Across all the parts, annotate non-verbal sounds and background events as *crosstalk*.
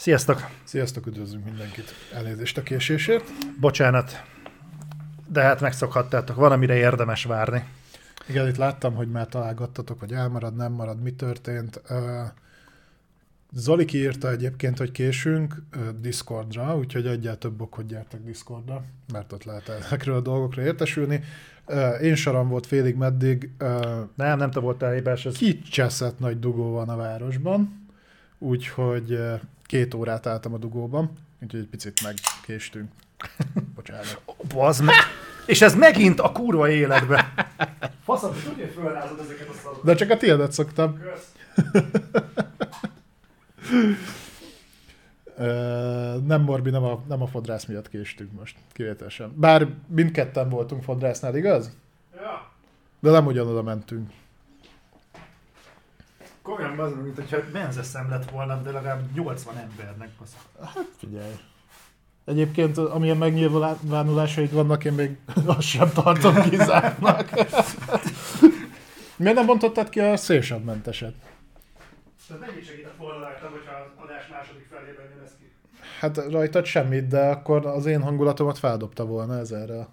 Sziasztok! Sziasztok, üdvözlünk mindenkit. Elnézést a késésért. Bocsánat, de hát megszokhattátok, van, amire érdemes várni. Igen, itt láttam, hogy már találgattatok, hogy elmarad, nem marad, mi történt. Zoli kiírta egyébként, hogy késünk Discordra, úgyhogy egyel több ok, hogy gyertek Discordra, mert ott lehet ezekről a dolgokra értesülni. Én saram volt félig meddig. Nem, nem te voltál hibás. Ez... Kicseszett nagy dugó van a városban, úgyhogy két órát álltam a dugóban, úgyhogy egy picit megkéstünk. *laughs* Bocsánat. Bazd meg! És ez megint a kurva életbe. Faszom, tudja, fölrázod ezeket a szarokat. De csak a tiédet szoktam. *laughs* Nem Morbi, nem a, nem a fodrász miatt késtünk most, kivételesen. Bár mindketten voltunk fodrásznál, igaz? Ja. De nem ugyanoda mentünk. Komolyan az, mint hogyha benzeszem lett volna, de legalább 80 embernek. Basz. Hát figyelj. Egyébként amilyen megnyilvánulásaid vannak, én még azt sem tartom kizártnak. Miért nem bontottad ki a szélsávmenteset? Tehát mennyit segített volna rajtam, hogyha az adás második felében jön ez ki? Hát rajtad semmit, de akkor az én hangulatomat feldobta volna ezerre.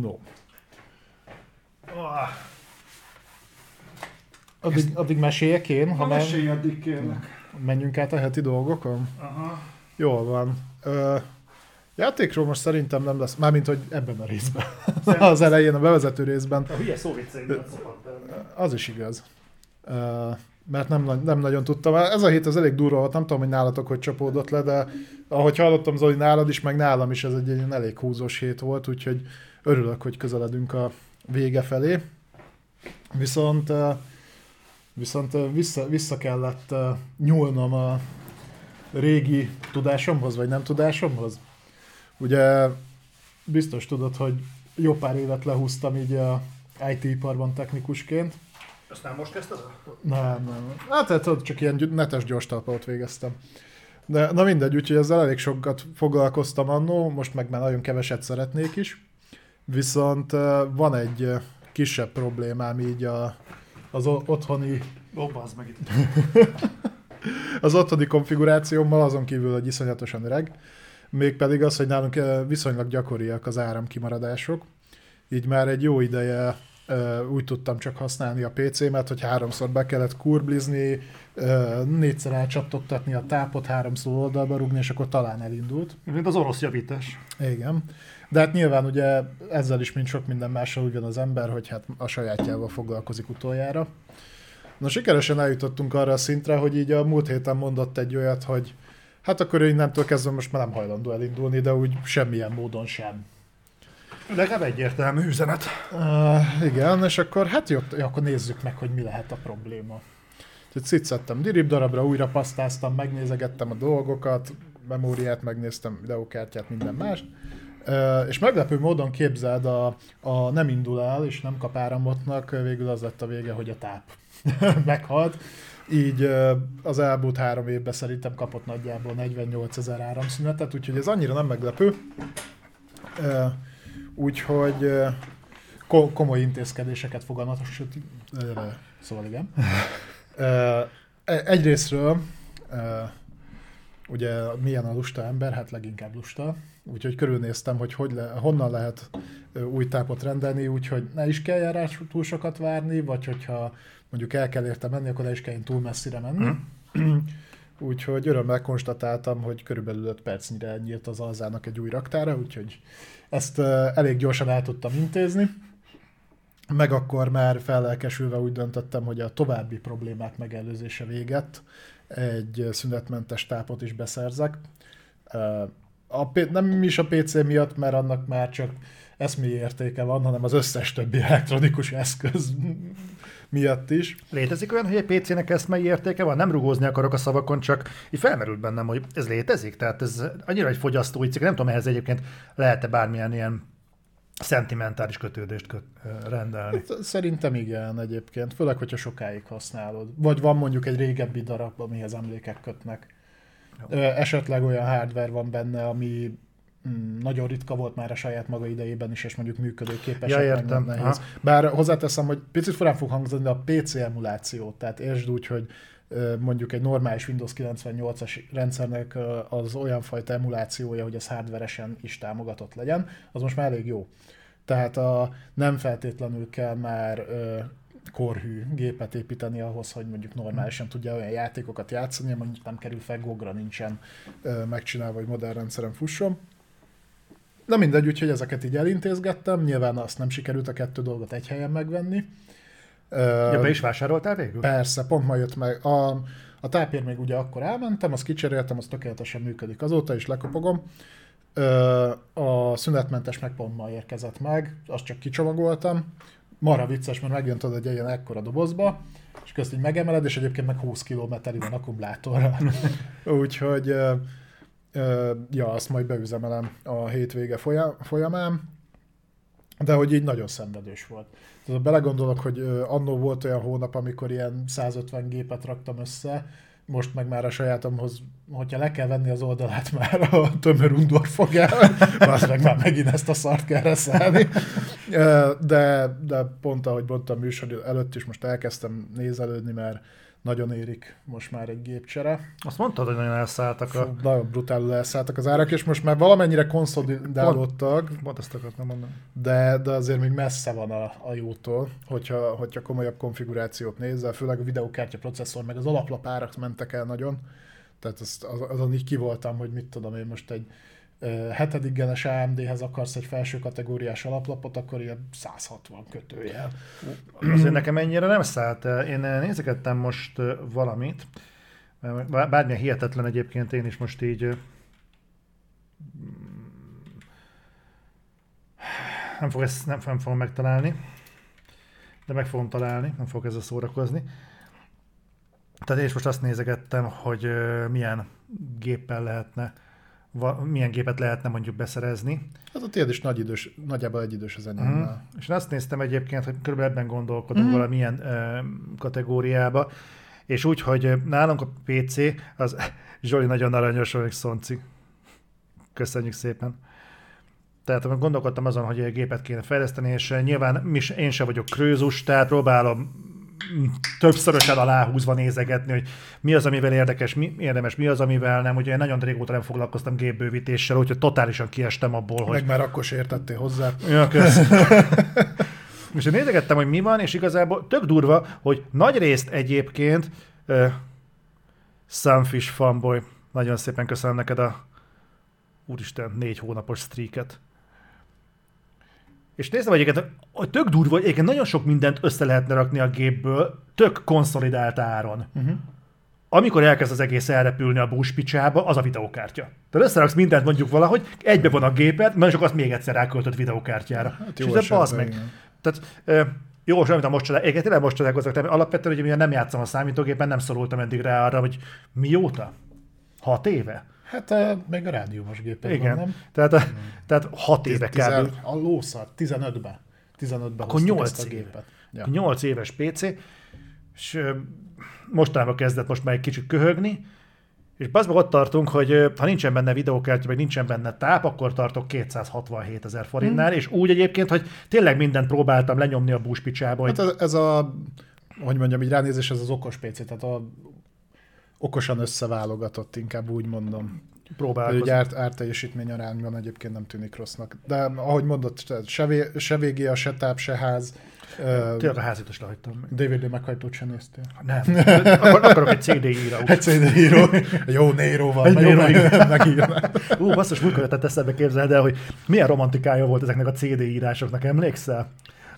No. Oh. Addig, addig meséljek én, ha mesélj addig kérlek. Menjünk át a heti dolgokon? Aha. Jól van. Ö, játékról most szerintem nem lesz, mármint, hogy ebben a részben. *laughs* az elején, a bevezető részben. A hülye Az is igaz. Ö, mert nem, nem nagyon tudtam. Ez a hét az elég durva volt, nem tudom, hogy nálatok hogy csapódott le, de ahogy hallottam Zoli nálad is, meg nálam is ez egy, egy elég húzós hét volt, úgyhogy örülök, hogy közeledünk a vége felé. Viszont viszont vissza, vissza kellett nyúlnom a régi tudásomhoz, vagy nem tudásomhoz. Ugye biztos tudod, hogy jó pár évet lehúztam így a IT-iparban technikusként. Ezt nem most kezdted? Nem, nem. Hát, hát csak ilyen netes gyors talpalot végeztem. De na mindegy, úgyhogy ezzel elég sokat foglalkoztam annó, most meg már nagyon keveset szeretnék is. Viszont van egy kisebb problémám így a, az otthoni... Ó, oh, meg itt. *laughs* az otthoni konfigurációmmal azon kívül, hogy iszonyatosan öreg, mégpedig az, hogy nálunk viszonylag gyakoriak az áramkimaradások. Így már egy jó ideje úgy tudtam csak használni a PC-met, hogy háromszor be kellett kurblizni, négyszer elcsattogtatni a tápot, háromszor oldalba rugni, és akkor talán elindult. Mint az orosz javítás. Igen. De hát nyilván ugye ezzel is, mint sok minden mással úgy van az ember, hogy hát a sajátjával foglalkozik utoljára. Na sikeresen eljutottunk arra a szintre, hogy így a múlt héten mondott egy olyat, hogy hát akkor ő innentől kezdve most már nem hajlandó elindulni, de úgy semmilyen módon sem. Legalább egyértelmű üzenet. Uh, igen, és akkor hát jó, akkor nézzük meg, hogy mi lehet a probléma. Tehát szétszettem dirib darabra, újra pasztáztam, megnézegettem a dolgokat, memóriát megnéztem, videókártyát, minden más. És meglepő módon képzeld, a, a nem indul el, és nem kap áramotnak, végül az lett a vége, hogy a táp *laughs* meghalt. Így az elmúlt három évben szerintem kapott nagyjából 48 ezer áramszünetet, úgyhogy ez annyira nem meglepő. Úgyhogy komoly intézkedéseket fogalmatosít. Szóval igen. Egyrésztről ugye milyen a lusta ember, hát leginkább lusta, úgyhogy körülnéztem, hogy, hogy le, honnan lehet új tápot rendelni, úgyhogy ne is kell rá túl sokat várni, vagy hogyha mondjuk el kell érte menni, akkor ne is kell túl messzire menni. Mm. *clears throat* úgyhogy örömmel konstatáltam, hogy körülbelül 5 percnyire nyílt az alzának egy új raktára, úgyhogy ezt elég gyorsan el tudtam intézni. Meg akkor már fellelkesülve úgy döntöttem, hogy a további problémák megelőzése véget egy szünetmentes tápot is beszerzek. A, nem is a PC miatt, mert annak már csak eszmélyi értéke van, hanem az összes többi elektronikus eszköz miatt is. Létezik olyan, hogy egy PC-nek eszmei értéke van? Nem rugózni akarok a szavakon, csak így felmerült bennem, hogy ez létezik? Tehát ez annyira egy fogyasztói cikk, nem tudom, ehhez egyébként lehet-e bármilyen ilyen szentimentális kötődést köt, rendelni. Hát, szerintem igen egyébként, főleg, hogyha sokáig használod. Vagy van mondjuk egy régebbi darab, amihez emlékek kötnek. Esetleg olyan hardware van benne, ami mm, nagyon ritka volt már a saját maga idejében is, és mondjuk működőképes. Ja, értem. Nehéz. Bár hozzáteszem, hogy picit furán fog hangzani, de a PC emuláció, tehát értsd úgy, hogy mondjuk egy normális Windows 98-as rendszernek az olyan fajta emulációja, hogy ez hardveresen is támogatott legyen, az most már elég jó. Tehát a, nem feltétlenül kell már korhű gépet építeni ahhoz, hogy mondjuk normálisan tudja olyan játékokat játszani, mondjuk nem kerül fel Gogra nincsen megcsinálva, hogy modern rendszeren fusson. Na mindegy, úgyhogy ezeket így elintézgettem, nyilván azt nem sikerült a kettő dolgot egy helyen megvenni. Ja, be is vásároltál végül? Persze, pont ma jött meg. A, a tápér még ugye akkor elmentem, azt kicseréltem, az tökéletesen működik azóta, is lekopogom. A szünetmentes meg pont ma érkezett meg, azt csak kicsomagoltam. Marha vicces, mert megjön tudod egy ilyen ekkora dobozba, és közt így megemeled, és egyébként meg 20 km van akkumulátorra. *laughs* Úgyhogy ja, azt majd beüzemelem a hétvége folyamán, de hogy így nagyon szenvedős volt. Tehát belegondolok, hogy annó volt olyan hónap, amikor ilyen 150 gépet raktam össze, most meg már a sajátomhoz, hogyha le kell venni az oldalát *laughs* már a tömör undor fogja, *laughs* az meg már megint ezt a szart kell reszelni. De, de pont ahogy mondtam műsor előtt is most elkezdtem nézelődni, mert nagyon érik most már egy gépcsere. Azt mondtad, hogy nagyon elszálltak a... Fú, nagyon brutálul elszálltak az árak, és most már valamennyire konszolidálódtak. Pont ezt akartam mondani. De, de azért még messze van a, a jótól, hogyha, hogyha komolyabb konfigurációt nézel, főleg a videokártya processzor, meg az alaplapárak mentek el nagyon. Tehát azt, azon így kivoltam, hogy mit tudom én most egy hetedik genes AMD-hez akarsz egy felső kategóriás alaplapot, akkor ilyen 160 kötőjel. Azért nekem ennyire nem szállt. Én nézegettem most valamit, bármilyen hihetetlen egyébként én is most így nem, fog ezt, nem, nem fogom megtalálni, de meg fogom találni, nem fogok ezzel szórakozni. Tehát én is most azt nézegettem, hogy milyen géppel lehetne milyen gépet lehetne mondjuk beszerezni. Hát a tiéd is nagy idős, nagyjából egy idős az enyémmel. Uh-huh. És én azt néztem egyébként, hogy körülbelül ebben gondolkodom uh-huh. valamilyen ö, kategóriába, és úgy, hogy nálunk a PC, az *laughs* Zsoli nagyon aranyos, hogy Szonci. Köszönjük szépen. Tehát gondolkodtam azon, hogy egy gépet kéne fejleszteni, és nyilván én sem vagyok krőzus, tehát próbálom többszörösen aláhúzva nézegetni, hogy mi az, amivel érdekes, mi, érdemes, mi az, amivel nem. Ugye én nagyon régóta nem foglalkoztam gépbővítéssel, úgyhogy totálisan kiestem abból, hogy... Meg már akkor se értettél hozzá. Ja, *laughs* és én nézegettem, hogy mi van, és igazából tök durva, hogy nagy részt egyébként uh, Sunfish fanboy, nagyon szépen köszönöm neked a úristen, négy hónapos streaket. És néztem egyébként, hogy tök durva, hogy egyébként nagyon sok mindent össze lehetne rakni a gépből, tök konszolidált áron. Uh-huh. Amikor elkezd az egész elrepülni a búspicsába, az a videókártya. Tehát összeraksz mindent mondjuk valahogy, egybe van a gépet, nagyon sok azt még egyszer ráköltött videókártyára. Hát jó és ez meg. Tehát, jó, sem, amit most csodálkozok, tényleg most csodálkozok, alapvetően, hogy nem játszom a számítógépen, nem szorultam eddig rá arra, hogy mióta? Hat éve? Hát uh, meg a rádiómos gépen Igen. van, nem? Tehát, a, hmm. tehát hat éve kb. A lószar, 15-ben. 15-ben Akkor 8 a gépet. Ja. 8 éves PC, és mostanában kezdett most már egy kicsit köhögni, és meg ott tartunk, hogy ha nincsen benne videókártya, meg nincsen benne táp, akkor tartok 267 ezer forintnál, hmm. és úgy egyébként, hogy tényleg mindent próbáltam lenyomni a búspicsába. Hát ez, ez a, hogy mondjam, így ránézés, ez az okos PC, tehát a okosan összeválogatott, inkább úgy mondom. Próbálkozni. Ugye árt, árteljesítmény arányban egyébként nem tűnik rossznak. De ahogy mondott, se, vé, se végé a se táp, se ház. Tényleg a házit is lehagytam. DVD meghajtót sem néztél? Nem. Akar, akarok egy CD írót. Egy CD író. Jó Néróval. Egy Néró megírnám. Ú, basszus, múltkor eszembe képzeld el, hogy milyen romantikája volt ezeknek a CD írásoknak, emlékszel?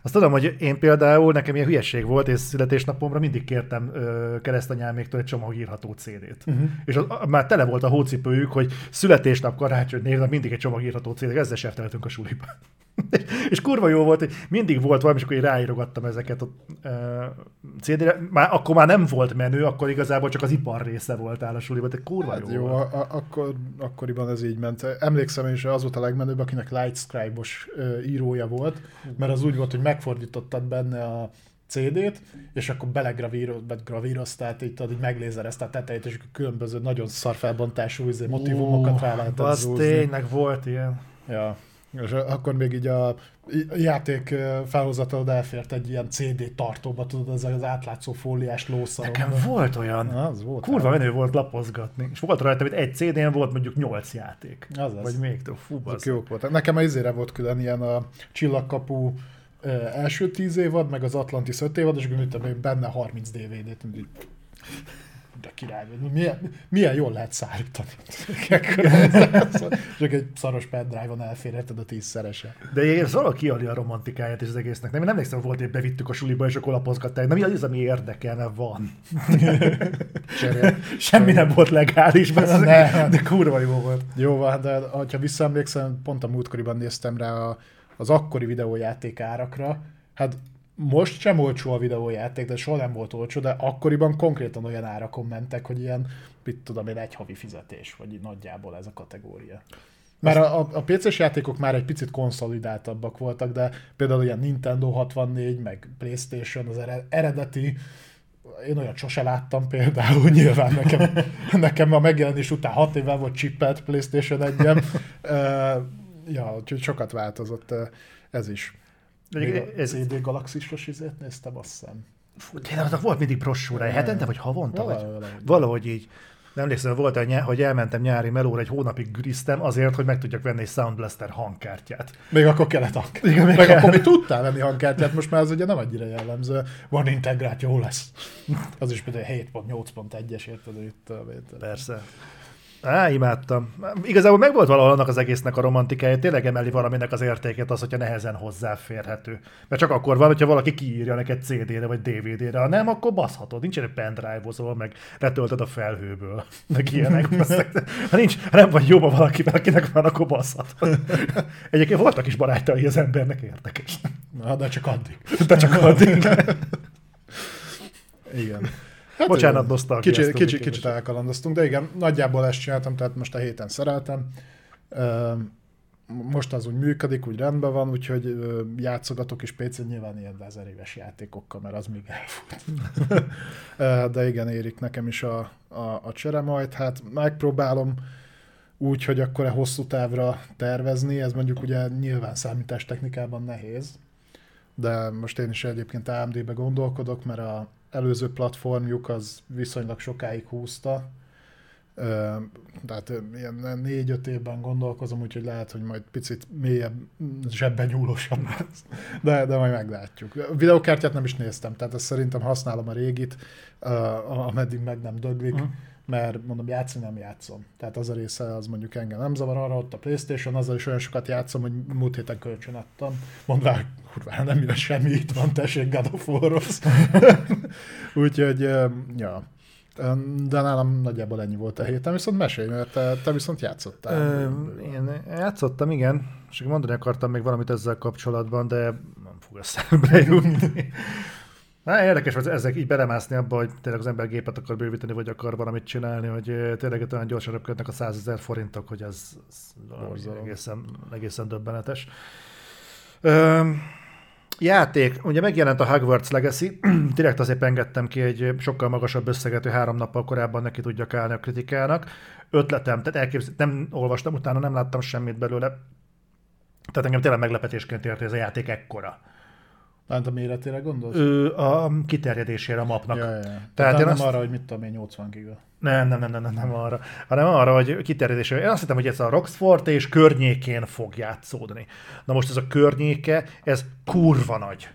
Azt tudom, hogy én például, nekem ilyen hülyeség volt, és születésnapomra mindig kértem ö, keresztanyáméktől egy csomag írható CD-t. Uh-huh. És az, már tele volt a hócipőjük, hogy születésnap, karácsony, névnap mindig egy csomag írható CD-t, ezzel sefteltünk a suliba. *laughs* és kurva jó volt, hogy mindig volt valami, és akkor én ráírogattam ezeket a uh, CD-re. Már, akkor már nem volt menő, akkor igazából csak az ipar része volt áll a suliba, de kurva hát jó, jó volt. A, akkor, akkoriban ez így ment. Emlékszem és az volt a legmenőbb, akinek Lightscribe-os uh, írója volt, mert az úgy volt, hogy megfordítottad benne a CD-t, és akkor belegravíroztál, így így meglézerezte a tetejét, és akkor különböző nagyon szar felbontású izé, motivumokat rá lehetett Az tényleg volt ilyen. Ja, És akkor még így a játék felhozatalod elfért egy ilyen CD tartóba, tudod, ez az átlátszó fóliás lószarom. Nekem volt olyan. Az volt. Kurva menő volt lapozgatni. És volt rajta, hogy egy CD-n volt mondjuk 8 játék. Az az. Vagy még több. Fú, Azok jók voltak. Nekem a izére volt külön ilyen a Csillagkapu első tíz évad, meg az Atlantis öt évad, és akkor benne 30 DVD-t, de király. Milyen, milyen jól lehet szállítani. *laughs* *laughs* Csak egy szaros pendrive-on elférheted a tízszerese. De ez valaki a romantikáját is az egésznek. Nem, nem emlékszem, volt, hogy bevittük a suliba, és akkor lapozgatták. De mi az, ami érdekel, mert van. *laughs* Cserél. Semmi nem volt legális, de, Nem. de kurva jó volt. Jó van, de ha visszaemlékszem, pont a múltkoriban néztem rá a, az akkori videójáték árakra. Hát most sem olcsó a videójáték, de soha nem volt olcsó, de akkoriban konkrétan olyan árakon mentek, hogy ilyen, mit tudom én, egy havi fizetés, vagy nagyjából ez a kategória. Mert a, a, a PC-s játékok már egy picit konszolidáltabbak voltak, de például ilyen Nintendo 64, meg Playstation, az ere- eredeti, én olyat sose láttam például, *laughs* nyilván nekem, *laughs* nekem a megjelenés után 6 évvel volt chippelt Playstation 1 Ja, úgyhogy sokat változott ez is. Még a Ez, CD Galaxisos izét néztem, azt hiszem. fú, tényleg, annak volt mindig prossúra, hetente vagy havonta? Vagy? Valahogy, valahogy. Valahogy így. Nem emlékszem, volt, hogy, hogy elmentem nyári melóra, egy hónapig güriztem azért, hogy meg tudjak venni egy Sound Blaster hangkártyát. Még akkor kellett hang. *laughs* Igen, még kell. akkor még tudtál venni hangkártyát, most már az ugye nem annyira jellemző. Van integrált, jó lesz. *laughs* Az is például 7.8.1-es, érted, itt. Persze. Á, imádtam. Igazából meg volt valahol annak az egésznek a romantikája, tényleg emeli valaminek az értékét az, hogyha nehezen hozzáférhető. Mert csak akkor van, hogyha valaki kiírja neked CD-re vagy DVD-re, ha nem, akkor baszhatod. Nincs egy pendrive-ozol, meg letöltöd a felhőből, meg ilyenek. ha, nincs, ha nem vagy jóban valakivel, akinek van, akkor baszhatod. Egyébként voltak is barátai az embernek, érdekes. Na, de csak addig. De csak addig. Igen. Hát Bocsánat, nosztalgia, Kicsit, kicsit, kicsit elkalandoztunk, de igen, nagyjából ezt csináltam, tehát most a héten szereltem. Most az úgy működik, úgy rendben van, úgyhogy játszogatok is PC-n nyilván ilyen ezer éves játékokkal, mert az még elfut. *laughs* De igen, érik nekem is a, a, a csere majd. Hát megpróbálom úgy, hogy akkor a hosszú távra tervezni, ez mondjuk ugye nyilván számítástechnikában nehéz, de most én is egyébként AMD-be gondolkodok, mert a előző platformjuk az viszonylag sokáig húzta, tehát ilyen négy-öt évben gondolkozom, úgyhogy lehet, hogy majd picit mélyebb, zsebben nyúlósabb lesz. De, de majd meglátjuk. A videokártyát nem is néztem, tehát ezt szerintem használom a régit, ameddig meg nem döglik, Mhm. Mert mondom, játszani nem játszom. Tehát az a része az mondjuk engem nem zavar, arra ott a Playstation, azzal is olyan sokat játszom, hogy múlt héten kölcsön adtam. Mondvá, kurva, nem jön semmi, itt van, tessék God of. *laughs* Úgyhogy, ja. De nálam nagyjából ennyi volt a héten, viszont mesélj, mert te, te viszont játszottál. Ö, én játszottam, igen, és mondani akartam még valamit ezzel kapcsolatban, de nem fog eszembe *laughs* jutni. Na, érdekes hogy ezek így belemászni abba, hogy tényleg az ember gépet akar bővíteni, vagy akar valamit csinálni, hogy tényleg olyan gyorsan röpködnek a 100 ezer forintok, hogy ez, ez egészen, egészen döbbenetes. Ö, játék, ugye megjelent a Hogwarts Legacy, *clears throat* direkt azért engedtem ki egy sokkal magasabb összeget, hogy három nappal korábban neki tudjak állni a kritikának. Ötletem, tehát elképzel, nem olvastam utána, nem láttam semmit belőle. Tehát engem tényleg meglepetésként ért, hogy ez a játék ekkora. Bánt a méretére gondolsz? Ő a kiterjedésére a mapnak. Ja, ja, ja. Tehát Tehát én nem azt- arra, hogy mit tudom én, 80 giga. Nem, nem, nem, nem, nem, nem arra, hanem arra, hogy kiterjedésre. Én azt hittem, hogy ez a Roxford és környékén fog játszódni. Na most ez a környéke, ez kurva nagy.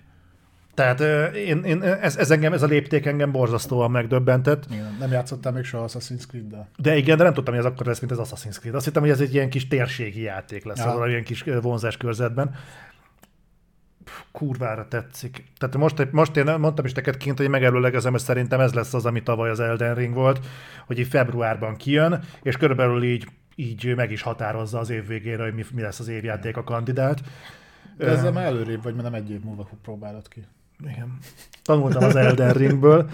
Tehát ö, én, én, ez, ez, engem, ez a lépték engem borzasztóan megdöbbentett. Igen, nem játszottál még soha Assassin's Creed-del. De igen, de nem tudtam, hogy ez akkor lesz, mint az Assassin's Creed. Azt hittem, hogy ez egy ilyen kis térségi játék lesz, Ja. ja. valamilyen kis ö, vonzás körzetben. Kurvára tetszik. Tehát most, most én mondtam is neked kint, hogy megelőlegezem, hogy szerintem ez lesz az, ami tavaly az Elden Ring volt, hogy így februárban kijön, és körülbelül így, így meg is határozza az év végére, hogy mi, mi lesz az évjáték a kandidát. De ezzel már előrébb vagy, mert nem egy év múlva próbálod ki. Igen. Tanultam az Elden Ringből.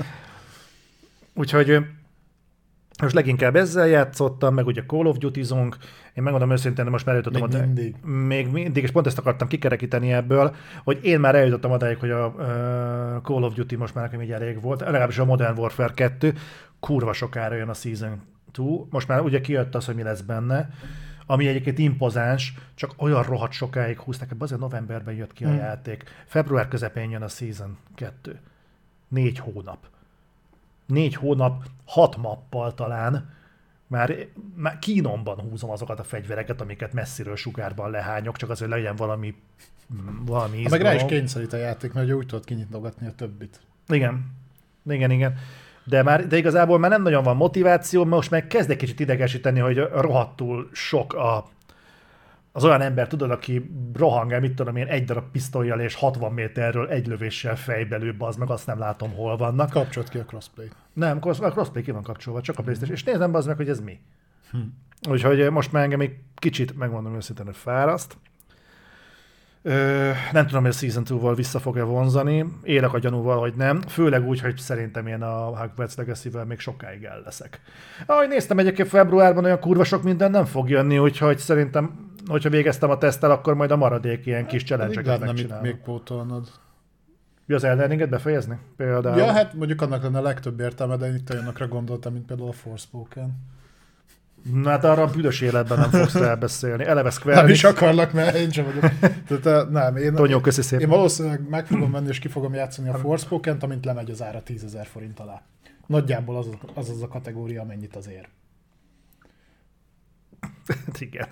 Úgyhogy most leginkább ezzel játszottam, meg ugye Call of Duty-zunk. Én megmondom őszintén, de most már eljutottam Még oda- mindig. Még mindig, és pont ezt akartam kikerekíteni ebből, hogy én már eljutottam odáig, hogy a uh, Call of Duty most már nekem így elég volt, legalábbis a Modern Warfare 2, kurva sokára jön a Season 2, most már ugye kijött az, hogy mi lesz benne, ami egyébként impozáns, csak olyan rohadt sokáig húzták, azért novemberben jött ki a Hmm. játék. Február közepén jön a Season 2. Négy hónap. Négy hónap, hat mappal talán, már, már kínomban húzom azokat a fegyvereket, amiket messziről sugárban lehányok, csak azért legyen valami, valami Ha meg rá is izgalom. kényszerít a játék, mert úgy tudod kinyitogatni a többit. Igen. Igen, igen. De, már, de igazából már nem nagyon van motiváció, most meg kezd egy kicsit idegesíteni, hogy rohadtul sok a, az olyan ember, tudod, aki rohangál, mit tudom én, egy darab pisztolyjal és 60 méterről egy lövéssel fejbe lő, az meg azt nem látom, hol vannak. Kapcsolt ki a crossplay. Nem, a crossplay ki van kapcsolva, csak a PlayStation. És nézem az meg, hogy ez mi. Úgyhogy most már engem egy kicsit, megmondom őszintén, hogy fáraszt. Ö, nem tudom, hogy a Season 2-val vissza fog-e vonzani. Élek a gyanúval, hogy nem. Főleg úgy, hogy szerintem én a Hogwarts Legacy-vel még sokáig el leszek. Ahogy néztem egyébként februárban, olyan kurva sok minden nem fog jönni, úgyhogy szerintem, hogyha végeztem a teszttel, akkor majd a maradék ilyen kis Elég challenge-eket megcsinálom. még pótolnod. Mi az Elden Ringet befejezni? Például. Ja, hát mondjuk annak lenne a legtöbb értelme, de én itt olyanokra gondoltam, mint például a Forspoken. Na hát arra a büdös életben nem fogsz te beszélni. Eleve Square Nem is akarlak, mert én sem vagyok. Tehát, eh, nem, én, Tonyó, köszi én szépen. valószínűleg meg fogom venni, és ki fogom játszani a Forspoken-t, amint lemegy az ára 10 ezer forint alá. Nagyjából az, az az a kategória, amennyit az ér. *laughs* Igen.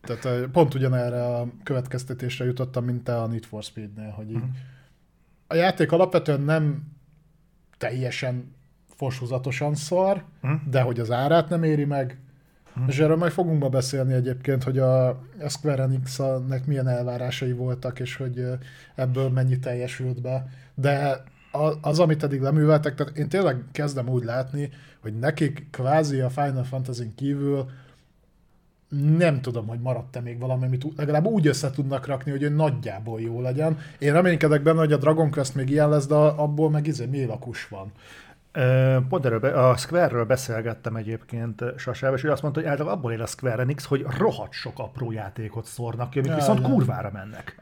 Tehát eh, pont ugyanerre a következtetésre jutottam, mint te a Need for Speed-nél, hogy így a játék alapvetően nem teljesen foshúzatosan szar, Mhm. de hogy az árát nem éri meg, és erről majd fogunk ma beszélni egyébként, hogy a, a Square Enix-nek milyen elvárásai voltak, és hogy ebből mennyi teljesült be. De az, amit eddig leműveltek, tehát én tényleg kezdem úgy látni, hogy nekik kvázi a Final Fantasy kívül nem tudom, hogy maradt-e még valami, amit legalább úgy össze tudnak rakni, hogy ő nagyjából jó legyen. Én reménykedek benne, hogy a Dragon Quest még ilyen lesz, de abból meg izé mélakus van. Ö, Pont erről, a Square-ről beszélgettem egyébként Sasával, és ő azt mondta, hogy általában abból él a Square Enix, hogy rohadt sok apró játékot szórnak ki, amik Ja, viszont igen. kurvára mennek.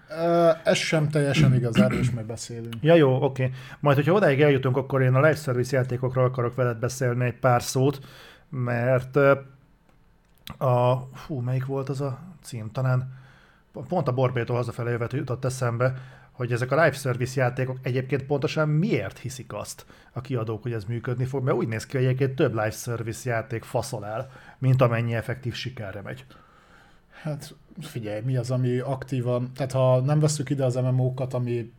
Ez sem teljesen igaz, erről is majd beszélünk. Ja jó, oké. Majd, hogyha odáig eljutunk, akkor én a live service játékokról akarok veled beszélni egy pár szót, mert a, fú, melyik volt az a cím? Talán pont a Borbétól hazafelé jövet jutott eszembe, hogy ezek a live service játékok egyébként pontosan miért hiszik azt a kiadók, hogy ez működni fog, mert úgy néz ki, hogy egyébként több live service játék faszol el, mint amennyi effektív sikerre megy. Hát figyelj, mi az, ami aktívan, tehát ha nem veszük ide az MMO-kat, ami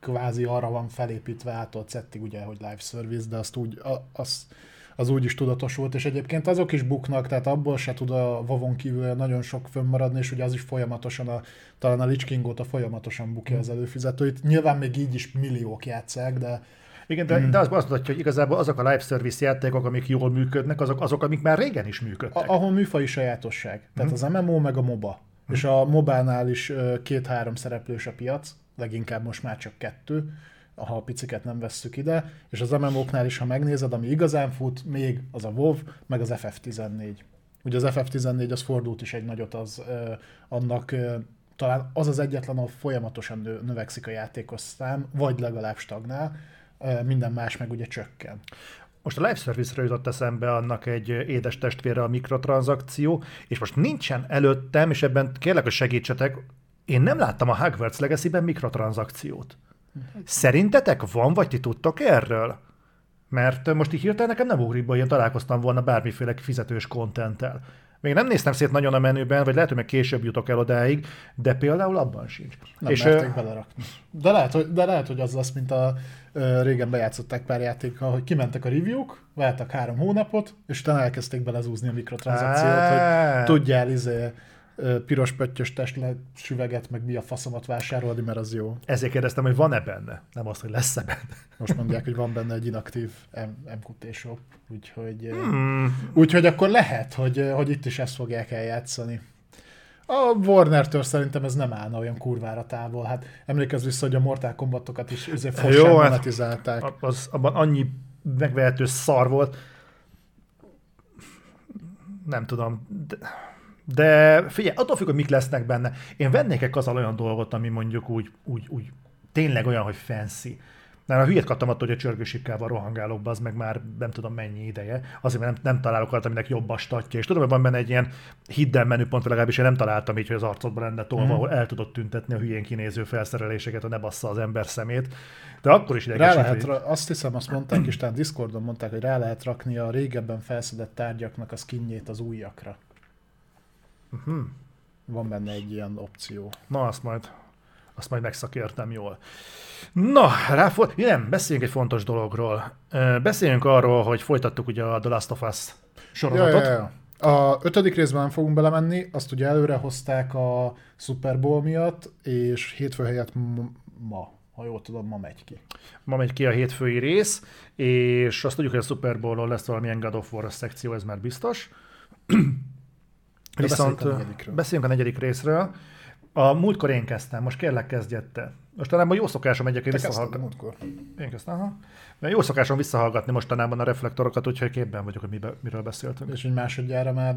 kvázi arra van felépítve ától szettig, ugye, hogy live service, de azt úgy, a, az, az úgy is tudatosult, és egyébként azok is buknak, tehát abból se tud a Vavon kívül nagyon sok fönnmaradni, és ugye az is folyamatosan, a, talán a Lich King óta folyamatosan bukja az előfizetőit. Nyilván még így is milliók játszák, de Igen, de, de az azt mutatja, hogy igazából azok a live service játékok, amik jól működnek, azok, azok amik már régen is működtek. A, ahol műfai sajátosság. Tehát az MMO meg a MOBA. És a MOBA-nál is két-három szereplős a piac, leginkább most már csak kettő, ha a piciket nem vesszük ide, és az MMO-knál is, ha megnézed, ami igazán fut, még az a WoW, meg az FF14. Ugye az FF14 az fordult is egy nagyot, az ö, annak ö, talán az az egyetlen, ahol folyamatosan nő, növekszik a játékos szám, vagy legalább stagnál, ö, minden más meg ugye csökken. Most a live service-ről jutott eszembe annak egy édes testvére a mikrotranszakció, és most nincsen előttem, és ebben kérlek, hogy segítsetek, én nem láttam a Hogwarts Legacy-ben mikrotranszakciót. Szerintetek van, vagy ti tudtok erről? Mert most így hirtelen nekem nem ugrik hogy én találkoztam volna bármiféle fizetős kontenttel. Még nem néztem szét nagyon a menüben, vagy lehet, hogy meg később jutok el odáig, de például abban sincs. Nem és merték ö... belerakni. De lehet, hogy, de lehet, hogy az lesz, mint a ö, régen bejátszották pár játékkal, hogy kimentek a review-k, vártak három hónapot, és utána elkezdték belezúzni a mikrotranszakciót, hogy tudjál izé, piros pöttyös testlet süveget, meg mi a faszomat vásárolni, mert az jó. ezért kérdeztem, hogy van-e benne, nem azt, hogy lesz-e benne. Most mondják, hogy van benne egy inaktív MQT shop, úgyhogy, Hmm. úgyhogy akkor lehet, hogy, hogy itt is ezt fogják eljátszani. A Warner-től szerintem ez nem állna olyan kurvára távol. Hát emlékezz vissza, hogy a Mortal Kombat-okat is Jó, hát- monetizálták. az, abban annyi megvehető szar volt. Nem tudom. De, de figyelj, attól függ, hogy mik lesznek benne. Én vennék egy kazal olyan dolgot, ami mondjuk úgy, úgy, úgy tényleg olyan, hogy fancy. Már a hülyét kaptam attól, hogy a csörgősikkával rohangálok, az meg már nem tudom mennyi ideje. Azért, mert nem, nem találok olyat, aminek jobb a statja. És tudom, hogy van benne egy ilyen hidden menüpont, legalábbis én nem találtam így, hogy az arcodban lenne tolva, mm. ahol el tudod tüntetni a hülyén kinéző felszereléseket, a ne bassza az ember szemét. De akkor is rá lehet, hogy... azt hiszem, azt mondták, és talán Discordon mondták, hogy rá lehet rakni a régebben felszedett tárgyaknak a skinjét az újakra. Uh-huh. Van benne egy ilyen opció. Na, azt majd, azt majd megszakértem jól. Na, ráfo- nem, beszéljünk egy fontos dologról. Beszéljünk arról, hogy folytattuk ugye a The Last of Us sorozatot. Ja, ja, ja. A ötödik részben nem fogunk belemenni, azt ugye előre hozták a Super Bowl miatt, és hétfő helyett ma, ha jól tudom, ma megy ki. Ma megy ki a hétfői rész, és azt tudjuk, hogy a Super Bowl-on lesz valamilyen God of War szekció, ez már biztos. Viszont beszéljünk a, beszéljünk a negyedik részről. A múltkor én kezdtem, most kérlek kezdjed te. Mostanában jó szokásom egyébként visszahallgatni. múltkor. Én kezdtem, aha. Mert jó szokásom visszahallgatni mostanában a reflektorokat, úgyhogy képben vagyok, hogy mibe, miről beszéltünk. És egy másodjára már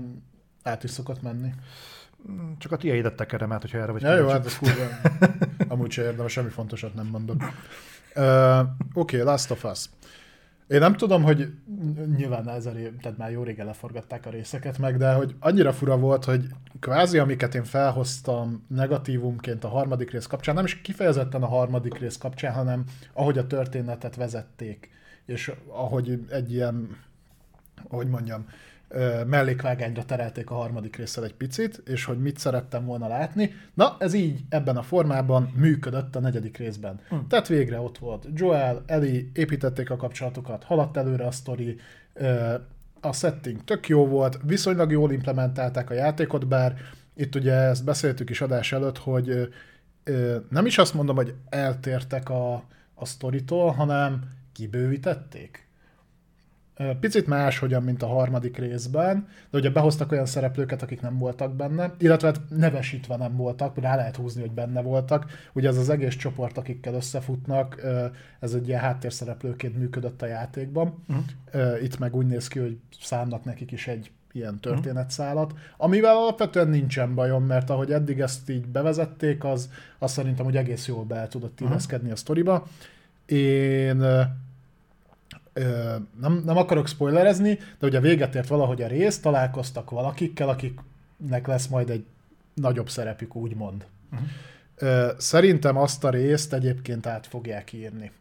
át is szokott menni. Mm, csak a tiédet tekerem át, hogyha erre vagy. Ja, jó, hát ez kurva. *laughs* Amúgy sem érdemes, semmi fontosat nem mondok. Uh, Oké, okay, Last of Us. Én nem tudom, hogy nyilván ezer év, tehát már jó régen leforgatták a részeket meg, de hogy annyira fura volt, hogy kvázi amiket én felhoztam negatívumként a harmadik rész kapcsán, nem is kifejezetten a harmadik rész kapcsán, hanem ahogy a történetet vezették, és ahogy egy ilyen, hogy mondjam, mellékvágányra terelték a harmadik részsel egy picit, és hogy mit szerettem volna látni. Na, ez így ebben a formában működött a negyedik részben. Hm. Tehát végre ott volt Joel, Eli, építették a kapcsolatokat, haladt előre a sztori, a setting tök jó volt, viszonylag jól implementálták a játékot, bár itt ugye ezt beszéltük is adás előtt, hogy nem is azt mondom, hogy eltértek a, a sztoritól, hanem kibővítették. Picit más, hogyan, mint a harmadik részben, de ugye behoztak olyan szereplőket, akik nem voltak benne, illetve hát nevesítve nem voltak, rá lehet húzni, hogy benne voltak. Ugye ez az egész csoport, akikkel összefutnak, ez egy ilyen háttérszereplőként működött a játékban. Uh-huh. Itt meg úgy néz ki, hogy szánnak nekik is egy ilyen történetszálat, amivel alapvetően nincsen bajom, mert ahogy eddig ezt így bevezették, az, az szerintem, hogy egész jól be tudott illeszkedni a sztoriba. Én nem, nem akarok spoilerezni, de ugye véget ért valahogy a rész, találkoztak valakikkel, akiknek lesz majd egy nagyobb szerepük, úgymond. Uh-huh. Szerintem azt a részt egyébként át fogják írni.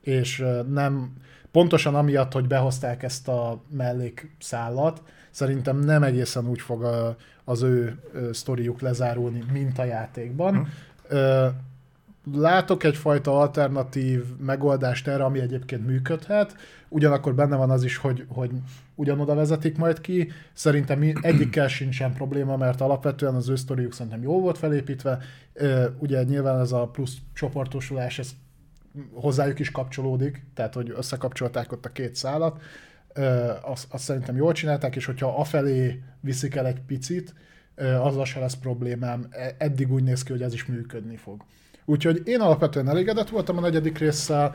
És nem, pontosan amiatt, hogy behozták ezt a mellékszállat, szerintem nem egészen úgy fog a, az ő sztoriuk lezárulni, mint a játékban. Uh-huh látok egyfajta alternatív megoldást erre, ami egyébként működhet, ugyanakkor benne van az is, hogy, hogy ugyanoda vezetik majd ki. Szerintem egyikkel sincsen probléma, mert alapvetően az ő sztoriuk szerintem jól volt felépítve. Ugye nyilván ez a plusz csoportosulás, ez hozzájuk is kapcsolódik, tehát hogy összekapcsolták ott a két szálat. Azt, azt szerintem jól csinálták, és hogyha afelé viszik el egy picit, azzal se lesz problémám. E, eddig úgy néz ki, hogy ez is működni fog. Úgyhogy én alapvetően elégedett voltam a negyedik résszel.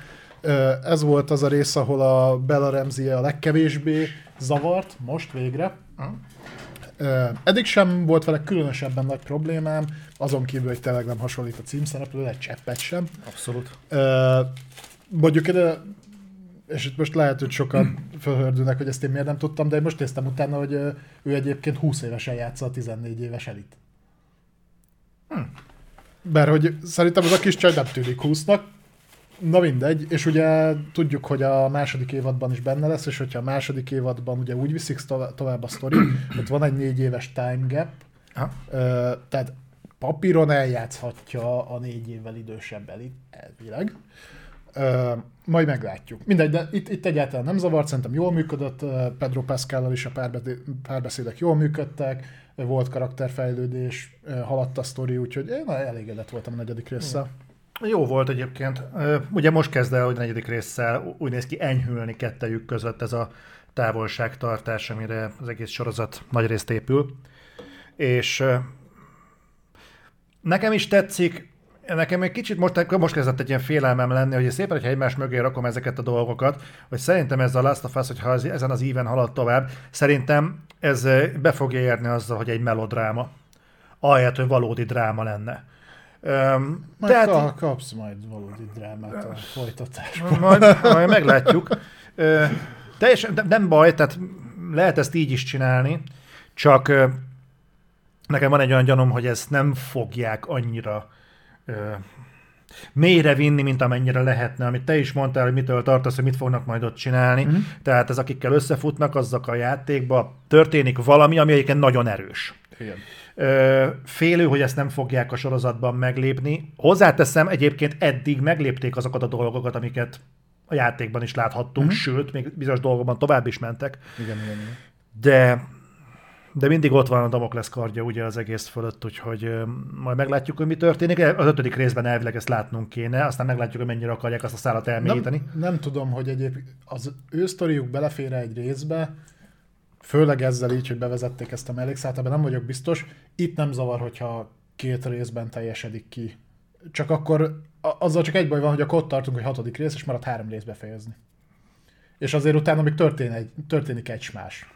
Ez volt az a rész, ahol a Bella Ramsey a legkevésbé zavart, most végre. Eddig sem volt vele különösebben nagy problémám, azon kívül, hogy tényleg nem hasonlít a címszereplőre, egy cseppet sem. Abszolút. Mondjuk, de és itt most lehet, hogy sokan fölhördülnek, hogy ezt én miért nem tudtam, de én most néztem utána, hogy ő egyébként 20 évesen játsza a 14 éves elit. Hm. Mert hogy szerintem az a kis csaj nem tűnik húsznak, Na mindegy, és ugye tudjuk, hogy a második évadban is benne lesz, és hogyha a második évadban ugye úgy viszik tovább a sztori, *clears throat* hogy van egy négy éves time gap, ha. tehát papíron eljátszhatja a négy évvel idősebb elit, elvileg. majd meglátjuk. Mindegy, de itt, itt egyáltalán nem zavart, szerintem jól működött, Pedro Pascal is a párbeszédek jól működtek, volt karakterfejlődés, haladt a sztori, úgyhogy én elégedett voltam a negyedik résszel. Jó volt egyébként. Ugye most kezd el, hogy a negyedik résszel úgy néz ki enyhülni kettejük között ez a távolságtartás, amire az egész sorozat nagy részt épül. És nekem is tetszik, nekem egy kicsit most, most kezdett egy ilyen félelmem lenni, hogy szépen, hogyha egymás mögé rakom ezeket a dolgokat, hogy szerintem ez a Last of Us, hogyha az, ezen az íven halad tovább, szerintem ez be fogja érni azzal, hogy egy melodráma. Ahelyett, hogy valódi dráma lenne. Um, majd tehát, kapsz majd valódi drámát a folytatásban. Majd, majd meglátjuk. Ö, teljesen nem baj, tehát lehet ezt így is csinálni, csak nekem van egy olyan gyanom, hogy ezt nem fogják annyira mélyre vinni, mint amennyire lehetne, amit te is mondtál, hogy mitől tartasz, hogy mit fognak majd ott csinálni. Mm. Tehát ez akikkel összefutnak, azok a játékba történik valami, ami egyébként nagyon erős. Igen. Félő, hogy ezt nem fogják a sorozatban meglépni. Hozzáteszem, egyébként eddig meglépték azokat a dolgokat, amiket a játékban is láthattunk, mm-hmm. sőt, még bizonyos dolgokban tovább is mentek. Igen, igen, igen. De de mindig ott van a Damokles kardja ugye az egész fölött, úgyhogy majd meglátjuk, hogy mi történik. Az ötödik részben elvileg ezt látnunk kéne, aztán meglátjuk, hogy mennyire akarják azt a szállat elmélyíteni. Nem, nem tudom, hogy egyébként az ő sztoriuk belefér egy részbe, főleg ezzel így, hogy bevezették ezt a mellékszállat, ebben nem vagyok biztos. Itt nem zavar, hogyha két részben teljesedik ki. Csak akkor azzal csak egy baj van, hogy akkor ott tartunk, hogy hatodik rész, és marad három rész befejezni. És azért utána még történik egy, történik egy más.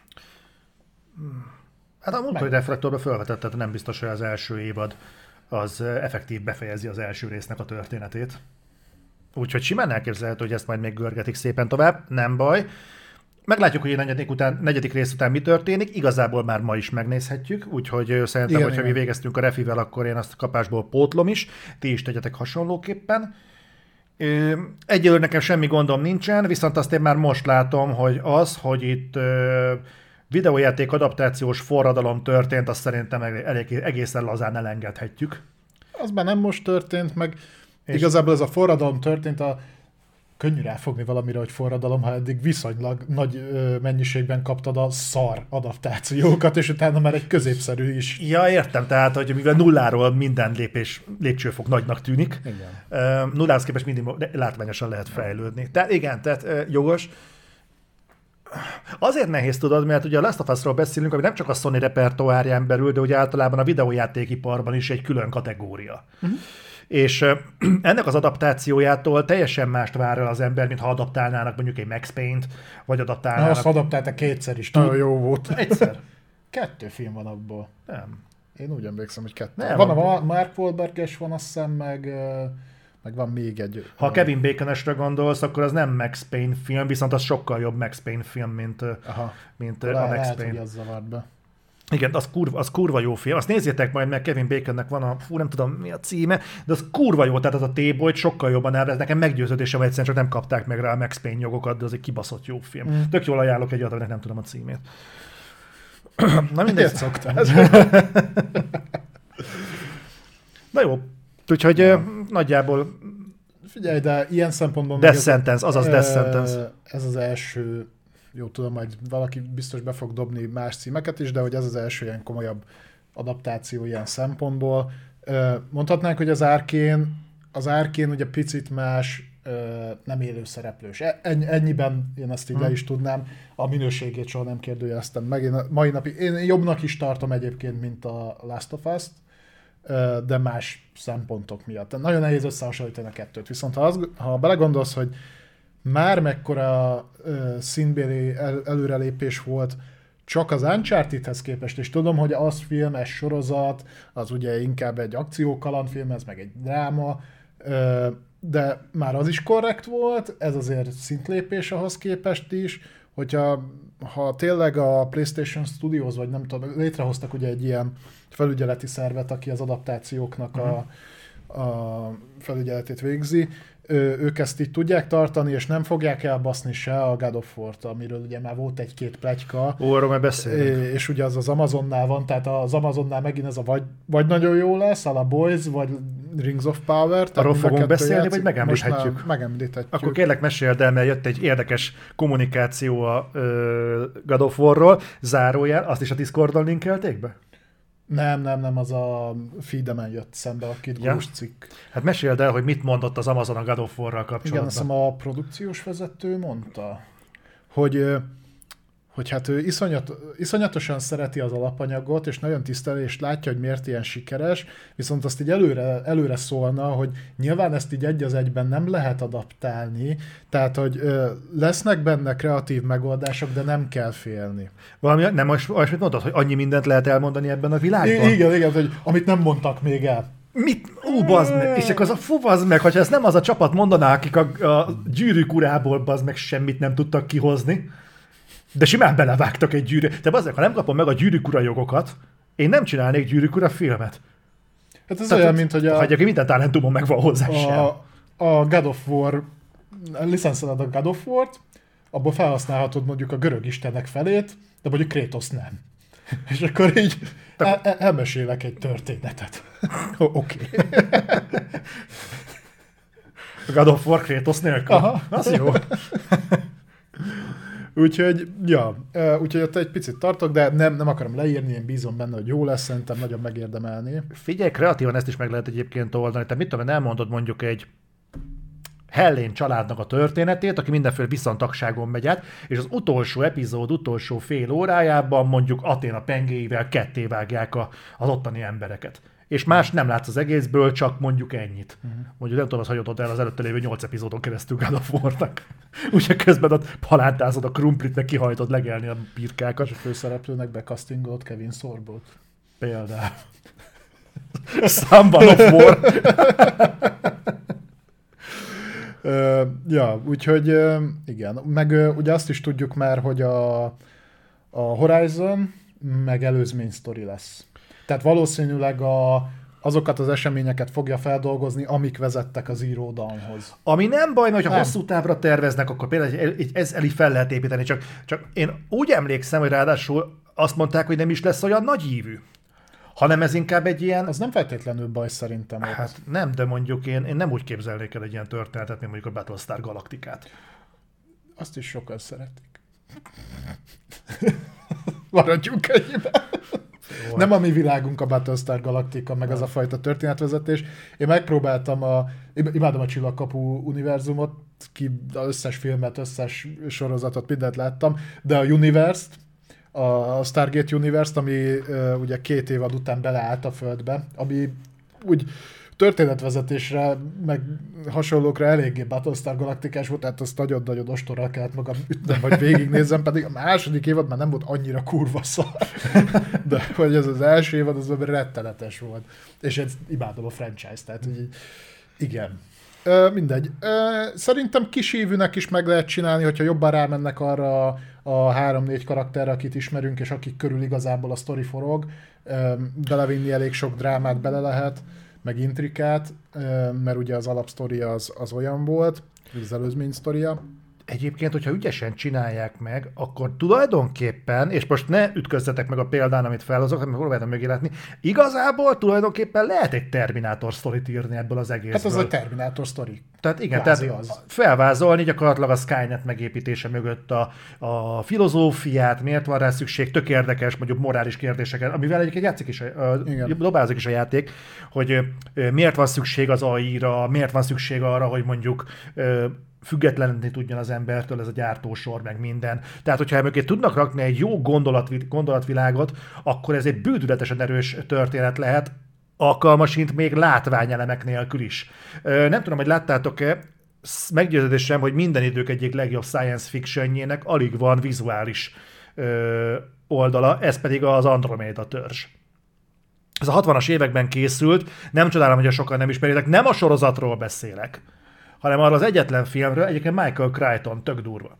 Hát a múltkori reflektorban felvetett, tehát nem biztos, hogy az első évad az effektív befejezi az első résznek a történetét. Úgyhogy simán elképzelhető, hogy ezt majd még görgetik szépen tovább, nem baj. Meglátjuk, hogy a negyedik, után, negyedik rész után mi történik, igazából már ma is megnézhetjük, úgyhogy szerintem, igen, hogyha igen. mi végeztünk a refivel, akkor én azt kapásból pótlom is, ti is tegyetek hasonlóképpen. Egyelőre nekem semmi gondom nincsen, viszont azt én már most látom, hogy az, hogy itt videójáték adaptációs forradalom történt, azt szerintem elég, egészen lazán elengedhetjük. Az már nem most történt, meg és igazából ez a forradalom történt a könnyű ráfogni valamire, hogy forradalom, ha eddig viszonylag nagy mennyiségben kaptad a szar adaptációkat, és utána már egy középszerű is. Ja, értem, tehát, hogy mivel nulláról minden lépés, lépcsőfok nagynak tűnik, igen. nullához képest mindig látványosan lehet fejlődni. Tehát igen, tehát jogos. Azért nehéz tudod, mert ugye a Last of Us-ról beszélünk, ami nem csak a Sony repertoárján belül, de ugye általában a videójátékiparban is egy külön kategória. Uh-huh. És *clears throat* ennek az adaptációjától teljesen mást vár el az ember, mint ha adaptálnának mondjuk egy Max Payne-t, vagy adaptálnának... Na, azt adaptálta kétszer is, nagyon jó volt. Egyszer. Kettő film van abból. Nem. Én úgy emlékszem, hogy kettő. Nem, van a Mark Wahlberg-es van, azt hiszem, meg meg van még egy... Ha Kevin bacon gondolsz, akkor az nem Max Payne film, viszont az sokkal jobb Max Payne film, mint, Aha. mint Le, a Max lehet, Payne. az zavart be. Igen, az kurva, az kurva jó film. Azt nézzétek majd meg, Kevin Baconnek van a, fú, nem tudom mi a címe, de az kurva jó, tehát az a t sokkal jobban el, ez nekem meggyőződésem, egyszerűen csak nem kapták meg rá a Max Payne jogokat, de az egy kibaszott jó film. Mm. Tök jól ajánlok egy aminek nem tudom a címét. *clears throat* Na mindegy. szoktál. *laughs* *laughs* Na jó, úgyhogy ja. nagyjából Figyelj, de ilyen szempontból... Death Sentence, azaz Death Sentence. Ez az első, jó tudom, majd valaki biztos be fog dobni más címeket is, de hogy ez az első ilyen komolyabb adaptáció ilyen szempontból. Mondhatnánk, hogy az árkén, az árkén ugye picit más, nem élő szereplős. E, ennyiben én ezt így hmm. le is tudnám. A minőségét soha nem kérdőjeleztem meg. Én mai napig, én jobbnak is tartom egyébként, mint a Last of Us-t de más szempontok miatt. Nagyon nehéz összehasonlítani a kettőt. Viszont ha, az, ha belegondolsz, hogy már mekkora uh, színbéli el, előrelépés volt csak az Uncharted-hez képest, és tudom, hogy az film, ez sorozat, az ugye inkább egy akciókalandfilm, ez meg egy dráma, de már az is korrekt volt, ez azért szintlépés ahhoz képest is, hogyha ha tényleg a PlayStation Studios, vagy nem tudom, létrehoztak ugye egy ilyen felügyeleti szervet, aki az adaptációknak uh-huh. a, a felügyeletét végzi, ők ezt így tudják tartani, és nem fogják elbaszni se a God of War-t, amiről ugye már volt egy-két pletyka. Ó, arról már beszélünk. És ugye az az Amazonnál van, tehát az Amazonnál megint ez a vagy, vagy nagyon jó lesz, a Boys, vagy Rings of Power. Arról fogunk beszélni, játszik. vagy megemlíthetjük? megemlíthetjük. Akkor kérlek meséld el, mert jött egy érdekes kommunikáció a uh, God of War-ról, zárójel, azt is a Discordon linkelték be? Nem, nem, nem, az a feedemen jött szembe a két ja. cikk. Hát meséld el, hogy mit mondott az Amazon a God of War-ral kapcsolatban. Igen, azt a produkciós vezető mondta, hogy hogy hát ő iszonyat, iszonyatosan szereti az alapanyagot, és nagyon tiszteli, és látja, hogy miért ilyen sikeres, viszont azt így előre, előre szólna, hogy nyilván ezt így egy az egyben nem lehet adaptálni, tehát, hogy ö, lesznek benne kreatív megoldások, de nem kell félni. Valami, nem most mondod, hogy annyi mindent lehet elmondani ebben a világban? I- igen, igen, hogy amit nem mondtak még el. Mit? Ú, bazd meg! És akkor az a fú, bazd meg, hogyha ez nem az a csapat mondaná, akik a, a gyűrűk urából, bazd meg, semmit nem tudtak kihozni, de simán belevágtak egy gyűrű. De bazd meg, ha nem kapom meg a gyűrűk ura jogokat, én nem csinálnék gyűrűk ura filmet. Hát ez Tehát, olyan, mint hogy a, Hagyja ki, minden talentumon megvan hozzá sem. a, a God of War, licenszeled a God of War-t, abból felhasználhatod mondjuk a görög istenek felét, de mondjuk Kratos nem. *laughs* És akkor így el, el, elmesélek egy történetet. *laughs* Oké. A God of War Kratos nélkül. Aha. Az jó. *laughs* Úgyhogy, ja, úgyhogy ott egy picit tartok, de nem, nem akarom leírni, én bízom benne, hogy jó lesz, szerintem nagyon megérdemelni. Figyelj, kreatívan ezt is meg lehet egyébként oldani. Te mit tudom, elmondod mondjuk egy Hellén családnak a történetét, aki mindenféle viszontagságon megy át, és az utolsó epizód, utolsó fél órájában mondjuk Aténa pengéivel ketté vágják a, az ottani embereket. És más nem látsz az egészből, csak mondjuk ennyit. Uh-huh. Mondjuk nem tudom, az hagyott el az előtte lévő 8 epizódon keresztül God of War-nak. *laughs* Úgyhogy közben ott palántázod a krumplit, meg kihajtod legelni a birkákat. És a főszereplőnek becastingolt Kevin Sorbot. Például. *laughs* Számban of War. *laughs* Ö, ja, úgyhogy igen. Meg ugye azt is tudjuk már, hogy a, a Horizon meg előzmény sztori lesz. Tehát valószínűleg a, azokat az eseményeket fogja feldolgozni, amik vezettek az íródalhoz. Ami nem baj, mert ha Nem. hosszú távra terveznek, akkor például egy, ez elég fel lehet építeni, csak, csak én úgy emlékszem, hogy ráadásul azt mondták, hogy nem is lesz olyan nagy ívű, hanem ez inkább egy ilyen, Az nem feltétlenül baj szerintem. ott. hát nem, de mondjuk én, én nem úgy képzelnék el egy ilyen történetet, mint mondjuk a Battlestar Galaktikát. Azt is sokan szeretik. *laughs* Maradjunk ennyiben. Nem a mi világunk a Battlestar Galactica, meg az a fajta történetvezetés. Én megpróbáltam a, im- imádom a Csillagkapu univerzumot, ki az összes filmet, összes sorozatot, mindent láttam, de a Universe-t, a Stargate Universe-t, ami uh, ugye két évad után beleállt a földbe, ami úgy történetvezetésre, meg hasonlókra eléggé Battlestar Galaktikás volt, tehát azt nagyon-nagyon ostorral kellett magam ütnem, vagy végignézzem, pedig a második évad már nem volt annyira kurva szar. De hogy ez az első évad, az rettenetes volt. És én imádom a franchise, tehát így, igen. Mindegy. Ö, szerintem kisívűnek is meg lehet csinálni, hogyha jobban rámennek arra a- három-négy karakterre, akit ismerünk, és akik körül igazából a sztori forog. Belevinni elég sok drámát bele lehet, meg intrikát, mert ugye az alapsztoria az, az olyan volt, az előzmény sztoria. Egyébként, hogyha ügyesen csinálják meg, akkor tulajdonképpen, és most ne ütközzetek meg a példán, amit felhozok, hanem próbáltam mögé látni, igazából tulajdonképpen lehet egy Terminátor sztorit írni ebből az egészből. Hát az egy Terminátor sztori. Tehát igen, Kvázi tehát az. felvázolni gyakorlatilag a Skynet megépítése mögött a, a filozófiát, miért van rá szükség, tök érdekes, mondjuk morális kérdéseket, amivel egyébként játszik is, a- Igen. dobázik is a játék, hogy miért van szükség az AI-ra, miért van szükség arra, hogy mondjuk függetleníteni tudjon az embertől ez a gyártósor, meg minden. Tehát, hogyha mögé tudnak rakni egy jó gondolatvi, gondolatvilágot, akkor ez egy bődületesen erős történet lehet, alkalmasint még látványelemek nélkül is. Nem tudom, hogy láttátok-e, meggyőződésem, hogy minden idők egyik legjobb science fictionjének alig van vizuális oldala, ez pedig az Andromeda törzs. Ez a 60-as években készült, nem csodálom, hogy a sokan nem ismeritek, nem a sorozatról beszélek, hanem arról az egyetlen filmről, egyébként Michael Crichton, tök durva.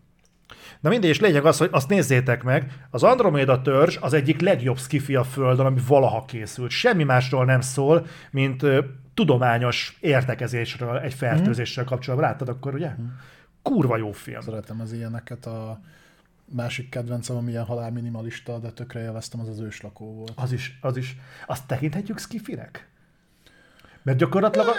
Na mindegy, és lényeg az, hogy azt nézzétek meg, az Andromeda törzs az egyik legjobb skifi a Földön, ami valaha készült. Semmi másról nem szól, mint ö, tudományos értekezésről, egy fertőzéssel kapcsolatban. Láttad akkor, ugye? Kurva jó film. Szeretem az ilyeneket. A másik kedvencem, ami ilyen halál minimalista, de tökre élveztem, az az őslakó volt. Az is, az is. Azt tekinthetjük skifinek? Mert gyakorlatilag... A...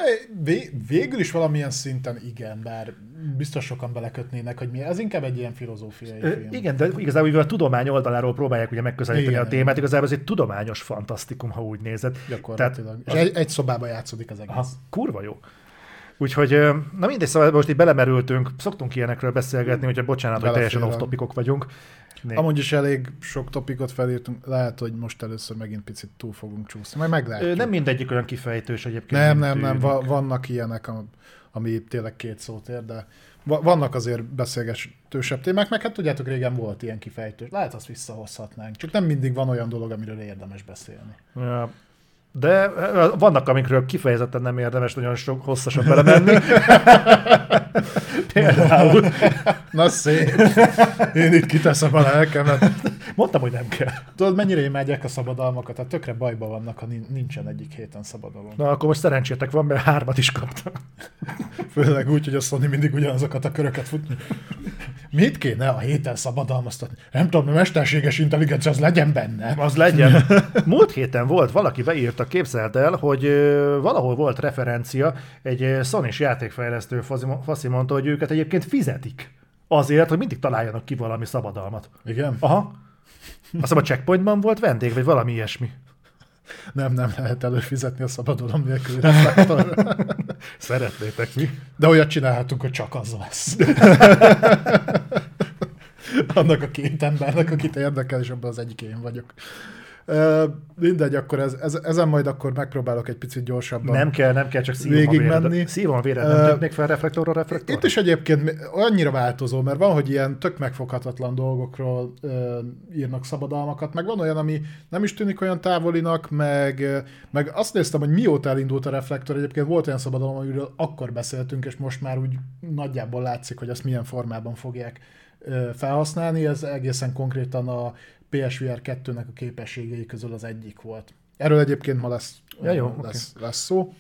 Vé- végül is valamilyen szinten igen, bár biztos sokan belekötnének, hogy mi. Ez inkább egy ilyen filozófiai Ö, film. Igen, de igazából mivel a tudomány oldaláról próbálják ugye megközelíteni Igen, a témát, igazából ez egy tudományos fantasztikum, ha úgy nézed. Gyakorlatilag. Tehát És egy, egy szobában játszódik az egész. Aha, kurva jó. Úgyhogy, na mindegy, szóval most így belemerültünk, szoktunk ilyenekről beszélgetni, hogyha bocsánat, hogy teljesen off-topikok vagyunk. Né. Amúgy is elég sok topikot felírtunk, lehet, hogy most először megint picit túl fogunk csúszni, majd Ö, meglátjuk. Nem mindegyik olyan kifejtős egyébként. nem, nem, nem, va- vannak ilyenek, am- ami tényleg két szót ér, de va- vannak azért beszélgetősebb témák, meg hát tudjátok, régen volt ilyen kifejtős. Lehet, azt visszahozhatnánk. Csak nem mindig van olyan dolog, amiről érdemes beszélni. Ja. De vannak, amikről kifejezetten nem érdemes nagyon sok hosszasan belemenni. *laughs* Például. Na szép. Én itt kiteszem a lelkemet. Mondtam, hogy nem kell. Tudod, mennyire imádják a szabadalmakat? Tehát tökre bajba vannak, ha nin- nincsen egyik héten szabadalom. Na, akkor most szerencsétek van, mert hármat is kaptam. Főleg úgy, hogy a Sony mindig ugyanazokat a köröket fut. Mit kéne a héten szabadalmaztatni? Nem tudom, a mesterséges intelligencia az legyen benne. Az legyen. Múlt héten volt, valaki beírta, képzeld el, hogy valahol volt referencia, egy ö, Sony-s játékfejlesztő faszi mondta, hogy őket egyébként fizetik. Azért, hogy mindig találjanak ki valami szabadalmat. Igen? Aha. Azt a checkpointban volt vendég, vagy valami ilyesmi. Nem, nem lehet előfizetni a szabadalom nélküli reflektorra. *laughs* Szeretnétek mi? De olyat csinálhatunk, hogy csak az lesz. Annak a két embernek, akit érdekel, és abban az egyik én vagyok. Mindegy, akkor ez, ez, ezen majd akkor megpróbálok egy picit gyorsabban. Nem kell, nem kell, csak szívom Végig a véred. menni. Szívom a véred, nem uh, még fel reflektorról reflektor? Itt is egyébként annyira változó, mert van, hogy ilyen tök megfoghatatlan dolgokról írnak szabadalmakat, meg van olyan, ami nem is tűnik olyan távolinak, meg, meg azt néztem, hogy mióta elindult a reflektor, egyébként volt olyan szabadalom, amiről akkor beszéltünk, és most már úgy nagyjából látszik, hogy azt milyen formában fogják felhasználni, ez egészen konkrétan a PSVR 2-nek a képességei közül az egyik volt. Erről egyébként ma lesz, Ja, jó, lesz, lesz szó.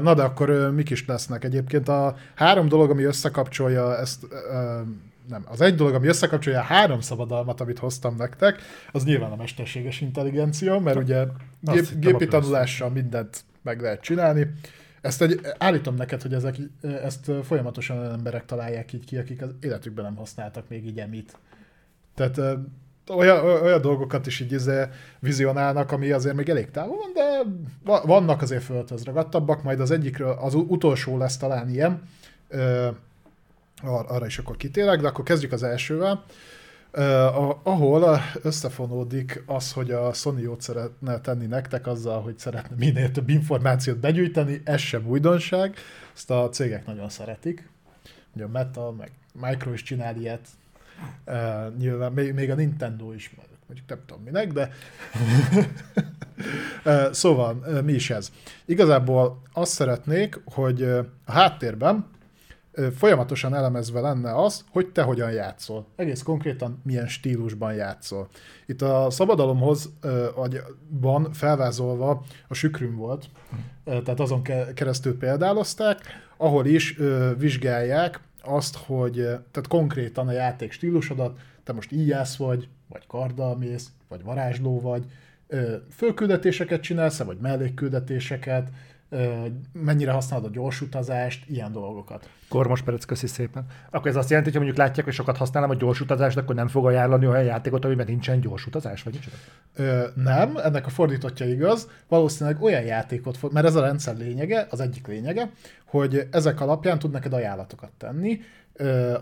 Na de akkor mik is lesznek? Egyébként a három dolog, ami összekapcsolja ezt, nem, az egy dolog, ami összekapcsolja a három szabadalmat, amit hoztam nektek, az nyilván a mesterséges intelligencia, mert ugye gép, gépi tanulással mindent meg lehet csinálni. Ezt egy, állítom neked, hogy ezek, ezt folyamatosan olyan emberek találják így ki, akik az életükben nem használtak még így emit. Tehát olyan, olyan dolgokat is így izé vizionálnak, ami azért még elég távol van, de va- vannak azért földhöz ragadtabbak, majd az egyikről, az utolsó lesz talán ilyen, ö, ar- arra is akkor kitérek, de akkor kezdjük az elsővel, ahol összefonódik az, hogy a Sony jót szeretne tenni nektek azzal, hogy szeretne minél több információt begyűjteni, ez sem újdonság, ezt a cégek nagyon szeretik. Ugye a Meta, meg Micro is csinál ilyet, Uh, nyilván még, még a Nintendo is, mondjuk nem tudom minek, de *laughs* uh, szóval uh, mi is ez? Igazából azt szeretnék, hogy a háttérben folyamatosan elemezve lenne az, hogy te hogyan játszol. Egész konkrétan milyen stílusban játszol. Itt a szabadalomhoz van felvázolva a sükrüm volt, tehát azon ke- keresztül példálozták, ahol is vizsgálják azt, hogy eh, tehát konkrétan a játék stílusodat, te most íjász vagy, vagy karddal mész, vagy varázsló vagy, főküldetéseket csinálsz vagy mellékküldetéseket, mennyire használod a gyors utazást, ilyen dolgokat. Kormos Perec, köszi szépen. Akkor ez azt jelenti, hogy mondjuk látják, hogy sokat használom a gyors utazást, akkor nem fog ajánlani olyan játékot, amiben nincsen gyors utazás, vagy? Ö, nem, ennek a fordítottja igaz, valószínűleg olyan játékot fog, mert ez a rendszer lényege, az egyik lényege, hogy ezek alapján tud neked ajánlatokat tenni,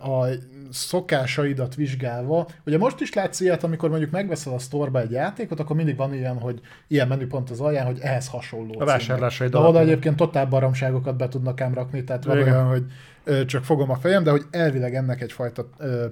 a szokásaidat vizsgálva. Ugye most is látsz ilyet, amikor mondjuk megveszel a sztorba egy játékot, akkor mindig van ilyen, hogy ilyen menüpont az alján, hogy ehhez hasonló. címek. vásárlásaid De oda egyébként totál baromságokat be tudnak ám rakni, tehát van olyan, hogy csak fogom a fejem, de hogy elvileg ennek egyfajta ö,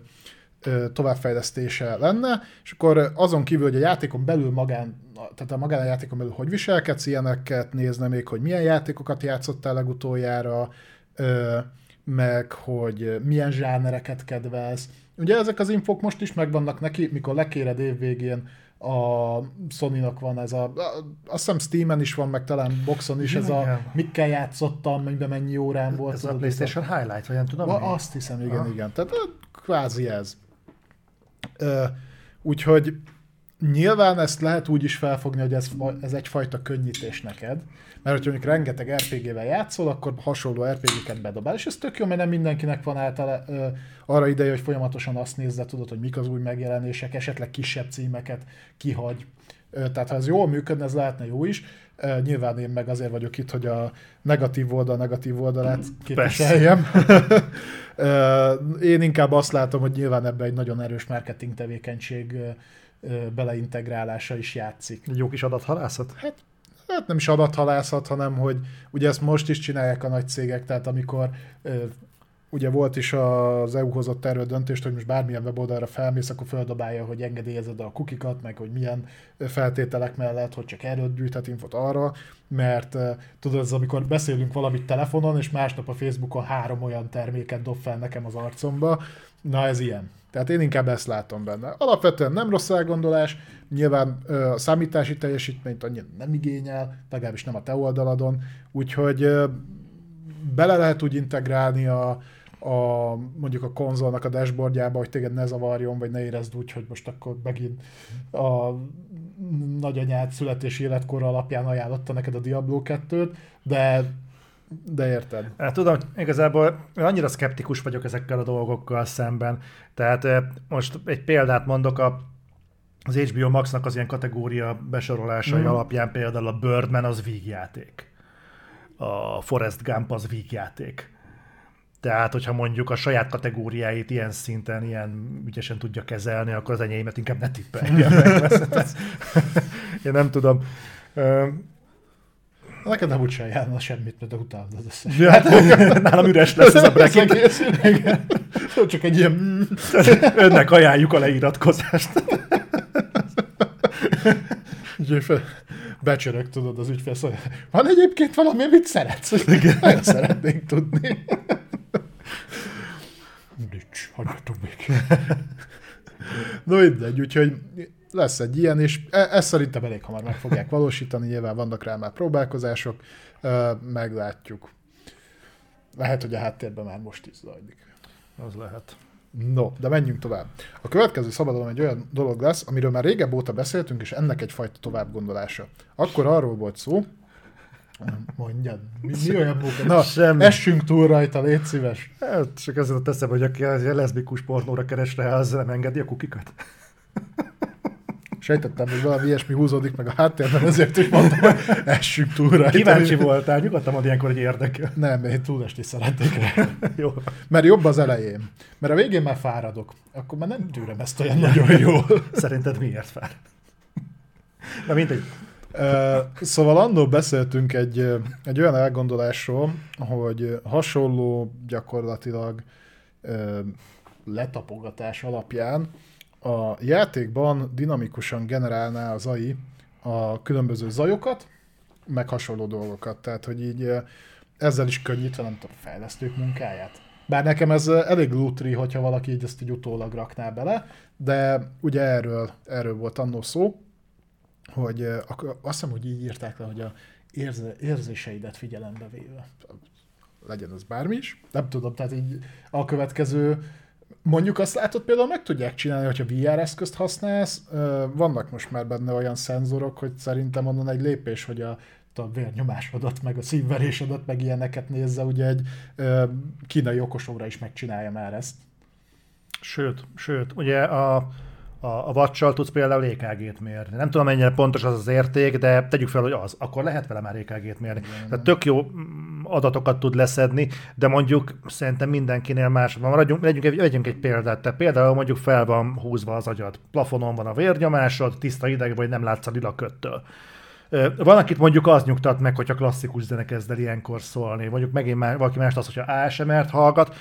továbbfejlesztése lenne, és akkor azon kívül, hogy a játékon belül magán, tehát a magán a játékon belül hogy viselkedsz, ilyeneket nézne még, hogy milyen játékokat játszottál legutoljára, ö, meg hogy milyen zsánereket kedvelsz. Ugye ezek az infok most is megvannak neki, mikor lekéred évvégén a Sony-nak van ez a, a- azt hiszem Steam-en is van, meg talán Boxon is ez a mikkel játszottam, mennyiben mennyi órán volt. Ez a PlayStation Highlight, vagy nem tudom. Va, azt hiszem, igen, Aha. igen. Tehát ö, kvázi ez. Úgyhogy nyilván ezt lehet úgy is felfogni, hogy ez, ez egyfajta könnyítés neked, mert hogyha mondjuk rengeteg RPG-vel játszol, akkor hasonló RPG-ket bedobál, és ez tök jó, mert nem mindenkinek van által ö, arra ideje, hogy folyamatosan azt nézze, tudod, hogy mik az új megjelenések, esetleg kisebb címeket kihagy. Ö, tehát ha ez jól működne, ez lehetne jó is. Ö, nyilván én meg azért vagyok itt, hogy a negatív oldal negatív oldalát képviseljem. *laughs* Ö, én inkább azt látom, hogy nyilván ebbe egy nagyon erős marketing tevékenység beleintegrálása is játszik. Egy jó kis adathalászat? Hát, hát nem is adathalászat, hanem hogy ugye ezt most is csinálják a nagy cégek, tehát amikor ugye volt is az EU hozott erről döntést, hogy most bármilyen weboldalra felmész, akkor földobálja, hogy engedélyezed a kukikat, meg hogy milyen feltételek mellett, hogy csak erről gyűjthet infot arra, mert tudod, ez amikor beszélünk valamit telefonon, és másnap a Facebookon három olyan terméket dob fel nekem az arcomba, na ez ilyen. Tehát én inkább ezt látom benne. Alapvetően nem rossz elgondolás, nyilván a számítási teljesítményt annyira nem igényel, legalábbis nem a te oldaladon, úgyhogy bele lehet úgy integrálni a, a, mondjuk a konzolnak a dashboardjába, hogy téged ne zavarjon, vagy ne érezd úgy, hogy most akkor megint a nagyanyád születési életkor alapján ajánlotta neked a Diablo 2-t, de de érted. Hát, tudom, igazából annyira szkeptikus vagyok ezekkel a dolgokkal szemben. Tehát most egy példát mondok, a, az HBO Max-nak az ilyen kategória besorolásai mm. alapján például a Birdman az vígjáték. A Forest Gump az vígjáték. Tehát, hogyha mondjuk a saját kategóriáit ilyen szinten, ilyen ügyesen tudja kezelni, akkor az enyémet inkább ne tippelje *laughs* meg. Én nem tudom. Neked nem úgy sem járna semmit, mert utálod az összes. Ja, hát, *laughs* nálam üres lesz ez a bracket. Csak egy ilyen... *laughs* Önnek ajánljuk a leiratkozást. *laughs* becsörök, tudod, az ügyfél szóval. Van egyébként valami, amit szeretsz? Igen. Nagyon szeretnénk tudni. Nincs, hagyjatok még. no mindegy, úgyhogy lesz egy ilyen, és e- ezt szerintem elég hamar meg fogják valósítani, nyilván vannak rá már próbálkozások, meglátjuk. Lehet, hogy a háttérben már most is zajlik. Az lehet. No, de menjünk tovább. A következő szabadalom egy olyan dolog lesz, amiről már régebb óta beszéltünk, és ennek egyfajta továbbgondolása. Akkor arról volt szó, Mondjad, mi, mi olyan munka? Na, Semmi. essünk túl rajta, légy szíves. Hát, csak ezzel teszem, hogy aki a leszbikus pornóra keres rá, az nem engedi a kukikat. Sejtettem, hogy valami ilyesmi húzódik meg a háttérben, ezért is mondtam, hogy essünk túl rajta. Kíváncsi voltál, nyugodtan mond ilyenkor, hogy érdekel. Nem, én túlesti szeretnék. *laughs* Jó. Mert jobb az elején. Mert a végén már fáradok. Akkor már nem tűrem ezt olyan nagyon jól. *laughs* Szerinted miért fárad? Na mindegy. Szóval annól beszéltünk egy, egy olyan elgondolásról, hogy hasonló gyakorlatilag letapogatás alapján a játékban dinamikusan generálná az AI a különböző zajokat, meg hasonló dolgokat. Tehát, hogy így ezzel is könnyítve, nem tudom, fejlesztők munkáját. Bár nekem ez elég lutri, hogyha valaki így ezt így utólag rakná bele, de ugye erről, erről volt annó szó, hogy azt hiszem, hogy így írták le, hogy a érze, érzéseidet figyelembe véve. Legyen az bármi is. Nem tudom, tehát így a következő Mondjuk azt látod, például meg tudják csinálni, hogyha VR eszközt használsz, vannak most már benne olyan szenzorok, hogy szerintem onnan egy lépés, hogy a, a vérnyomásodat, meg a szívverésedet, meg ilyeneket nézze, ugye egy kínai okosóra is megcsinálja már ezt. Sőt, sőt, ugye a, a, a vacsal tudsz például EKG-t mérni. Nem tudom, mennyire pontos az az érték, de tegyük fel, hogy az. Akkor lehet vele már EKG-t mérni. Igen. Tehát tök jó mm, adatokat tud leszedni, de mondjuk szerintem mindenkinél más van. Maradjunk, vegyünk, egy, vegyünk egy példát. Tehát például mondjuk fel van húzva az agyad. Plafonon van a vérnyomásod, tiszta ideg vagy nem látsz a lila köttől. Van, akit mondjuk az nyugtat meg, hogyha klasszikus zene kezd el ilyenkor szólni. Mondjuk megint már, valaki más az, hogyha ASMR-t hallgat,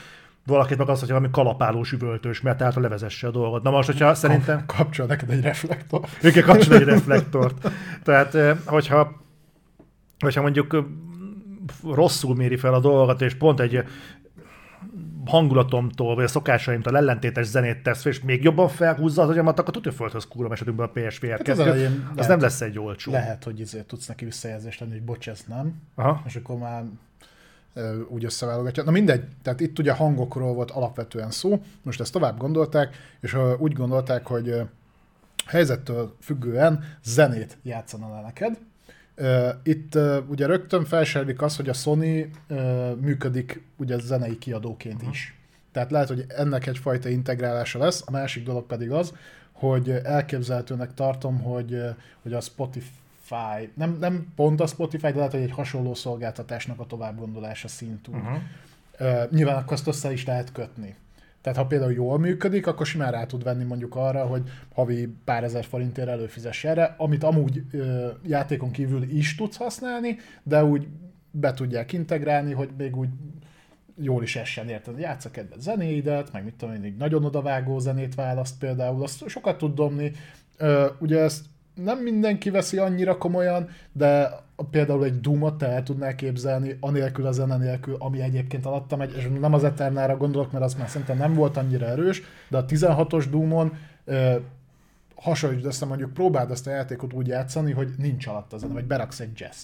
valakit meg az, hogy valami kalapálós üvöltős, mert tehát levezesse a dolgot. Na most, hogyha szerintem... Kapcsol neked egy reflektor. Igen, kapcsol egy reflektort. Tehát, hogyha, hogyha mondjuk rosszul méri fel a dolgot, és pont egy hangulatomtól, vagy a szokásaimtól ellentétes zenét tesz, és még jobban felhúzza az agyamat, akkor tudja földhöz kúrom esetünkben a PSVR hát. Az lehet, nem lesz egy olcsó. Lehet, hogy izé tudsz neki visszajelzést tenni, hogy bocs, ez nem. Aha. És akkor már úgy összeválogatja. Na mindegy, tehát itt ugye hangokról volt alapvetően szó, most ezt tovább gondolták, és úgy gondolták, hogy helyzettől függően zenét játszana le neked. Itt ugye rögtön felsejlik az, hogy a Sony működik ugye zenei kiadóként uh-huh. is. Tehát lehet, hogy ennek egyfajta integrálása lesz, a másik dolog pedig az, hogy elképzelhetőnek tartom, hogy, hogy a Spotify Spotify, nem, nem pont a Spotify, de lehet, hogy egy hasonló szolgáltatásnak a továbbgondolása szintű. Uh-huh. Uh, nyilván akkor azt össze is lehet kötni. Tehát ha például jól működik, akkor simán rá tud venni mondjuk arra, hogy havi pár ezer forintért előfizess erre, amit amúgy ö, játékon kívül is tudsz használni, de úgy be tudják integrálni, hogy még úgy jól is essen, érted? Játsz a kedvenc zenéidet, meg mit tudom én, nagyon odavágó zenét választ például, azt sokat tud dobni. Ö, ugye ezt nem mindenki veszi annyira komolyan, de például egy Doom-ot el tudnál képzelni, anélkül a zene nélkül, ami egyébként alatta megy, és nem az Eternára gondolok, mert az már szerintem nem volt annyira erős, de a 16-os Doom-on hasonlítsd össze, mondjuk próbáld ezt a játékot úgy játszani, hogy nincs alatt a zene, vagy beraksz egy jazz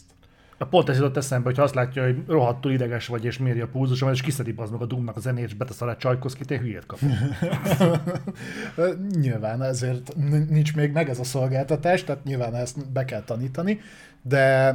Pont ez jutott eszembe, hogy azt látja, hogy rohadtul ideges vagy, és méri a pulzusom, és kiszedi az meg a Doomnak a zenét, és betesz alá Csajkoszkit, én hülyét kapom. *laughs* nyilván ezért nincs még meg ez a szolgáltatás, tehát nyilván ezt be kell tanítani, de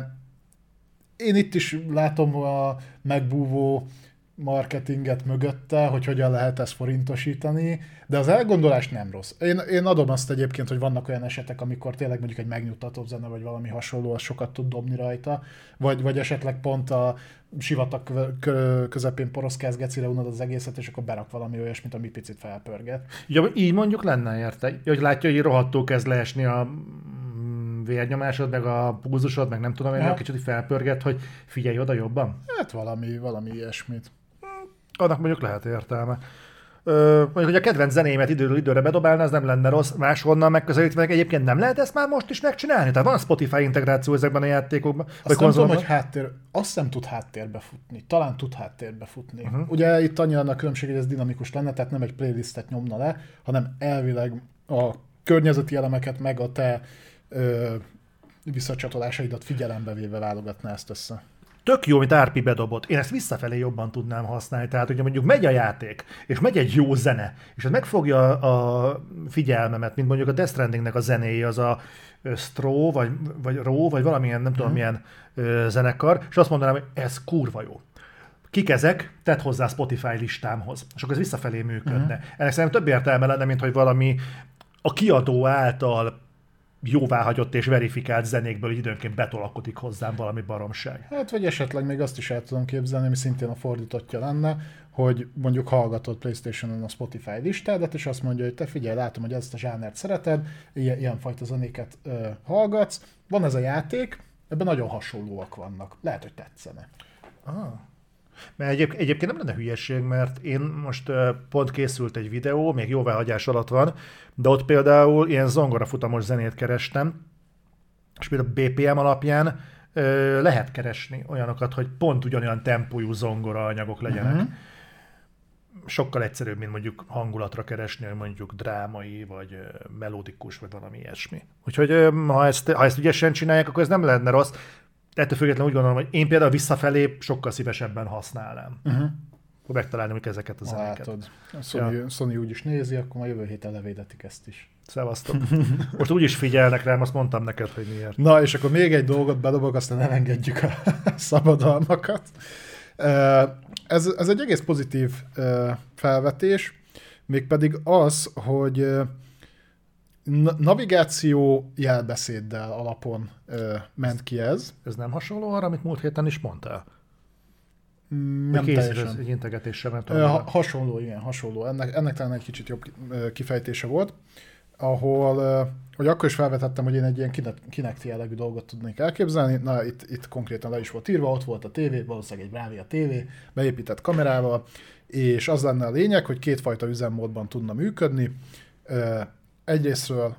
én itt is látom a megbúvó marketinget mögötte, hogy hogyan lehet ezt forintosítani, de az elgondolás nem rossz. Én, én adom azt egyébként, hogy vannak olyan esetek, amikor tényleg mondjuk egy megnyugtató zene, vagy valami hasonló, az sokat tud dobni rajta, vagy, vagy esetleg pont a sivatag közepén poroszkáz gecire unod az egészet, és akkor berak valami olyasmit, ami picit felpörget. Ja, így mondjuk lenne érte, hogy látja, hogy rohadtul kezd leesni a vérnyomásod, meg a pulzusod, meg nem tudom, hogy kicsit felpörget, hogy figyelj oda jobban? Hát valami, valami ilyesmit annak mondjuk lehet értelme. Ö, mondjuk, hogy a kedvenc zenémet időről időre bedobálna, az nem lenne rossz, máshonnan megközelítve, meg egyébként nem lehet ezt már most is megcsinálni? Tehát van Spotify integráció ezekben a játékokban? Azt nem tudom, hogy háttér, azt nem tud háttérbe futni, talán tud háttérbe futni. Uh-huh. Ugye itt annyi a különbség, hogy ez dinamikus lenne, tehát nem egy playlistet nyomna le, hanem elvileg a környezeti elemeket meg a te ö, visszacsatolásaidat figyelembe véve válogatná ezt össze tök jó, amit Árpi bedobott. Én ezt visszafelé jobban tudnám használni. Tehát, hogyha mondjuk megy a játék, és megy egy jó zene, és ez megfogja a figyelmemet, mint mondjuk a Death Strandingnek a zenéi, az a Stro, vagy, vagy Ró, vagy valamilyen, nem tudom, mhm. milyen ö, zenekar, és azt mondanám, hogy ez kurva jó kik ezek, tedd hozzá Spotify listámhoz. És akkor ez visszafelé működne. Uh-huh. Ennek szerintem több értelme lenne, mint hogy valami a kiadó által jóváhagyott és verifikált zenékből időnként betolakodik hozzám valami baromság. Hát, vagy esetleg még azt is el tudom képzelni, ami szintén a fordítottja lenne, hogy mondjuk hallgatod PlayStation-on a Spotify listádat, és azt mondja, hogy te figyelj, látom, hogy ezt a zsánert szereted, ilyen, ilyenfajta zenéket ö, hallgatsz, van ez a játék, ebben nagyon hasonlóak vannak. Lehet, hogy tetszene. Ah. Mert egyéb, egyébként nem lenne hülyeség, mert én most pont készült egy videó, még jóváhagyás alatt van, de ott például ilyen zongorafutamos zenét kerestem, és például BPM alapján ö, lehet keresni olyanokat, hogy pont ugyanolyan tempójú zongora anyagok legyenek. Uh-huh. Sokkal egyszerűbb, mint mondjuk hangulatra keresni, hogy mondjuk drámai, vagy melódikus, vagy valami ilyesmi. Úgyhogy ha ezt, ha ezt ügyesen csinálják, akkor ez nem lenne rossz ettől függetlenül úgy gondolom, hogy én például visszafelé sokkal szívesebben használnám. Uh-huh. Akkor megtalálni hogy ezeket a zenéket. Látod. A Sony, ja. Sony úgy is nézi, akkor majd jövő héten levédetik ezt is. Szevasztok. *laughs* Most úgy is figyelnek rám, azt mondtam neked, hogy miért. Na, és akkor még egy dolgot bedobok, aztán elengedjük a *laughs* szabadalmakat. Ez, ez egy egész pozitív felvetés, mégpedig az, hogy navigáció jelbeszéddel alapon ö, ment ki ez. Ez nem hasonló arra, amit múlt héten is mondtál? Mm, nem teljesen. egy integetésre, mert ha, hasonló, igen, hasonló. Ennek, ennek talán egy kicsit jobb kifejtése volt, ahol, hogy akkor is felvetettem, hogy én egy ilyen Kinect jellegű dolgot tudnék elképzelni. Na, itt, itt konkrétan le is volt írva, ott volt a tévé, valószínűleg egy Bravia tévé, beépített kamerával, és az lenne a lényeg, hogy kétfajta üzemmódban tudna működni egyrésztről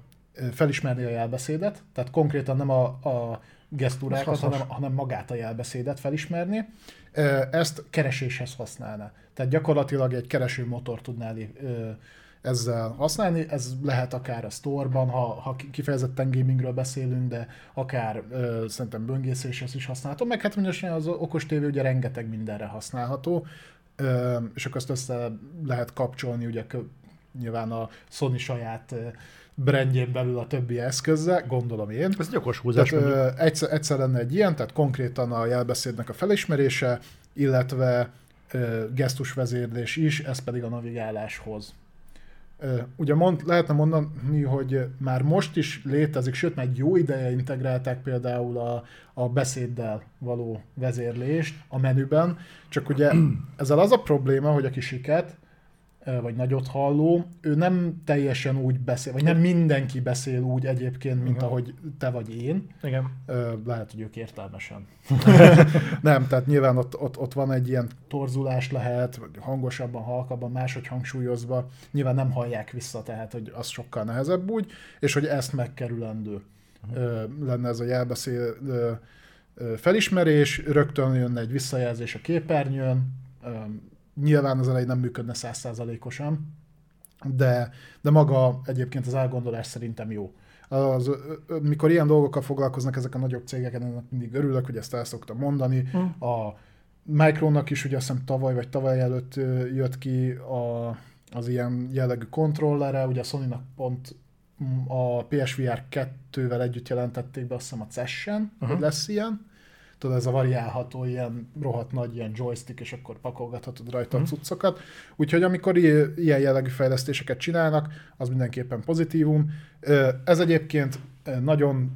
felismerni a jelbeszédet, tehát konkrétan nem a, a gesztúrákat, hanem, hanem magát a jelbeszédet felismerni. Ezt kereséshez használna. Tehát gyakorlatilag egy keresőmotor tudnál ezzel használni. Ez lehet akár a store-ban, ha, ha kifejezetten gamingről beszélünk, de akár ö, szerintem böngészéshez is használható. Meg hát mindesetre az okos tévé ugye rengeteg mindenre használható, és akkor ezt össze lehet kapcsolni ugye nyilván a Sony saját brandjén belül a többi eszközzel, gondolom én. Ez egy okos húzás. Tehát, egyszer, egyszer lenne egy ilyen, tehát konkrétan a jelbeszédnek a felismerése, illetve gesztusvezérlés is, ez pedig a navigáláshoz. Ugye mond, lehetne mondani, hogy már most is létezik, sőt, már egy jó ideje integrálták például a, a beszéddel való vezérlést a menüben, csak ugye *clears throat* ezzel az a probléma, hogy a kisiket vagy nagyot halló, ő nem teljesen úgy beszél, vagy nem mindenki beszél úgy egyébként, mint uh-huh. ahogy te vagy én. Igen. Lehet, hogy ők értelmesen. *laughs* nem, tehát nyilván ott, ott, ott van egy ilyen torzulás lehet, vagy hangosabban, halkabban, máshogy hangsúlyozva. Nyilván nem hallják vissza, tehát hogy az sokkal nehezebb úgy, és hogy ezt megkerülendő uh-huh. lenne ez a jelbeszél felismerés, rögtön jönne egy visszajelzés a képernyőn, nyilván az elején nem működne százszázalékosan, de, de maga egyébként az elgondolás szerintem jó. Az, mikor ilyen dolgokkal foglalkoznak ezek a nagyobb cégek, ennek mindig örülök, hogy ezt el szoktam mondani. Hmm. A Micronak is ugye azt hiszem tavaly vagy tavaly előtt jött ki a, az ilyen jellegű kontrollere, ugye a Sony-nak pont a PSVR 2-vel együtt jelentették be azt hiszem a Session, uh-huh. hogy lesz ilyen tudod, ez a variálható ilyen rohadt nagy ilyen joystick, és akkor pakolgathatod rajta mm. a mhm. cuccokat. Úgyhogy amikor ilyen jellegű fejlesztéseket csinálnak, az mindenképpen pozitívum. Ez egyébként nagyon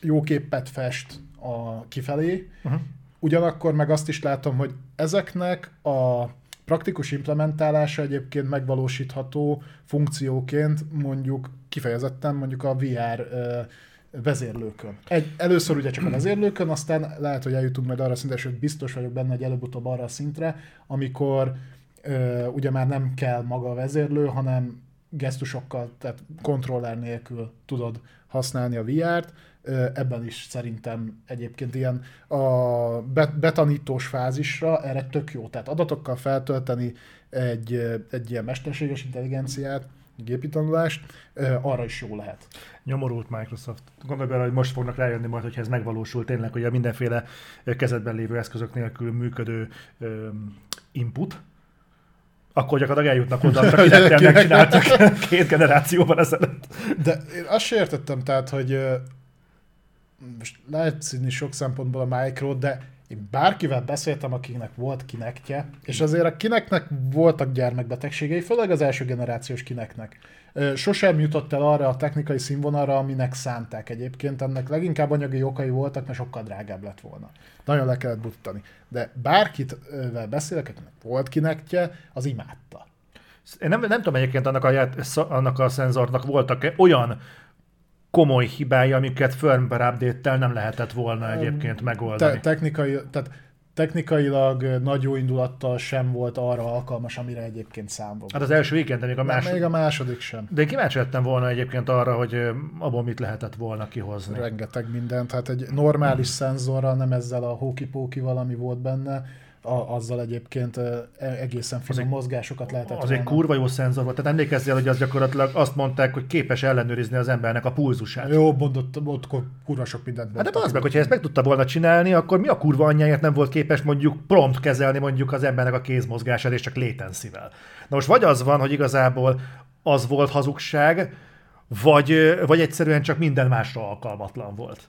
jó képet fest a kifelé, uh-huh. ugyanakkor meg azt is látom, hogy ezeknek a praktikus implementálása egyébként megvalósítható funkcióként mondjuk kifejezetten mondjuk a VR vezérlőkön. Egy, először ugye csak a vezérlőkön, aztán lehet, hogy eljutunk majd arra a szintre, hogy biztos vagyok benne, hogy előbb-utóbb arra a szintre, amikor ö, ugye már nem kell maga a vezérlő, hanem gesztusokkal, tehát kontroller nélkül tudod használni a VR-t. Ebben is szerintem egyébként ilyen a betanítós fázisra erre tök jó. Tehát adatokkal feltölteni egy, egy ilyen mesterséges intelligenciát, gépi tanulást, arra is jó lehet. Nyomorult Microsoft. Gondolj bele, hogy most fognak rájönni majd, hogyha ez megvalósul tényleg, hogy a mindenféle kezetben lévő eszközök nélkül működő input, akkor gyakorlatilag eljutnak oda, *laughs* csak kinek megcsináltak *laughs* két generációban ezelőtt. De én azt sem értettem, tehát, hogy most lehet színi sok szempontból a micro, de én bárkivel beszéltem, akiknek volt kinektje, és azért a kineknek voltak gyermekbetegségei, főleg az első generációs kineknek. Sosem jutott el arra a technikai színvonalra, aminek szánták egyébként. Ennek leginkább anyagi okai voltak, mert sokkal drágább lett volna. Nagyon le kellett buttani. De bárkit beszélek, akinek volt kinektje, az imádta. Én nem, nem tudom egyébként annak a, annak a szenzornak voltak olyan komoly hibái, amiket firmware update nem lehetett volna egyébként megoldani. Te- technikai, tehát technikailag nagy jó indulattal sem volt arra alkalmas, amire egyébként számba Hát az első de még a második. Még a második sem. De én kíváncsi lettem volna egyébként arra, hogy abból mit lehetett volna kihozni. Rengeteg mindent. Hát egy normális szenzorral, nem ezzel a hóki valami volt benne, a, azzal egyébként e, egészen finom mozgásokat lehetett Az egy kurva jó szenzor volt. Tehát emlékezzél, hogy az gyakorlatilag azt mondták, hogy képes ellenőrizni az embernek a pulzusát. Jó, mondott, ott kurva sok mindent Hát de az meg, hogyha ezt meg tudta volna csinálni, akkor mi a kurva anyjáért nem volt képes mondjuk prompt kezelni mondjuk az embernek a kézmozgását, és csak létenszivel. Na most vagy az van, hogy igazából az volt hazugság, vagy, vagy egyszerűen csak minden másra alkalmatlan volt.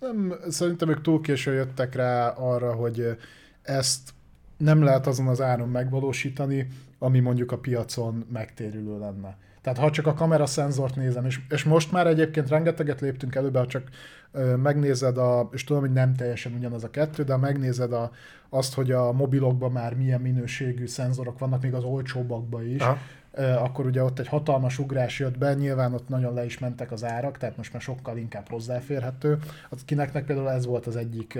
Nem, szerintem ők túl késő jöttek rá arra, hogy ezt nem lehet azon az áron megvalósítani, ami mondjuk a piacon megtérülő lenne. Tehát ha csak a kamera szenzort nézem, és, és most már egyébként rengeteget léptünk előbe, ha csak ö, megnézed, a, és tudom, hogy nem teljesen ugyanaz a kettő, de megnézed a, azt, hogy a mobilokban már milyen minőségű szenzorok vannak, még az olcsóbbakban is, Aha. Ö, akkor ugye ott egy hatalmas ugrás jött be, nyilván ott nagyon le is mentek az árak, tehát most már sokkal inkább hozzáférhető. Az kineknek például ez volt az egyik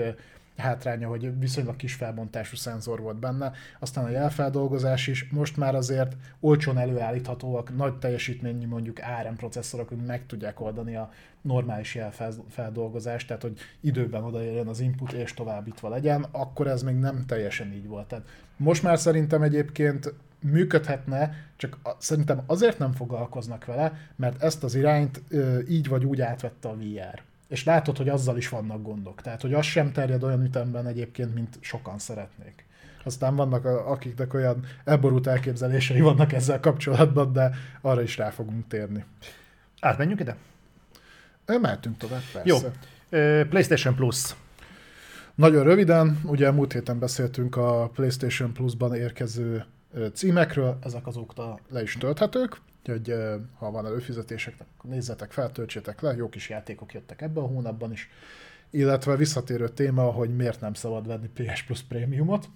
hátránya, hogy viszonylag kis felbontású szenzor volt benne, aztán a jelfeldolgozás is, most már azért olcsón előállíthatóak, nagy teljesítményű mondjuk ARM processzorok, hogy meg tudják oldani a normális jelfeldolgozást, tehát hogy időben odaérjen az input és továbbítva legyen, akkor ez még nem teljesen így volt. Tehát most már szerintem egyébként működhetne, csak szerintem azért nem foglalkoznak vele, mert ezt az irányt így vagy úgy átvette a VR és látod, hogy azzal is vannak gondok. Tehát, hogy az sem terjed olyan ütemben egyébként, mint sokan szeretnék. Aztán vannak, akiknek olyan elborult elképzelései vannak ezzel kapcsolatban, de arra is rá fogunk térni. Átmenjünk ide? Mehetünk tovább, persze. Jó. PlayStation Plus. Nagyon röviden, ugye múlt héten beszéltünk a PlayStation Plus-ban érkező címekről, ezek azóta le is tölthetők. Úgyhogy ha van előfizetések, nézzetek fel, töltsétek le, jó kis játékok jöttek ebben a hónapban is. Illetve visszatérő téma, hogy miért nem szabad venni PS Plus prémiumot.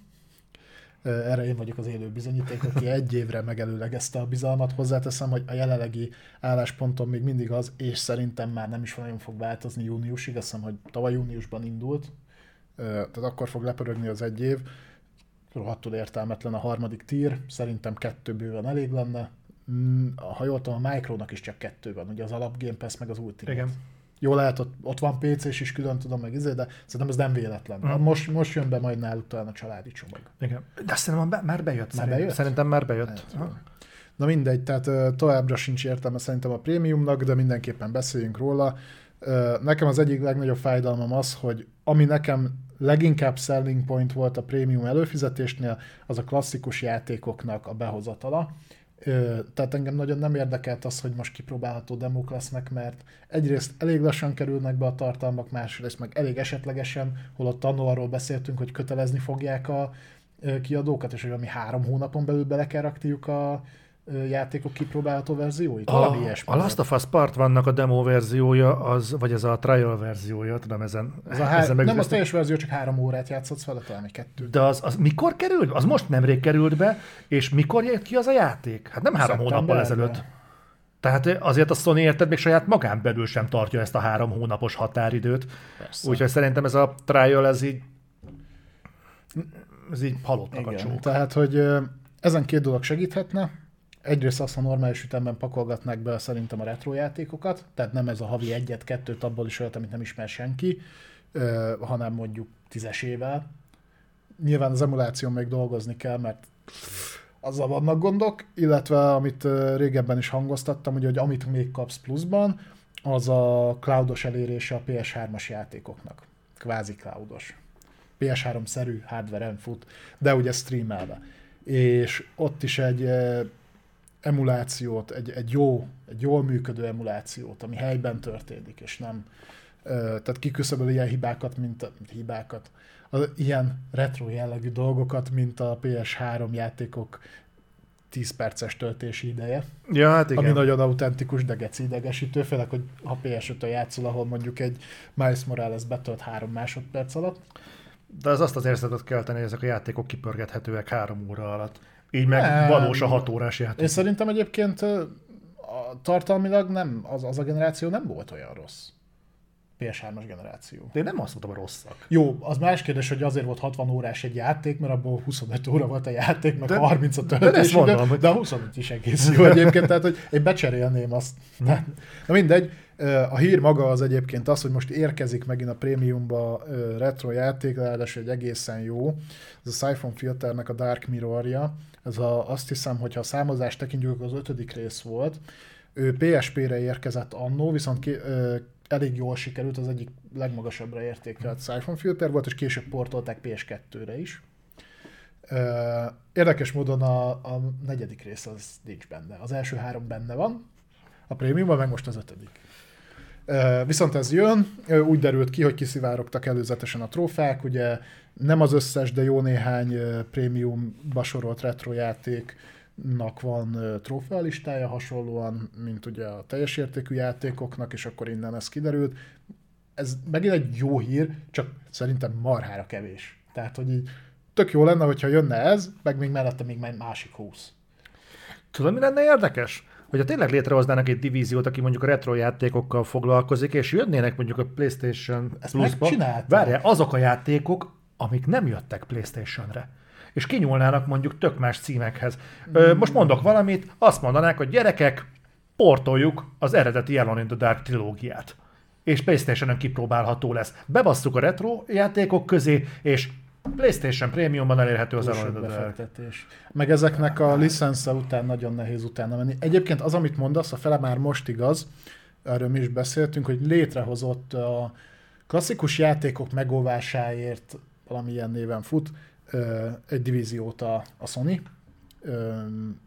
Erre én vagyok az élő bizonyíték, aki egy évre megelőlegezte a bizalmat. Hozzáteszem, hogy a jelenlegi állásponton még mindig az, és szerintem már nem is nagyon fog változni júniusig, azt hiszem, hogy tavaly júniusban indult, tehát akkor fog lepörögni az egy év. Rohadtul értelmetlen a harmadik tír, szerintem kettő bőven elég lenne. Mm, ha jól tudom, a Micronak is csak kettő van, ugye az alap Game Pass meg az Ultimate. Igen. Jó lehet, ott, ott van PC-s is külön tudom meg, izé, de szerintem ez nem véletlen. Mm. Most, most jön be majd náluk talán a családi csomag. Igen. De szerintem be, már bejött. Már szerint, bejött? Szerintem már bejött. Na mindegy, tehát továbbra sincs értelme szerintem a prémiumnak, de mindenképpen beszéljünk róla. Nekem az egyik legnagyobb fájdalmam az, hogy ami nekem leginkább selling point volt a prémium előfizetésnél, az a klasszikus játékoknak a behozatala. Tehát engem nagyon nem érdekelt az, hogy most kipróbálható demók lesznek, mert egyrészt elég lassan kerülnek be a tartalmak, másrészt meg elég esetlegesen, holott annól arról beszéltünk, hogy kötelezni fogják a kiadókat, és hogy ami három hónapon belül bele kell rakniuk a játékok kipróbálható verzióit? A. A Last of Us Part vannak a demo verziója, az, vagy ez a trial verziója, tudom, ezen, ez a há- ezen Nem a teljes verzió, csak három órát játszott vele, talán egy kettő. De az, az mikor került? Az most nemrég került be, és mikor jött ki az a játék? Hát nem három hónappal ezelőtt. Tehát azért a Sony érted, még saját magán belül sem tartja ezt a három hónapos határidőt. Úgyhogy szerintem ez a trial, ez így ez így halottnak a csók. Tehát, hogy ezen két dolog segíthetne, egyrészt azt, ha normális ütemben pakolgatnák be szerintem a retro játékokat, tehát nem ez a havi egyet, kettőt, abból is olyat, amit nem ismer senki, hanem mondjuk tízesével. Nyilván az emuláción még dolgozni kell, mert azzal vannak gondok, illetve amit régebben is hangoztattam, ugye, hogy amit még kapsz pluszban, az a cloudos elérése a PS3-as játékoknak. Kvázi cloudos. PS3-szerű hardware fut, de ugye streamelve. És ott is egy emulációt, egy, egy jó, egy jól működő emulációt, ami helyben történik, és nem, tehát kiküszöböl ilyen hibákat, mint hibákat, az, ilyen retro jellegű dolgokat, mint a PS3 játékok 10 perces töltési ideje. Ja, hát igen. Ami nagyon autentikus, de geci idegesítő, főleg, hogy ha ps 5 játszol, ahol mondjuk egy Miles Morales betölt 3 másodperc alatt. De az azt az érzetet kell tenni, hogy ezek a játékok kipörgethetőek három óra alatt. Így meg nem. valós a hat órás játék. Én szerintem egyébként a, tartalmilag nem, az, az a generáció nem volt olyan rossz. PS3-as generáció. De én nem azt mondtam, hogy rosszak. Jó, az más kérdés, hogy azért volt 60 órás egy játék, mert abból 25 óra volt a játék, meg de, 30 a töltés, de, mondom, de a 25 is egész jó egyébként, tehát hogy én becserélném azt. Na mindegy, a hír maga az egyébként az, hogy most érkezik megint a prémiumba retro játék, ráadásul egy egészen jó. Ez a Siphon Filternek a Dark Mirrorja. Ez a, azt hiszem, hogy ha a számozást tekintjük, az ötödik rész volt. Ő PSP-re érkezett annó, viszont ki, ö, elég jól sikerült, az egyik legmagasabbra értékelt Siphon Filter volt, és később portolták PS2-re is. Ö, érdekes módon a, a negyedik rész az nincs benne. Az első három benne van, a prémiumban, meg most az ötödik. Viszont ez jön, úgy derült ki, hogy kiszivárogtak előzetesen a trófák, ugye nem az összes, de jó néhány prémium basorolt retro játéknak van trófea listája hasonlóan, mint ugye a teljes értékű játékoknak, és akkor innen ez kiderült. Ez megint egy jó hír, csak szerintem marhára kevés. Tehát, hogy így tök jó lenne, hogyha jönne ez, meg még mellette még másik húsz. Tudod, mi lenne érdekes? Hogyha tényleg létrehoznának egy divíziót, aki mondjuk a retro játékokkal foglalkozik, és jönnének mondjuk a PlayStation Ezt Plus-ba, várjál, azok a játékok, amik nem jöttek PlayStation-re és kinyúlnának mondjuk tök más címekhez. Ö, most mondok valamit, azt mondanák, hogy gyerekek, portoljuk az eredeti Alone in the Dark trilógiát. És PlayStation-on kipróbálható lesz. Bebasszuk a retro játékok közé, és PlayStation Premiumban elérhető az Alone Meg ezeknek a licensze után nagyon nehéz utána menni. Egyébként az, amit mondasz, a fele már most igaz, erről mi is beszéltünk, hogy létrehozott a klasszikus játékok megóvásáért valamilyen néven fut egy divíziót a, a Sony,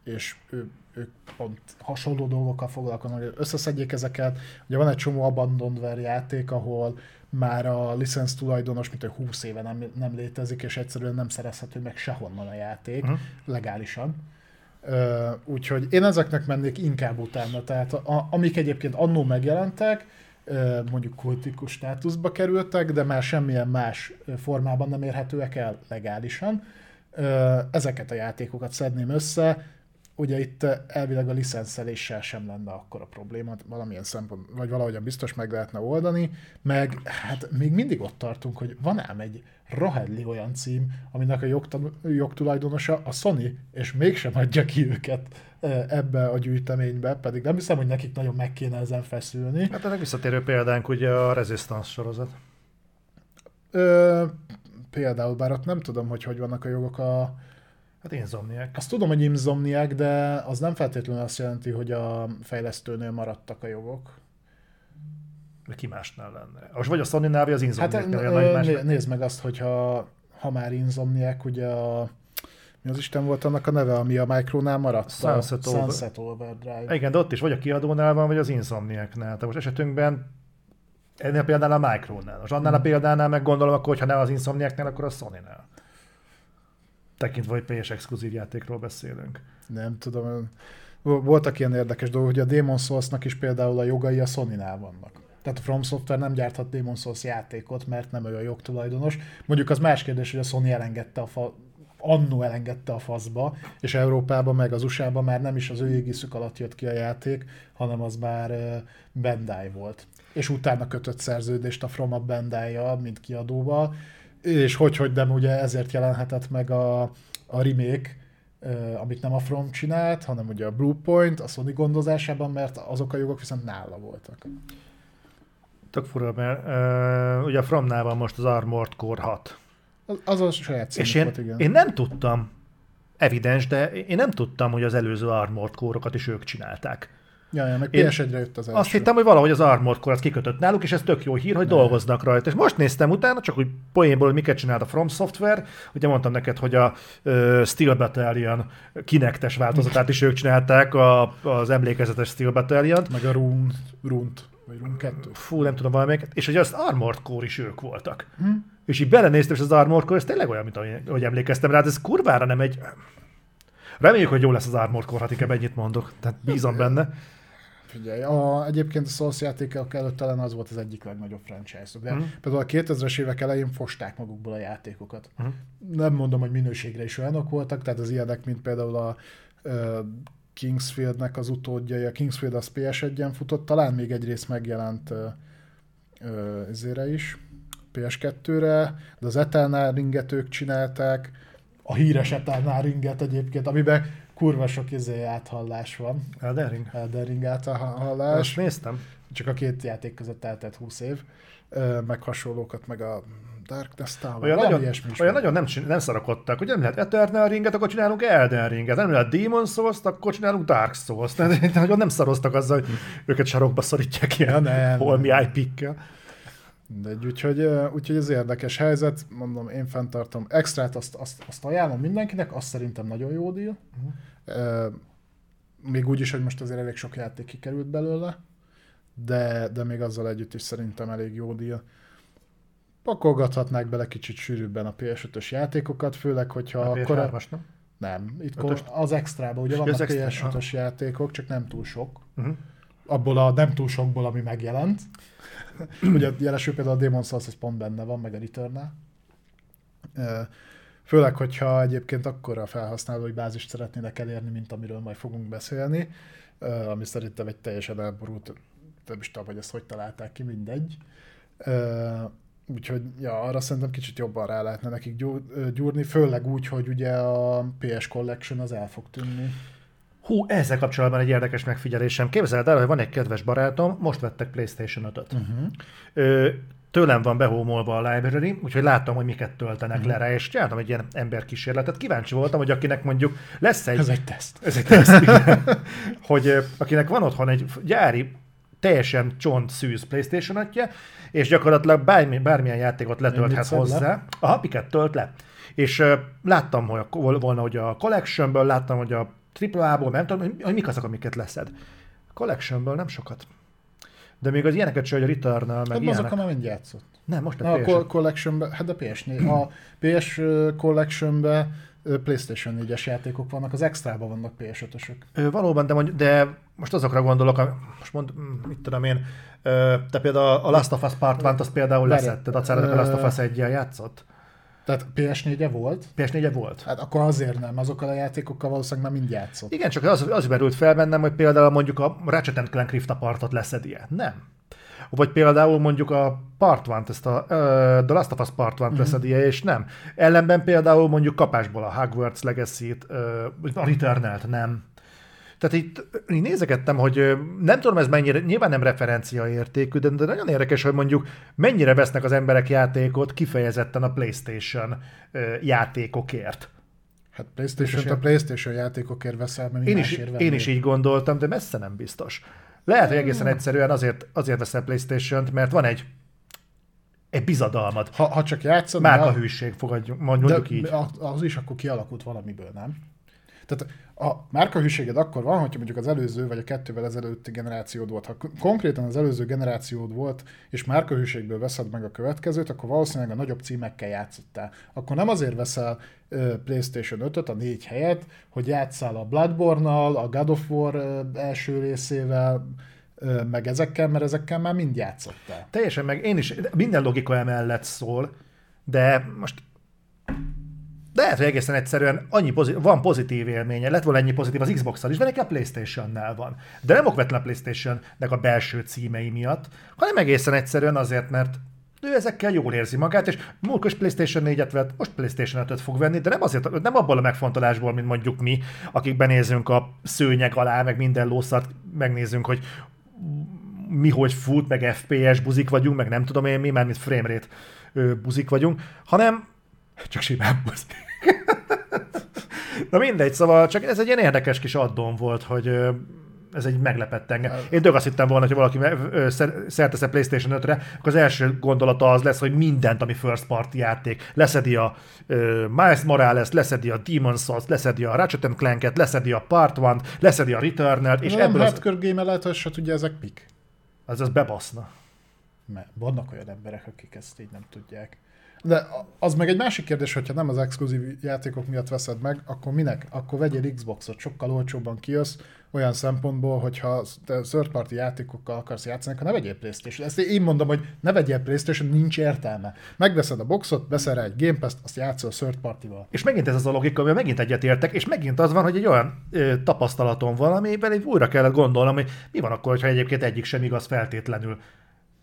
és ő, ők pont hasonló dolgokkal foglalkoznak, hogy összeszedjék ezeket. Ugye van egy csomó Abandonware játék, ahol már a licensz tulajdonos, mint egy 20 éve nem, nem létezik, és egyszerűen nem szerezhető meg sehonnan a játék uh-huh. legálisan. Uh, úgyhogy én ezeknek mennék inkább utána, tehát a, amik egyébként annó megjelentek, mondjuk kultikus státuszba kerültek, de már semmilyen más formában nem érhetőek el legálisan, Ezeket a játékokat szedném össze, ugye itt elvileg a licenszeléssel sem lenne akkor a probléma, valamilyen szempont, vagy valahogyan biztos meg lehetne oldani, meg hát még mindig ott tartunk, hogy van ám egy rahedli olyan cím, aminek a jogtulajdonosa a Sony, és mégsem adja ki őket ebbe a gyűjteménybe, pedig nem hiszem, hogy nekik nagyon meg kéne ezen feszülni. Hát ennek visszatérő példánk ugye a Resistance sorozat. Ö, például, bár ott nem tudom, hogy hogy vannak a jogok a... Hát Insomniac. Azt tudom, hogy Insomniac, de az nem feltétlenül azt jelenti, hogy a fejlesztőnél maradtak a jogok. De ki másnál lenne? Most vagy a Sony-nál, vagy az Insomniac Hát más nézd meg azt, hogyha ha már Insomniac, ugye a mi az Isten volt annak a neve, ami a Micronál maradt? Sunset, a Sunset Overdrive. Igen, de ott is vagy a kiadónál van, vagy az Insomniacnál. Tehát most esetünkben ennél a példánál a Micronál. Most annál a hmm. példánál meg gondolom, akkor, hogyha nem az Insomniacnál, akkor a Sony-nál. Tekintve, hogy PS exkluzív játékról beszélünk. Nem tudom. Voltak ilyen érdekes dolgok, hogy a Demon Souls-nak is például a jogai a Sony-nál vannak. Tehát a From Software nem gyárthat Demon Souls játékot, mert nem ő a jogtulajdonos. Mondjuk az más kérdés, hogy a Sony elengedte a fa- annó elengedte a faszba, és Európában meg az usa már nem is az ő égiszük alatt jött ki a játék, hanem az már Bandai volt. És utána kötött szerződést a From a bandai mint kiadóval, és hogy, hogy nem ugye ezért jelenhetett meg a, a remake, amit nem a From csinált, hanem ugye a Bluepoint a Sony gondozásában, mert azok a jogok viszont nála voltak. Tök fura, mert uh, ugye a Fromnál van most az Armored Core 6. Az, az a saját És én, volt, igen. én nem tudtam, evidens, de én nem tudtam, hogy az előző Armored Core-okat is ők csinálták. Ja, ja, meg ps jött az első. Azt hittem, hogy valahogy az Armored Core kikötött náluk, és ez tök jó hír, hogy ne. dolgoznak rajta. És most néztem utána, csak úgy poénból, hogy miket csinált a From Software. Ugye mondtam neked, hogy a uh, Steel Battalion kinektes változatát is ők csinálták, a, az emlékezetes Steel Battalion. Meg a Rune, Runt, vagy Rune 2. Fú, nem tudom valamelyiket. És hogy az Armored Core is ők voltak. Hm? És így belenéztem, és az Armored Core, ez tényleg olyan, mint ahogy emlékeztem rá, ez kurvára nem egy... Reméljük, hogy jó lesz az Armored Core, hát inkább ennyit mondok. Tehát bízom benne. Figyelj, a, egyébként a Souls játékok előtt talán az volt az egyik legnagyobb franchise de uh-huh. például a 2000-es évek elején fosták magukból a játékokat. Uh-huh. Nem mondom, hogy minőségre is olyanok voltak, tehát az ilyenek, mint például a uh, Kingsfieldnek az utódjai, a Kingsfield az PS1-en futott, talán még egy rész megjelent uh, uh, is, PS2-re, de az Eternal Ringet ők csinálták, a híres Eternal Ringet egyébként, amiben kurva sok izé áthallás van. Elden Ring? Elden Ring áthallás. Azt néztem. Csak a két játék között eltelt 20 év, meg hasonlókat, meg a Darkness Tower, olyan nagyon, olyan nagyon nem, nem szarakodtak, hogy nem lehet Eternal Ringet, akkor csinálunk Elden Ringet, nem lehet Demon souls akkor csinálunk Dark Souls. *laughs* Nagyon nem szaroztak azzal, hogy őket sarokba szorítják ilyen ja, holmi IP-kkel. Úgyhogy, úgyhogy ez érdekes helyzet, mondom, én fenntartom. Extrát azt, azt, azt ajánlom mindenkinek, azt szerintem nagyon jó deal. Uh-huh. Még úgy is, hogy most azért elég sok játék kikerült belőle, de, de még azzal együtt is szerintem elég jó deal. Pakolgathatnák bele kicsit sűrűbben a PS5-ös játékokat, főleg, hogyha a akkor... A... nem? Nem, itt ko- az extrába, ugye vannak PS5-ös játékok, csak nem túl sok. Uh-huh. Abból a nem túl sokból, ami megjelent. *clears throat* Ugye jelesül például a Demon Souls, ez pont benne van, meg a return Főleg, hogyha egyébként akkor a felhasználói bázist szeretnének elérni, mint amiről majd fogunk beszélni, ami szerintem egy teljesen elborult, nem is tudom, hogy ezt hogy találták ki, mindegy. Úgyhogy ja, arra szerintem kicsit jobban rá lehetne nekik gyúrni, főleg úgy, hogy ugye a PS Collection az el fog tűnni. Hú, ezzel kapcsolatban egy érdekes megfigyelésem. Képzeld el, hogy van egy kedves barátom, most vettek PlayStation 5-öt. Uh-huh. Tőlem van behómolva a library, úgyhogy láttam, hogy miket töltenek uh-huh. le rá, és csináltam egy ilyen emberkísérletet. Kíváncsi voltam, hogy akinek mondjuk lesz egy... Ez egy teszt. Ez egy teszt, *laughs* hogy akinek van otthon egy gyári teljesen csont szűz playstation atja és gyakorlatilag bármi, bármilyen játékot letölthet hozzá. Le? Aha, miket tölt le. És uh, láttam, hogy a, volna, hogy a Collectionből, láttam, hogy a AAA-ból, nem tudom, hogy mik azok, amiket leszed. Collectionből nem sokat. De még az ilyeneket sem, hogy a Return-nel, meg hát ilyenek. azok, mind játszott. Nem, most a, a PS. collection hát a ps A PS collection PlayStation 4-es játékok vannak, az extrában vannak PS5-ösök. Valóban, de, mondj, de most azokra gondolok, most mond, mit tudom én, te például a Last of Us Part 1 azt például leszetted, a Last of Us 1 játszott? Tehát PS4-e volt? PS4-e volt. Hát akkor azért nem, azokkal a játékokkal valószínűleg már mind játszott. Igen, csak az, az merült fel bennem, hogy például mondjuk a Ratchet Clank Rift Apartot leszedi-e. Nem. Vagy például mondjuk a Part 1 ezt a uh, The Last of Us Part 1 mm-hmm. leszedi és nem. Ellenben például mondjuk kapásból a Hogwarts Legacy-t, uh, a Returnal-t nem. Tehát itt így nézegettem, hogy nem tudom ez mennyire, nyilván nem referencia értékű, de, de nagyon érdekes, hogy mondjuk mennyire vesznek az emberek játékot kifejezetten a PlayStation játékokért. Hát PlayStation a PlayStation játékokért veszel, mert én is, én is így gondoltam, de messze nem biztos. Lehet, hogy egészen egyszerűen azért, azért veszel Playstation-t, mert van egy egy bizadalmad. Ha, ha csak játszod... Márka hűség, fogadjuk, mondjuk de így. Az is akkor kialakult valamiből, nem? Tehát a márkahűséged akkor van, hogyha mondjuk az előző vagy a kettővel ezelőtti generációd volt. Ha konkrétan az előző generációd volt, és márkahűségből veszed meg a következőt, akkor valószínűleg a nagyobb címekkel játszottál. Akkor nem azért veszel PlayStation 5-öt a négy helyet, hogy játszál a Bloodborne-nal, a God of War első részével, meg ezekkel, mert ezekkel már mind játszottál. Teljesen meg, én is, minden logika emellett szól, de most de lehet, hogy egészen egyszerűen annyi pozitív, van pozitív élménye, lett volna ennyi pozitív az Xbox-al is, de neki a Playstation-nál van. De nem okvetlen a Playstation-nek a belső címei miatt, hanem egészen egyszerűen azért, mert ő ezekkel jól érzi magát, és múltkor PlayStation 4-et vett, most PlayStation 5-öt fog venni, de nem azért, nem abból a megfontolásból, mint mondjuk mi, akik benézünk a szőnyeg alá, meg minden lószart megnézünk, hogy mi hogy fut, meg FPS buzik vagyunk, meg nem tudom én mi, mert mint framerate buzik vagyunk, hanem csak simán buzik. Na mindegy, szóval csak ez egy ilyen érdekes kis addon volt, hogy ez egy meglepett engem. Én tök azt hittem volna, hogy valaki szertesz a PlayStation 5-re, akkor az első gondolata az lesz, hogy mindent, ami first party játék, leszedi a uh, Miles Morales, leszedi a Demon's Souls, leszedi a Ratchet Clank-et, leszedi a Part 1 leszedi a Returnal-t, és ebből az... hardcore game lehet, hogy se tudja ezek pik. Az az bebaszna. Mert vannak olyan emberek, akik ezt így nem tudják. De az meg egy másik kérdés, hogyha nem az exkluzív játékok miatt veszed meg, akkor minek? Akkor vegyél Xboxot, sokkal olcsóbban kijössz, olyan szempontból, hogyha te third party játékokkal akarsz játszani, akkor ne vegyél Playstation. Ezt én mondom, hogy ne vegyél Playstation, nincs értelme. Megveszed a boxot, veszel rá egy Game Pass-t, azt játszol third party-val. És megint ez az a logika, amivel megint egyetértek, és megint az van, hogy egy olyan ö, tapasztalatom van, amiben újra kellett gondolnom, hogy mi van akkor, ha egyébként egyik sem igaz feltétlenül.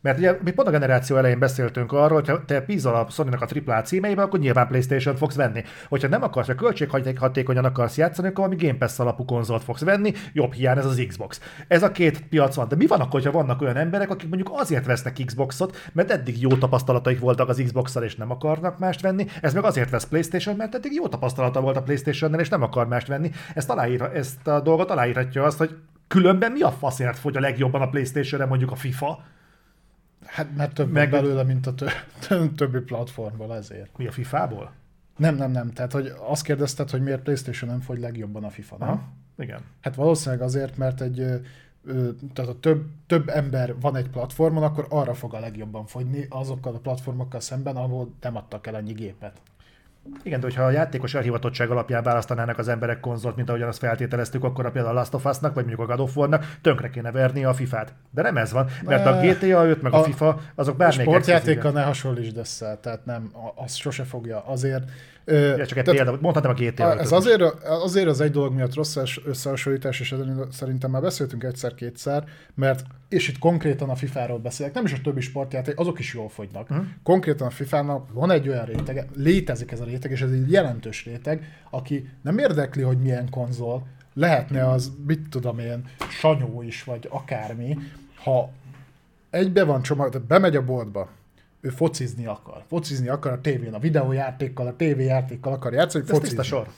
Mert ugye mi pont a generáció elején beszéltünk arról, hogy ha te bízol a sony a AAA címeiben, akkor nyilván PlayStation-t fogsz venni. Hogyha nem akarsz, ha költséghatékonyan akarsz játszani, akkor valami Game Pass alapú konzolt fogsz venni, jobb hiány ez az Xbox. Ez a két piac van. De mi van akkor, ha vannak olyan emberek, akik mondjuk azért vesznek Xboxot, mert eddig jó tapasztalataik voltak az Xbox-szal, és nem akarnak mást venni, ez meg azért vesz PlayStation, mert eddig jó tapasztalata volt a PlayStation-nel, és nem akar mást venni. Ezt, aláírha, ezt a dolgot aláírhatja azt, hogy különben mi a faszért fogy a legjobban a PlayStation-re mondjuk a FIFA? Hát mert több meg belőle, mint a *laughs* többi platformból, ezért. Mi a FIFA-ból? Nem, nem, nem. Tehát, hogy azt kérdezted, hogy miért PlayStation nem fogy legjobban a FIFA, nem? Aha, igen. Hát valószínűleg azért, mert egy tehát a több, több ember van egy platformon, akkor arra fog a legjobban fogyni azokkal a platformokkal szemben, ahol nem adtak el annyi gépet. Igen, de hogyha a játékos elhivatottság alapján választanának az emberek konzolt, mint ahogyan azt feltételeztük, akkor a például a Last of Us-nak, vagy mondjuk a God of War-nak tönkre kéne verni a FIFA-t. De nem ez van, mert a GTA 5 meg a, a FIFA, azok bármelyik A sportjátékkal ne hasonlítsd össze, tehát nem, az sose fogja. Azért Ja, csak egy példa, mondhatom a GTA. Ez azért, azért az egy dolog miatt rossz összehasonlítás, és szerintem már beszéltünk egyszer-kétszer, mert, és itt konkrétan a FIFA-ról beszélek, nem is a többi sportjáték, azok is jól fogynak. Uh-huh. Konkrétan a FIFA-nak van egy olyan réteg, létezik ez a réteg, és ez egy jelentős réteg, aki nem érdekli, hogy milyen konzol, lehetne az, mit tudom én, sanyó is, vagy akármi, ha egybe van csomag, tehát bemegy a boltba, ő focizni akar. Focizni akar a tévén, a videójátékkal, a tévéjátékkal akar játszani, Ez focizni. sor.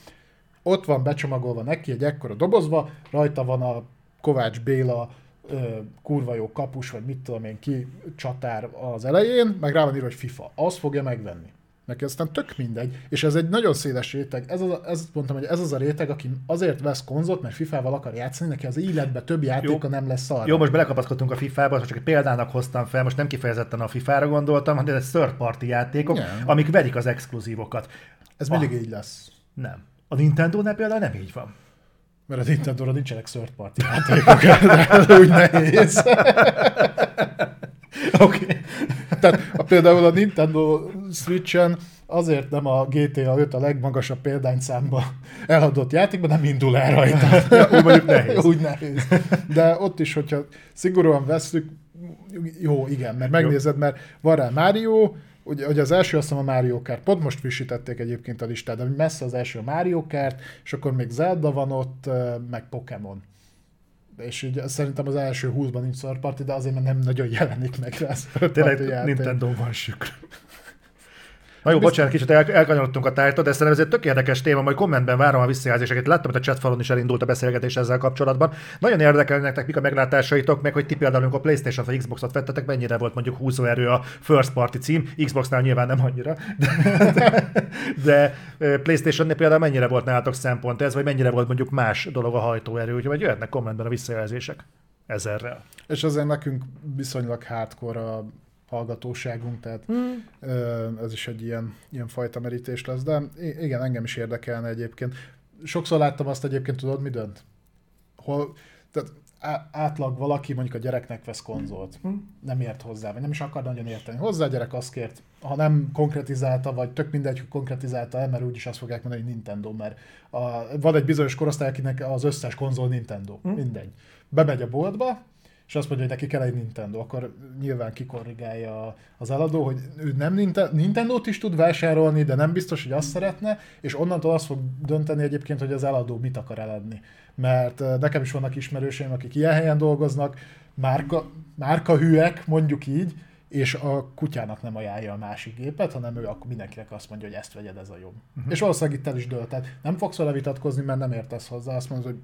Ott van becsomagolva neki egy ekkora dobozba, rajta van a Kovács Béla ö, kurva jó kapus, vagy mit tudom én ki, csatár az elején, meg rá van írva, hogy FIFA. Az fogja megvenni. Neki aztán tök mindegy, és ez egy nagyon széles réteg. Ez, az, ez mondtam, hogy ez az a réteg, aki azért vesz konzolt, mert FIFA-val akar játszani, neki az életben több játéka nem lesz arra. Jó, most belekapaszkodtunk a FIFA-ba, csak egy példának hoztam fel, most nem kifejezetten a FIFA-ra gondoltam, hanem ez third party játékok, yeah. amik verik az exkluzívokat. Ez ah, mindig így lesz. Nem. A Nintendo-nál például nem így van. Mert a Nintendo-ra nincsenek third party játékok, de úgy nehéz. *laughs* *laughs* Oké. okay. Tehát a, például a Nintendo Switch-en azért nem a GTA 5 a legmagasabb példányszámba eladott játékban, nem indul el rajta. *laughs* Ja, úgy mondjuk nehéz. úgy nehéz. De ott is, hogyha szigorúan veszük, jó, igen, mert megnézed, mert van rá Mario, ugye, ugye az első azt hiszem a Mario Kart, pont most frissítették egyébként a listát, de messze az első a Mario Kart, és akkor még Zelda van ott, meg Pokémon. És így szerintem az első 20-ban nincs third party, de azért mert nem nagyon jelenik meg rá Tényleg. Nintendo van sükr. Na jó, bocsánat, kicsit el, elkanyarodtunk a tájtól, de szerintem ez egy tök érdekes téma, majd kommentben várom a visszajelzéseket. Láttam, hogy a chatfalon is elindult a beszélgetés ezzel kapcsolatban. Nagyon érdekel nektek, mik a meglátásaitok, meg hogy ti például, amikor PlayStation vagy Xboxot vettetek, mennyire volt mondjuk húzóerő a first party cím. Xboxnál nyilván nem annyira, de, *laughs* de, de PlayStation-nél például mennyire volt nálatok szempont ez, vagy mennyire volt mondjuk más dolog a hajtóerő, úgyhogy jöhetnek kommentben a visszajelzések ezerrel. És azért nekünk viszonylag hardcore a hallgatóságunk, tehát hmm. ez is egy ilyen, ilyen fajta merítés lesz, de igen, engem is érdekelne egyébként. Sokszor láttam azt egyébként, tudod, mi dönt? Hol, tehát átlag valaki mondjuk a gyereknek vesz konzolt, Hmm. nem ért hozzá, vagy nem is akar nagyon érteni hozzá, a gyerek azt kért, ha nem konkretizálta, vagy tök mindegy, hogy konkretizálta el, mert úgyis azt fogják mondani, hogy Nintendo, mert a, van egy bizonyos korosztály, akinek az összes konzol Nintendo, Hmm. mindegy. Bemegy a boltba, és azt mondja, hogy neki kell egy Nintendo, akkor nyilván kikorrigálja az eladó, hogy ő nem Ninte- Nintendo-t is tud vásárolni, de nem biztos, hogy azt szeretne, és onnantól azt fog dönteni egyébként, hogy az eladó mit akar eladni. Mert nekem is vannak ismerőseim, akik ilyen helyen dolgoznak, márka, márka hűek, mondjuk így, és a kutyának nem ajánlja a másik gépet, hanem ő akkor mindenkinek azt mondja, hogy ezt vegyed, ez a jobb. Uh-huh. És valószínűleg itt el is dölt. Tehát nem fogsz vele vitatkozni, mert nem értesz hozzá, azt mondod, hogy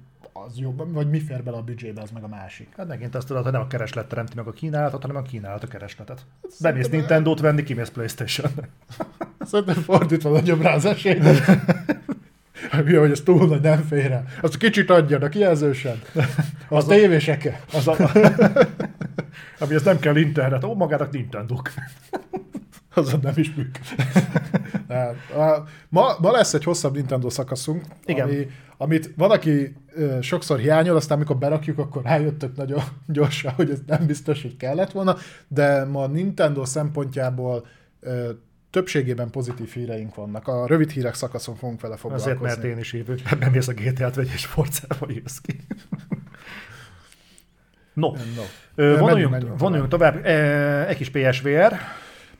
az jobb, vagy mi fér bele a büdzsébe, az meg a másik. Hát megint azt tudod, hogy nem a kereslet teremti meg a kínálatot, hanem a kínálat a keresletet. Bemész Nintendo-t venni, kimész Playstation. *laughs* Szerintem fordítva nagyobb rá az esély. *laughs* Mi, hogy ez túl nagy, nem fér el. Azt kicsit adjad, a kijelzősen. *laughs* Az, Az a- tévéseke. Az a... Ami ez nem kell internet, ó, magának nintendo *laughs* Azon nem is működik. Tehát, *laughs* a- ma, ma lesz egy hosszabb Nintendo szakaszunk, Igen. Ami, amit van, aki sokszor hiányol, aztán amikor berakjuk, akkor rájöttök nagyon *laughs* gyorsan, hogy ez nem biztos, hogy kellett volna, de ma Nintendo szempontjából többségében pozitív híreink vannak. A rövid hírek szakaszon fogunk vele foglalkozni. Azért, mert én is hívő. Bemész a GTA-t, vagy és Forzával jössz ki. No, No. ö, Menjünk, vonuljunk, menjünk vonuljunk tovább. E, egy kis PSVR.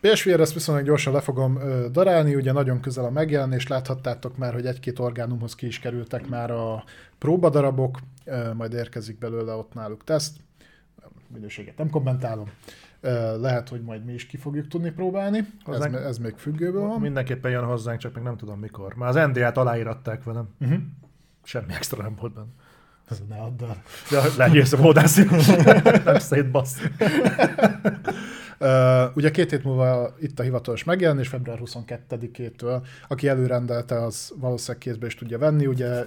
PSVR ezt viszonylag gyorsan le fogom darálni, ugye nagyon közel a megjelenés, láthattátok már, hogy egy-két orgánumhoz ki is kerültek már a próbadarabok, majd érkezik belőle ott náluk teszt. Minőséget nem kommentálom. Lehet, hogy majd mi is ki fogjuk tudni próbálni. Ez, Hozzánk- ez még függőben van. Mindenképpen jön hozzánk, csak még nem tudom mikor. Már az NDA-t aláíratták velem. Uh-huh. Semmi extra nem volt benne. Ez ne add el. De legyél szobódász, *laughs* nem szétbassz. Ugye két hét múlva itt a hivatalos megjelenés, február 22-től. Aki előrendelte, az valószínűleg kézbe is tudja venni. Ugye,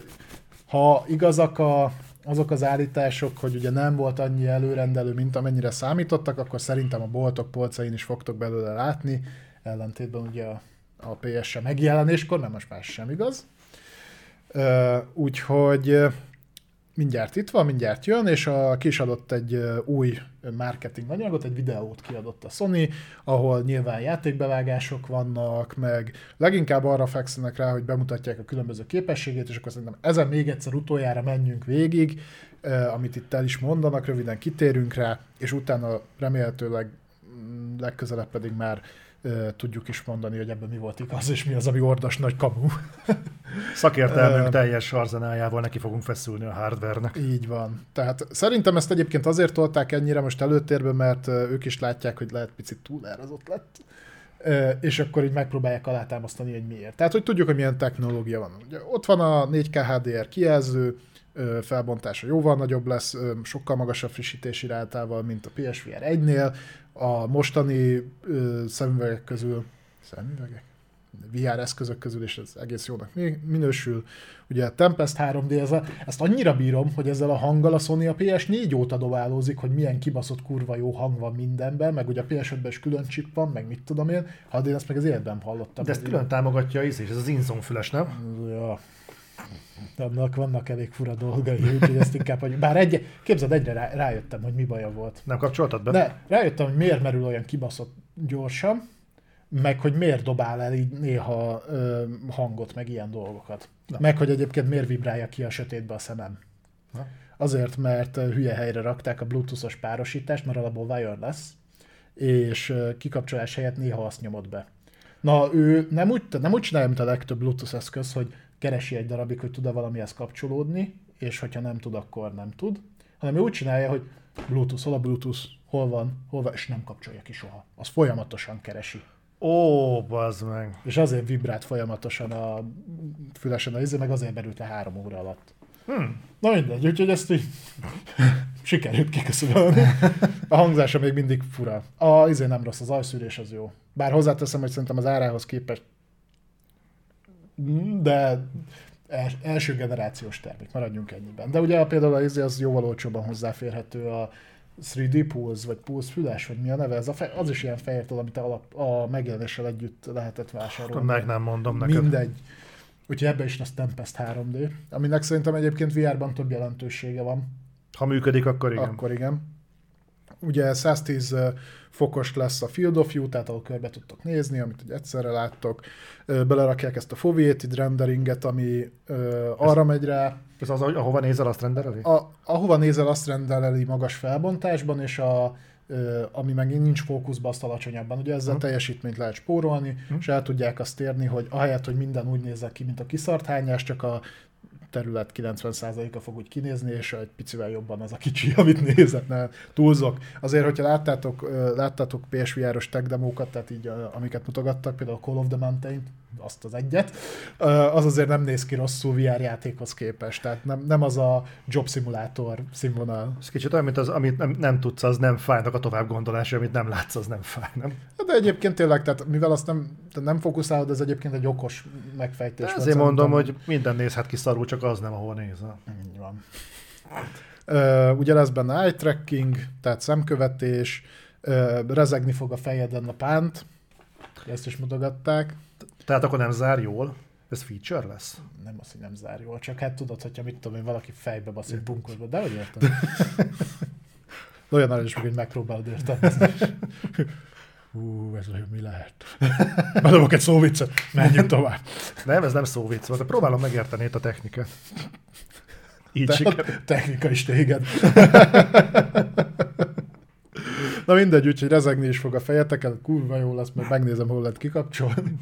ha igazak a, azok az állítások, hogy ugye nem volt annyi előrendelő, mint amennyire számítottak, akkor szerintem a boltok polcain is fogtok belőle látni, ellentétben ugye a, a PS megjelenéskor, mert most más sem igaz. Uh, úgyhogy mindjárt itt van, mindjárt jön, és a, ki is egy új marketing anyagot, egy videót kiadott a Sony, ahol nyilván játékbevágások vannak, meg leginkább arra fekszenek rá, hogy bemutatják a különböző képességét, és akkor szerintem ezen még egyszer utoljára menjünk végig, amit itt el is mondanak, röviden kitérünk rá, és utána remélhetőleg mm, legközelebb pedig már tudjuk is mondani, hogy ebben mi volt igaz, és mi az, ami ordas nagy kamu. *laughs* Szakértelmünk teljes arzenájával neki fogunk feszülni a hardware-nek. Így van. Tehát szerintem ezt egyébként azért tolták ennyire most előtérbe, mert ők is látják, hogy lehet picit túlárazott lett, és akkor így megpróbálják alátámasztani, hogy miért. Tehát, hogy tudjuk, hogy milyen technológia van. Ugye, ott van a 4K HDR kijelző, felbontása jóval nagyobb lesz, sokkal magasabb frissítési rátával, mint a PSVR 1-nél. A mostani ö, szemüvegek közül, szemüvegek? VR eszközök közül, és ez egész jónak mi- minősül. Ugye a Tempest 3D, ez a, ezt annyira bírom, hogy ezzel a hanggal a Sony a PS4 óta dobálózik, hogy milyen kibaszott kurva jó hang van mindenben, meg ugye a PS5-ben is külön chip van, meg mit tudom én, hát én ezt meg az életben hallottam. De ezt külön támogatja is, és ez az Inzon füles, nem? Ja. Annak vannak elég fura dolgai, úgyhogy ezt inkább hagyjuk. Bár egy, képzeld, egyre rá, rájöttem, hogy mi baja volt. Nem kapcsoltad be? Ne, rájöttem, hogy miért merül olyan kibaszott gyorsan, meg hogy miért dobál el így néha ö, hangot, meg ilyen dolgokat. Na. Meg hogy egyébként miért vibrálja ki a sötétbe a szemem. Na. Azért, mert hülye helyre rakták a bluetoothos párosítást, mert alapból wireless, és kikapcsolás helyett néha azt nyomod be. Na, ő nem úgy, nem úgy csinálja, mint a legtöbb Bluetooth eszköz, hogy keresi egy darabig, hogy tud-e valamihez kapcsolódni, és hogyha nem tud, akkor nem tud, hanem ő úgy csinálja, hogy Bluetooth, hol a Bluetooth, hol van, hol van, és nem kapcsolja ki soha. Az folyamatosan keresi. Ó, bazd meg. És azért vibrált folyamatosan a fülesen a izé, meg azért berült le három óra alatt. Hmm. Na mindegy, úgyhogy ezt így *laughs* sikerült kiköszönölni. A hangzása még mindig fura. A izé nem rossz, az ajszűrés az jó. Bár hozzáteszem, hogy szerintem az árához képest de els, első generációs termék, maradjunk ennyiben. De ugye például az, az jóval olcsóban hozzáférhető a 3D Pulse, vagy Pulse füles, vagy mi a neve, ez a fej, az is ilyen fejértől, amit alap, a megjelenéssel együtt lehetett vásárolni. Meg nem mondom neked. Mindegy. Úgyhogy ebben is lesz Tempest 3D, aminek szerintem egyébként VR-ban több jelentősége van. Ha működik, akkor igen. Akkor igen. Ugye 110 fokos lesz a Field of View, tehát ahol körbe tudtok nézni, amit egy egyszerre láttok. Belerakják ezt a foveated renderinget, ami arra ez, megy rá. Ez az, ahova nézel, azt rendeleli? A, ahova nézel, azt rendeleli magas felbontásban, és a, ami meg nincs fókuszban, azt alacsonyabban. Ugye ezzel hmm. teljesítményt lehet spórolni, hmm. és el tudják azt érni, hogy ahelyett, hogy minden úgy nézze ki, mint a kiszarthányás, csak a terület 90%-a fog úgy kinézni, és egy picivel jobban az a kicsi, *laughs* amit nézett, ne túlzok. Azért, hogyha láttátok, láttátok PSVR-os tech demókat, tehát így amiket mutogattak, például Call of the Mountain, azt az egyet, az azért nem néz ki rosszul VR játékhoz képest, tehát nem, nem az a job szimulátor színvonal. Ez kicsit olyan, mint az, amit nem, nem tudsz, az nem fájnak a tovább gondolása, amit nem látsz, az nem fáj, nem? De egyébként tényleg, tehát mivel azt nem, nem fókuszálod, ez egyébként egy okos megfejtés. De ezért mondom, hogy minden nézhet ki szarul, csak az nem, ahol nézel. Így van. Uh, ugye lesz benne eye tracking, tehát szemkövetés, uh, rezegni fog a fejeden a pánt, ezt is mutogatták. Tehát akkor nem zár jól? Ez feature lesz? Nem az, hogy nem zár jól, csak hát tudod, hogyha mit tudom én, valaki fejbe baszik bunkorba, de hogy érted? *laughs* Olyan aranyos, hogy megpróbálod értelmezni. *laughs* Hú, ez olyan mi lehet? *laughs* Bedobok egy szóviccet, menjünk tovább. Nem, ez nem szóvicc volt, próbálom megérteni itt a technikát. Így sikerül. Technika is téged. Na mindegy, úgyhogy rezegni is fog a fejeteken, kurva jó lesz, mert megnézem, hol lehet kikapcsolni.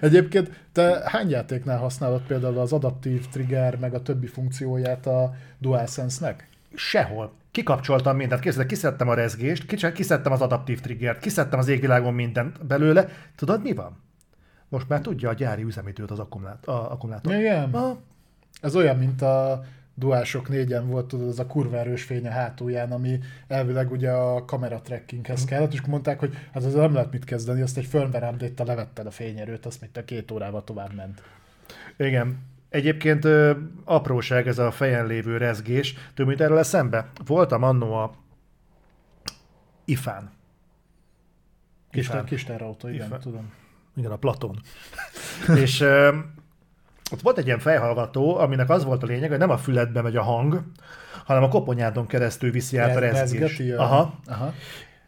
Egyébként te hány játéknál használod például az adaptív trigger, meg a többi funkcióját a DualSense-nek? Sehol. Kikapcsoltam mindent, készítettem, kiszedtem a rezgést, kiszedtem az adaptív triggert, kiszedtem az égvilágon mindent belőle. Tudod, mi van? Most már tudja a gyári üzemidőt az akkumulátor. Igen. A... Ez olyan, mint a duások négyen volt, tudod, az a kurva erős fény a hátulján, ami elvileg ugye a kamera trackinghez mhm. kellett, és mondták, hogy hát az nem lehet mit kezdeni, azt egy firmware update levetted a fényerőt, azt mint a két órával tovább ment. Igen. Egyébként ö, apróság ez a fejen lévő rezgés. Több mint erről eszembe. Voltam annó a Ifán. Kis, kis igen, Ifán. tudom. Igen, a Platon. *laughs* és ott volt egy ilyen fejhallgató, aminek az volt a lényeg, hogy nem a füledbe megy a hang, hanem a koponyádon keresztül viszi át a rezgés. Aha. Aha.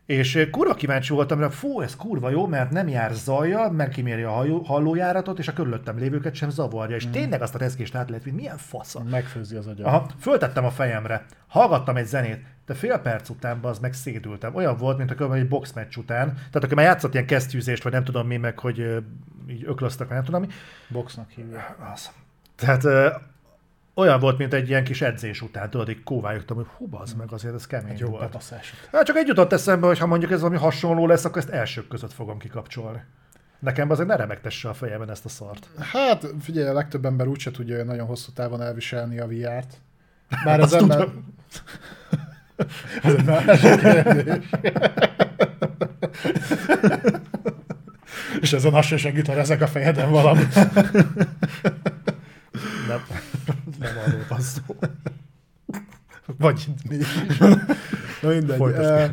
És kurva kíváncsi voltam, hogy fú, ez kurva jó, mert nem jár zajjal, meg kiméri a hallójáratot, és a körülöttem lévőket sem zavarja. És mm. tényleg azt a rezgést át lehet vinni, milyen fasz. Megfőzi az agyat. Aha, föltettem a fejemre, hallgattam egy zenét, de fél perc után az meg szédültem. Olyan volt, mint a körben egy boxmeccs után. Tehát aki már játszott ilyen kesztyűzést, vagy nem tudom mi, meg hogy így öklöztek, vagy nem tudom mi. Boxnak hívják. Az. Tehát ö, olyan volt, mint egy ilyen kis edzés után, tudod, így kóvályogtam, hogy hú, az meg azért ez kemény egy volt. Hát csak egy jutott eszembe, hogy ha mondjuk ez valami hasonló lesz, akkor ezt elsők között fogom kikapcsolni. Nekem azért ne remegtesse a fejemben ezt a szart. Hát figyelj, a legtöbb ember úgyse tudja olyan nagyon hosszú távon elviselni a VR-t. Bár az ember... ez egy másik kérdés. És ezen az se segít, ha ezek a fejeden valami. Nem, nem arról van szó. Vagy mi. Na mindegy. Uh,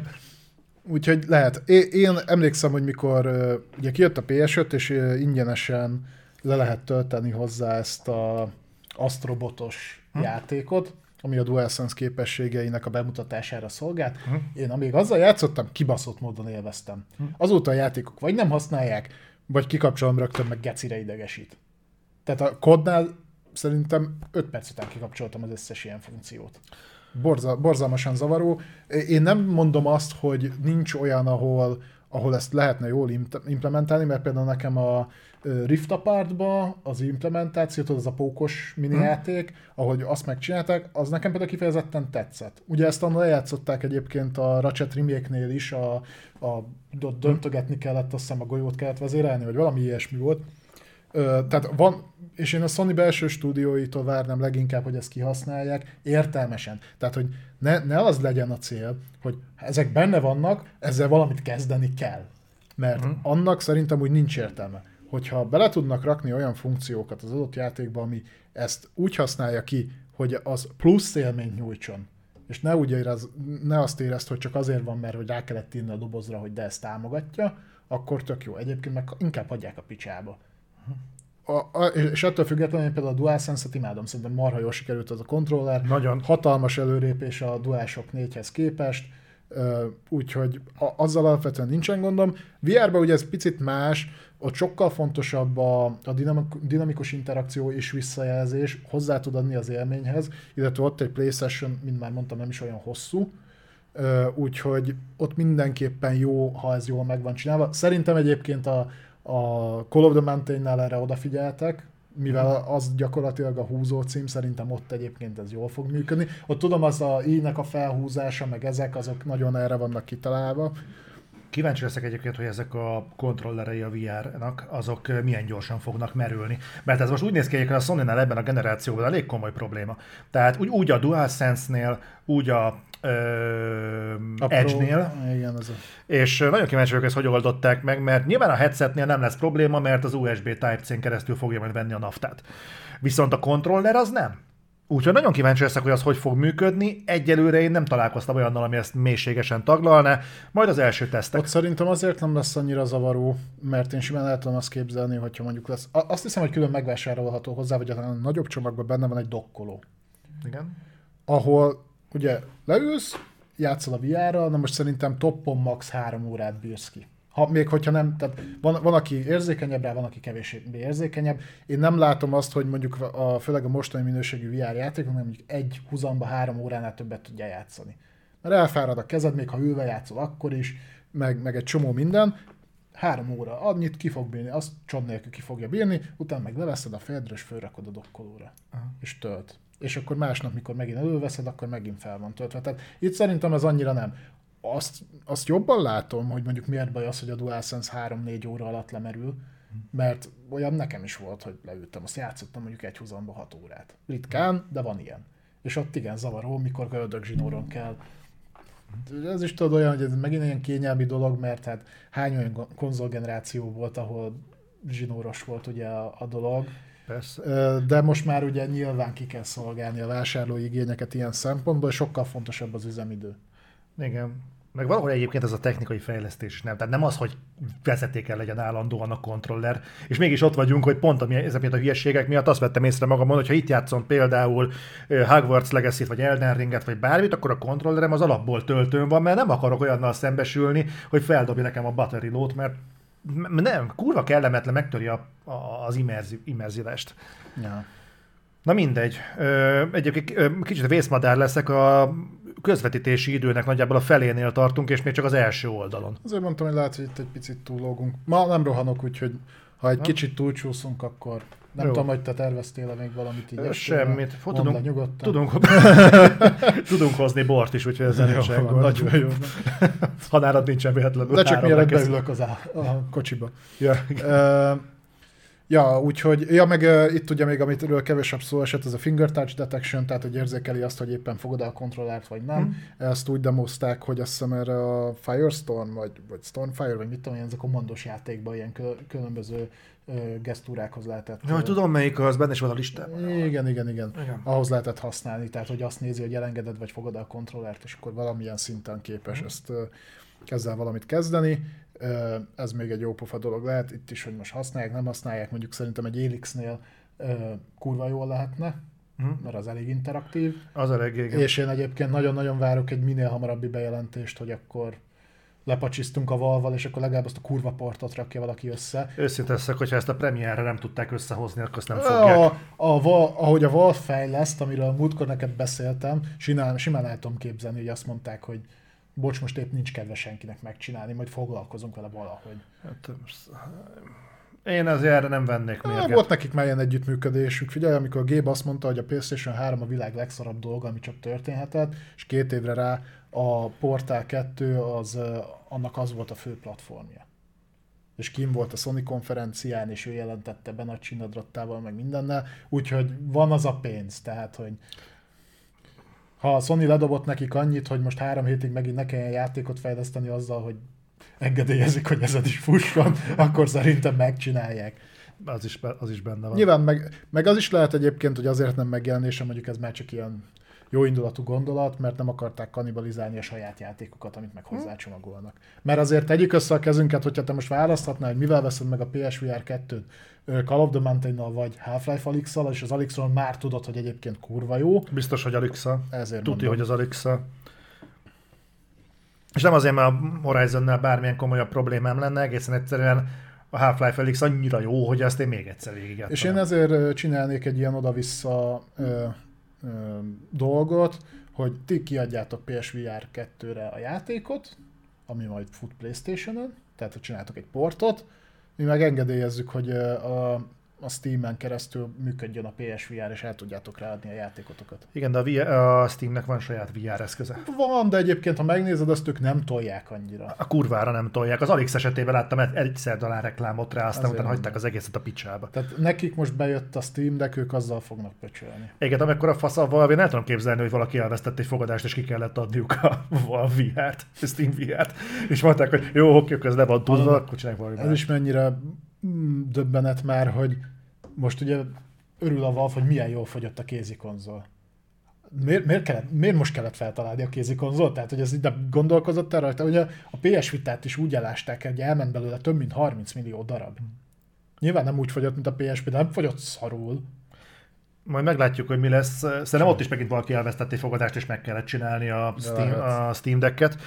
úgyhogy lehet. Én, emlékszem, hogy mikor uh, ugye kijött a PS5, és uh, ingyenesen le lehet tölteni hozzá ezt a Astrobotos hm? játékot, ami a DualSense képességeinek a bemutatására szolgált. Uh-huh. Én amíg azzal játszottam, kibaszott módon élveztem. Uh-huh. Azóta a játékok vagy nem használják, vagy kikapcsolom rögtön, meg gecire idegesít. Tehát a kodnál szerintem 5 perc után kikapcsoltam az összes ilyen funkciót. Borza, borzalmasan zavaró. Én nem mondom azt, hogy nincs olyan, ahol, ahol ezt lehetne jól implementálni, mert például nekem a Rift Apartba az implementációt, az a pókos mini hmm. ahogy azt megcsinálták, az nekem például kifejezetten tetszett. Ugye ezt annól lejátszották egyébként a Ratchet remake is, a, a döntögetni kellett, azt hiszem a golyót kellett vezérelni, vagy valami ilyesmi volt. Ö, tehát van, és én a Sony belső stúdióitól várnám leginkább, hogy ezt kihasználják értelmesen. Tehát, hogy ne, ne az legyen a cél, hogy ezek benne vannak, ezzel valamit kezdeni kell. Mert hmm. annak szerintem úgy nincs értelme hogyha bele tudnak rakni olyan funkciókat az adott játékba, ami ezt úgy használja ki, hogy az plusz élményt nyújtson, és ne, úgy érez, ne azt érezt, hogy csak azért van, mert hogy rá kellett írni a dobozra, hogy de ezt támogatja, akkor tök jó. Egyébként meg inkább hagyják a picsába. A, a, és ettől függetlenül én például a DualSense-et imádom, szerintem marha jól sikerült az a kontroller. Nagyon. Hatalmas előrépés a DualShock 4-hez képest, úgyhogy azzal alapvetően nincsen gondom. VR-ban ugye ez picit más, ott sokkal fontosabb a, a dinamikus interakció és visszajelzés, hozzá tud adni az élményhez, illetve ott egy PlayStation, mint már mondtam, nem is olyan hosszú, úgyhogy ott mindenképpen jó, ha ez jól meg van csinálva. Szerintem egyébként a, a Call of the Mountain-nál erre odafigyeltek, mivel az gyakorlatilag a húzó cím, szerintem ott egyébként ez jól fog működni. Ott tudom, az a i-nek a felhúzása, meg ezek, azok nagyon erre vannak kitalálva. Kíváncsi leszek egyébként, hogy ezek a kontrollerei a VR-nak, azok milyen gyorsan fognak merülni. Mert ez most úgy néz ki, hogy a sony ebben a generációban elég komoly probléma. Tehát úgy, úgy a DualSense-nél, úgy a Edge-nél. Igen, az a... És nagyon kíváncsi vagyok, ezt hogy oldották meg, mert nyilván a headsetnél nem lesz probléma, mert az USB Type-C-n keresztül fogja majd venni a naftát. Viszont a kontroller az nem. Úgyhogy nagyon kíváncsi leszek, hogy az hogy fog működni. Egyelőre én nem találkoztam olyannal, ami ezt mélységesen taglalna, majd az első tesztek. Ott szerintem azért nem lesz annyira zavaró, mert én simán el tudom azt képzelni, hogyha mondjuk lesz. Azt hiszem, hogy külön megvásárolható hozzá, vagy a nagyobb csomagban benne van egy dokkoló. Igen. Ahol ugye leülsz, játszol a VR-ral, na most szerintem toppon max. három órát bírsz ki ha, még hogyha nem, tehát van, van, aki érzékenyebb rá, van, aki kevésbé érzékenyebb. Én nem látom azt, hogy mondjuk a, főleg a mostani minőségű VR játékok, mondjuk egy huzamba három óránál többet tudja játszani. Mert elfárad a kezed, még ha ülve játszol akkor is, meg, meg egy csomó minden, három óra, annyit ki fog bírni, azt csod nélkül ki fogja bírni, utána meg leveszed a fejedre, és fölrakod a dokkolóra, uh-huh. és tölt. És akkor másnap, mikor megint előveszed, akkor megint fel van töltve. Tehát itt szerintem ez annyira nem azt, azt jobban látom, hogy mondjuk miért baj az, hogy a DualSense 3-4 óra alatt lemerül, mert olyan nekem is volt, hogy leültem, azt játszottam mondjuk egy húzamba 6 órát. Ritkán, de van ilyen. És ott igen zavaró, mikor ördög zsinóron kell. Ez is tudod olyan, hogy ez megint ilyen kényelmi dolog, mert hát hány olyan konzolgeneráció volt, ahol zsinóros volt ugye a, a dolog. Persze. De most már ugye nyilván ki kell szolgálni a vásárlói igényeket ilyen szempontból, sokkal fontosabb az üzemidő. Igen. Meg valahol egyébként ez a technikai fejlesztés nem. Tehát nem az, hogy vezetéken legyen állandóan a kontroller, és mégis ott vagyunk, hogy pont ami ezeket a hülyeségek miatt azt vettem észre magamon, hogy ha itt játszom például Hogwarts legacy vagy Elden Ringet, vagy bármit, akkor a kontrollerem az alapból töltőn van, mert nem akarok olyannal szembesülni, hogy feldobja nekem a battery load, mert nem, kurva kellemetlen megtöri a, a, az immerzi, immerzilást. Ja. Na mindegy. Ö, egyébként kicsit vészmadár leszek, a közvetítési időnek nagyjából a felénél tartunk, és még csak az első oldalon. Azért mondtam, hogy lehet, hogy itt egy picit túlógunk. Ma nem rohanok, úgyhogy ha egy ha? kicsit túlcsúszunk, akkor nem Jó. tudom, hogy te terveztél még valamit így. Semmit. Fo, tudunk, tudunk, *laughs* tudunk hozni bort is, úgyhogy ez nem sem Nagyon jó. *laughs* Ha nálad nincsen véletlenül. De csak mielőtt beülök az a, a kocsiba. Ja, uh, Ja, úgyhogy, ja, meg uh, itt ugye még, amitről kevesebb szó esett, ez a finger touch detection, tehát hogy érzékeli azt, hogy éppen fogod a kontrollert, vagy nem. Hmm. Ezt úgy demozták, hogy azt hiszem erre a Firestorm, vagy, vagy Stormfire, vagy mit tudom én, ez a kommandos játékban ilyen különböző gesztúrákhoz lehetett. Ja, hogy tudom melyik az, benne is van a listában. Igen, igen, igen, igen. Ahhoz lehetett használni, tehát hogy azt nézi, hogy elengeded, vagy fogod a kontrollert, és akkor valamilyen szinten képes hmm. ezt ezzel valamit kezdeni ez még egy jó pofa dolog lehet, itt is, hogy most használják, nem használják, mondjuk szerintem egy Elixnél kurva jól lehetne, uh-huh. mert az elég interaktív. Az elég, igen. És én egyébként nagyon-nagyon várok egy minél hamarabbi bejelentést, hogy akkor lepacsisztunk a valval, és akkor legalább azt a kurva portot rakja valaki össze. Őszinte leszek, hogyha ezt a premierre nem tudták összehozni, akkor azt nem fogják. A, a, a, ahogy a Valve fejleszt, amiről múltkor neked beszéltem, simán, simán el tudom képzelni, hogy azt mondták, hogy bocs, most épp nincs kedve senkinek megcsinálni, majd foglalkozunk vele valahogy. Hát, én azért erre nem vennék mérget. Volt nekik már ilyen együttműködésük. Figyelj, amikor a Gabe azt mondta, hogy a PlayStation 3 a világ legszarabb dolga, ami csak történhetett, és két évre rá a Portal 2 az, annak az volt a fő platformja. És Kim volt a Sony konferencián, és ő jelentette be nagy csinadrattával, meg mindennel, úgyhogy van az a pénz, tehát, hogy ha a Sony ledobott nekik annyit, hogy most három hétig megint ne kelljen játékot fejleszteni azzal, hogy engedélyezik, hogy ez is fusson, *laughs* akkor szerintem megcsinálják. Az is, az is benne van. Nyilván, meg, meg az is lehet egyébként, hogy azért nem megjelenése, mondjuk ez már csak ilyen jó indulatú gondolat, mert nem akarták kannibalizálni a saját játékokat, amit meg hm. hozzácsomagolnak. Mert azért tegyük össze a kezünket, hogyha te most választhatnál, hogy mivel veszed meg a PSVR 2-t, Call of the mountain vagy Half-Life alix és az alix már tudod, hogy egyébként kurva jó. Biztos, hogy alix Ezért Tudja, hogy az alix És nem azért, mert a Horizon-nál bármilyen komolyabb problémám lenne, egészen egyszerűen a Half-Life Alyx annyira jó, hogy azt én még egyszer végigettem. És én ezért csinálnék egy ilyen oda-vissza dolgot, hogy ti kiadjátok PSVR 2-re a játékot, ami majd fut Playstation-on, tehát hogy csináltok egy portot, mi meg engedélyezzük, hogy a a Steam-en keresztül működjön a PSVR, és el tudjátok ráadni a játékotokat. Igen, de a, VR, a Steamnek van saját VR eszköze. Van, de egyébként, ha megnézed, azt ők nem tolják annyira. A kurvára nem tolják. Az Alix esetében láttam egyszer talán reklámot rá, aztán utána hagyták az egészet a picsába. Tehát nekik most bejött a Steam, de ők azzal fognak pöcsölni. Igen, amikor a fasz a Valve, nem tudom képzelni, hogy valaki elvesztett egy fogadást, és ki kellett adniuk a Valve VR-t, Steam VR-t, és mondták, hogy jó, oké, ez le van tudva, akkor csinálják valami Ez is mennyire döbbenet már, hogy most ugye örül a Valve, hogy milyen jól fogyott a kézikonzol. Miért, miért, kellett, miért most kellett feltalálni a kézikonzolt? Tehát, hogy ez így gondolkozott el rajta. Ugye a PS Vitát is úgy elásták hogy elment belőle több mint 30 millió darab. Nyilván nem úgy fogyott, mint a PSP, de nem fogyott szarul. Majd meglátjuk, hogy mi lesz. Szerintem ott is megint valaki elvesztett egy fogadást, és meg kellett csinálni a Steam, a Steam Decket.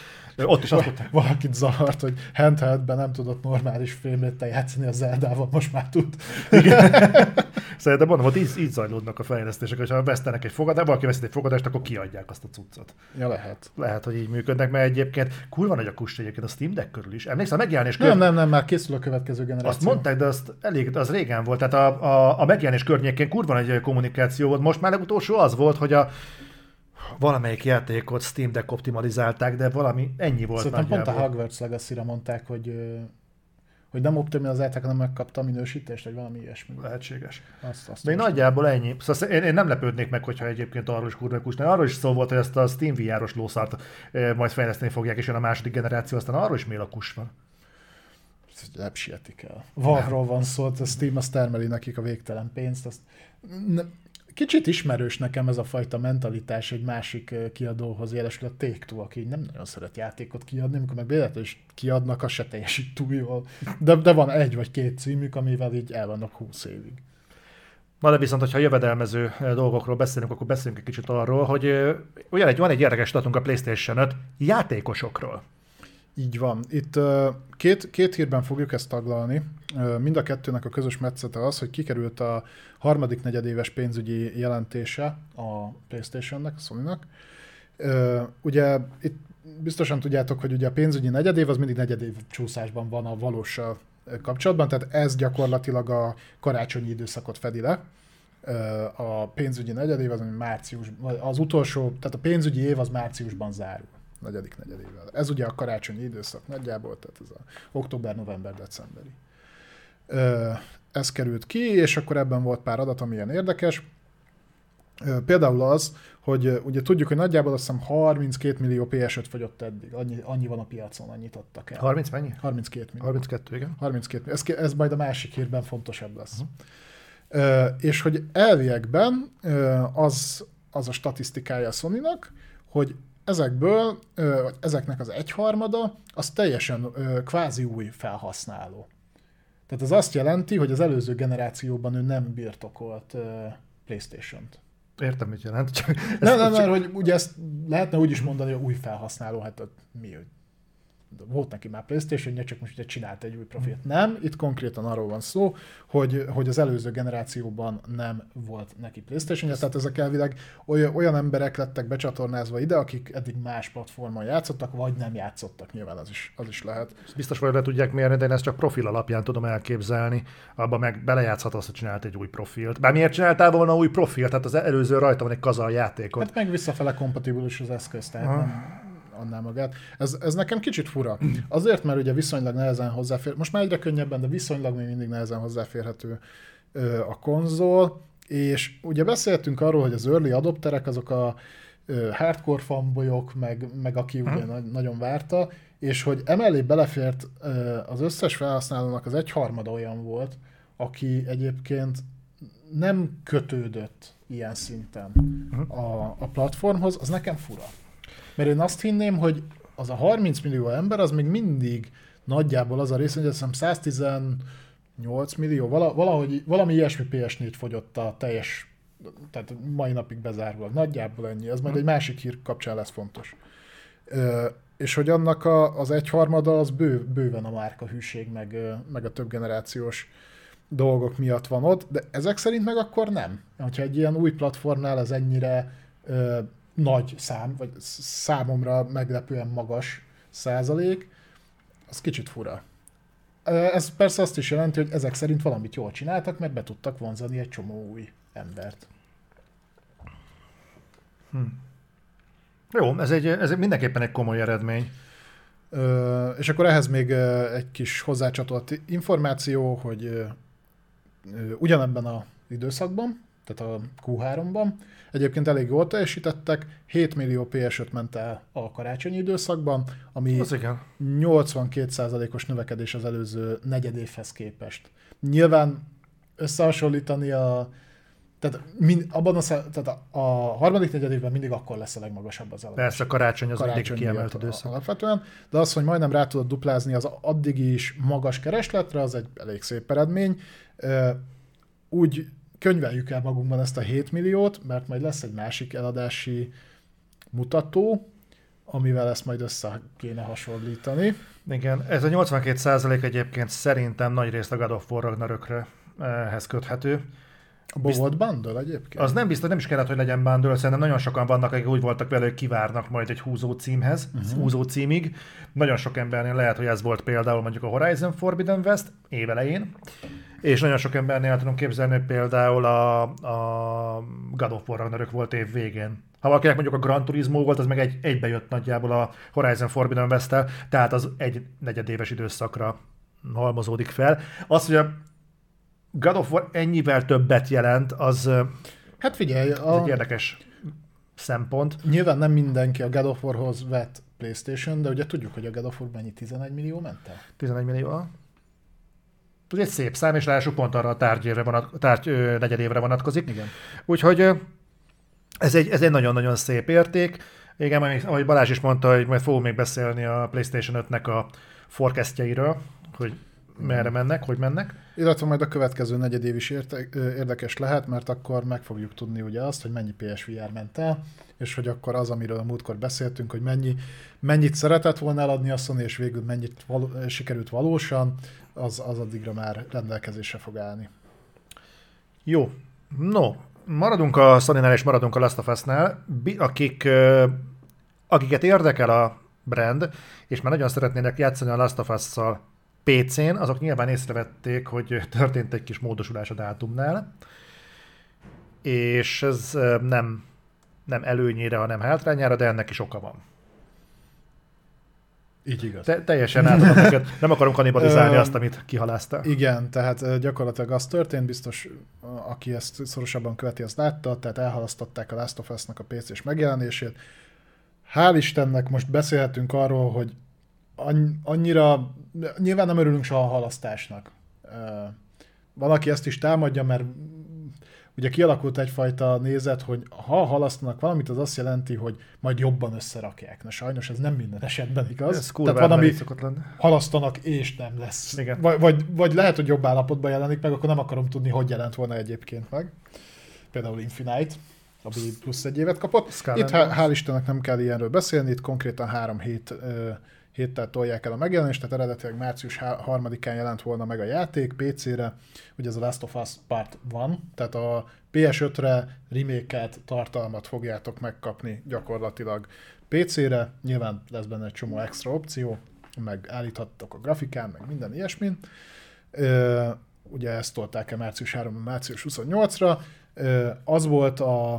Ott is azt mondták. Valakit zavart, hogy handheldben nem tudott normális fémléttel játszani a Zeldával, most már tud. Igen. *laughs* Szerintem mondom, hogy így, így zajlódnak a fejlesztések, és ha vesztenek egy fogadást, valaki veszít egy fogadást, akkor kiadják azt a cuccot. Ja, lehet. Lehet, hogy így működnek, mert egyébként kurva nagy a kust egyébként a Steam Deck körül is. Emlékszel, megjelenés körül... Nem, nem, nem, már készül a következő generáció. Azt mondták, de azt elég, az régen volt. Tehát a, a, a megjelenés környékén kurva nagy kommunikáció volt. Most már legutolsó az volt, hogy a valamelyik játékot Steam Deck optimalizálták, de valami ennyi volt Szerintem pont a Hogwarts legacy mondták, hogy hogy nem optimalizálták, hanem megkapta a minősítést, vagy valami ilyesmi. Lehetséges. Azt, azt De én nagyjából ennyi. Szóval én, én, nem lepődnék meg, hogyha egyébként arról is kurva kusnál. Arról is szó volt, hogy ezt a Steam VR-os lószart majd fejleszteni fogják, és jön a második generáció, aztán arról is mél a kus van. Nem sietik el. Valról van szó, a Steam azt termeli nekik a végtelen pénzt. Azt ne, kicsit ismerős nekem ez a fajta mentalitás egy másik kiadóhoz, jelesül a take aki nem nagyon szeret játékot kiadni, amikor meg véletlenül is kiadnak, az se teljesít túl jól. De, de van egy vagy két címük, amivel így el vannak húsz évig. Na de viszont, hogyha jövedelmező dolgokról beszélünk, akkor beszélünk egy kicsit arról, hogy ugyan egy, van egy érdekes adatunk a PlayStation 5 játékosokról. Így van. Itt két, két hírben fogjuk ezt taglalni. Mind a kettőnek a közös metszete az, hogy kikerült a harmadik negyedéves pénzügyi jelentése a PlayStation-nek, a Sony-nak. Ugye itt biztosan tudjátok, hogy ugye a pénzügyi negyedév az mindig negyedév csúszásban van a valós kapcsolatban, tehát ez gyakorlatilag a karácsonyi időszakot fedi le. A pénzügyi negyedév az, ami március, az utolsó, tehát a pénzügyi év az márciusban zárul negyedik negyedével. Ez ugye a karácsonyi időszak nagyjából, tehát ez a október, november, decemberi. Ez került ki, és akkor ebben volt pár adat, ami ilyen érdekes. Például az, hogy ugye tudjuk, hogy nagyjából azt hiszem 32 millió PS5 fogyott eddig. Annyi, annyi van a piacon, annyit adtak el. 30 mennyi? 32 millió. 32, igen. 32 Ez, ez majd a másik hírben fontosabb lesz. Uh-huh. Uh, és hogy elviekben uh, az, az a statisztikája a sony hogy ezekből, ezeknek az egyharmada, az teljesen kvázi új felhasználó. Tehát ez azt jelenti, hogy az előző generációban ő nem birtokolt PlayStation-t. Értem, mit jelent. Csak nem, nem, mert hogy ugye ezt lehetne úgy is mondani, hogy új felhasználó, hát mi, volt neki már playstation csak most ugye csinált egy új profilt. Nem, itt konkrétan arról van szó, hogy, hogy az előző generációban nem volt neki playstation tehát ezek elvileg olyan, olyan emberek lettek becsatornázva ide, akik eddig más platformon játszottak, vagy nem játszottak, nyilván az is, az is lehet. Biztos vagy le tudják mérni, de én ezt csak profil alapján tudom elképzelni, abban meg belejátszhatsz, hogy csinált egy új profilt. Bár miért csináltál volna új profilt? Tehát az előző rajta van egy kazal játékot. Hát meg visszafele kompatibilis az eszköz, tehát nem, annál magát. Ez, ez nekem kicsit fura. Azért, mert ugye viszonylag nehezen hozzáfér, most már egyre könnyebben, de viszonylag még mindig nehezen hozzáférhető a konzol, és ugye beszéltünk arról, hogy az early adopterek azok a hardcore fanboyok, meg, meg aki ugye uh-huh. nagyon várta, és hogy emellé belefért az összes felhasználónak az egyharmada olyan volt, aki egyébként nem kötődött ilyen szinten uh-huh. a, a platformhoz, az nekem fura. Mert én azt hinném, hogy az a 30 millió ember, az még mindig nagyjából az a rész, hogy azt hiszem 118 millió, valahogy, valami ilyesmi PS4 fogyott a teljes, tehát mai napig bezárva. Nagyjából ennyi, ez majd egy másik hír kapcsán lesz fontos. Ö, és hogy annak a, az egyharmada az bő, bőven a márka hűség, meg, meg a több generációs dolgok miatt van ott, de ezek szerint meg akkor nem. Ha egy ilyen új platformnál ez ennyire nagy szám, vagy számomra meglepően magas százalék, az kicsit fura. Ez persze azt is jelenti, hogy ezek szerint valamit jól csináltak, mert be tudtak vonzani egy csomó új embert. Hm. Jó, ez, egy, ez mindenképpen egy komoly eredmény. Ö, és akkor ehhez még egy kis hozzácsatolt információ, hogy ö, ugyanebben az időszakban, tehát a Q3-ban. Egyébként elég jól teljesítettek, 7 millió PS5 ment el a karácsonyi időszakban, ami 82%-os növekedés az előző negyedévhez képest. Nyilván összehasonlítani a tehát, mind, abban a, tehát a, a harmadik negyedévben mindig akkor lesz a legmagasabb az eladás. Persze, a karácsony az karácsony mindig kiemelt időszak. Alapvetően, de az, hogy majdnem rá tudod duplázni az addig is magas keresletre, az egy elég szép eredmény. Úgy könyveljük el magunkban ezt a 7 milliót, mert majd lesz egy másik eladási mutató, amivel ezt majd össze kéne hasonlítani. Igen, ez a 82% egyébként szerintem nagy részt a God of War Ragnarökre ehhez köthető. Bizt... volt bundle egyébként? Az nem biztos, nem is kellett, hogy legyen bundle, szerintem nagyon sokan vannak, akik úgy voltak vele, hogy kivárnak majd egy húzó címhez, uh-huh. húzó címig. Nagyon sok embernél lehet, hogy ez volt például mondjuk a Horizon Forbidden West évelején, és nagyon sok embernél tudom képzelni, például a, a God of War Ragnarök volt év végén. Ha valakinek mondjuk a Gran Turismo volt, az meg egy, egybe jött nagyjából a Horizon Forbidden west tehát az egy negyedéves időszakra halmozódik fel. Az, hogy a God of War ennyivel többet jelent, az, hát figyelj, a... egy érdekes szempont. Nyilván nem mindenki a God of Warhoz vett PlayStation, de ugye tudjuk, hogy a God of War mennyi 11 millió ment el? 11 millió. Ez egy szép szám, és ráadásul pont arra a tárgyévre vonat, tárgy ö, negyedévre vonatkozik. Igen. Úgyhogy ez egy, ez egy nagyon-nagyon szép érték. Igen, ahogy Balázs is mondta, hogy majd fogunk még beszélni a PlayStation 5-nek a forecastjeiről, hogy merre mennek, hogy mennek. Illetve majd a következő negyedév is érte, érdekes lehet, mert akkor meg fogjuk tudni ugye azt, hogy mennyi PSVR ment el, és hogy akkor az, amiről a múltkor beszéltünk, hogy mennyi, mennyit szeretett volna eladni a Sony, és végül mennyit való, sikerült valósan, az, az addigra már rendelkezésre fog állni. Jó. No, maradunk a sony és maradunk a Last of Us-nál, akik, akiket érdekel a brand, és már nagyon szeretnének játszani a Last of Us-szal PC-n, azok nyilván észrevették, hogy történt egy kis módosulás a dátumnál, és ez nem, nem előnyére, hanem hátrányára, de ennek is oka van. Így igaz. Te, teljesen átadom neked. Nem akarom kanibalizálni azt, amit kihalázta. Igen, tehát gyakorlatilag az történt, biztos aki ezt szorosabban követi, azt látta, tehát elhalasztották a Last of Us-nak a PC-s megjelenését. Hál' Istennek most beszélhetünk arról, hogy annyira, nyilván nem örülünk soha a halasztásnak. Van, aki ezt is támadja, mert ugye kialakult egyfajta nézet, hogy ha halasztanak valamit, az azt jelenti, hogy majd jobban összerakják. Na sajnos ez nem minden esetben igaz. Ez Tehát van, ami halasztanak, és nem lesz. Igen. Vagy, vagy, vagy lehet, hogy jobb állapotban jelenik meg, akkor nem akarom tudni, hogy jelent volna egyébként meg. Például Infinite. ami plusz egy évet kapott. Skull Itt hál' Istennek nem kell ilyenről beszélni, itt konkrétan három hét héttel tolják el a megjelenést, tehát eredetileg március 3-án jelent volna meg a játék PC-re, ugye ez a Last of Us Part van, tehát a PS5-re remake tartalmat fogjátok megkapni gyakorlatilag PC-re, nyilván lesz benne egy csomó extra opció, meg állíthattok a grafikán, meg minden ilyesmin. Ugye ezt tolták el március 3 március 28-ra. Ö, az volt a,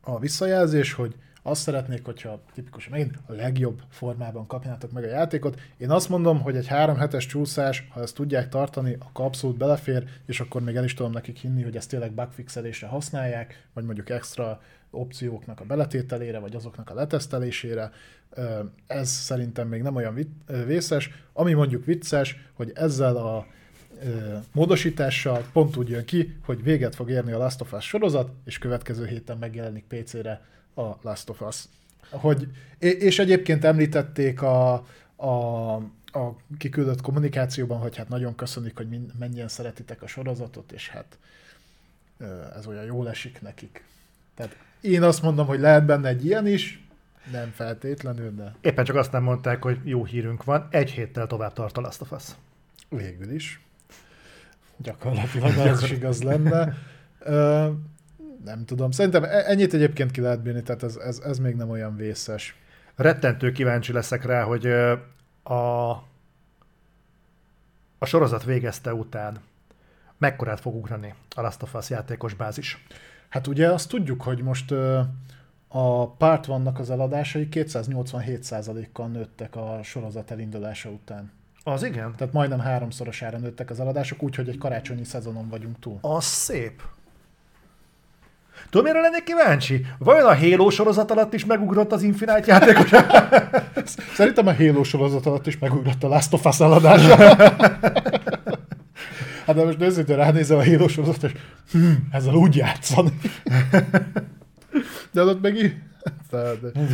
a visszajelzés, hogy azt szeretnék, hogyha tipikusan megint a legjobb formában kapjátok meg a játékot. Én azt mondom, hogy egy három hetes csúszás, ha ezt tudják tartani, akkor abszolút belefér, és akkor még el is tudom nekik hinni, hogy ezt tényleg bugfixelésre használják, vagy mondjuk extra opcióknak a beletételére, vagy azoknak a letesztelésére. Ez szerintem még nem olyan vészes. Ami mondjuk vicces, hogy ezzel a módosítással pont úgy jön ki, hogy véget fog érni a Last of Us sorozat, és következő héten megjelenik PC-re a Last of Us. Hogy, és egyébként említették a, a, a kiküldött kommunikációban, hogy hát nagyon köszönik, hogy mennyien szeretitek a sorozatot, és hát ez olyan jól esik nekik. Tehát én azt mondom, hogy lehet benne egy ilyen is, nem feltétlenül, de Éppen csak azt nem mondták, hogy jó hírünk van, egy héttel tovább tart a Last of Us. végül is. Gyakorlatilag ez is igaz lenne. Nem tudom. Szerintem e- ennyit egyébként ki lehet bírni, tehát ez, ez, ez még nem olyan vészes. Rettentő kíváncsi leszek rá, hogy a, a sorozat végezte után mekkorát fog ugrani a Last of Us játékos bázis. Hát ugye azt tudjuk, hogy most a Part vannak az eladásai 287%-kal nőttek a sorozat elindulása után. Az igen? Tehát majdnem háromszorosára nőttek az eladások, úgyhogy egy karácsonyi szezonon vagyunk túl. Az szép. Tudom, mire lennék kíváncsi? Vajon a Halo sorozat alatt is megugrott az Infinite játékos? *laughs* Szerintem a Halo sorozat alatt is megugrott a Last of Us eladása. *laughs* hát de most őszintén ránézel a Halo sorozat, és hm, ezzel úgy játszani. de ott meg így...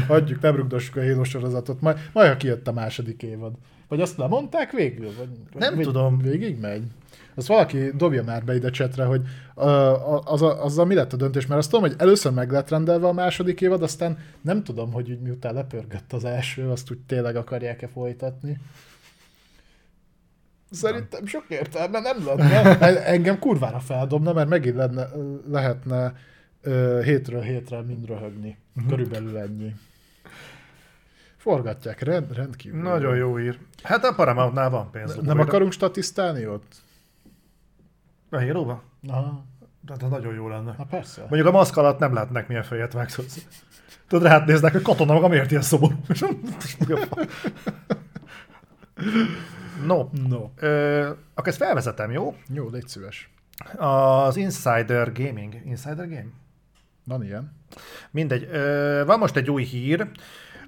Hagyjuk, nem rugdossuk a Halo sorozatot, majd, majd ha kijött a második évad. Vagy azt lemondták végül? Vagy, Nem vagy tudom. Végig megy. Azt valaki dobja már be ide csetre, hogy uh, az, azzal mi lett a döntés, mert azt tudom, hogy először meg lett rendelve a második évad, aztán nem tudom, hogy úgy miután lepörgött az első, azt úgy tényleg akarják-e folytatni. Szerintem sok értelme nem lenne. Engem kurvára feldobna, mert megint lenne, lehetne ö, hétről hétre mind röhögni. Körülbelül ennyi. Forgatják, rend, rendkívül. Nagyon jó ír. Hát a Paramountnál van pénz. Nem újra. akarunk statisztálni ott? A halo Aha, Tehát nagyon jó lenne. na persze. Mondjuk a maszk alatt nem látnak milyen fejet vágsz. Tudod, rád néznek, hogy katona maga miért ilyen szomorú. No, No. ö, akkor ezt felvezetem, jó? Jó, légy szíves. Az Insider Gaming. Insider Game? Van ilyen? Mindegy. Ö, van most egy új hír.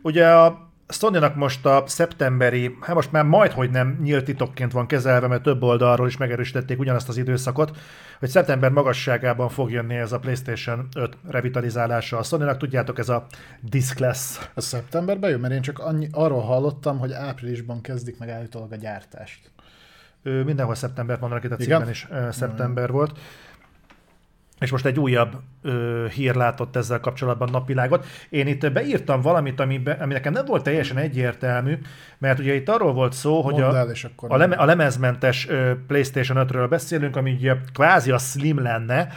Ugye a Sony-nak most a szeptemberi, hát most már majd, hogy nem nyílt titokként van kezelve, mert több oldalról is megerősítették ugyanazt az időszakot, hogy szeptember magasságában fog jönni ez a PlayStation 5 revitalizálása a Sony-nak. Tudjátok, ez a disk lesz. Ez szeptemberben jön? Mert én csak annyi, arról hallottam, hogy áprilisban kezdik meg állítólag a gyártást. Ö, mindenhol szeptembert mondanak itt a Igen? cikkben is szeptember volt. És most egy újabb ö, hír látott ezzel kapcsolatban napvilágot. Én itt beírtam valamit, ami, be, ami nekem nem volt teljesen egyértelmű, mert ugye itt arról volt szó, hogy Mondd a, el, a, leme, a lemezmentes ö, PlayStation 5-ről beszélünk, ami ugye kvázi a slim lenne,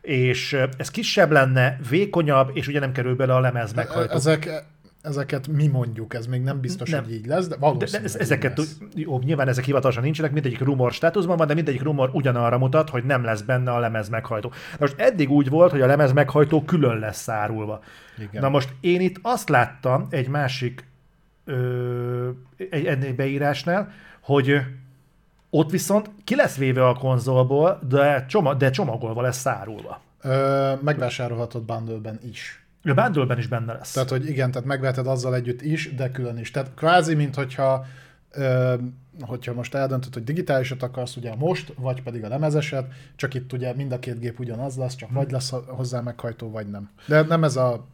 és ö, ez kisebb lenne, vékonyabb, és ugye nem kerül bele a lemez meghajtó. Ezek, ezeket mi mondjuk, ez még nem biztos, Nem. hogy így lesz, de De, valószínűleg de így ezeket, lesz. jó, nyilván ezek hivatalosan nincsenek, mindegyik rumor státuszban van, de mindegyik rumor ugyanarra mutat, hogy nem lesz benne a lemez meghajtó. Na most eddig úgy volt, hogy a lemez meghajtó külön lesz szárulva. Igen. Na most én itt azt láttam egy másik ö, egy ennél beírásnál, hogy ott viszont ki lesz véve a konzolból, de, csomag, de csomagolva lesz szárulva. Ö, megvásárolhatod bundle is. A bundle is benne lesz. Tehát, hogy igen, tehát megveheted azzal együtt is, de külön is. Tehát kvázi, mint hogyha, ö, hogyha most eldöntöd, hogy digitálisat akarsz, ugye most, vagy pedig a lemezeset, csak itt ugye mind a két gép ugyanaz lesz, csak vagy lesz hozzá meghajtó, vagy nem. De nem ez a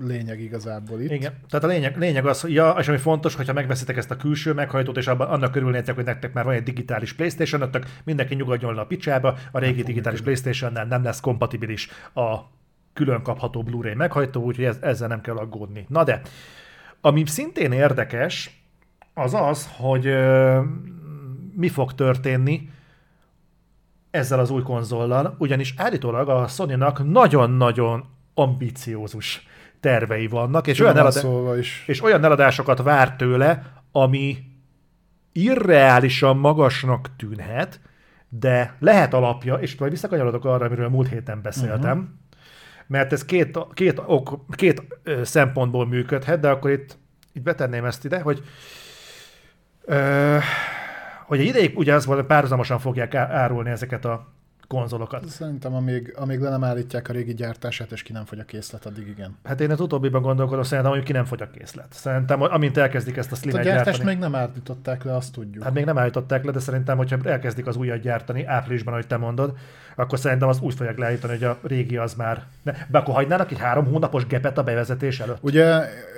lényeg igazából itt. Igen. Tehát a lényeg, lényeg az, ja, és ami fontos, hogyha megveszitek ezt a külső meghajtót, és abban annak körülnétek, hogy nektek már van egy digitális PlayStation 5 mindenki nyugodjon le a picsába, a régi digitális PlayStation-nel nem lesz kompatibilis a külön kapható Blu-ray meghajtó, úgyhogy ez, ezzel nem kell aggódni. Na de, ami szintén érdekes, az az, hogy ö, mi fog történni ezzel az új konzollal, ugyanis állítólag a Sony-nak nagyon-nagyon ambiciózus tervei vannak, és olyan, elad- is. és olyan eladásokat vár tőle, ami irreálisan magasnak tűnhet, de lehet alapja, és majd visszakanyarodok arra, amiről múlt héten beszéltem, uh-huh. Mert ez két, két, ok, két szempontból működhet, de akkor itt, itt betenném ezt ide, hogy ö, hogy egy ideig ugye az volt, párhuzamosan fogják árulni ezeket a konzolokat. Szerintem amíg, amíg le nem állítják a régi gyártását, és ki nem fogy a készlet, addig igen. Hát én az utóbbiban gondolkodom, szerintem, hogy ki nem fogy a készlet. Szerintem, amint elkezdik ezt a A slimet gyártást gyártani. még nem állították le, azt tudjuk. Hát még nem állították le, de szerintem, hogyha elkezdik az újat gyártani áprilisban, ahogy te mondod, akkor szerintem az úgy fogják leállítani, hogy a régi az már... Ne, be akkor hagynának egy három hónapos gepet a bevezetés előtt? Ugye,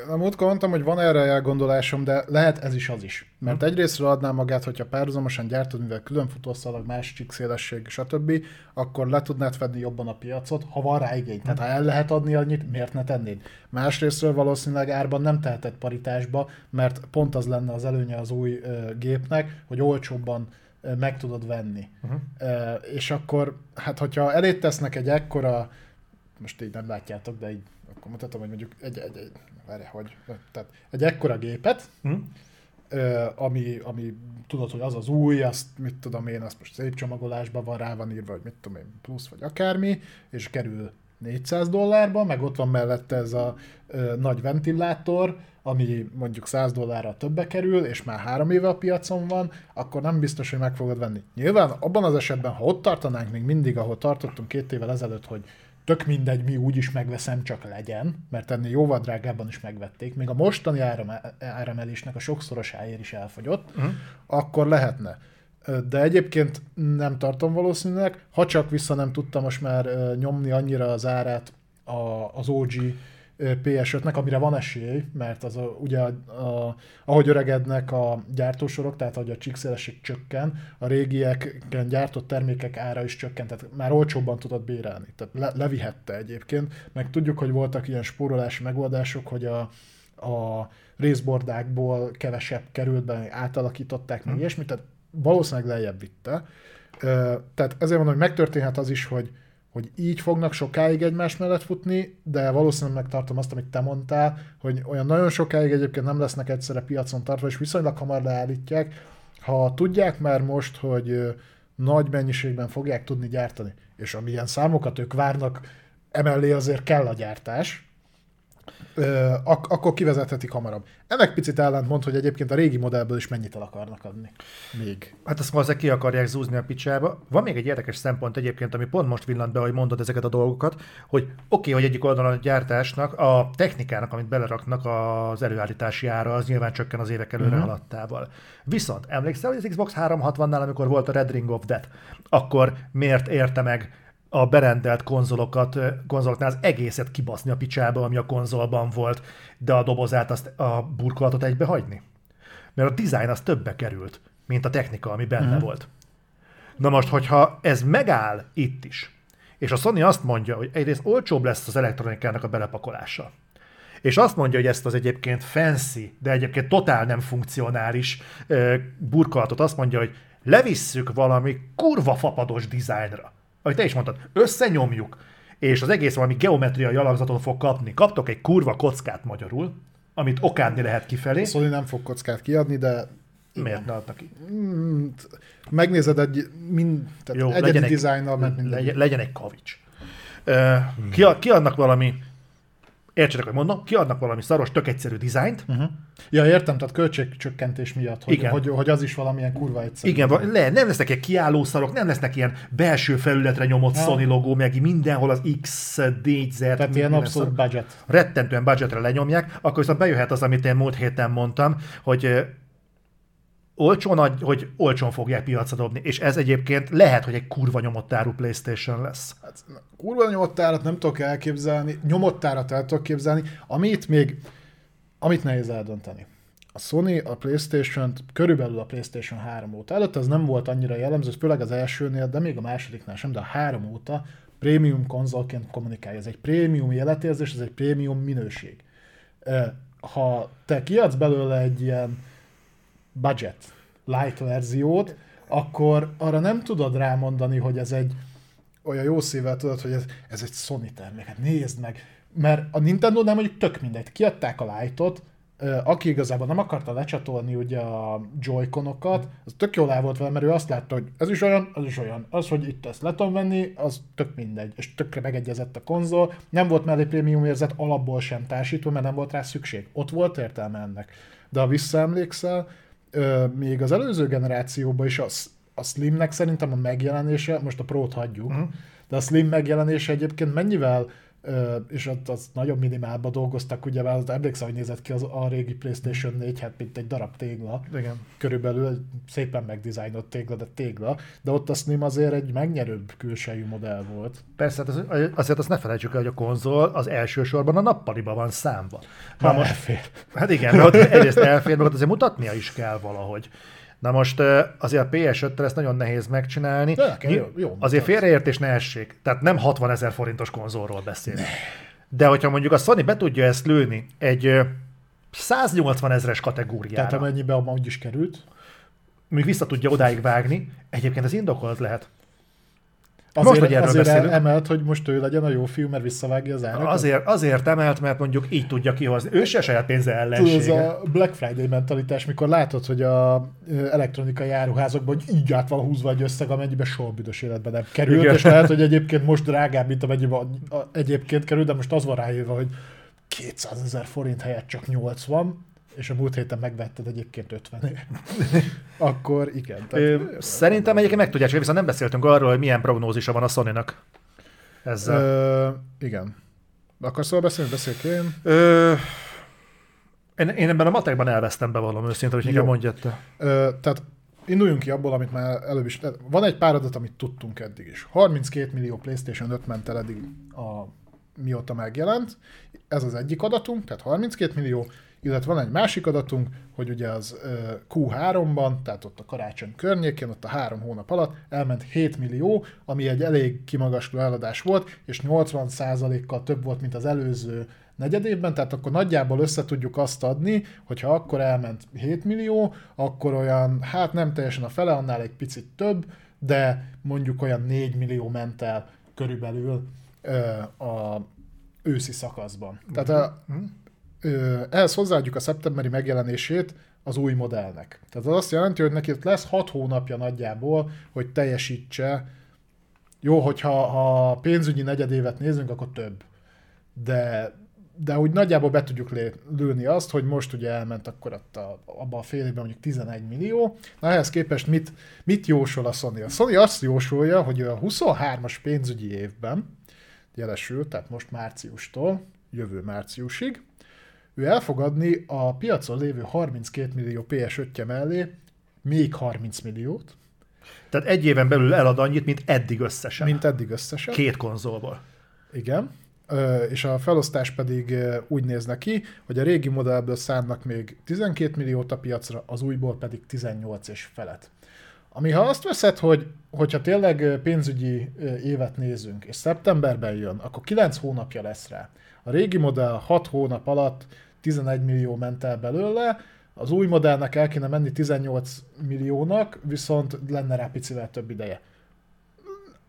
a múltkor mondtam, hogy van erre elgondolásom, de lehet ez is az is. Mert Hm. egyrésztről adná magát, hogyha párhuzamosan gyártod, mivel külön futószalag, más csíkszélesség, stb., akkor le tudnád fedni jobban a piacot, ha van rá igény. Tehát ha el lehet adni annyit, miért ne tennéd? Másrésztről valószínűleg árban nem tehetett paritásba, mert pont az lenne az előnye az új ö, gépnek, hogy olcsóbban ö, meg tudod venni. Uh-huh. Ö, és akkor, hát hogyha elét tesznek egy ekkora, most így nem látjátok, de így akkor mutatom, hogy mondjuk egy, egy, egy várj, hogy, tehát egy ekkora gépet, Hm? Ami, ami tudod, hogy az az új, azt mit tudom én, azt most szép csomagolásban van, rá van írva, hogy mit tudom én, plusz vagy akármi, és kerül 400 dollárba, meg ott van mellette ez a ö, nagy ventilátor, ami mondjuk 100 dollárra többe kerül, és már három éve a piacon van, akkor nem biztos, hogy meg fogod venni. Nyilván abban az esetben, ha ott tartanánk még mindig, ahol tartottunk két évvel ezelőtt, hogy tök mindegy, mi úgyis megveszem, csak legyen, mert ennél jóval drágábban is megvették, még a mostani áram, áramelésnek a sokszorosáért is elfogyott, Uh-huh. akkor lehetne. De egyébként nem tartom valószínűleg, ha csak vissza nem tudta most már nyomni annyira az árát az OG PS5-nek, amire van esély, mert az a, ugye a, ahogy öregednek a gyártósorok, tehát ahogy a csíkszélesség csökken, a régieken gyártott termékek ára is csökkent, tehát már olcsóbban tudod bérelni. Tehát le, levihette egyébként, meg tudjuk, hogy voltak ilyen spórolási megoldások, hogy a, a részbordákból kevesebb került be, átalakították, meg ilyesmit, tehát valószínűleg lejjebb vitte. Tehát ezért mondom, hogy megtörténhet az is, hogy, hogy így fognak sokáig egymás mellett futni, de valószínűleg megtartom azt, amit te mondtál, hogy olyan nagyon sokáig egyébként nem lesznek egyszerre piacon tartva, és viszonylag hamar leállítják. Ha tudják már most, hogy nagy mennyiségben fogják tudni gyártani, és amilyen számokat ők várnak, emellé azért kell a gyártás, ak- akkor kivezethetik hamarabb. Ennek picit ellentmond, hogy egyébként a régi modellből is mennyit el akarnak adni. Még. Hát azt valószínűleg ki akarják zúzni a picsába. Van még egy érdekes szempont egyébként, ami pont most villant be, hogy mondod ezeket a dolgokat, hogy oké, okay, hogy egyik oldalon a gyártásnak, a technikának, amit beleraknak az előállítási ára, az nyilván csökken az évek előre uh-huh. haladtával. Viszont emlékszel, hogy az Xbox 360-nál, amikor volt a Red Ring of Death, akkor miért érte meg a berendelt konzolokat, konzoloknál az egészet kibaszni a picsába, ami a konzolban volt, de a dobozát, azt a burkolatot egybe hagyni? Mert a design az többe került, mint a technika, ami benne uh-huh. volt. Na most, hogyha ez megáll itt is, és a Sony azt mondja, hogy egyrészt olcsóbb lesz az elektronikának a belepakolása, és azt mondja, hogy ezt az egyébként fancy, de egyébként totál nem funkcionális burkolatot azt mondja, hogy levisszük valami kurva fapados dizájnra. Ahogy te is mondtad, összenyomjuk, és az egész valami geometriai alakzatot fog kapni. Kaptok egy kurva kockát magyarul, amit okádni lehet kifelé. A Sony nem fog kockát kiadni, de Miért ne adnak ki? mm, megnézed egy mind, tehát Jó, egyedi legyen egy- dizájnnal, mert minden. legyen, legyen egy kavics. Kiadnak valami, értsetek, hogy mondom, kiadnak valami szaros, tök egyszerű dizájnt, Uh-huh. Ja, értem, tehát költségcsökkentés miatt, hogy, Igen. hogy, hogy az is valamilyen kurva egyszerű. Igen, va- le, nem lesznek ilyen kiálló szarok, nem lesznek ilyen belső felületre nyomott Ja. Sony logó, meg mindenhol az X, D, Z, Tehát ilyen abszolút budget. rettentően budgetre lenyomják, akkor viszont bejöhet az, amit én múlt héten mondtam, hogy olcsón, hogy olcsón fogják piacra dobni, és ez egyébként lehet, hogy egy kurva nyomott áru PlayStation lesz. Hát, kurva nyomottárat nem tudok elképzelni, nyomottárat el tudok képzelni, amit még, amit nehéz eldönteni. A Sony a playstation körülbelül a PlayStation 3 óta, előtt ez nem volt annyira jellemző, főleg az elsőnél, de még a másodiknál sem, de a három óta prémium konzolként kommunikálja. Ez egy prémium életérzés, ez egy prémium minőség. Ha te kiadsz belőle egy ilyen budget, light verziót, akkor arra nem tudod rámondani, hogy ez egy olyan jó szívvel tudod, hogy ez, ez egy Sony termék, hát nézd meg. Mert a Nintendo nem mondjuk tök mindegy. Kiadták a Lite-ot, aki igazából nem akarta lecsatolni ugye a joyconokat, az tök jól el volt vele, mert ő azt látta, hogy ez is olyan, az is olyan. Az, hogy itt ezt le tudom venni, az tök mindegy. És tökre megegyezett a konzol. Nem volt mellé prémium érzet alapból sem társítva, mert nem volt rá szükség. Ott volt értelme ennek. De ha visszaemlékszel, még az előző generációban is az, a Slimnek szerintem a megjelenése, most a Pro-t hagyjuk, uh-huh. de a Slim megjelenése egyébként mennyivel és ott az nagyon minimálba dolgoztak, ugye, mert emlékszem, hogy nézett ki az, a régi PlayStation 4, hát mint egy darab tégla. Igen. Körülbelül szépen megdizájnolt tégla, de tégla. De ott a Slim azért egy megnyerőbb külsejű modell volt. Persze, hát az, azért azt ne felejtsük el, hogy a konzol az elsősorban a nappaliba van számba. Na most, elfér. Hát igen, mert ott egyrészt elfér, mert ott azért mutatnia is kell valahogy. Na most azért a PS5-tel ezt nagyon nehéz megcsinálni. De nekem jó, jó azért félreértés ne essék. Tehát nem 60 ezer forintos konzolról beszélünk. De hogyha mondjuk a Sony be tudja ezt lőni egy 180 ezeres kategóriára. Tehát amennyibe amúgy is került. Még vissza tudja odáig vágni, egyébként ez indokolt lehet. Azért, most, hogy erről azért beszélünk. emelt, hogy most ő legyen a jó fiú, mert visszavágja az árakat? Azért, azért emelt, mert mondjuk így tudja kihozni. Ő se saját pénze ellensége. Tudod, ez a Black Friday mentalitás, mikor látod, hogy a elektronikai áruházakban hogy így át van húzva egy összeg, amennyibe soha büdös életben nem került, Igen. és lehet, hogy egyébként most drágább, mint amennyiben egyébként kerül, de most az van ráírva, hogy 200 ezer forint helyett csak 80, és a múlt héten megvetted egyébként 50 *laughs* akkor igen. Tehát, Ö, szerintem egyébként meg tudják, viszont nem beszéltünk arról, hogy milyen prognózisa van a Sony-nak. Ezzel. Ö, igen. Akarsz szóval beszélni? Beszélj én. Ö, én, én ebben a matekban elvesztem be valami őszintén, hogy inkább mondjad te. Ö, tehát induljunk ki abból, amit már előbb is... Van egy pár adat, amit tudtunk eddig is. 32 millió PlayStation 5 ment el eddig a, mióta megjelent. Ez az egyik adatunk, tehát 32 millió illetve van egy másik adatunk, hogy ugye az Q3-ban, tehát ott a karácsony környékén, ott a három hónap alatt elment 7 millió, ami egy elég kimagasló eladás volt, és 80%-kal több volt, mint az előző negyed évben, tehát akkor nagyjából össze tudjuk azt adni, hogyha akkor elment 7 millió, akkor olyan, hát nem teljesen a fele, annál egy picit több, de mondjuk olyan 4 millió ment el körülbelül a őszi szakaszban. Tehát a, mhm ehhez hozzáadjuk a szeptemberi megjelenését az új modellnek. Tehát az azt jelenti, hogy neki lesz 6 hónapja nagyjából, hogy teljesítse. Jó, hogyha ha pénzügyi negyedévet nézünk, akkor több. De, de úgy nagyjából be tudjuk lőni azt, hogy most ugye elment akkor ott a, abban a fél évben mondjuk 11 millió. Na ehhez képest mit, mit jósol a Sony? A Sony azt jósolja, hogy a 23-as pénzügyi évben, jelesül, tehát most márciustól, jövő márciusig, ő elfogadni a piacon lévő 32 millió PS5-je mellé még 30 milliót. Tehát egy éven belül elad annyit, mint eddig összesen. Mint eddig összesen. Két konzolból. Igen. És a felosztás pedig úgy néz neki, hogy a régi modellből szánnak még 12 milliót a piacra, az újból pedig 18 és felet. Ami ha azt veszed, hogy hogyha tényleg pénzügyi évet nézünk, és szeptemberben jön, akkor 9 hónapja lesz rá. A régi modell 6 hónap alatt 11 millió ment el belőle, az új modellnek el kéne menni 18 milliónak, viszont lenne rá picivel több ideje.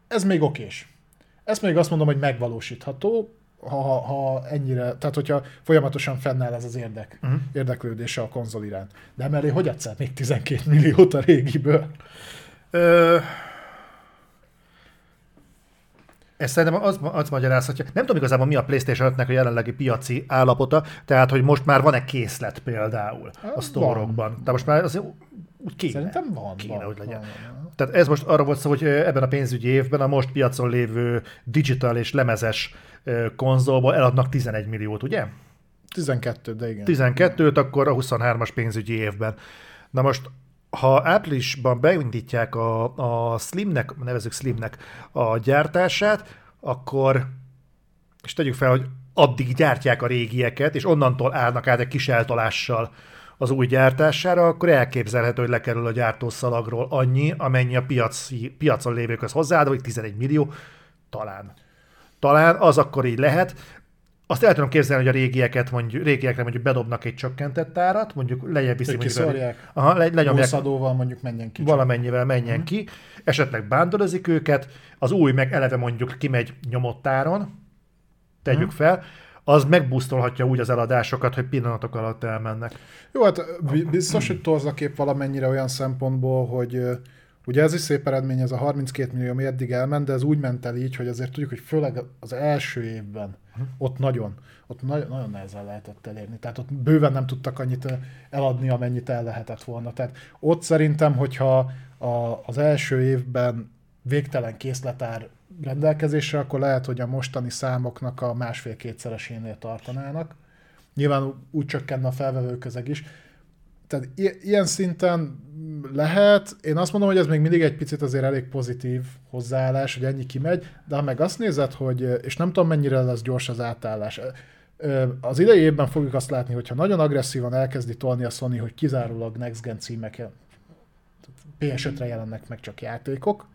Ez még okés. Ezt még azt mondom, hogy megvalósítható, ha, ha, ha ennyire, tehát hogyha folyamatosan fennáll ez az érdek, uh-huh. érdeklődése a konzol iránt. De emellé hogy adsz még 12 milliót a régiből? Ö, ez szerintem az, az magyarázhatja. Nem tudom igazából mi a PlayStation 5-nek a jelenlegi piaci állapota, tehát hogy most már van-e készlet például a sztorokban. De most már az úgy kéne. Szerintem van. Kéne, van, hogy legyen. Van. Tehát ez most arra volt szó, hogy ebben a pénzügyi évben a most piacon lévő digital és lemezes konzolból eladnak 11 milliót, ugye? 12, de igen. 12-t, akkor a 23-as pénzügyi évben. Na most ha áprilisban beindítják a, a Slimnek, nevezük Slimnek a gyártását, akkor, és tegyük fel, hogy addig gyártják a régieket, és onnantól állnak át egy kis eltolással az új gyártására, akkor elképzelhető, hogy lekerül a gyártószalagról annyi, amennyi a piaci, piacon lévőköz hozzáad, vagy 11 millió, talán. talán az akkor így lehet. Azt el tudom képzelni, hogy a régieket mondjuk, régiekre mondjuk bedobnak egy csökkentett árat, mondjuk lejjebb viszi mondjuk kiszorják. Aha, le, lenyomják Jószadóval mondjuk menjen ki. valamennyivel menjen Mhm. ki, esetleg bándorozik őket, az új meg eleve mondjuk kimegy nyomott áron, tegyük Mhm. fel, az megbusztolhatja úgy az eladásokat, hogy pillanatok alatt elmennek. Jó, hát bi- biztos, hogy torz a kép valamennyire olyan szempontból, hogy ugye ez is szép eredmény, ez a 32 millió, ami eddig elment, de ez úgy ment el így, hogy azért tudjuk, hogy főleg az első évben ott nagyon, ott nagyon, nagyon nehezen lehetett elérni. Tehát ott bőven nem tudtak annyit eladni, amennyit el lehetett volna. Tehát ott szerintem, hogyha a, az első évben végtelen készletár rendelkezésre, akkor lehet, hogy a mostani számoknak a másfél-kétszeresénél tartanának. Nyilván úgy csökkenne a felvevő közeg is. Tehát ilyen szinten lehet. Én azt mondom, hogy ez még mindig egy picit azért elég pozitív hozzáállás, hogy ennyi kimegy, de ha meg azt nézed, hogy, és nem tudom mennyire lesz gyors az átállás, az idei évben fogjuk azt látni, hogyha nagyon agresszívan elkezdi tolni a Sony, hogy kizárólag Next Gen címek PS5-re jelennek meg csak játékok,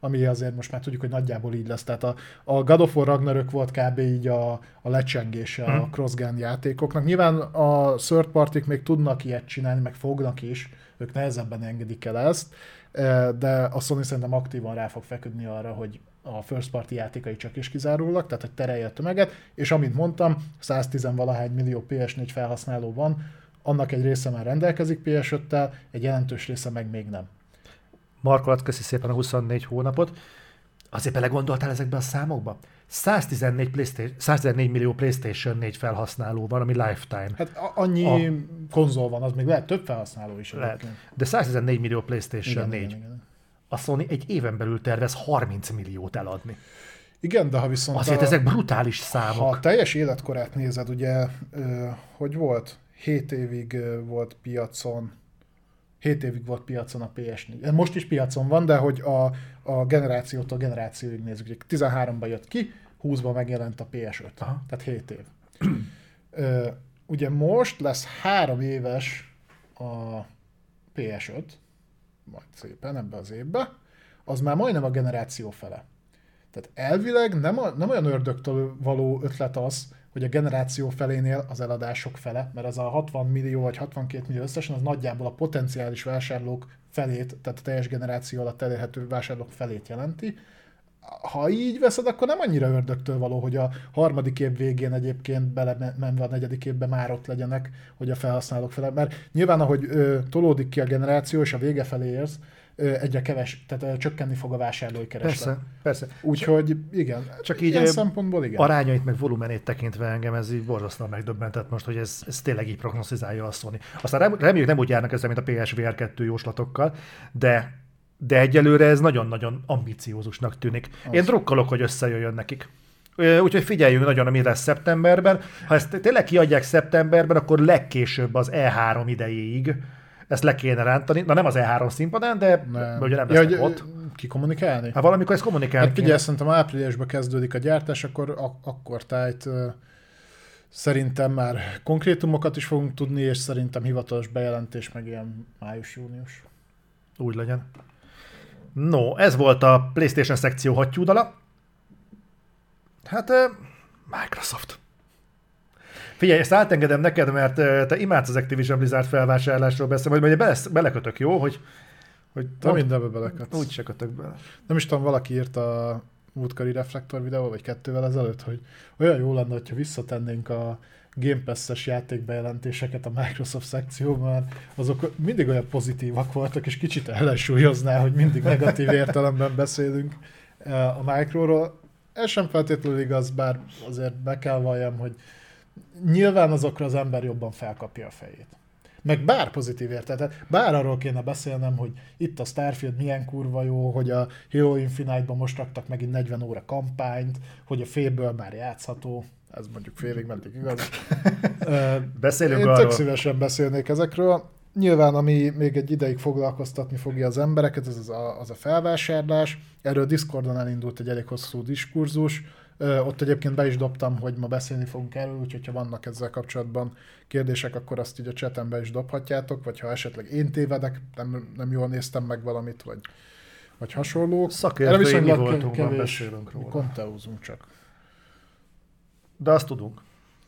ami azért most már tudjuk, hogy nagyjából így lesz. Tehát a, a God of War Ragnarök volt kb. így a, a lecsengése a Mhm. cross-gen játékoknak. Nyilván a third party még tudnak ilyet csinálni, meg fognak is, ők nehezebben engedik el ezt, eh, de a Sony szerintem aktívan rá fog feküdni arra, hogy a first party játékai csak is kizárólag, tehát hogy terelje a tömeget, és amint mondtam, 110 valahány millió PS4 felhasználó van, annak egy része már rendelkezik PS5-tel, egy jelentős része meg még nem. Markolat, köszi szépen a 24 hónapot. Azért belegondoltál ezekbe a számokba? 114, PlayStation, 114 millió PlayStation 4 felhasználó van, ami lifetime. Hát annyi a... konzol van, az még lehet több felhasználó is. Lehet. egyébként. De 114 millió PlayStation Igen, 4. igen, igen. A Sony egy éven belül tervez 30 milliót eladni. igen, de ha viszont Azért a, ezek brutális ha számok. a teljes életkorát nézed, ugye, hogy volt? 7 évig volt piacon, 7 évig volt piacon a PS4. Most is piacon van, de hogy a, a generációtól generációig nézzük. Ugye 13-ban jött ki, 20-ban megjelent a PS5. Aha. Tehát 7 év. Ö, ugye most lesz három éves a PS5, majd szépen ebbe az évbe, az már majdnem a generáció fele. Tehát elvileg nem, a, nem olyan ördögtől való ötlet az, hogy a generáció felénél az eladások fele, mert az a 60 millió vagy 62 millió összesen, az nagyjából a potenciális vásárlók felét, tehát a teljes generáció alatt elérhető vásárlók felét jelenti. Ha így veszed, akkor nem annyira ördögtől való, hogy a harmadik év végén egyébként belemenve a negyedik évbe már ott legyenek, hogy a felhasználók fele. Mert nyilván, ahogy ö, tolódik ki a generáció, és a vége felé érsz, egyre keves, tehát csökkenni fog a vásárlói kereslet. Persze, persze. Úgyhogy igen, Csak így, ilyen szempontból igen. Arányait meg volumenét tekintve engem ez így borzasztóan megdöbbentett most, hogy ez, ez tényleg így prognosztizálja a Sony. Aztán rem- reméljük nem úgy járnak ezzel, mint a PSVR 2 jóslatokkal, de, de egyelőre ez nagyon-nagyon ambiciózusnak tűnik. Én Az. drukkolok, hogy összejöjjön nekik. Úgyhogy figyeljünk nagyon, ami lesz szeptemberben. Ha ezt tényleg kiadják szeptemberben, akkor legkésőbb az E3 idejéig ezt le kéne rántani. Na nem az E3 színpadán, de nem. ugye nem ja, lesznek hogy, ott. Ki kommunikálni? Hát valamikor ezt kommunikálni Hát figyelj, szerintem áprilisban kezdődik a gyártás, akkor ak- akkor tájt szerintem már konkrétumokat is fogunk tudni, és szerintem hivatalos bejelentés meg ilyen május-június. Úgy legyen. No, ez volt a PlayStation szekció hattyúdala. Hát, Microsoft. Figyelj, ezt átengedem neked, mert te imádsz az Activision Blizzard felvásárlásról beszélni, majd bele, belekötök, jó? Hogy, hogy Nem mindenbe belekötsz. úgy se kötök bele. Nem is tudom, valaki írta a múltkori Reflektor videó, vagy kettővel ezelőtt, hogy olyan jó lenne, hogyha visszatennénk a Game Pass-es játékbejelentéseket a Microsoft szekcióban, azok mindig olyan pozitívak voltak, és kicsit ellensúlyozná, hogy mindig negatív értelemben beszélünk a Microról. Ez sem feltétlenül igaz, bár azért be kell valljam, hogy nyilván azokra az ember jobban felkapja a fejét. Meg bár pozitív értelet, bár arról kéne beszélnem, hogy itt a Starfield milyen kurva jó, hogy a Halo Infinite-ban most raktak megint 40 óra kampányt, hogy a félből már játszható, ez mondjuk félig meddig igaz. *laughs* Beszélünk Én arról. tök szívesen beszélnék ezekről. Nyilván, ami még egy ideig foglalkoztatni fogja az embereket, ez az a, az a felvásárlás. Erről Discordon elindult egy elég hosszú diskurzus. Ott egyébként be is dobtam, hogy ma beszélni fogunk erről, úgyhogy ha vannak ezzel kapcsolatban kérdések, akkor azt így a chaten be is dobhatjátok, vagy ha esetleg én tévedek, nem, nem jól néztem meg valamit, vagy, vagy hasonlók. Szakértői mi voltunk, kevés- beszélünk róla. Konteúzunk csak. De azt tudunk.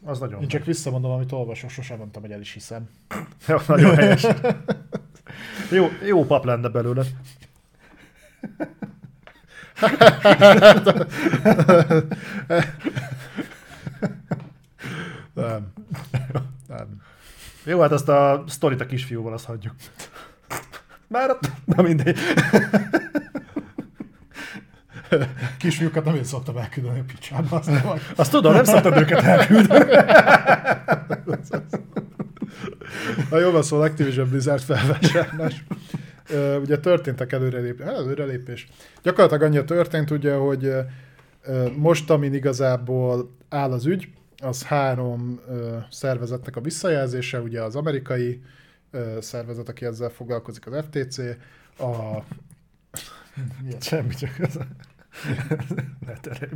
Az nagyon Én csak visszamondom, amit olvasok, sosem mondtam, hogy el is hiszem. *laughs* jó, nagyon helyes. *laughs* jó, jó pap lenne belőle. Nem. Nem. Jó, hát azt a sztorit a kisfiúval azt hagyjuk. Már na mindegy. Kisfiúkat nem én szoktam elküldeni a picsába, azt nem. Azt tudom, nem szoktam őket elküldeni. Na jó, van szó, Activision Blizzard felvásárlás. Ugye történtek előrelépés. előrelépés. Gyakorlatilag annyi történt, ugye, hogy most, amin igazából áll az ügy, az három szervezetnek a visszajelzése, ugye az amerikai szervezet, aki ezzel foglalkozik, az FTC, a... *laughs* Milyen? Semmi, csak az. *laughs* Terelj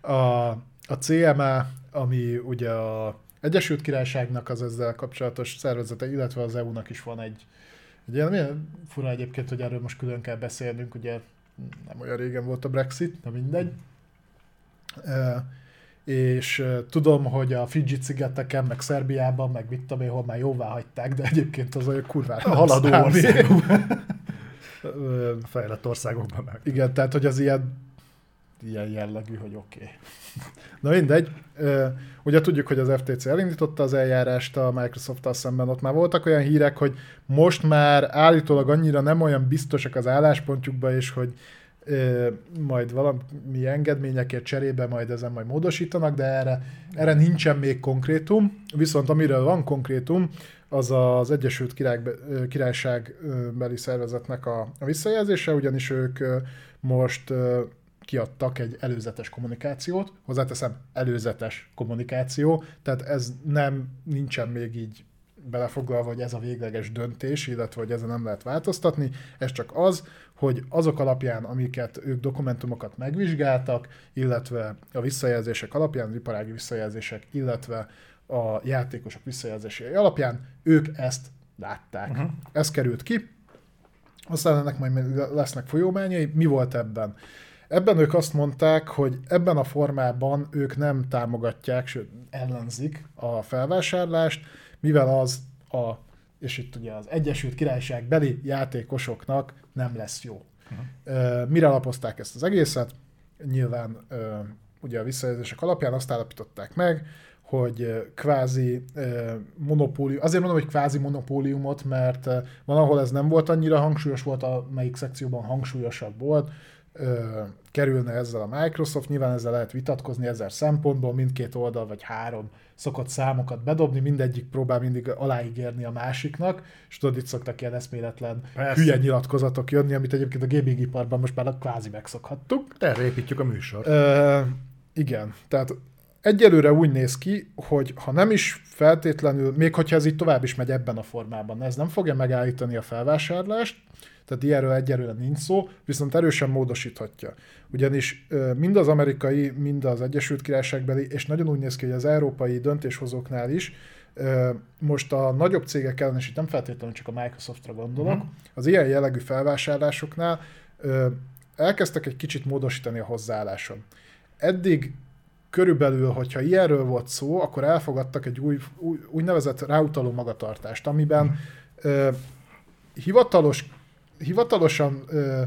a, a CMA, ami ugye a Egyesült Királyságnak az ezzel kapcsolatos szervezete, illetve az EU-nak is van egy, ilyen, milyen fura egyébként, hogy erről most külön kell beszélnünk, ugye nem olyan régen volt a Brexit, na mindegy. E, és tudom, hogy a Fidzsi-szigeteken, meg Szerbiában, meg mit tudom én, hol már jóvá hagyták, de egyébként az olyan kurvára Haladó számít. ország. Ö, Fejlett országokban meg. igen, tehát hogy az ilyen, ilyen jellegű, hogy oké. Okay. Na mindegy. Ugye tudjuk, hogy az FTC elindította az eljárást a Microsoft-tal szemben, ott már voltak olyan hírek, hogy most már állítólag annyira nem olyan biztosak az álláspontjukba, és hogy majd valami engedményekért cserébe majd ezen majd módosítanak, de erre, erre nincsen még konkrétum. Viszont amiről van konkrétum, az az Egyesült Király, Királyság beli szervezetnek a, visszajelzése, ugyanis ők most kiadtak egy előzetes kommunikációt, hozzáteszem, előzetes kommunikáció, tehát ez nem, nincsen még így belefoglalva, hogy ez a végleges döntés, illetve hogy ezen nem lehet változtatni, ez csak az, hogy azok alapján, amiket ők dokumentumokat megvizsgáltak, illetve a visszajelzések alapján, az iparági visszajelzések, illetve a játékosok visszajelzései alapján ők ezt látták. Uh-huh. Ez került ki, aztán ennek majd lesznek folyómányai. Mi volt ebben? Ebben ők azt mondták, hogy ebben a formában ők nem támogatják, sőt ellenzik a felvásárlást, mivel az a, és itt ugye az Egyesült Királyság beli játékosoknak nem lesz jó. Uh-huh. Mire alapozták ezt az egészet? Nyilván ugye a visszajelzések alapján azt állapították meg, hogy kvázi monopólium, azért mondom, hogy kvázi monopóliumot, mert van, ahol ez nem volt annyira hangsúlyos volt, a melyik szekcióban hangsúlyosabb volt, kerülne ezzel a Microsoft, nyilván ezzel lehet vitatkozni ezer szempontból, mindkét oldal vagy három szokott számokat bedobni, mindegyik próbál mindig aláígérni a másiknak, és tudod, itt szoktak ilyen eszméletlen Persze. hülye nyilatkozatok jönni, amit egyébként a gaming iparban most már kvázi megszokhattuk. Erre építjük a műsor. Uh, igen, tehát egyelőre úgy néz ki, hogy ha nem is feltétlenül, még hogyha ez így tovább is megy ebben a formában, ez nem fogja megállítani a felvásárlást, tehát ilyenről egyelőre nincs szó, viszont erősen módosíthatja. Ugyanis mind az amerikai, mind az Egyesült Királyságbeli, és nagyon úgy néz ki, hogy az európai döntéshozóknál is, most a nagyobb cégek ellen, és itt nem feltétlenül csak a Microsoftra gondolok, uh-huh. az ilyen jellegű felvásárlásoknál elkezdtek egy kicsit módosítani a hozzáálláson. Eddig körülbelül, hogyha ilyenről volt szó, akkor elfogadtak egy új, új úgynevezett ráutaló magatartást, amiben uh-huh. ö, hivatalos hivatalosan ö,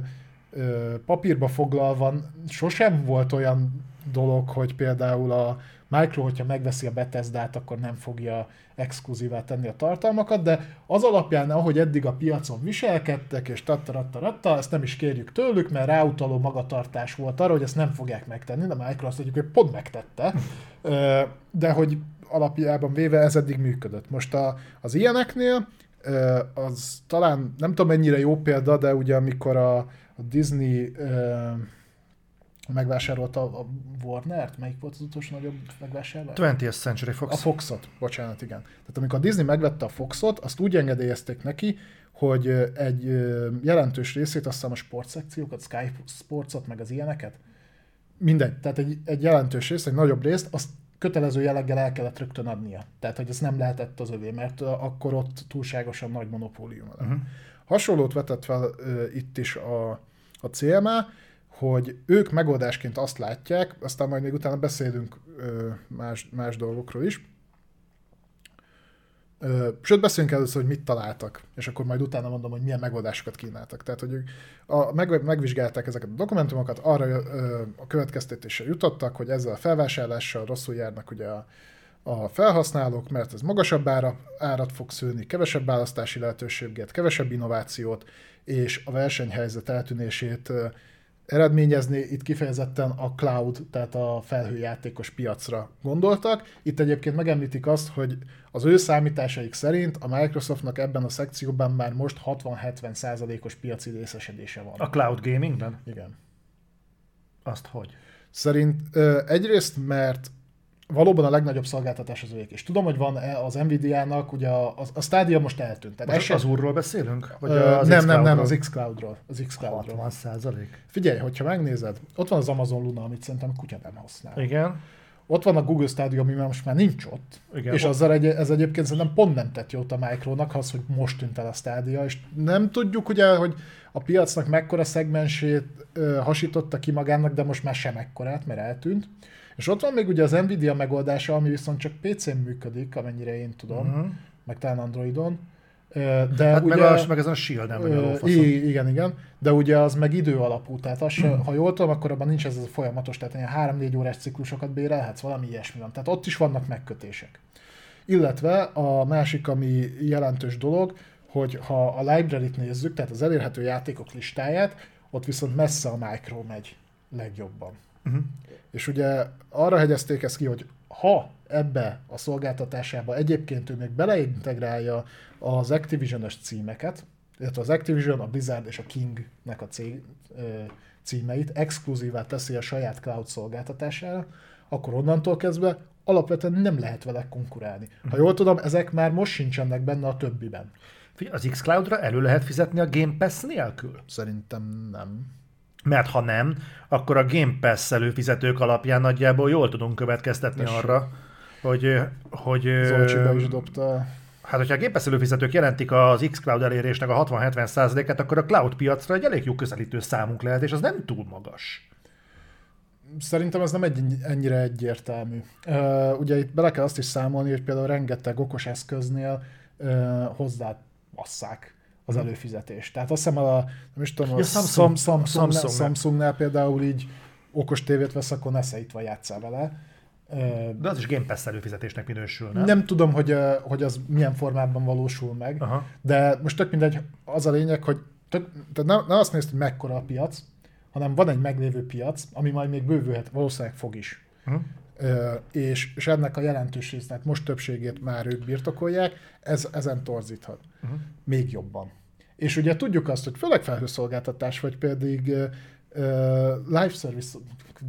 ö, papírba foglalva sosem volt olyan dolog, hogy például a Micro, hogyha megveszi a Bethesda-t, akkor nem fogja exkluzívá tenni a tartalmakat, de az alapján, ahogy eddig a piacon viselkedtek, és tattarattaratta, ezt nem is kérjük tőlük, mert ráutaló magatartás volt arra, hogy ezt nem fogják megtenni, de Micro azt mondjuk, hogy pont megtette, de hogy alapjában véve ez eddig működött. Most a, az ilyeneknél az talán nem tudom mennyire jó példa, de ugye amikor a, a Disney megvásárolta a Warner-t, melyik volt az utolsó nagyobb megvásárlás? 20th Century Fox. A Foxot, bocsánat, igen. Tehát amikor a Disney megvette a Foxot, azt úgy engedélyezték neki, hogy egy jelentős részét, azt hiszem a sportszekciókat, Sky Sportsot, meg az ilyeneket, mindegy, tehát egy, egy jelentős részt, egy nagyobb részt, azt kötelező jelleggel el kellett rögtön adnia. Tehát, hogy ez nem lehetett az övé, mert akkor ott túlságosan nagy monopólium lenne. Uh-huh. Hasonlót vetett fel uh, itt is a, a CMA, hogy ők megoldásként azt látják, aztán majd még utána beszélünk más, más dolgokról is, Sőt, beszéljünk először, hogy mit találtak, és akkor majd utána mondom, hogy milyen megoldásokat kínáltak. Tehát, hogy ők a, meg, megvizsgálták ezeket a dokumentumokat, arra ö, a következtetésre jutottak, hogy ezzel a felvásárlással rosszul járnak ugye a, a felhasználók, mert ez magasabb ára, árat fog szülni, kevesebb választási lehetőséget, kevesebb innovációt, és a versenyhelyzet eltűnését eredményezni, itt kifejezetten a cloud, tehát a felhőjátékos piacra gondoltak. Itt egyébként megemlítik azt, hogy az ő számításaik szerint a Microsoftnak ebben a szekcióban már most 60-70 százalékos piaci részesedése van. A cloud gamingben? Igen. Azt hogy? Szerint egyrészt, mert valóban a legnagyobb szolgáltatás az ők. És tudom, hogy van az Nvidia-nak, ugye a, a, a Stadia most eltűnt. Tehát Most az úrról beszélünk? Vagy az nem, nem, nem, az xCloud-ról. Az xCloud-ról. 60 százalék. Figyelj, hogyha megnézed, ott van az Amazon Luna, amit szerintem kutya nem használ. Igen. Ott van a Google Stadia, ami már most már nincs ott. Igen, és ott- azzal egy, ez egyébként szerintem pont nem tett jót a Micronak, az, hogy most tűnt el a Stadia, és nem tudjuk ugye, hogy a piacnak mekkora szegmensét ö, hasította ki magának, de most már sem ekkorát, mert eltűnt. És ott van még ugye az Nvidia megoldása, ami viszont csak PC-n működik, amennyire én tudom, Mhm. meg talán Androidon. De Hát ugye, meg, a, meg ezen a shield nem vagy igen, igen, de ugye az meg idő alapú, tehát az, se- ha jól tudom, akkor abban nincs ez a folyamatos, tehát ilyen 3-4 órás ciklusokat bérelhetsz, valami ilyesmi van. Tehát ott is vannak megkötések. Illetve a másik, ami jelentős dolog, hogy ha a library-t nézzük, tehát az elérhető játékok listáját, ott viszont messze a Micro megy legjobban. Mhm. És ugye arra hegyezték ezt ki, hogy ha ebbe a szolgáltatásába egyébként ő még beleintegrálja az Activision-ös címeket, illetve az Activision, a Blizzard és a King-nek a cég, címeit exkluzívá teszi a saját cloud szolgáltatására, akkor onnantól kezdve alapvetően nem lehet vele konkurálni. Ha jól tudom, ezek már most sincsenek benne a többiben. Az xCloud-ra elő lehet fizetni a Game Pass nélkül? Szerintem nem. Mert ha nem, akkor a Game Pass előfizetők alapján nagyjából jól tudunk következtetni Tessék. arra, hogy, hogy Zolcsi is dobta. hát hogyha a Game Pass előfizetők jelentik az xCloud elérésnek a 60-70 százalékát, akkor a cloud piacra egy elég jó közelítő számunk lehet, és az nem túl magas. Szerintem ez nem egy, ennyire egyértelmű. Uh, ugye itt bele kell azt is számolni, hogy például rengeteg okos eszköznél uh, hozzá basszák az előfizetést. Tehát azt hiszem a, nem is tudom, a Ja, Samsung, Samsung- Samsung. Samsungnál például így okos tévét vesz, akkor ne szeit vagy játszál vele. De az is Game Pass előfizetésnek minősül, nem? nem tudom, hogy, hogy az milyen formában valósul meg, Aha. de most tök mindegy, az a lényeg, hogy tök, tehát ne, ne azt nézd, hogy mekkora a piac, hanem van egy meglévő piac, ami majd még bővülhet, valószínűleg fog is. Hm? És, és ennek a jelentős részét, most többségét már ők birtokolják, ez, ezen torzíthat. Uh-huh. Még jobban. És ugye tudjuk azt, hogy főleg felhőszolgáltatás, vagy pedig ö, live service,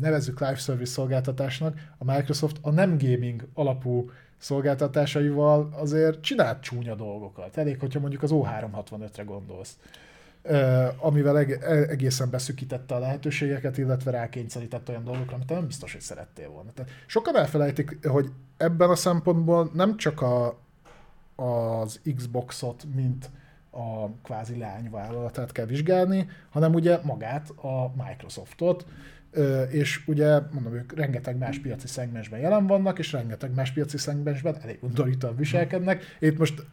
nevezzük live service szolgáltatásnak, a Microsoft a nem gaming alapú szolgáltatásaival azért csinált csúnya dolgokat. Elég, hogyha mondjuk az O365-re gondolsz. Amivel e- egészen beszükítette a lehetőségeket, illetve rákényszerített olyan dolgokra, amit nem biztos, hogy szerettél volna. Tehát sokan elfelejtik, hogy ebben a szempontból nem csak a, az Xboxot, mint a kvázi lányvállalatát kell vizsgálni, hanem ugye magát a Microsoftot, és ugye, mondom, ők rengeteg más piaci szegmensben jelen vannak, és rengeteg más piaci szegmensben elég undorítóan viselkednek. Itt most,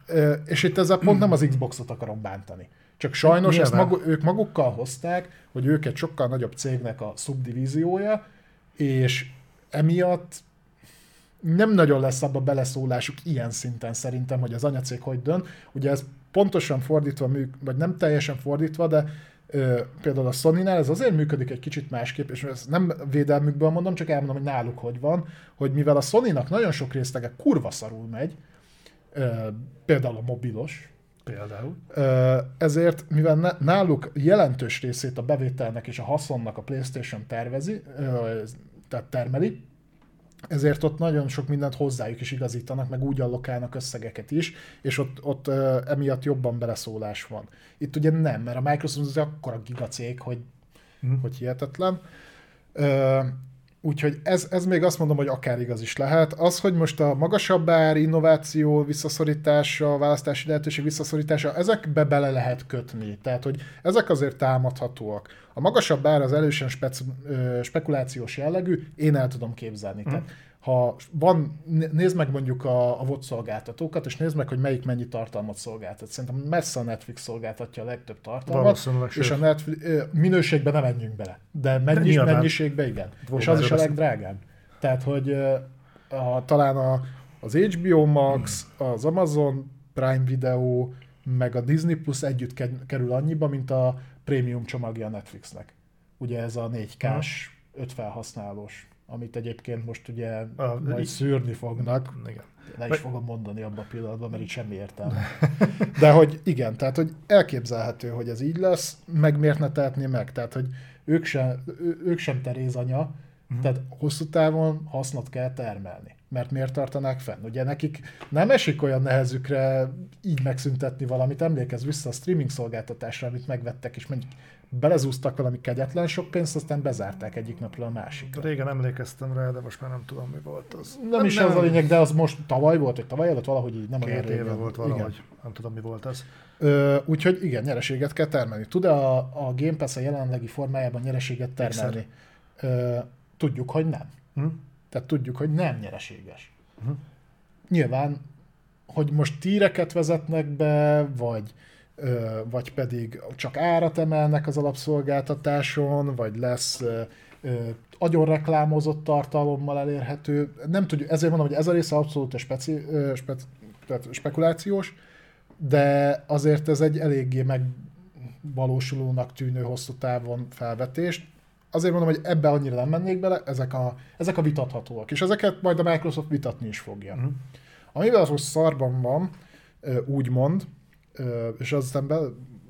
és itt ezzel pont nem az Xboxot akarom bántani. Csak sajnos ezt Nyilván. magu, ők magukkal hozták, hogy ők egy sokkal nagyobb cégnek a szubdivíziója, és emiatt nem nagyon lesz abba beleszólásuk ilyen szinten szerintem, hogy az anyacég hogy dön. Ugye ez pontosan fordítva, műk, vagy nem teljesen fordítva, de ö, például a Sony-nál ez azért működik egy kicsit másképp, és ezt nem védelmükből mondom, csak elmondom, hogy náluk hogy van, hogy mivel a Sony-nak nagyon sok részlege kurva szarul megy, ö, például a mobilos, Például. Ezért, mivel náluk jelentős részét a bevételnek és a haszonnak a PlayStation tervezi, tehát termeli, ezért ott nagyon sok mindent hozzájuk is igazítanak, meg úgy allokálnak összegeket is, és ott, ott emiatt jobban beleszólás van. Itt ugye nem, mert a Microsoft az akkora gigacég, hogy, Mhm. hogy hihetetlen. Ö, Úgyhogy ez, ez még azt mondom, hogy akár igaz is lehet. Az, hogy most a magasabb ár, innováció visszaszorítása, választási lehetőség visszaszorítása, ezekbe bele lehet kötni. Tehát, hogy ezek azért támadhatóak. A magasabb ár az elősen spec, spekulációs jellegű, én el tudom képzelni. Hmm. Tehát ha van, nézd meg mondjuk a, a VOD szolgáltatókat, és nézd meg, hogy melyik mennyi tartalmat szolgáltat. Szerintem messze a Netflix szolgáltatja a legtöbb tartalmat, és a Netflix, minőségben nem menjünk bele, de mennyis, de mennyiségben igen. Volt és az is a legdrágább. Tehát, hogy a, talán a, az HBO Max, az Amazon Prime Video, meg a Disney Plus együtt kerül annyiba, mint a prémium csomagja a Netflixnek. Ugye ez a 4K-s, 5 felhasználós amit egyébként most ugye a, majd így, szűrni fognak. Igen. Le is fogom mondani abban a pillanatban, mert itt semmi értelme. *laughs* De hogy igen, tehát hogy elképzelhető, hogy ez így lesz, meg miért ne tehetné meg? Tehát, hogy ők sem, ők sem Teréz anya, uh-huh. tehát hosszú távon hasznot kell termelni. Mert miért tartanák fenn? Ugye nekik nem esik olyan nehezükre így megszüntetni valamit, emlékezz vissza a streaming szolgáltatásra, amit megvettek, és mondjuk belezúztak valami kegyetlen sok pénzt, aztán bezárták egyik napról a másikra. Régen emlékeztem rá, de most már nem tudom, mi volt az. Nem, nem is nem, az a lényeg, de az most tavaly volt, vagy tavaly előtt valahogy így nem Két olyan éve régen. volt valahogy, igen. nem tudom, mi volt az. Ö, úgyhogy igen, nyereséget kell termelni. Tud-e a, a Game Pass a jelenlegi formájában nyereséget termelni? Ö, tudjuk, hogy nem. Hm? Tehát tudjuk, hogy nem nyereséges. Hm? Nyilván, hogy most tíreket vezetnek be, vagy vagy pedig csak árat emelnek az alapszolgáltatáson, vagy lesz agyon reklámozott tartalommal elérhető. Nem tudjuk, ezért mondom, hogy ez a része abszolút speci, speci, spekulációs, de azért ez egy eléggé megvalósulónak tűnő hosszú távon felvetést. Azért mondom, hogy ebbe annyira nem mennék bele, ezek a, ezek a vitathatóak, és ezeket majd a Microsoft vitatni is fogja. Uh-huh. Amivel az most szarban van, úgymond, és aztán be,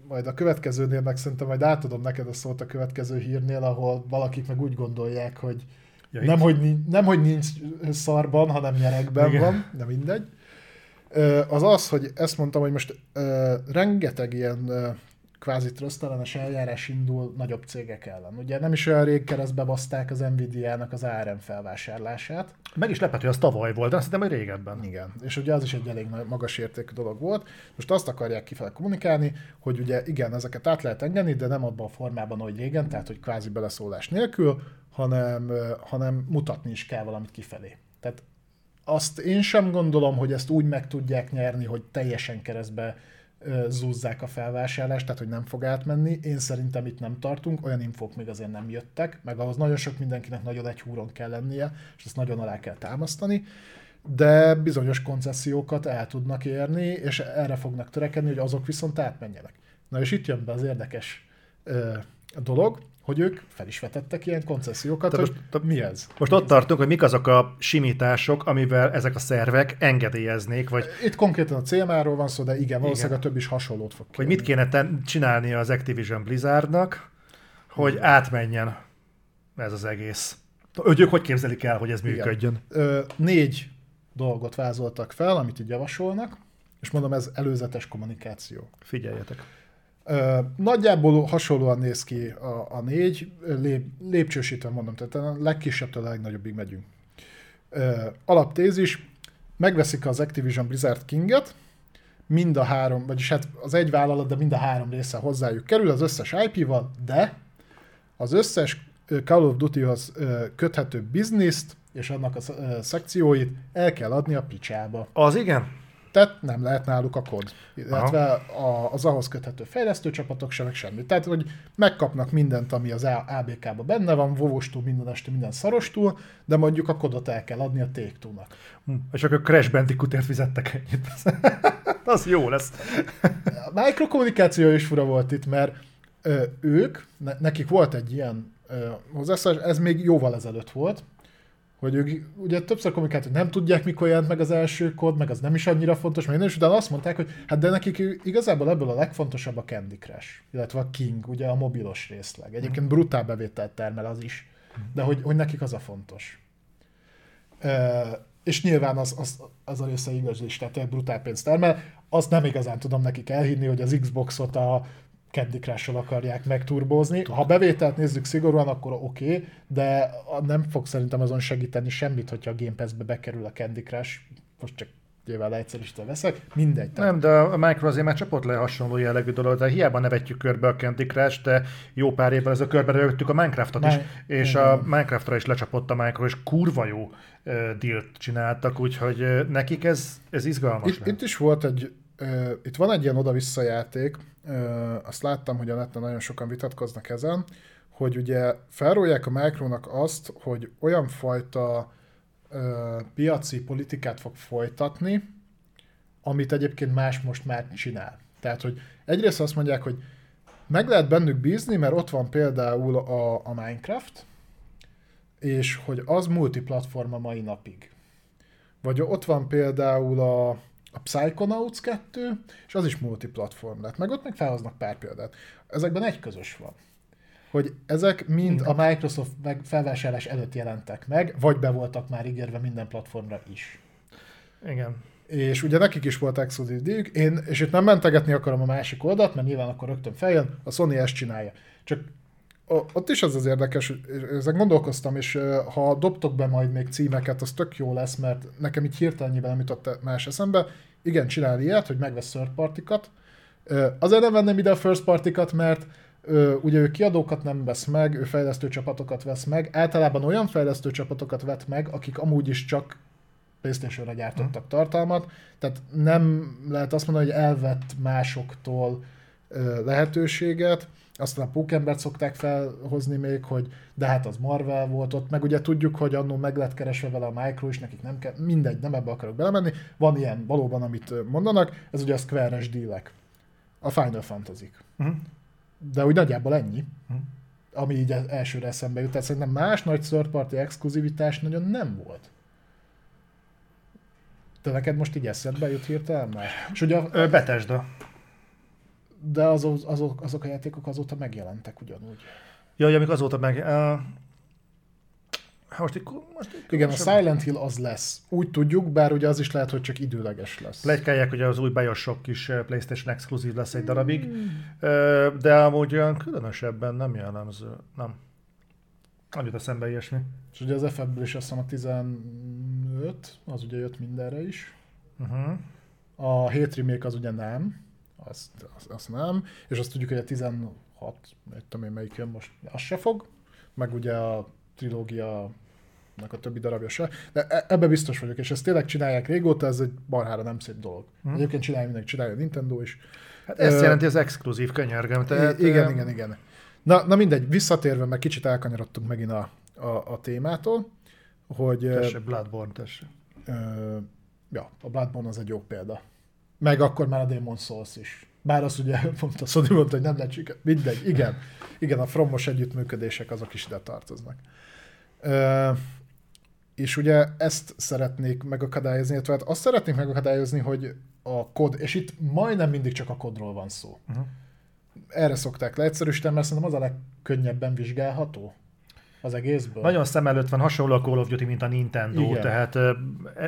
majd a következőnél meg szerintem majd átadom neked a szót a következő hírnél, ahol valakik meg úgy gondolják, hogy ja, nem, hogy, nem, hogy nincs szarban, hanem nyerekben Igen. van, de mindegy. Az az, hogy ezt mondtam, hogy most rengeteg ilyen kvázi trösztelenes eljárás indul nagyobb cégek ellen. Ugye nem is olyan rég keresztbe baszták az Nvidia-nak az ARM felvásárlását. Meg is lepett, hogy az tavaly volt, de azt hiszem, hogy régebben. Igen, és ugye az is egy elég magas értékű dolog volt. Most azt akarják kifele kommunikálni, hogy ugye igen, ezeket át lehet engedni, de nem abban a formában, ahogy régen, tehát hogy kvázi beleszólás nélkül, hanem, hanem mutatni is kell valamit kifelé. Tehát azt én sem gondolom, hogy ezt úgy meg tudják nyerni, hogy teljesen keresztbe zúzzák a felvásárlást, tehát hogy nem fog átmenni. Én szerintem itt nem tartunk, olyan infók még azért nem jöttek, meg ahhoz nagyon sok mindenkinek nagyon egy húron kell lennie, és ezt nagyon alá kell támasztani, de bizonyos koncesziókat el tudnak érni, és erre fognak törekedni, hogy azok viszont átmenjenek. Na és itt jön be az érdekes ö, dolog, hogy ők fel is vetettek ilyen koncesziókat, Te most, mi ez? Most ott tartunk, hogy mik azok a simítások, amivel ezek a szervek engedélyeznék, vagy... Itt konkrétan a CMA-ról van szó, de igen, valószínűleg igen. a több is hasonlót fog kérni. Hogy mit kéne ten- csinálni az Activision Blizzardnak, hogy igen. átmenjen ez az egész. Ők hogy képzelik el, hogy ez működjön? Ö, négy dolgot vázoltak fel, amit így javasolnak, és mondom, ez előzetes kommunikáció. Figyeljetek. Nagyjából hasonlóan néz ki a, a négy, lép, lépcsősítve mondom, tehát a legkisebbtől a legnagyobbig megyünk. Alaptézis, megveszik az Activision Blizzard Kinget, mind a három, vagyis hát az egy vállalat, de mind a három része hozzájuk kerül, az összes IP-val, de az összes Call of Duty-hoz köthető bizniszt és annak a szekcióit el kell adni a picsába. Az igen? Tehát nem lehet náluk a kod, illetve a, az ahhoz köthető fejlesztőcsapatok sem, meg semmi. Tehát, hogy megkapnak mindent, ami az ABK-ban benne van, vovostól, minden este, minden szarostól, de mondjuk a kodot el kell adni a take nak hm. És akkor Crash Bandicoot-ért fizettek ennyit. *laughs* az jó lesz. a mikrokommunikáció is fura volt itt, mert ö, ők, ne, nekik volt egy ilyen hozzászólás, ez még jóval ezelőtt volt, hogy ők ugye többször kommunikált, hogy nem tudják, mikor jelent meg az első kód, meg az nem is annyira fontos, meg és utána azt mondták, hogy hát de nekik igazából ebből a legfontosabb a Candy Crush, illetve a King, ugye a mobilos részleg. Egyébként brutál bevételt termel az is, de hogy, hogy nekik az a fontos. E, és nyilván az, az, az a része igaz is, tehát brutál pénzt termel. Azt nem igazán tudom nekik elhinni, hogy az Xboxot a Candy Crush-sal akarják megturbózni. Ha bevételt nézzük szigorúan, akkor oké, okay, de nem fog szerintem azon segíteni semmit, hogyha a Game Pass-be bekerül a Candy Crush. Most csak nyilván egyszerűsítve veszek, mindegy. Tehát. Nem, de a Micro azért már csapott le hasonló jellegű dolog, de hiába nevetjük körbe a Candy Crush, de jó pár évvel a körbe rögtük a Minecraftot is, és a Minecraftra is lecsapott a Micro, és kurva jó uh, dealt csináltak, úgyhogy uh, nekik ez, ez izgalmas. Itt, itt is volt egy, itt van egy ilyen oda-vissza játék, azt láttam, hogy a neten nagyon sokan vitatkoznak ezen, hogy ugye felrólják a Micronak azt, hogy olyan fajta piaci politikát fog folytatni, amit egyébként más most már csinál. Tehát, hogy egyrészt azt mondják, hogy meg lehet bennük bízni, mert ott van például a, a Minecraft, és hogy az multiplatform a mai napig. Vagy ott van például a, a Psychonauts 2, és az is multiplatform lett. Meg ott meg felhoznak pár példát. Ezekben egy közös van hogy ezek mind a Microsoft meg felvásárlás előtt jelentek meg, vagy be voltak már ígérve minden platformra is. Igen. És ugye nekik is volt exkluzív díjük, én, és itt nem mentegetni akarom a másik oldalt, mert nyilván akkor rögtön feljön, a Sony ezt csinálja. Csak ott is az az érdekes, hogy ezen gondolkoztam, és ha dobtok be majd még címeket, az tök jó lesz, mert nekem így hirtelen nem jutott más eszembe. Igen, csinál ilyet, hogy megvesz third partikat. Azért nem venném ide a first partikat, mert ugye ő kiadókat nem vesz meg, ő fejlesztő csapatokat vesz meg, általában olyan fejlesztő csapatokat vet meg, akik amúgy is csak Playstation-re gyártottak hmm. tartalmat, tehát nem lehet azt mondani, hogy elvett másoktól lehetőséget, aztán a Pókembert szokták felhozni még, hogy de hát az Marvel volt ott, meg ugye tudjuk, hogy annó meg lett keresve vele a Micro, és nekik nem kell, mindegy, nem ebbe akarok belemenni. Van ilyen valóban, amit mondanak, ez ugye a Square-es dílek. A Final fantasy uh-huh de úgy nagyjából ennyi, hm. ami így elsőre eszembe jut. Tehát szerintem más nagy third party exkluzivitás nagyon nem volt. De neked most így eszedbe jut hirtelen már? És ugye a, Betesda. De azok, azok, azok a játékok azóta megjelentek ugyanúgy. Ja, hogy amik azóta meg... Uh, Hát most egy, most egy Igen, a Silent Hill az lesz. Úgy tudjuk, bár ugye az is lehet, hogy csak időleges lesz. Legykálják, hogy az új Bioshock is eh, PlayStation exkluzív lesz egy darabig, mm. de amúgy olyan különösebben nem jellemző. Nem. Nem jut eszembe ilyesmi. És ugye az FF-ből is azt hiszem a 15, az ugye jött mindenre is. Uh-huh. A 7 remake az ugye nem, azt, azt, azt nem, és azt tudjuk, hogy a 16, egy tudom én melyik jön most, az se fog, meg ugye a trilógia a többi darabja se. De e- ebbe biztos vagyok, és ezt tényleg csinálják régóta, ez egy barhára nem szép dolog. Hmm. Egyébként csinálja mindenki, csinálja a Nintendo is. Hát ezt uh, jelenti az exkluzív könyörgöm. Tehát, igen, igen, igen. Na, na mindegy, visszatérve, mert kicsit elkanyarodtunk megint a, a, a témától, hogy... Tesse, Bloodborne, tesse. Uh, ja, a Bloodborne az egy jó példa. Meg akkor már a Demon Souls is. Bár az ugye *laughs* pont a Sony mondta, hogy nem lehet siker. Mindegy, igen. Igen, a fromos együttműködések azok is ide tartoznak. Uh, és ugye ezt szeretnék megakadályozni, illetve hát azt szeretnék megakadályozni, hogy a kod, és itt majdnem mindig csak a kodról van szó. Uh-huh. Erre szokták leegyszerűsíteni, mert szerintem az a legkönnyebben vizsgálható az egészből. Nagyon szem előtt van hasonló a Call of Duty, mint a Nintendo, Igen. tehát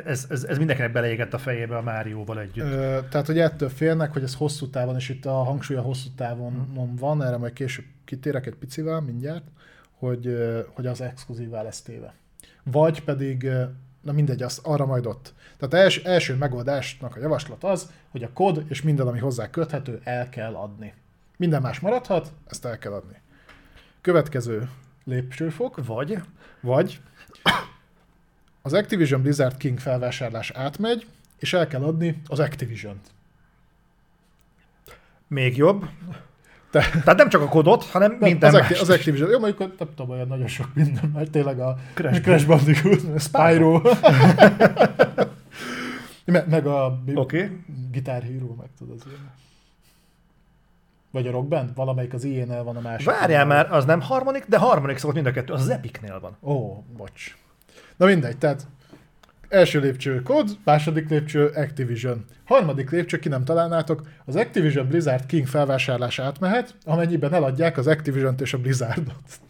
ez, ez, ez mindenkinek beleégett a fejébe a Márióval együtt. Ö, tehát, hogy ettől félnek, hogy ez hosszú távon, és itt a hangsúly a hosszú távon hmm. van, erre majd később kitérek egy picivel mindjárt, hogy, hogy az exkluzívvá lesz téve. Vagy pedig, na mindegy, az arra majd ott. Tehát els, első megoldásnak a javaslat az, hogy a kod és minden, ami hozzá köthető, el kell adni. Minden más maradhat, ezt el kell adni. Következő lépcsőfok, vagy, vagy az Activision Blizzard King felvásárlás átmegy, és el kell adni az Activision-t. Még jobb. Te... Tehát nem csak a kodot, hanem nem, minden az, más. Az Activision. Jó, mondjuk nem tudom, olyan nagyon sok minden, mert tényleg a Crash, Crash Bandicoot, Spyro. *laughs* meg, a okay. Guitar Hero, meg tudod, az ilyen. Vagy a Rock Band? Valamelyik az ilyen van a másik. Várjál már, az nem harmadik, de harmadik szólt mind a kettő, az az Epicnél van. Ó, bocs. Na mindegy, tehát első lépcső kod, második lépcső Activision. Harmadik lépcső, ki nem találnátok, az Activision Blizzard King felvásárlás átmehet, amennyiben eladják az Activision-t és a Blizzardot.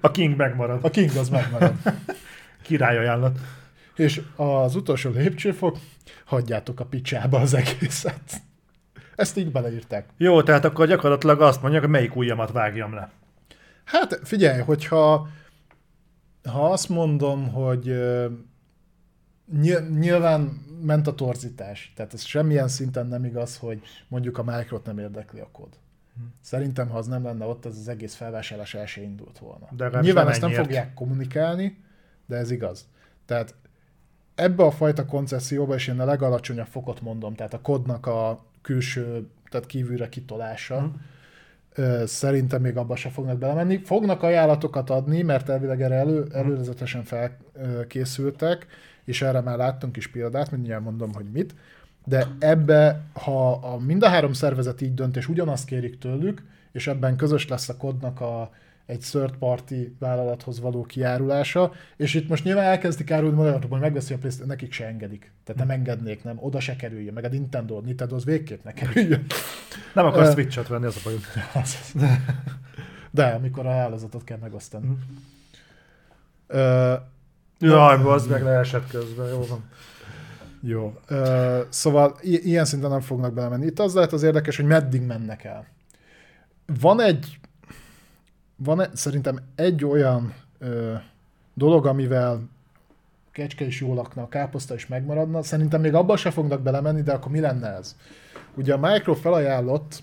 A King megmarad. A King az megmarad. Király ajánlat. És az utolsó lépcsőfok, hagyjátok a picsába az egészet. Ezt így beleírták. Jó, tehát akkor gyakorlatilag azt mondják, hogy melyik ujjamat vágjam le. Hát figyelj, hogyha ha azt mondom, hogy nyilván ment a torzítás, tehát ez semmilyen szinten nem igaz, hogy mondjuk a Microt nem érdekli a kód. Szerintem, ha az nem lenne ott, ez az egész felvásárlás el se indult volna. De Nyilván ezt nem ennyiért. fogják kommunikálni, de ez igaz. Tehát ebbe a fajta koncesszióba, és én a legalacsonyabb fokot mondom, tehát a kodnak a külső, tehát kívülre kitolása, ö, szerintem még abba se fognak belemenni. Fognak ajánlatokat adni, mert elvileg erre elő, előzetes felkészültek, és erre már láttunk is példát, mindjárt mondom, hogy mit. De ebbe, ha a, mind a három szervezet így dönt, és ugyanazt kérik tőlük, és ebben közös lesz a kodnak a, egy third party vállalathoz való kiárulása, és itt most nyilván elkezdik árulni magadról, hogy megveszi a PlayStation, nekik se engedik. Tehát nem engednék, nem, oda se kerüljön, meg a Nintendo, Nintendo az végképp ne kerüljön. *laughs* Nem akarsz Switch-et venni, az a bajom. *laughs* De amikor a hálózatot kell megosztani. Mhm. Ö, Jaj, az meg leesett közben, jó van. Jó. Ö, szóval i- ilyen szinten nem fognak belemenni. Itt az lehet az érdekes, hogy meddig mennek el. Van egy, van szerintem egy olyan ö, dolog, amivel kecske is jól lakna, a káposzta is megmaradna. Szerintem még abban se fognak belemenni, de akkor mi lenne ez? Ugye a Micro felajánlott,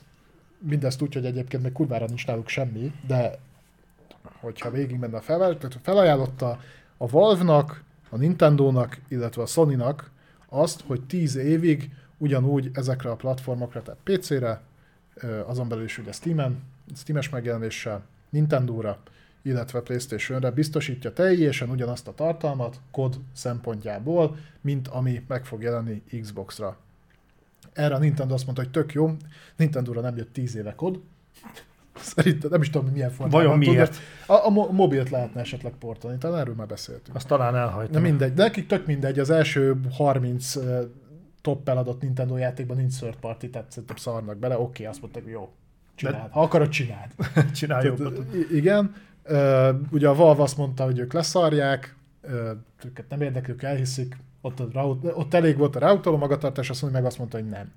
mindezt úgy, hogy egyébként még kurvára nincs náluk semmi, de hogyha végig menne a tehát felajánlotta a Valve-nak, a Nintendo-nak, illetve a Sony-nak azt, hogy 10 évig ugyanúgy ezekre a platformokra, tehát PC-re, azon belül is ugye Steam-en, Steam-es megjelenéssel, Nintendo-ra, illetve PlayStation-re biztosítja teljesen ugyanazt a tartalmat kod szempontjából, mint ami meg fog jelenni Xbox-ra. Erre a Nintendo azt mondta, hogy tök jó, Nintendo-ra nem jött 10 éve kod, Szerintem nem is tudom, milyen formában. Vajon tudod. miért? A, a mo- mobilt lehetne esetleg portolni, talán erről már beszéltünk. Azt talán Na elhajtom. mindegy, de nekik tök mindegy, az első 30 ö, top eladott Nintendo játékban nincs third party, tehát szerintem szarnak bele, oké, azt mondták, jó, csináld. Ha akarod, csináld. *laughs* Csinálj jobbat. Igen, ugye a Valve azt mondta, hogy ők leszarják, őket nem érdekli, ők elhiszik, ott, a, ott elég volt a router magatartás, azt mondja, meg azt mondta, hogy nem.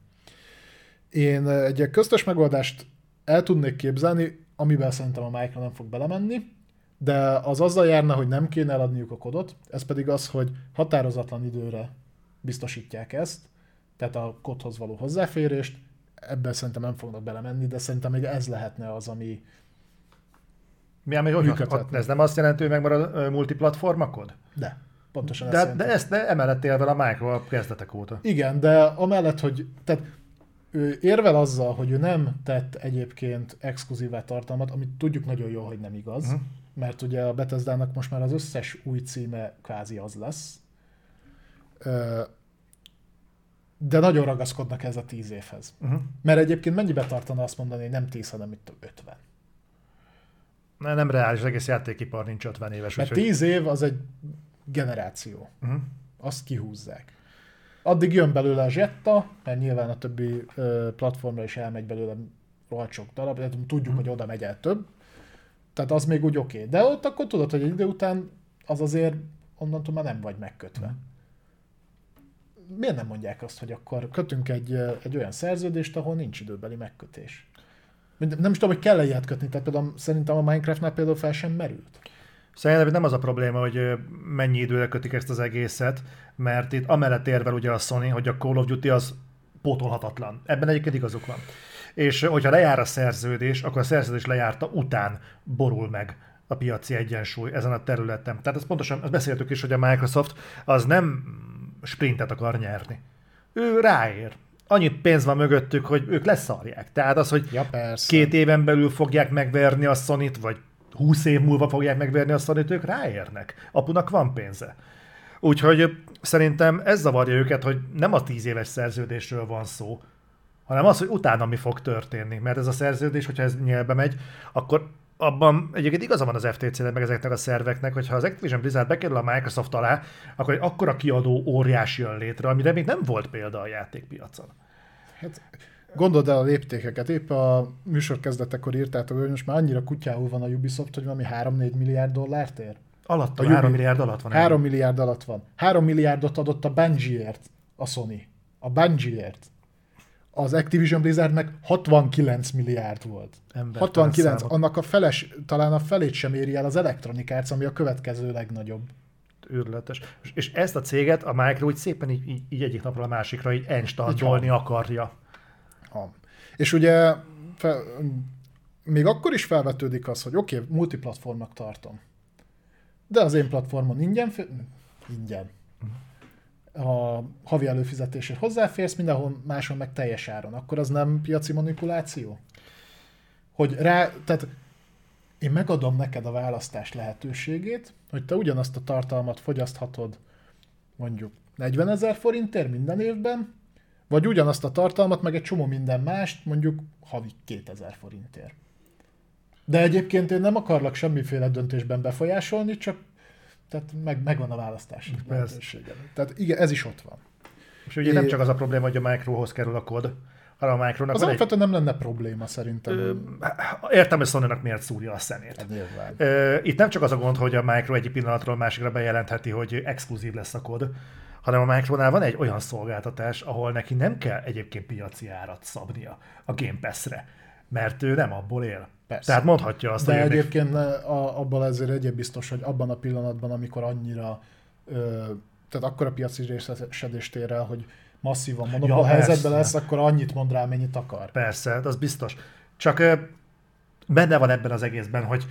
Én egy ilyen köztes megoldást el tudnék képzelni, amiben szerintem a Micro nem fog belemenni, de az azzal járna, hogy nem kéne eladniuk a kodot, ez pedig az, hogy határozatlan időre biztosítják ezt, tehát a kodhoz való hozzáférést, ebben szerintem nem fognak belemenni, de szerintem még ez lehetne az, ami, Mi, ami hogy Működhetne. ez nem azt jelenti, hogy megmarad ö, multiplatform a kod? De, pontosan De, ezt de ezt de emellett érvel a Micro a kezdetek óta. Igen, de amellett, hogy tehát ő érvel azzal, hogy ő nem tett egyébként exkluzívá tartalmat, amit tudjuk nagyon jól, hogy nem igaz, uh-huh. mert ugye a Bethesda-nak most már az összes új címe kvázi az lesz. De nagyon ragaszkodnak ez a tíz évhez. Uh-huh. Mert egyébként mennyibe tartana azt mondani, hogy nem 10, hanem itt 50. Ne, nem reális, az egész játékipar nincs 50 éves. Mert úgyhogy- 10 év az egy generáció. Uh-huh. azt kihúzzák. Addig jön belőle a Jetta, mert nyilván a többi ö, platformra is elmegy belőle rohadt sok darab, tehát tudjuk, hogy oda megy el több. Tehát az még úgy oké. Okay. De ott akkor tudod, hogy egy idő után az azért onnantól már nem vagy megkötve. Miért nem mondják azt, hogy akkor kötünk egy, egy olyan szerződést, ahol nincs időbeli megkötés? Nem is tudom, hogy kell-e ilyet kötni, tehát például szerintem a Minecraftnál például fel sem merült. Szerintem nem az a probléma, hogy mennyi időre kötik ezt az egészet, mert itt amellett érvel ugye a Sony, hogy a Call of Duty az pótolhatatlan. Ebben egyébként igazuk van. És hogyha lejár a szerződés, akkor a szerződés lejárta után borul meg a piaci egyensúly ezen a területen. Tehát ezt pontosan, azt beszéltük is, hogy a Microsoft az nem sprintet akar nyerni. Ő ráér. Annyi pénz van mögöttük, hogy ők leszarják. Tehát az, hogy Ja, persze. két éven belül fogják megverni a sony vagy 20 év múlva fogják megverni a sony ők ráérnek. Apunak van pénze. Úgyhogy szerintem ez zavarja őket, hogy nem a 10 éves szerződésről van szó, hanem az, hogy utána mi fog történni. Mert ez a szerződés, hogyha ez nyelbe megy, akkor abban egyébként igaza van az FTC-nek, meg ezeknek a szerveknek, hogy ha az Activision Blizzard bekerül a Microsoft alá, akkor egy akkora kiadó óriás jön létre, amire még nem volt példa a játékpiacon. Hát, gondold el a léptékeket. Épp a műsor kezdetekor írtátok, hogy most már annyira kutyául van a Ubisoft, hogy valami 3-4 milliárd dollárt ér. Alatt, A a 3 Ubi- milliárd alatt van. 3 milliárd alatt van. 3 milliárdot adott a Bungie-ért a Sony. A Bungie-ért. Az Activision Blizzard meg 69 milliárd volt. Embertelen 69, számok. annak a feles, talán a felét sem éri el az Electronic Arts, ami a következő legnagyobb. őrületes. És- És ezt a céget a Micro úgy szépen így, így, így egyik napról a másikra így enstantolni akarja. Ha. És ugye fel, még akkor is felvetődik az, hogy oké, okay, multiplatformnak tartom. De az én platformon ingyen, ingyen. A havi előfizetésért hozzáférsz, mindenhol máshol meg teljes áron. Akkor az nem piaci manipuláció? Hogy rá, tehát én megadom neked a választás lehetőségét, hogy te ugyanazt a tartalmat fogyaszthatod mondjuk 40 ezer forintért minden évben, vagy ugyanazt a tartalmat, meg egy csomó minden mást, mondjuk havi 2000 forintért. De egyébként én nem akarlak semmiféle döntésben befolyásolni, csak tehát meg, megvan a választás. Tehát igen, ez is ott van. És ugye nem É- csak az a probléma, hogy a Microhoz kerül a kod, hanem a Micronak Az van egy... alapvetően nem lenne probléma szerintem. Ö, Értem, hogy sony miért szúrja a szemét. Hát. Ö, Itt nem csak az a gond, hogy a Micro egyik pillanatról másikra bejelentheti, hogy exkluzív lesz a kod, hanem a Micronál van egy olyan szolgáltatás, ahol neki nem kell egyébként piaci árat szabnia a Game Pass-re, mert ő nem abból él. Persze. Tehát mondhatja azt, De hogy egyébként ne- a, abban azért egyéb biztos, hogy abban a pillanatban, amikor annyira, ö, tehát akkor a piaci részesedést ér el, hogy masszívan monopól Ja, helyzetben persze. lesz, akkor annyit mond rá, mennyit akar. Persze, az biztos. Csak ö, benne van ebben az egészben, hogy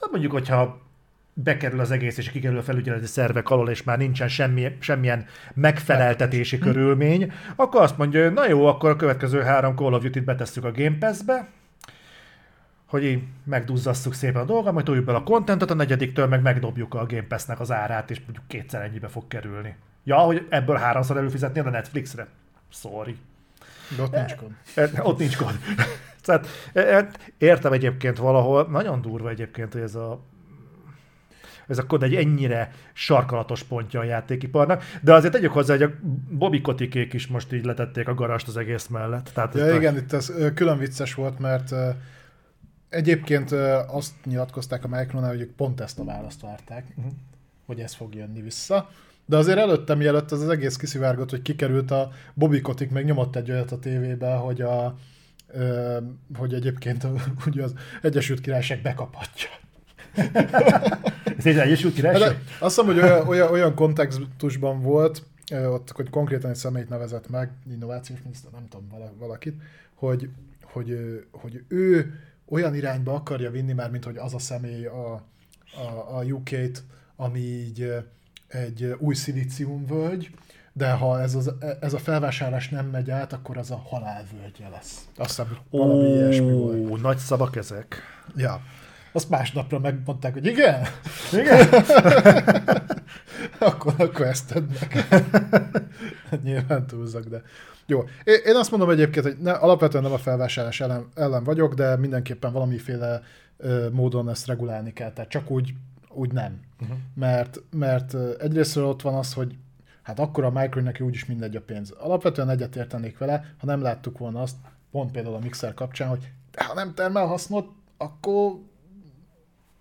hát mondjuk, hogyha bekerül az egész, és kikerül a felügyeleti szervek alól, és már nincsen semmi, semmilyen megfeleltetési körülmény, akkor azt mondja, hogy na jó, akkor a következő három Call of Duty-t betesszük a Game Pass-be, hogy így megduzzasszuk szépen a dolgot, majd toljuk bele a contentet, a negyediktől meg megdobjuk a Game Pass-nek az árát, és mondjuk kétszer ennyibe fog kerülni. Ja, hogy ebből háromszor előfizetnél a Netflixre? Sorry. De ott nincs kod. Eh, Ott nincs kód. Tehát eh, értem egyébként valahol, nagyon durva egyébként, hogy ez a ez a kód egy ennyire sarkalatos pontja a játékiparnak, de azért tegyük hozzá, hogy a Bobby Kotikék is most így letették a garast az egész mellett. Tehát Ja igen, itt ez külön vicces volt, mert egyébként azt nyilatkozták a Micronál, hogy ők pont ezt a választ várták, Mhm. hogy ez fog jönni vissza. De azért előtte, mielőtt ez az egész kiszivárgott, hogy kikerült a Bobby Kotick, meg nyomott egy olyat a tévébe, hogy a ö, hogy egyébként *laughs* ugye az Egyesült Királyság bekaphatja. *laughs* ez egy Egyesült Hát, Királyság? de azt hiszem, hogy olyan, olyan, olyan kontextusban volt, ott, hogy konkrétan egy személyt nevezett meg, innovációs miniszter, nem tudom, vala- valakit, hogy, hogy, hogy ő olyan irányba akarja vinni már, mint hogy az a személy a, a, a UK-t, ami így egy új szilíciumvölgy, de ha ez, az, ez a felvásárlás nem megy át, akkor az a halálvölgye lesz. Azt hiszem, valami ilyesmi volt. Ó, nagy szavak ezek. Ja. Azt másnapra megmondták, hogy igen, Igen? *laughs* *laughs* akkor, akkor ezt tedd meg. *laughs* Nyilván túlzak, de jó. Én, azt mondom egyébként, hogy ne, alapvetően nem a felvásárlás ellen, ellen vagyok, de mindenképpen valamiféle ö, módon ezt regulálni kell, tehát csak úgy, úgy nem. Uh-huh. Mert, mert egyrésztről ott van az, hogy hát akkor a Micro neki úgyis mindegy a pénz. Alapvetően egyetértenék vele, ha nem láttuk volna azt, pont például a Mixer kapcsán, hogy de ha nem termel hasznot, akkor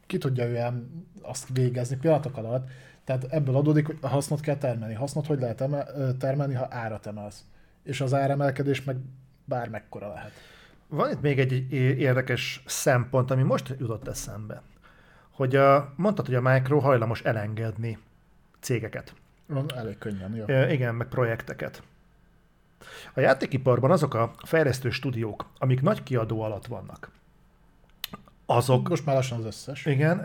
ki tudja ő azt végezni pillanatok alatt. Tehát ebből adódik, hogy hasznot kell termelni. Hasznot hogy lehet termelni, ha árat emelsz? És az áremelkedés meg bármekkora lehet. Van itt még egy érdekes szempont, ami most jutott eszembe. Hogy a, mondtad, hogy a Micro hajlamos elengedni cégeket. Elég könnyen, jó. Igen, meg projekteket. A játékiparban azok a fejlesztő stúdiók, amik nagy kiadó alatt vannak, azok, Most már lassan az összes. igen,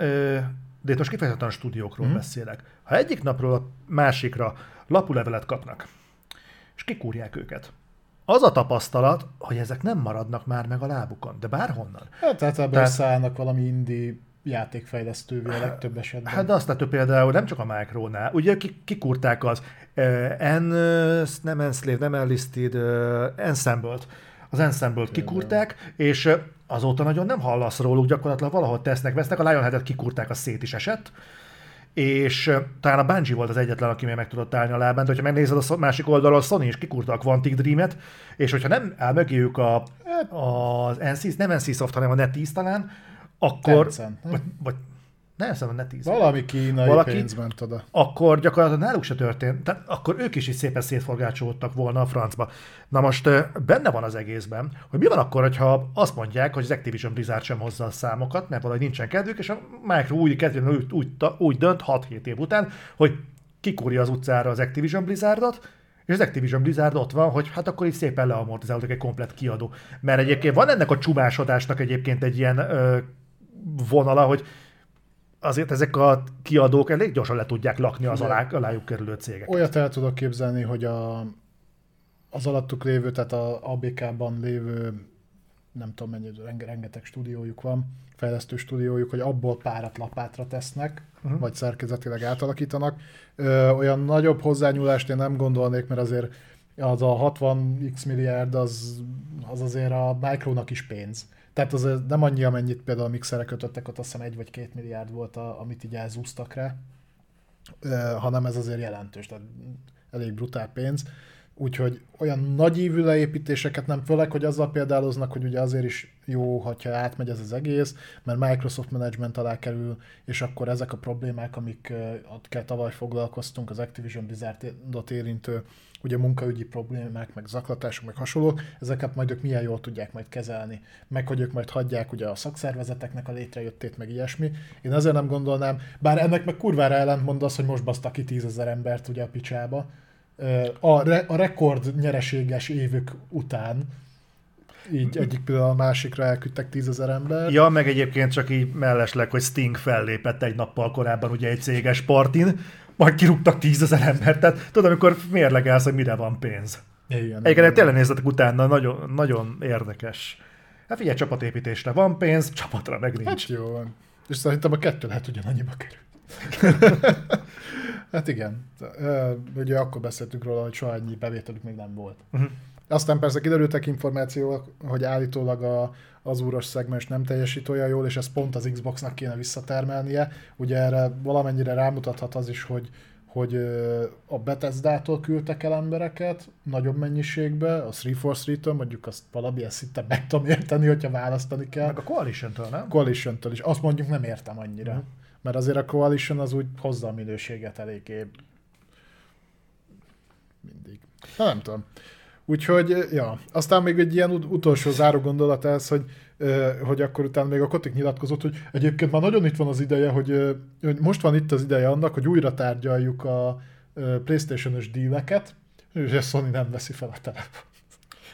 de itt most kifejezetten a stúdiókról Mhm. beszélek. Ha egyik napról a másikra lapulevelet kapnak, és kikúrják őket, az a tapasztalat, hogy ezek nem maradnak már meg a lábukon, de bárhonnan. Hát tehát ebből Tehát- szállnak valami indie játékfejlesztővé a legtöbb esetben. Hát de azt láttuk például nem csak a Micronál, ugye ki- kikúrták az uh, en, uh, nem Enslave, nem Enlisted, uh, Ensemble-t. Az Ensemble-t kikúrták, és azóta nagyon nem hallasz róluk, gyakorlatilag valahol tesznek, vesznek, a Lionhead-et kikúrták, az szét is esett, és talán a Bungie volt az egyetlen, aki még meg tudott állni a lábán, de hogyha megnézed a másik oldalról, a Sony is kikúrta a Quantic Dream-et, és hogyha nem áll mögéjük a, az NC, nem NC Soft, hanem a NetEase talán, akkor, Tencent, vagy, vagy nem hiszem, ne 10 Valami kínai Valaki- pénz ment oda. akkor gyakorlatilag náluk se történt, tehát akkor ők is is szépen szétforgácsolódtak volna a francba. Na most benne van az egészben, hogy mi van akkor, hogyha azt mondják, hogy az Activision Blizzard sem hozza a számokat, mert valahogy nincsen kedvük, és a Micro úgy, kedvén, úgy, úgy, úgy dönt 6-7 év után, hogy kikúrja az utcára az Activision Blizzardot, és az Activision Blizzard ott van, hogy hát akkor így szépen leamortizálódtak egy komplet kiadó. Mert egyébként van ennek a csumásodásnak egyébként egy ilyen ö, vonala, hogy azért ezek a kiadók elég gyorsan le tudják lakni az alá, alájuk kerülő cégek. Olyat el tudok képzelni, hogy a, az alattuk lévő, tehát a ABK-ban lévő, nem tudom mennyi, renge, rengeteg stúdiójuk van, fejlesztő stúdiójuk, hogy abból párat lapátra tesznek, uh-huh. vagy szerkezetileg átalakítanak. Ö, olyan nagyobb hozzányúlást én nem gondolnék, mert azért az a 60x milliárd az, az azért a Micronak is pénz. Tehát az nem annyi, amennyit például a mixerre kötöttek, ott azt hiszem egy vagy két milliárd volt, a, amit így elzúztak rá, hanem ez azért jelentős, tehát elég brutál pénz. Úgyhogy olyan nagy ívű leépítéseket nem, főleg, hogy azzal példáloznak, hogy ugye azért is jó, hogyha átmegy ez az egész, mert Microsoft Management alá kerül, és akkor ezek a problémák, amikkel tavaly foglalkoztunk, az Activision Blizzardot érintő, ugye munkaügyi problémák, meg zaklatások, meg hasonlók, ezeket majd ők milyen jól tudják majd kezelni, meg hogy ők majd hagyják ugye a szakszervezeteknek a létrejöttét, meg ilyesmi. Én ezért nem gondolnám, bár ennek meg kurvára ellentmond az, hogy most basztak ki tízezer embert ugye a picsába, a, re, a rekord nyereséges évük után, így egyik pillanat a másikra elküldtek tízezer ember. Ja, meg egyébként csak így mellesleg, hogy Sting fellépett egy nappal korábban ugye egy céges partin, majd kirúgtak tízezer embert, tehát tudod, amikor mérlegelsz, hogy mire van pénz. Igen, Egyébként tényleg nézzetek utána, nagyon, nagyon érdekes. Hát figyelj, csapatépítésre van pénz, csapatra meg nincs. Hát jó van. És szerintem a kettő lehet ugyanannyiba kerül. *laughs* hát igen. Ugye akkor beszéltünk róla, hogy soha ennyi bevételük még nem volt. Uh-huh. Aztán persze kiderültek információk, hogy állítólag a, az úros szegmens nem teljesít olyan jól, és ezt pont az Xboxnak kéne visszatermelnie. Ugye erre valamennyire rámutathat az is, hogy hogy a Bethesda-tól küldtek el embereket nagyobb mennyiségbe, a 343-től mondjuk azt valamilyen szinten meg tudom érteni, hogyha választani kell. Meg a Coalition-től, nem? Coalition-től is. Azt mondjuk nem értem annyira. Mhm. Mert azért a Coalition az úgy hozza a minőséget eléggé mindig. Na, nem tudom. Úgyhogy, ja. Aztán még egy ilyen ut- utolsó záró gondolat ez, hogy, hogy akkor utána még a Kotik nyilatkozott, hogy egyébként már nagyon itt van az ideje, hogy, hogy most van itt az ideje annak, hogy újra tárgyaljuk a Playstation-ös díleket, és a Sony nem veszi fel a telefon.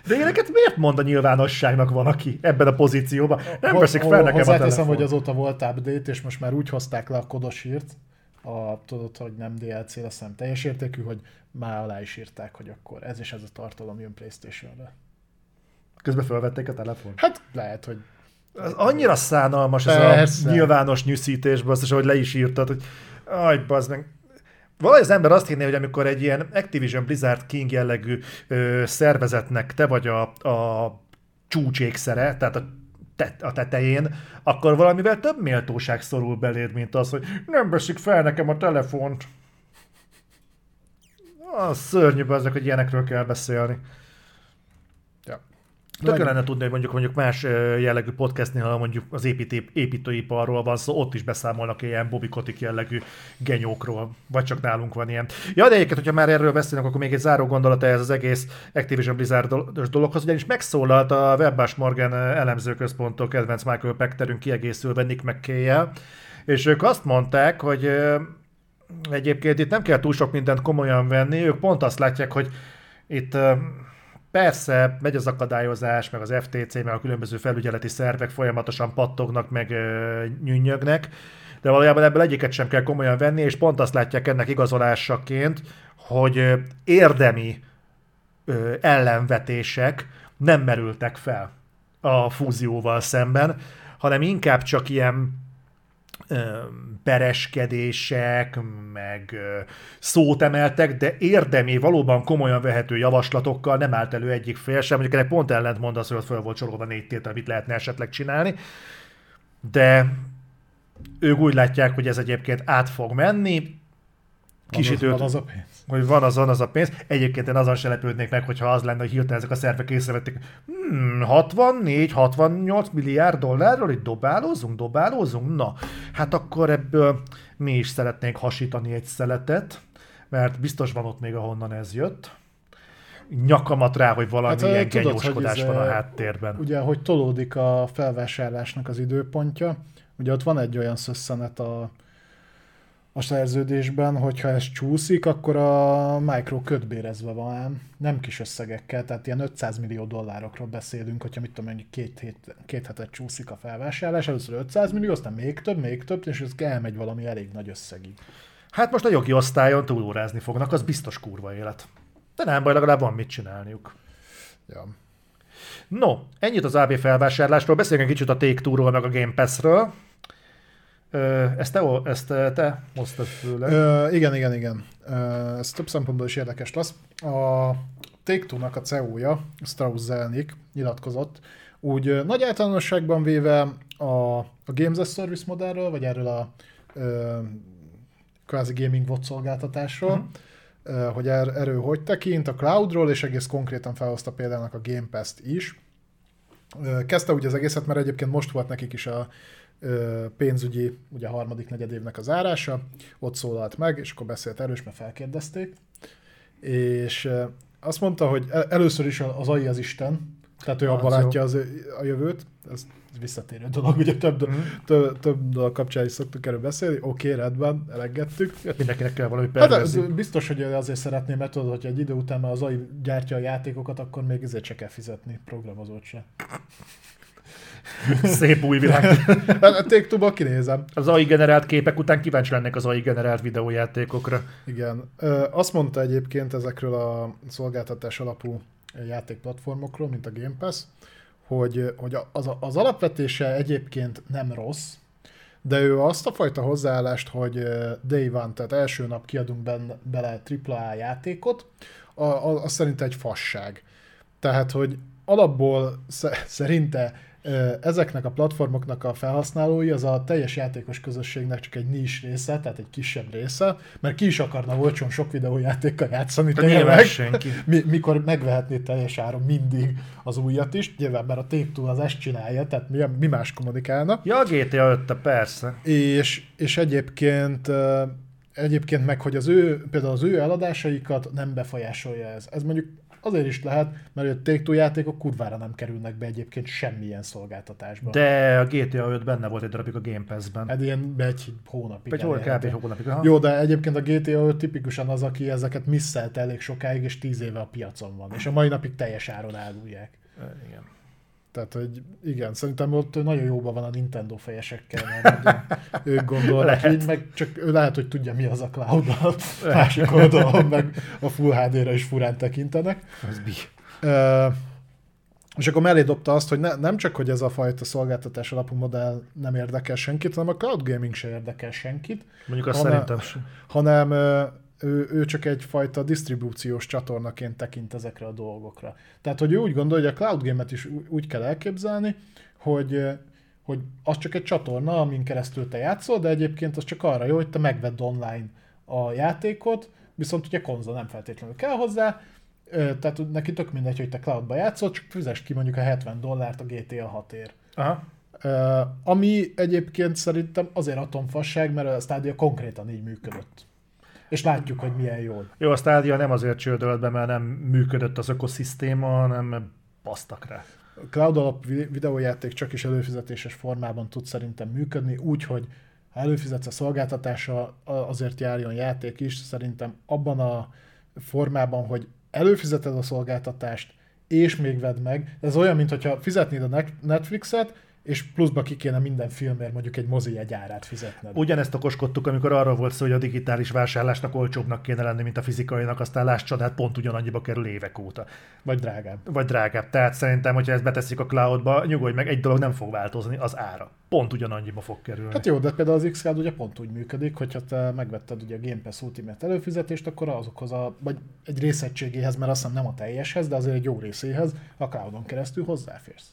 De ilyeneket miért mond a nyilvánosságnak van, aki ebben a pozícióban? Nem veszik fel nekem a telefon. hogy azóta volt update, és most már úgy hozták le a kodosírt, a, tudod, hogy nem DLC lesz, hanem teljes értékű, hogy már alá is írták, hogy akkor ez és ez a tartalom jön Playstation-re. Közben felvették a telefon. Hát lehet, hogy Ez annyira szánalmas ez Persze. a nyilvános nyűszítés, basszus, ahogy le is írtad, hogy aj, bazd meg. Valahogy az ember azt hinné, hogy amikor egy ilyen Activision Blizzard King jellegű ö, szervezetnek te vagy a, a csúcsékszere, tehát a, te, a tetején, akkor valamivel több méltóság szorul beléd, mint az, hogy nem veszik fel nekem a telefont. Az szörnyű azok, hogy ilyenekről kell beszélni. Ja. Tök jó lenne tudni, hogy mondjuk, mondjuk más jellegű podcastnél, ha mondjuk az építő, építőiparról van szó, ott is beszámolnak ilyen Bobby Kotick jellegű genyókról, vagy csak nálunk van ilyen. Ja, de egyébként, hogyha már erről beszélünk, akkor még egy záró gondolata ez az egész Activision Blizzard dologhoz, ugyanis megszólalt a Webbás Morgan elemzőközponttól kedvenc Michael Pecterünk kiegészülve Nick mckay és ők azt mondták, hogy egyébként itt nem kell túl sok mindent komolyan venni, ők pont azt látják, hogy itt Persze, megy az akadályozás, meg az FTC, meg a különböző felügyeleti szervek folyamatosan pattognak, meg ö, nyűnyögnek, de valójában ebből egyiket sem kell komolyan venni, és pont azt látják ennek igazolásaként, hogy érdemi ö, ellenvetések nem merültek fel a fúzióval szemben, hanem inkább csak ilyen pereskedések, meg szót emeltek, de érdemi, valóban komolyan vehető javaslatokkal nem állt elő egyik fél sem. Mondjuk ennek pont ellent mond az, hogy ott föl volt sorolva négy tétel, amit lehetne esetleg csinálni. De ők úgy látják, hogy ez egyébként át fog menni, kis van az, időt, van az a pénz. Hogy van azon az a pénz. Egyébként én azon se lepődnék meg, hogyha az lenne, hogy hirtelen ezek a szervek észrevették, hmm, 64-68 milliárd dollárról itt dobálózunk, dobálózunk? Na, hát akkor ebből mi is szeretnénk hasítani egy szeletet, mert biztos van ott még, ahonnan ez jött. Nyakamat rá, hogy valami hát, tudod, genyóskodás ez, van a eh, háttérben. Ugye, hogy tolódik a felvásárlásnak az időpontja, ugye ott van egy olyan szösszenet a, a szerződésben, hogyha ez csúszik, akkor a Micro kötbérezve van ám, nem kis összegekkel, tehát ilyen 500 millió dollárokról beszélünk, hogyha mit tudom, mondjuk két, hét, két hetet csúszik a felvásárlás, először 500 millió, aztán még több, még több, és ez elmegy valami elég nagy összegig. Hát most a jogi osztályon túlórázni fognak, az biztos kurva élet. De nem baj, legalább van mit csinálniuk. Ja. No, ennyit az AB felvásárlásról, beszéljünk egy kicsit a take Two-ról, meg a Game Pass-ről. Ezt te, ezt te hoztad főleg. Ö, igen, igen, igen. Ez több szempontból is érdekes lesz. A Take-Two-nak a CEO-ja, Strauss Zelnick nyilatkozott, úgy nagy általánosságban véve a, a Games as Service modellről, vagy erről a ö, kvázi gaming bot szolgáltatásról, uh-huh. hogy er, erről hogy tekint, a cloudról, és egész konkrétan felhozta példának a Game Pass-t is. Kezdte úgy az egészet, mert egyébként most volt nekik is a pénzügyi, ugye a harmadik negyedévnek az zárása, ott szólalt meg, és akkor beszélt erős, mert felkérdezték, és azt mondta, hogy el- először is az AI az Isten, tehát ő Az abban látja az, a jövőt, ez visszatérő dolog, ugye több, Mhm. több, több dolog kapcsán is szoktuk erről beszélni, oké, okay, rendben, elegettük. Hát Mindenkinek kell valami Hát perverzi. ez biztos, hogy azért szeretném, mert tudod, hogy egy idő után már az AI gyártja a játékokat, akkor még ezért se kell fizetni, programozót se. *laughs* Szép új világ. Hát a take kinézem. Az AI generált képek után kíváncsi lennék az AI generált videójátékokra. Igen. Azt mondta egyébként ezekről a szolgáltatás alapú játékplatformokról, mint a Game Pass, hogy, hogy az, az alapvetése egyébként nem rossz, de ő azt a fajta hozzáállást, hogy day one, tehát első nap kiadunk benne, bele AAA játékot, a, a, az szerint egy fasság. Tehát, hogy alapból sze- szerinte ezeknek a platformoknak a felhasználói az a teljes játékos közösségnek csak egy nis része, tehát egy kisebb része, mert ki is akarna olcsón sok videójátékkal játszani De nyilván tényleg, senki. mi, mikor megvehetné teljes áron mindig az újat is, nyilván mert a Take-Two az ezt csinálja, tehát mi, mi más kommunikálna. Ja, a GTA 5 persze. És, és egyébként egyébként meg, hogy az ő, például az ő eladásaikat nem befolyásolja ez. Ez mondjuk azért is lehet, mert a Take-Two játékok kurvára nem kerülnek be egyébként semmilyen szolgáltatásba. De a GTA 5 benne volt egy darabig a Game Pass-ben. Hát ilyen egy hónapig. Vagy hol kb. egy hónapig. Aha. Jó, de egyébként a GTA 5 tipikusan az, aki ezeket misszelt elég sokáig, és tíz éve a piacon van. És a mai napig teljes áron árulják. Igen. Tehát, hogy igen, szerintem ott nagyon jóban van a Nintendo fejesekkel, mert ők gondolnak Lehet. így, meg csak ő lehet, hogy tudja, mi az a cloud a másik oldalon, meg a Full HD-ra is furán tekintenek. Ez? Ö, és akkor mellé dobta azt, hogy ne, nem csak, hogy ez a fajta szolgáltatás alapú modell nem érdekel senkit, hanem a cloud gaming se érdekel senkit, Mondjuk azt Hanem- szerintem sem. hanem ő, ő csak egyfajta disztribúciós csatornaként tekint ezekre a dolgokra. Tehát, hogy ő úgy gondolja, hogy a cloud game-et is úgy kell elképzelni, hogy, hogy az csak egy csatorna, amin keresztül te játszol, de egyébként az csak arra jó, hogy te megvedd online a játékot, viszont ugye konzol nem feltétlenül kell hozzá, tehát neki tök mindegy, hogy te cloudba játszol, csak fizest ki mondjuk a 70 dollárt a GTA 6 ér. Aha. Ami egyébként szerintem azért atomfasság, mert a Stadia konkrétan így működött. És látjuk, hogy milyen jól. Jó, a Stadia nem azért csődölt be, mert nem működött az ökoszisztéma, hanem basztak rá. A cloud alap vi- videójáték csak is előfizetéses formában tud szerintem működni, úgy, hogy ha előfizetsz a szolgáltatásra, a- azért járjon játék is, szerintem abban a formában, hogy előfizeted a szolgáltatást, és még vedd meg. Ez olyan, mintha fizetnéd a Net- Netflixet, és pluszba ki kéne minden filmért mondjuk egy mozi árát fizetned. Ugyanezt okoskodtuk, amikor arról volt szó, hogy a digitális vásárlásnak olcsóbbnak kéne lenni, mint a fizikainak, aztán láss csodát, pont ugyanannyiba kerül évek óta. Vagy drágább. Vagy drágább. Tehát szerintem, hogyha ezt beteszik a cloudba, nyugodj meg, egy dolog nem fog változni, az ára. Pont ugyanannyiba fog kerülni. Hát jó, de például az xCloud ugye pont úgy működik, hogyha te megvetted ugye a Game Pass Ultimate előfizetést, akkor azokhoz a, vagy egy részegységéhez, mert azt hiszem nem a teljeshez, de azért egy jó részéhez a cloudon keresztül hozzáférsz.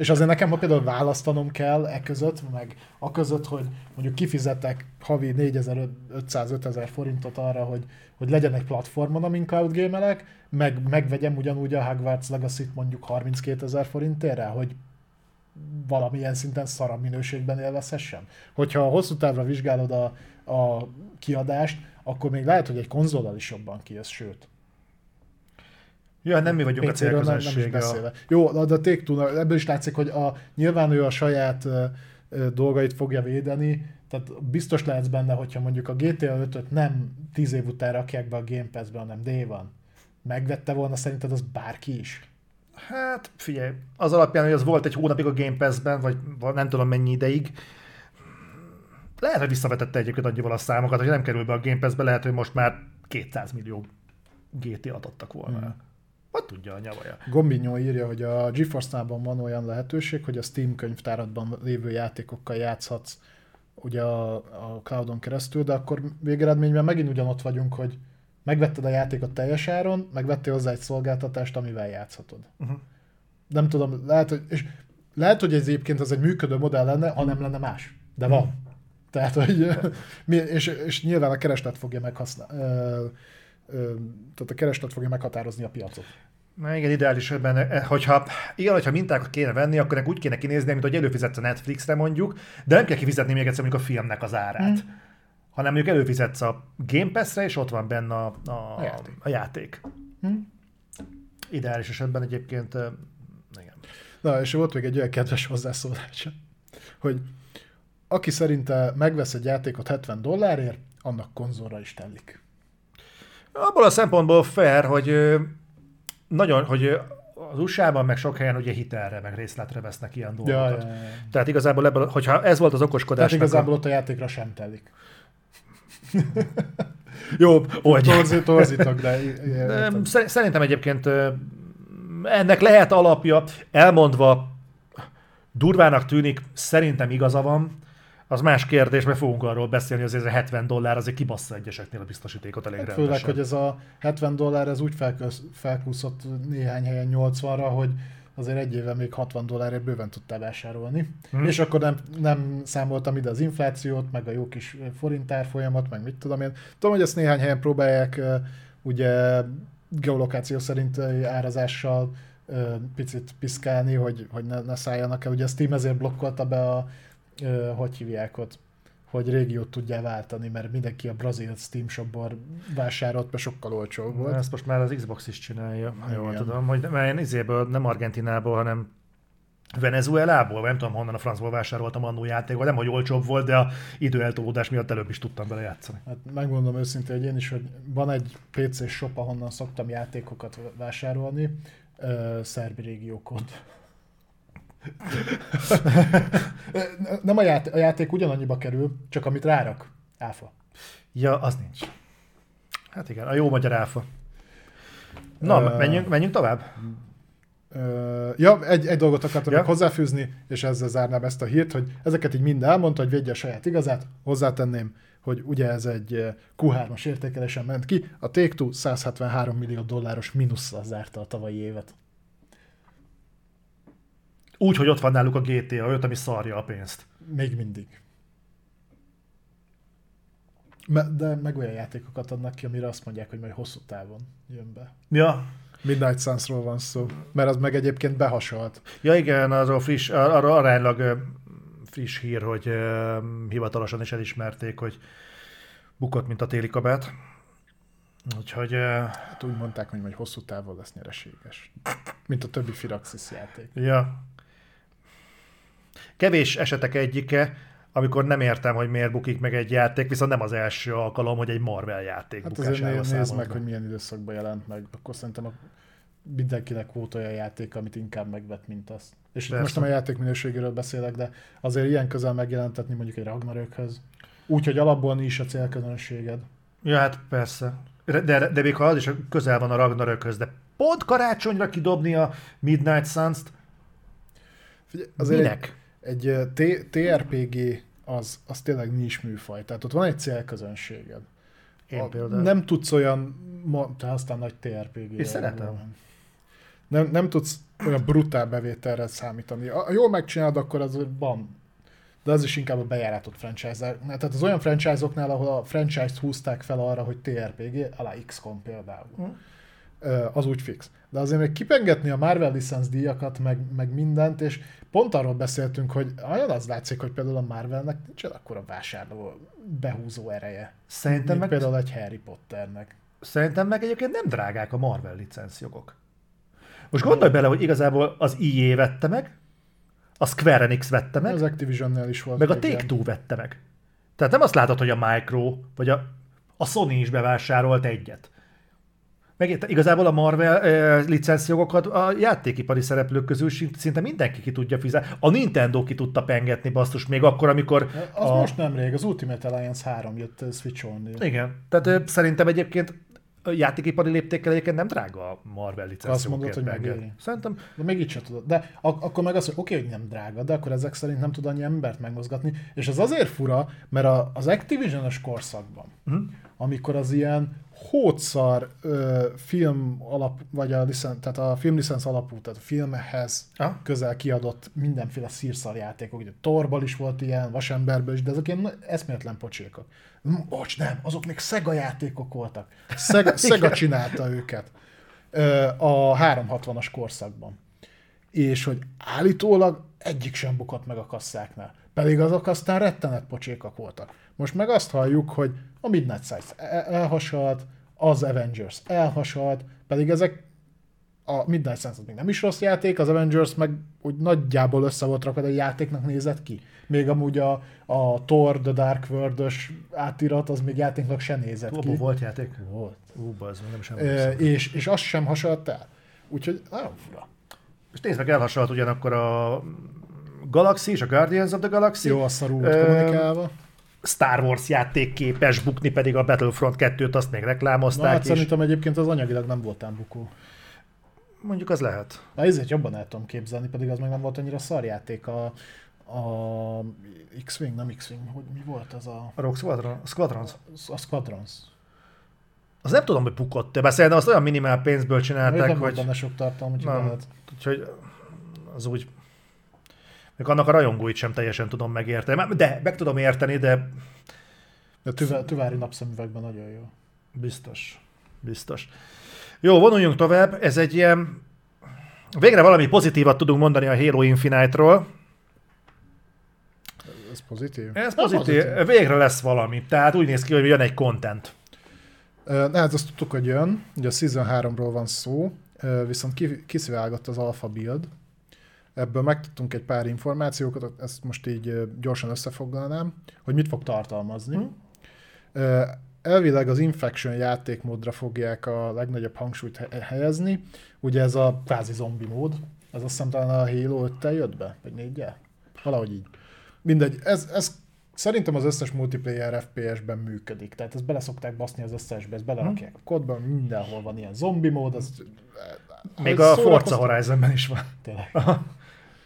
És azért nekem, ha például választanom kell e között, meg a között, hogy mondjuk kifizetek havi 4500-5000 forintot arra, hogy, hogy legyen egy platformon, amin cloud gamelek, meg megvegyem ugyanúgy a Hogwarts legacy mondjuk 32 ezer forintérre, hogy valamilyen szinten szara minőségben élvezhessem. Hogyha hosszú távra vizsgálod a, a kiadást, akkor még lehet, hogy egy konzollal is jobban kijössz, sőt. Ja, nem mi vagyunk a célközönség. Nem, nem Jó, de a take ebből is látszik, hogy a, nyilván ő a saját dolgait fogja védeni, tehát biztos lehetsz benne, hogyha mondjuk a GTA 5-öt nem 10 év után rakják be a Game Pass-be, hanem D van. Megvette volna szerinted az bárki is? Hát figyelj, az alapján, hogy az volt egy hónapig a Game Pass-ben, vagy nem tudom mennyi ideig, lehet, hogy visszavetette egyébként annyival a számokat, hogy nem kerül be a Game Pass-be, lehet, hogy most már 200 millió GT-at adtak volna. Hmm. Hogy tudja a nyavaja? Gombinyó írja, hogy a GeForce-nában van olyan lehetőség, hogy a Steam könyvtáradban lévő játékokkal játszhatsz ugye a, a cloudon keresztül, de akkor végeredményben megint ugyanott vagyunk, hogy megvetted a játékot teljes áron, megvettél hozzá egy szolgáltatást, amivel játszhatod. Uh-huh. Nem tudom, lehet, hogy, és lehet, hogy ez egyébként az egy működő modell lenne, ha nem lenne más. De van. Uh-huh. Tehát, hogy, *laughs* és, és nyilván a kereslet fogja meghasználni, tehát a kereslet fogja meghatározni a piacot. Na igen, ideális ebben, eh, hogyha, igen, hogyha mintákat kéne venni, akkor úgy kéne kinézni, mint hogy előfizetsz a Netflixre mondjuk, de nem kell kifizetni még egyszer mondjuk a filmnek az árát. Mm. Hanem mondjuk előfizetsz a Game Pass-re, és ott van benne a, a, a játék. A játék. Mm. Ideális esetben egyébként, igen. Na, és volt még egy olyan kedves hozzászólás, hogy aki szerinte megvesz egy játékot 70 dollárért, annak konzolra is telik. Abból a szempontból fair, hogy nagyon, hogy az USA-ban meg sok helyen ugye hitelre, meg részletre vesznek ilyen dolgokat. Ja, ja, ja. Tehát igazából ebből, hogyha ez volt az okoskodás. Tehát igazából a... ott a játékra sem telik. *laughs* Jó, torzítok, torzítok, de... Szerintem egyébként ennek lehet alapja, elmondva durvának tűnik, szerintem igaza van, az más kérdés, mert fogunk arról beszélni, hogy ez a 70 dollár azért kibassza egyeseknél a biztosítékot elég hát Főleg, hogy ez a 70 dollár, ez úgy felkúszott néhány helyen 80-ra, hogy azért egy éve még 60 dollárért bőven tudtál vásárolni. Hmm. És akkor nem, nem számoltam ide az inflációt, meg a jó kis forintár folyamat, meg mit tudom én. Tudom, hogy ezt néhány helyen próbálják ugye geolokáció szerint árazással picit piszkálni, hogy, hogy ne, ne szálljanak el. Ugye a Steam ezért blokkolta be a hogy hívják ott, hogy régiót tudjál váltani, mert mindenki a brazil Steam shopból vásárolt, mert sokkal olcsóbb volt. Ezt most már az Xbox is csinálja, ha jól tudom, hogy mert én izéből, nem Argentinából, hanem Venezuelából, nem tudom honnan a francból vásároltam annó játékot, nem hogy olcsóbb volt, de a időeltolódás miatt előbb is tudtam bele játszani. Hát megmondom őszintén, hogy én is, hogy van egy PC shop, ahonnan szoktam játékokat vásárolni, uh, szerbi régiókod. *laughs* nem a, játék, a játék ugyanannyiba kerül, csak amit rárak. Áfa. Ja, az nincs. Hát igen, a jó magyar áfa. Na, uh, menjünk, menjünk tovább? Uh, ja, egy, egy dolgot akartam ja. hozzáfűzni, és ezzel zárnám ezt a hírt, hogy ezeket így mind elmondta, hogy védje a saját igazát. Hozzátenném, hogy ugye ez egy Q3-as értékelésen ment ki, a Take-Two 173 millió dolláros mínusszal zárta a tavalyi évet. Úgy, hogy ott van náluk a GTA 5, ami szarja a pénzt. Még mindig. De meg olyan játékokat adnak ki, amire azt mondják, hogy majd hosszú távon jön be. Ja. Midnight Suns-ról van szó, mert az meg egyébként behasalt. Ja igen, az a friss, arra aránylag friss hír, hogy uh, hivatalosan is elismerték, hogy bukott, mint a téli kabát. Úgyhogy... Uh, hát úgy mondták, hogy majd hosszú távon lesz nyereséges. Mint a többi Firaxis játék. Ja, Kevés esetek egyike, amikor nem értem, hogy miért bukik meg egy játék, viszont nem az első alkalom, hogy egy Marvel játék hát azért nézd, nézd meg, hogy milyen időszakban jelent meg. Akkor szerintem a mindenkinek volt olyan játék, amit inkább megvet, mint az. És Persze. most nem a játék minőségéről beszélek, de azért ilyen közel megjelentetni mondjuk egy Ragnarökhöz. Úgy, hogy alapból is a célközönséged. Ja, hát persze. De, de, de még ha az is közel van a Ragnarökhöz, de pont karácsonyra kidobni a Midnight Suns-t, Figyelj, azért Minek? Egy, egy TRPG az, az tényleg nincs műfaj, tehát ott van egy célközönséged. Én a, például. Nem tudsz olyan, te aztán nagy TRPG. Én szeretem. Nem, nem tudsz olyan brutál bevételre számítani. Ha jól megcsinálod, akkor az van. De az is inkább a bejáratott franchise Tehát az olyan franchise-oknál, ahol a franchise-t húzták fel arra, hogy TRPG, alá XCOM például. Mm. Az úgy fix. De azért még kipengetni a Marvel licensz díjakat, meg, meg mindent, és pont arról beszéltünk, hogy olyan az látszik, hogy például a Marvelnek nincs akkor a vásárló behúzó ereje. Szerintem meg... például egy Harry Potternek. Szerintem meg egyébként nem drágák a Marvel licenszjogok. Most gondolj bele, hogy igazából az EA vette meg, a Square Enix vette meg, az activision is volt. Meg a Take-Two vette meg. Tehát nem azt látod, hogy a Micro, vagy a, a Sony is bevásárolt egyet. Meg igazából a Marvel e, licenszjogokat a játékipari szereplők közül szinte mindenki ki tudja fizetni. A Nintendo ki tudta pengetni basszus még akkor, amikor... Az a... most nemrég, az Ultimate Alliance 3 jött Switch-on. Igen, tehát e, szerintem egyébként játékipari léptékkel egyébként nem drága a Marvel licensz. Azt mondod, hogy megéri. Szerintem. De még így sem tudod. De ak- akkor meg azt, hogy oké, okay, hogy nem drága, de akkor ezek szerint nem tud annyi embert megmozgatni. És ez azért fura, mert a, az Activision-es korszakban, uh-huh. amikor az ilyen hótszar ö, film alap, vagy a, licen, tehát a filmlicensz alapú, tehát a filmhez ha? közel kiadott mindenféle szírszar játékok. Ugye Torból is volt ilyen, Vasemberből is, de ezek ilyen eszméletlen pocsékok. Bocs, nem, azok még Sega játékok voltak. Sega, *laughs* Sega csinálta őket ö, a 360-as korszakban. És hogy állítólag egyik sem bukott meg a kasszáknál. Pedig azok aztán rettenet pocsékak voltak. Most meg azt halljuk, hogy a Midnight Size elhasalt, az Avengers elhasalt, pedig ezek a Midnight Suns még nem is rossz játék, az Avengers meg úgy nagyjából össze volt rakva, de játéknak nézett ki. Még amúgy a, a Thor, The Dark world átirat, az még játéknak se nézett ki. volt játék? Volt. Ú, az nem sem e, és, és az sem hasonlott el. Úgyhogy nagyon fura. És nézd meg, elhasonlott ugyanakkor a Galaxy és a Guardians of the Galaxy. Jó, a szarú kommunikálva. Star Wars játék képes bukni, pedig a Battlefront 2-t azt még reklámozták Na, hát is. szerintem egyébként az anyagilag nem voltán bukó. Mondjuk az lehet. Na, ezért jobban el tudom képzelni, pedig az meg nem volt annyira szarjáték a, a X-Wing, nem X-Wing, hogy mi volt az a... A Rogue Squadron? Squadrons? A Squadrons. Az nem tudom, hogy bukott de szerintem azt olyan minimál pénzből csinálták, nem hogy... benne sok tartalom, úgyhogy nem. Úgyhogy az úgy még annak a rajongóit sem teljesen tudom megérteni. De meg tudom érteni, de... A tüve, tüvári napszemüvegben nagyon jó. Biztos. Biztos. Jó, vonuljunk tovább. Ez egy ilyen... Végre valami pozitívat tudunk mondani a Halo Infinite-ról. Ez pozitív? Ez pozitív. pozitív. Végre lesz valami. Tehát úgy néz ki, hogy jön egy content. Ne, hát azt tudtuk, hogy jön. Ugye a Season 3-ról van szó, viszont kisziválgott az Alpha Build, Ebből megtudtunk egy pár információkat, ezt most így gyorsan összefoglalnám, hogy mit fog tartalmazni. Hmm. Elvileg az Infection játékmódra fogják a legnagyobb hangsúlyt helyezni. Ugye ez a kvázi zombi mód, ez azt hiszem talán a Halo 5 jött be, vagy 4 Valahogy így. Mindegy, ez, ez szerintem az összes multiplayer FPS-ben működik. Tehát ezt bele szokták baszni az összesbe, ezt belerakják a kodban, mindenhol van ilyen zombi mód. Az, Még a Forza Horizonben is van. Tényleg.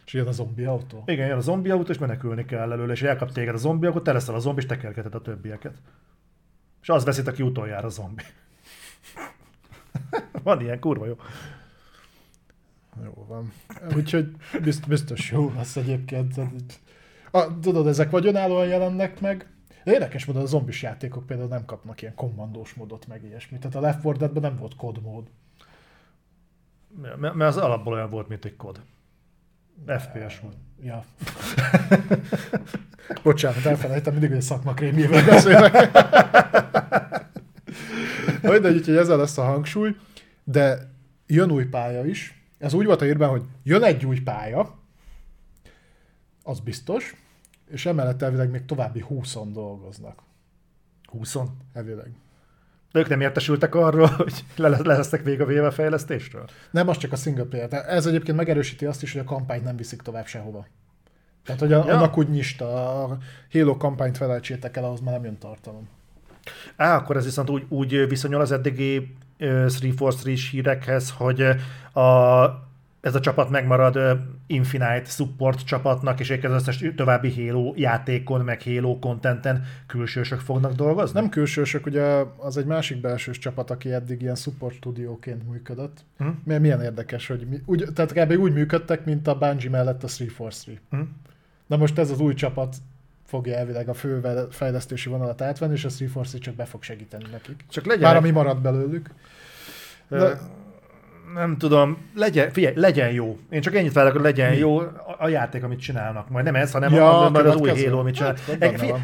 És jön a zombi autó? Igen, jön a zombi autó, és menekülni kell előle, és elkap téged a zombi, akkor te leszel a zombi, és tekergeted a többieket. És az veszít, aki utoljára a zombi. *laughs* van ilyen, kurva jó. Jó van. Úgyhogy biztos, biztos jó lesz egyébként. A, tudod, ezek vagy önállóan jelennek meg, de érdekes módon a zombis játékok például nem kapnak ilyen kommandós módot, meg ilyesmit. Tehát a Left 4 Dead-ben nem volt kod mód. Mert az alapból olyan volt, mint egy kod. FPS volt. Ja. *laughs* Bocsánat, elfelejtem, mindig, hogy a szakmakrémjével *laughs* beszélek. Mindegy, úgyhogy ezzel lesz a hangsúly, de jön új pálya is. Ez úgy volt a írban, hogy jön egy új pálya, az biztos, és emellett elvileg még további 20 dolgoznak. 20 Elvileg. De ők nem értesültek arról, *laughs* hogy le, lesznek még a fejlesztésről? Nem, az csak a single player. Ez egyébként megerősíti azt is, hogy a kampányt nem viszik tovább sehova. Tehát, hogy a, ja. annak úgy nyista, a Halo kampányt felejtsétek el, ahhoz már nem jön tartalom. Á, akkor ez viszont úgy, úgy viszonyul az eddigi uh, 343 hírekhez, hogy a, ez a csapat megmarad Infinite support csapatnak, és az összes további Halo játékon, meg Halo contenten külsősök fognak dolgozni? Nem külsősök, ugye az egy másik belsős csapat, aki eddig ilyen support stúdióként működött. Hm? Milyen, milyen érdekes, hogy mi, úgy, tehát kb. úgy működtek, mint a Bungie mellett a 343. Hm? Na most ez az új csapat fogja elvileg a fő fejlesztési vonalat átvenni, és a 343 csak be fog segíteni nekik. Csak legyen, Már ami marad belőlük. De- nem tudom, legyen, figyelj, legyen jó. Én csak ennyit várok, hogy legyen Mi? jó a, a játék, amit csinálnak. Majd nem ez, hanem Ja, a, majd az új. Halo, amit csinál. Hát, figyelj,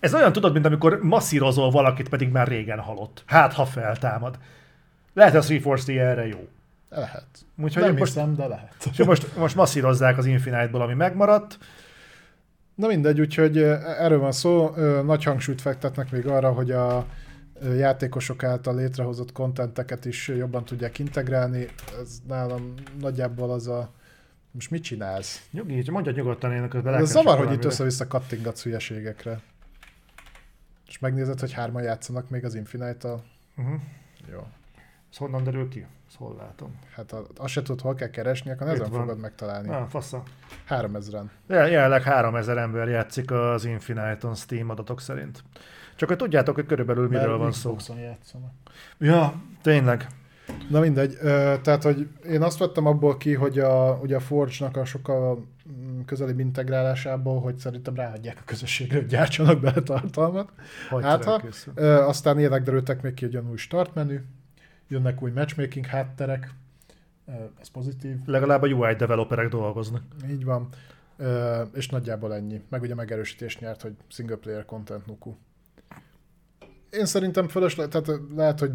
ez olyan tudod, mint amikor masszírozol valakit, pedig már régen halott. Hát, ha feltámad. Lehet, hogy a 340 erre jó. Lehet. Úgyhogy nem most- hiszem, de lehet. És most, most masszírozzák az Infinite-ból, ami megmaradt. Na mindegy, úgyhogy erről van szó. Nagy hangsúlyt fektetnek még arra, hogy a játékosok által létrehozott kontenteket is jobban tudják integrálni. Ez nálam nagyjából az a... Most mit csinálsz? Nyugi, mondja nyugodtan, én közben Ez zavar, hogy itt össze-vissza kattingatsz hülyeségekre. És megnézed, hogy hárman játszanak még az Infinite-tal? Uh-huh. Jó. Ez honnan derül ki? Ezt hol látom? Hát a- azt se tudod, hol kell keresni, akkor ezen fogod megtalálni. Ah, fasza. 3000-en. Jel- Jelenleg 3000 ember játszik az Infinite-on Steam adatok szerint. Csak hogy tudjátok, hogy körülbelül miről Mert van szó. Játszanak. Ja, tényleg. Na mindegy, tehát hogy én azt vettem abból ki, hogy a, ugye a Forge-nak a sokkal mm, közelibb integrálásából, hogy szerintem ráadják a közösségre, hogy gyártsanak bele tartalmat. Hogy Hát, ha- aztán ilyenek derültek még ki, hogy jön új start menü, jönnek új matchmaking hátterek, ez pozitív, Legalább a UI developerek dolgoznak. így van, és nagyjából ennyi. Meg ugye megerősítést nyert, hogy single player content nuku. Én szerintem fölösleg, tehát lehet, hogy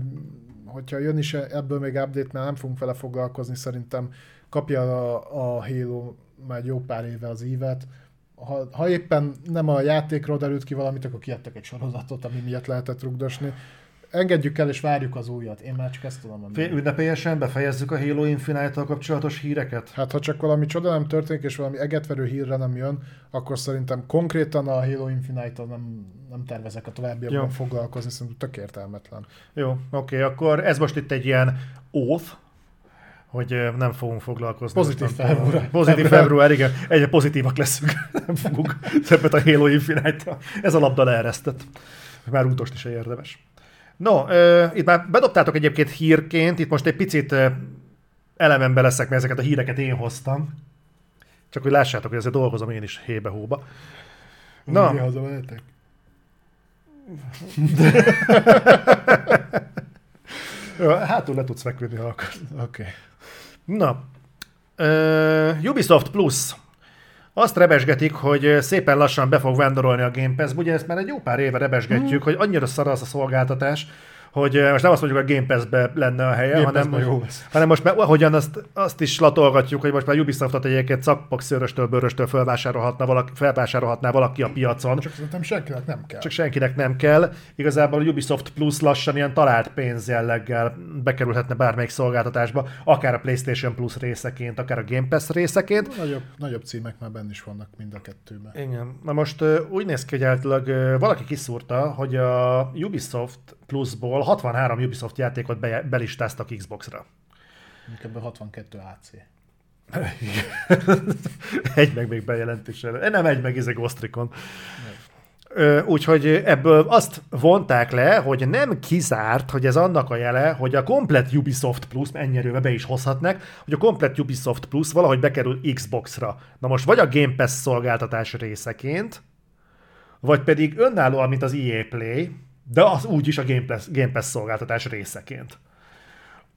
hogyha jön is ebből még update, mert nem fogunk vele foglalkozni, szerintem kapja a, a Halo már jó pár éve az ívet. Ha, ha éppen nem a játékról derült ki valamit, akkor kiadtak egy sorozatot, ami miatt lehetett rugdosni. Engedjük el és várjuk az újat. Én már csak ezt tudom mondani. Ünnepélyesen befejezzük a Halo Infinite-tal kapcsolatos híreket? Hát ha csak valami csoda nem történik, és valami egetverő hírre nem jön, akkor szerintem konkrétan a Halo Infinite-tal nem, nem tervezek a továbbiakban Jó. foglalkozni, szerintem tök értelmetlen. Jó, oké, akkor ez most itt egy ilyen oath, hogy nem fogunk foglalkozni. Pozitív február. Pozitív Február. február, igen. Egyre pozitívak leszünk. *laughs* nem fogunk többet a Halo infinite Ez a labda leeresztett. Már útost is érdemes. No, ö, itt már bedobtátok egyébként hírként, itt most egy picit ö, elemembe leszek, mert ezeket a híreket én hoztam. Csak hogy lássátok, hogy ezzel dolgozom én is hébe-hóba. Na. Mi haza mehetek? Ö, Hátul le tudsz feküdni, ha akarsz. Oké. Okay. Na, uh, Ubisoft Plus. Azt rebesgetik, hogy szépen lassan be fog vándorolni a Game Pass. Ugye ezt már egy jó pár éve rebesgetjük, hogy annyira szar az a szolgáltatás, hogy ö, most nem azt mondjuk, hogy a Game Pass-be lenne a helye, Game hanem, Pass-ben jó lesz. hanem most már ahogyan azt, azt is latolgatjuk, hogy most már Ubisoftot egyébként szakpak szőröstől, bőröstől felvásárolhatna valaki, felvásárolhatná valaki a piacon. Csak szerintem senkinek nem kell. Csak senkinek nem kell. Igazából a Ubisoft Plus lassan ilyen talált pénz jelleggel bekerülhetne bármelyik szolgáltatásba, akár a PlayStation Plus részeként, akár a Game Pass részeként. Nagyobb, nagyobb címek már benne is vannak mind a kettőben. Igen. Na most ö, úgy néz ki, hogy általában ö, valaki kiszúrta, hogy a Ubisoft Plusból 63 Ubisoft játékot be, belistáztak Xbox-ra. Ebből 62 AC. *laughs* egy meg még bejelentéssel. Eh, Nem egy meg, ez egy Ghost Recon. Úgyhogy ebből azt vonták le, hogy nem kizárt, hogy ez annak a jele, hogy a komplet Ubisoft Plus, ennyi be is hozhatnak, hogy a komplet Ubisoft Plus valahogy bekerül Xbox-ra. Na most vagy a Game Pass szolgáltatás részeként, vagy pedig önállóan, mint az EA Play, de az úgyis a Game Pass, Game Pass szolgáltatás részeként.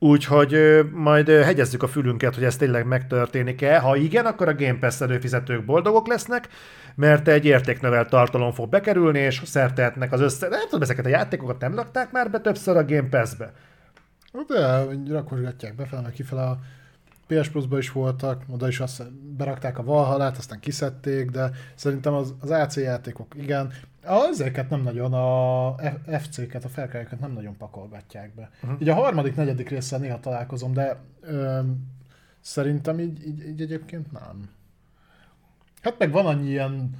Úgyhogy majd hegyezzük a fülünket, hogy ez tényleg megtörténik-e. Ha igen, akkor a Game Pass előfizetők boldogok lesznek, mert egy értéknövelt tartalom fog bekerülni, és szertehetnek az össze... Nem tudom, ezeket a játékokat nem rakták már be többször a Game Pass-be? De rakosgatják befele, meg kifele a PS Plus-ba is voltak, oda is azt berakták a Valhalát, aztán kiszedték, de szerintem az, az AC játékok, igen, a, ezeket nem nagyon, a FC-ket, a felkelőket nem nagyon pakolgatják be. Uh-huh. Így a harmadik, negyedik résszel néha találkozom, de ö, szerintem így, így, így egyébként nem. Hát meg van annyi ilyen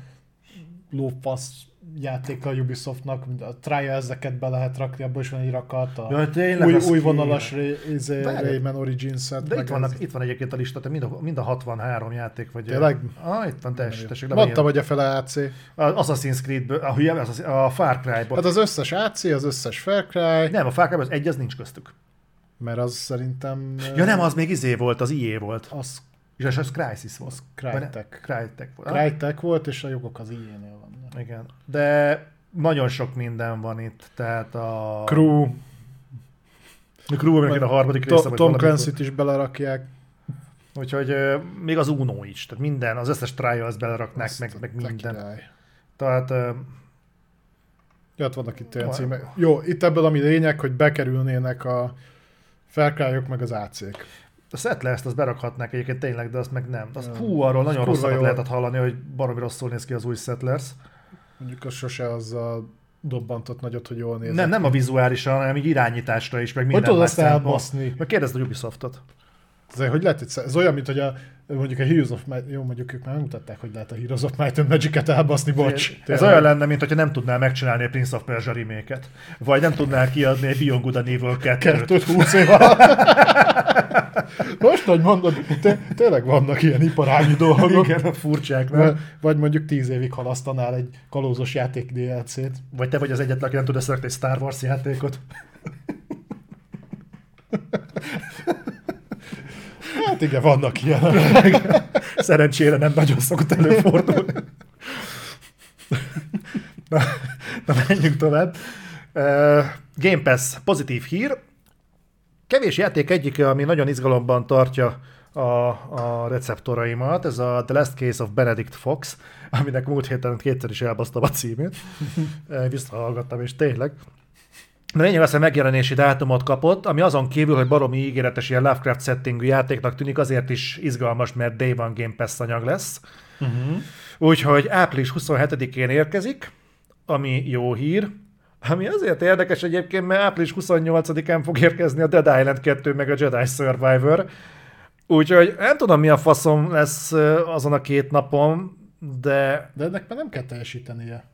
lófasz játék a Ubisoftnak, a Trials-eket be lehet rakni, abból is van egy rakat, a Ja, tényleg, új, az új vonalas izé, Rayman Origins-et. De itt, vannak, itt van egyébként a lista, te mind a, mind a 63 játék vagy. Tényleg? Ah, itt van, tessék, tessék. Mondtam, van hogy a fele AC. Az Assassin's Creed-ből, a, az, a Far Cry-ból. Hát az összes AC, az összes Far Cry, Nem, a Far Cry az egy, az nincs köztük. mert az szerintem... Ja nem, az még izé volt, az IE volt. Az És az Crysis volt. Az Vagy Crytek. Crytek volt. Crytek volt, és a jogok az vannak. Igen. De nagyon sok minden van itt, tehát a... Crew, A Crew, aminek a harmadik része Tom valamikor. Clancy-t is belerakják. Úgyhogy ö, még az Uno is, tehát minden, az összes Trials beleraknák, Azt meg, meg minden. király. Tehát ö, Ja, hát vannak itt olyan címek. Jó, itt ebből ami lényeg, hogy bekerülnének a Cry-ok meg az AC-k. a Settlers-t azt berakhatnák egyébként tényleg, de azt meg nem. Azt, Nem. hú, arról nagyon jó. lehetett hallani, hogy baromi rosszul néz ki az új Settlers. Mondjuk az sose azzal dobbantott nagyot, hogy jól néz. Nem, nem a vizuálisan, hanem így irányításra is, meg Hogy minden tudod más azt elbaszni? Meg kérdezd a Ubisoftot. Ez, hogy lehet, ez olyan, mint hogy a, mondjuk a Heroes of Might, jó, mondjuk ők már megmutatták, hogy lehet a Heroes of Might and Magic-et elbaszni, bocs. Ez Tényleg. olyan lenne, mint hogyha nem tudnál megcsinálni a Prince of Persia remake Vagy nem tudnál kiadni egy Beyond Good and Evil 2 Kettőt húsz év alatt. *laughs* Most, hogy mondod, té- tényleg vannak ilyen iparági dolgok. Igen, furcsák, nem? Vagy, vagy mondjuk tíz évig halasztanál egy kalózos játék DLC-t. Vagy te vagy az egyetlen, aki nem tud összerakni egy Star Wars játékot. *laughs* Hát igen, vannak ilyenek. *laughs* Szerencsére nem nagyon szokott előfordulni. Na, na menjünk tovább. Uh, Game Pass pozitív hír. Kevés játék egyike, ami nagyon izgalomban tartja a, a receptoraimat, ez a The Last Case of Benedict Fox, aminek múlt héten kétszer is elbasztam a címét. *laughs* Visszahallgattam, és tényleg. De lényeg az, hogy megjelenési dátumot kapott, ami azon kívül, hogy baromi ígéretes ilyen Lovecraft settingű játéknak tűnik, azért is izgalmas, mert Day One Game Pass anyag lesz. Uh-huh. Úgyhogy április 27-én érkezik, ami jó hír. Ami azért érdekes egyébként, mert április 28-án fog érkezni a Dead Island 2 meg a Jedi Survivor. Úgyhogy nem tudom, mi a faszom lesz azon a két napon, de De ennek már nem kell teljesítenie.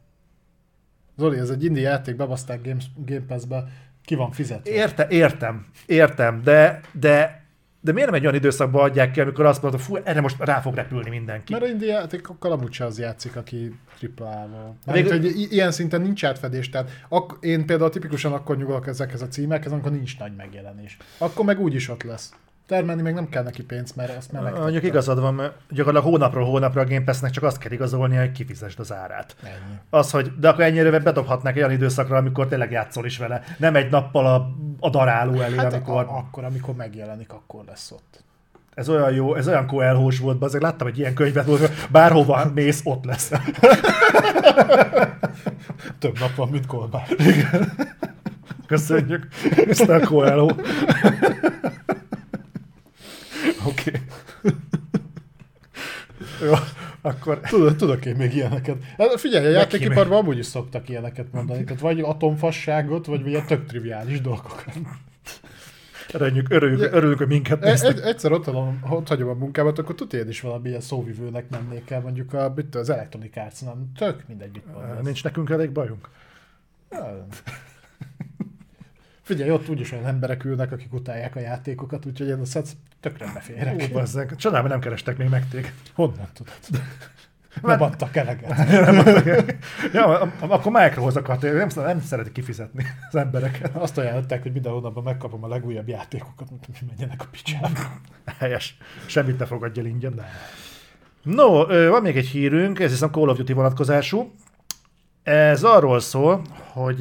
Zoli, ez egy indie játék, bebaszták Game, Game Pass-be, ki van fizetve. Érte, értem, értem, de, de, de miért nem egy olyan időszakban adják ki, amikor azt mondod, fú, erre most rá fog repülni mindenki. Mert a indie játékokkal amúgy se az játszik, aki AAA-val. Még- hogy i- ilyen szinten nincs átfedés, tehát ak- én például tipikusan akkor nyugodok ezekhez a címekhez, amikor nincs nagy megjelenés. Akkor meg úgy is ott lesz. Termelni meg nem kell neki pénz, mert azt már Mondjuk megtette. igazad van, mert gyakorlatilag hónapról hónapra a Game Pass-nek csak azt kell igazolnia, hogy kifizesd az árát. Ennyi. Az, hogy de akkor ennyire bedobhatnák olyan időszakra, amikor tényleg játszol is vele. Nem egy nappal a, a daráló elé, Hát amikor... a, akkor, amikor megjelenik, akkor lesz ott. Ez olyan jó, ez olyan koelhós volt, azért láttam egy ilyen könyvet, hogy bárhova mész, ott lesz. *laughs* Több nap van, mint Kolbár. Köszönjük, Mr. Coelho. Oké. Okay. *laughs* Jó, akkor Tudod, tudok én még ilyeneket. Hát figyelj, a játékiparban amúgy is szoktak ilyeneket mondani. Tehát vagy atomfasságot, vagy ilyen tök triviális dolgokat. örüljük, örüljük, örülünk, hogy minket E- néztek. Egy, egyszer ott, adom, ott hagyom a munkámat, akkor tudja én is valami ilyen szóvivőnek mennék el, mondjuk a, mit, az Electronic arts nem tök mindegy, mit mondasz. Nincs nekünk elég bajunk. Ja. Figyelj, ott úgyis olyan emberek ülnek, akik utálják a játékokat, úgyhogy én a tökre beférek. Ó, bazzeg. Csodálom, nem kerestek még meg téged. Honnan tudod? Nem adtak eleget. *laughs* ja, am- am- akkor Microhoz akart, nem, nem szeretik kifizetni az embereket. Azt ajánlották, hogy minden hónapban megkapom a legújabb játékokat, hogy menjenek a picsába. Helyes. Semmit ne fogadj el ingyen. No, van még egy hírünk, ez hiszem Call of Duty vonatkozású. Ez arról szól, hogy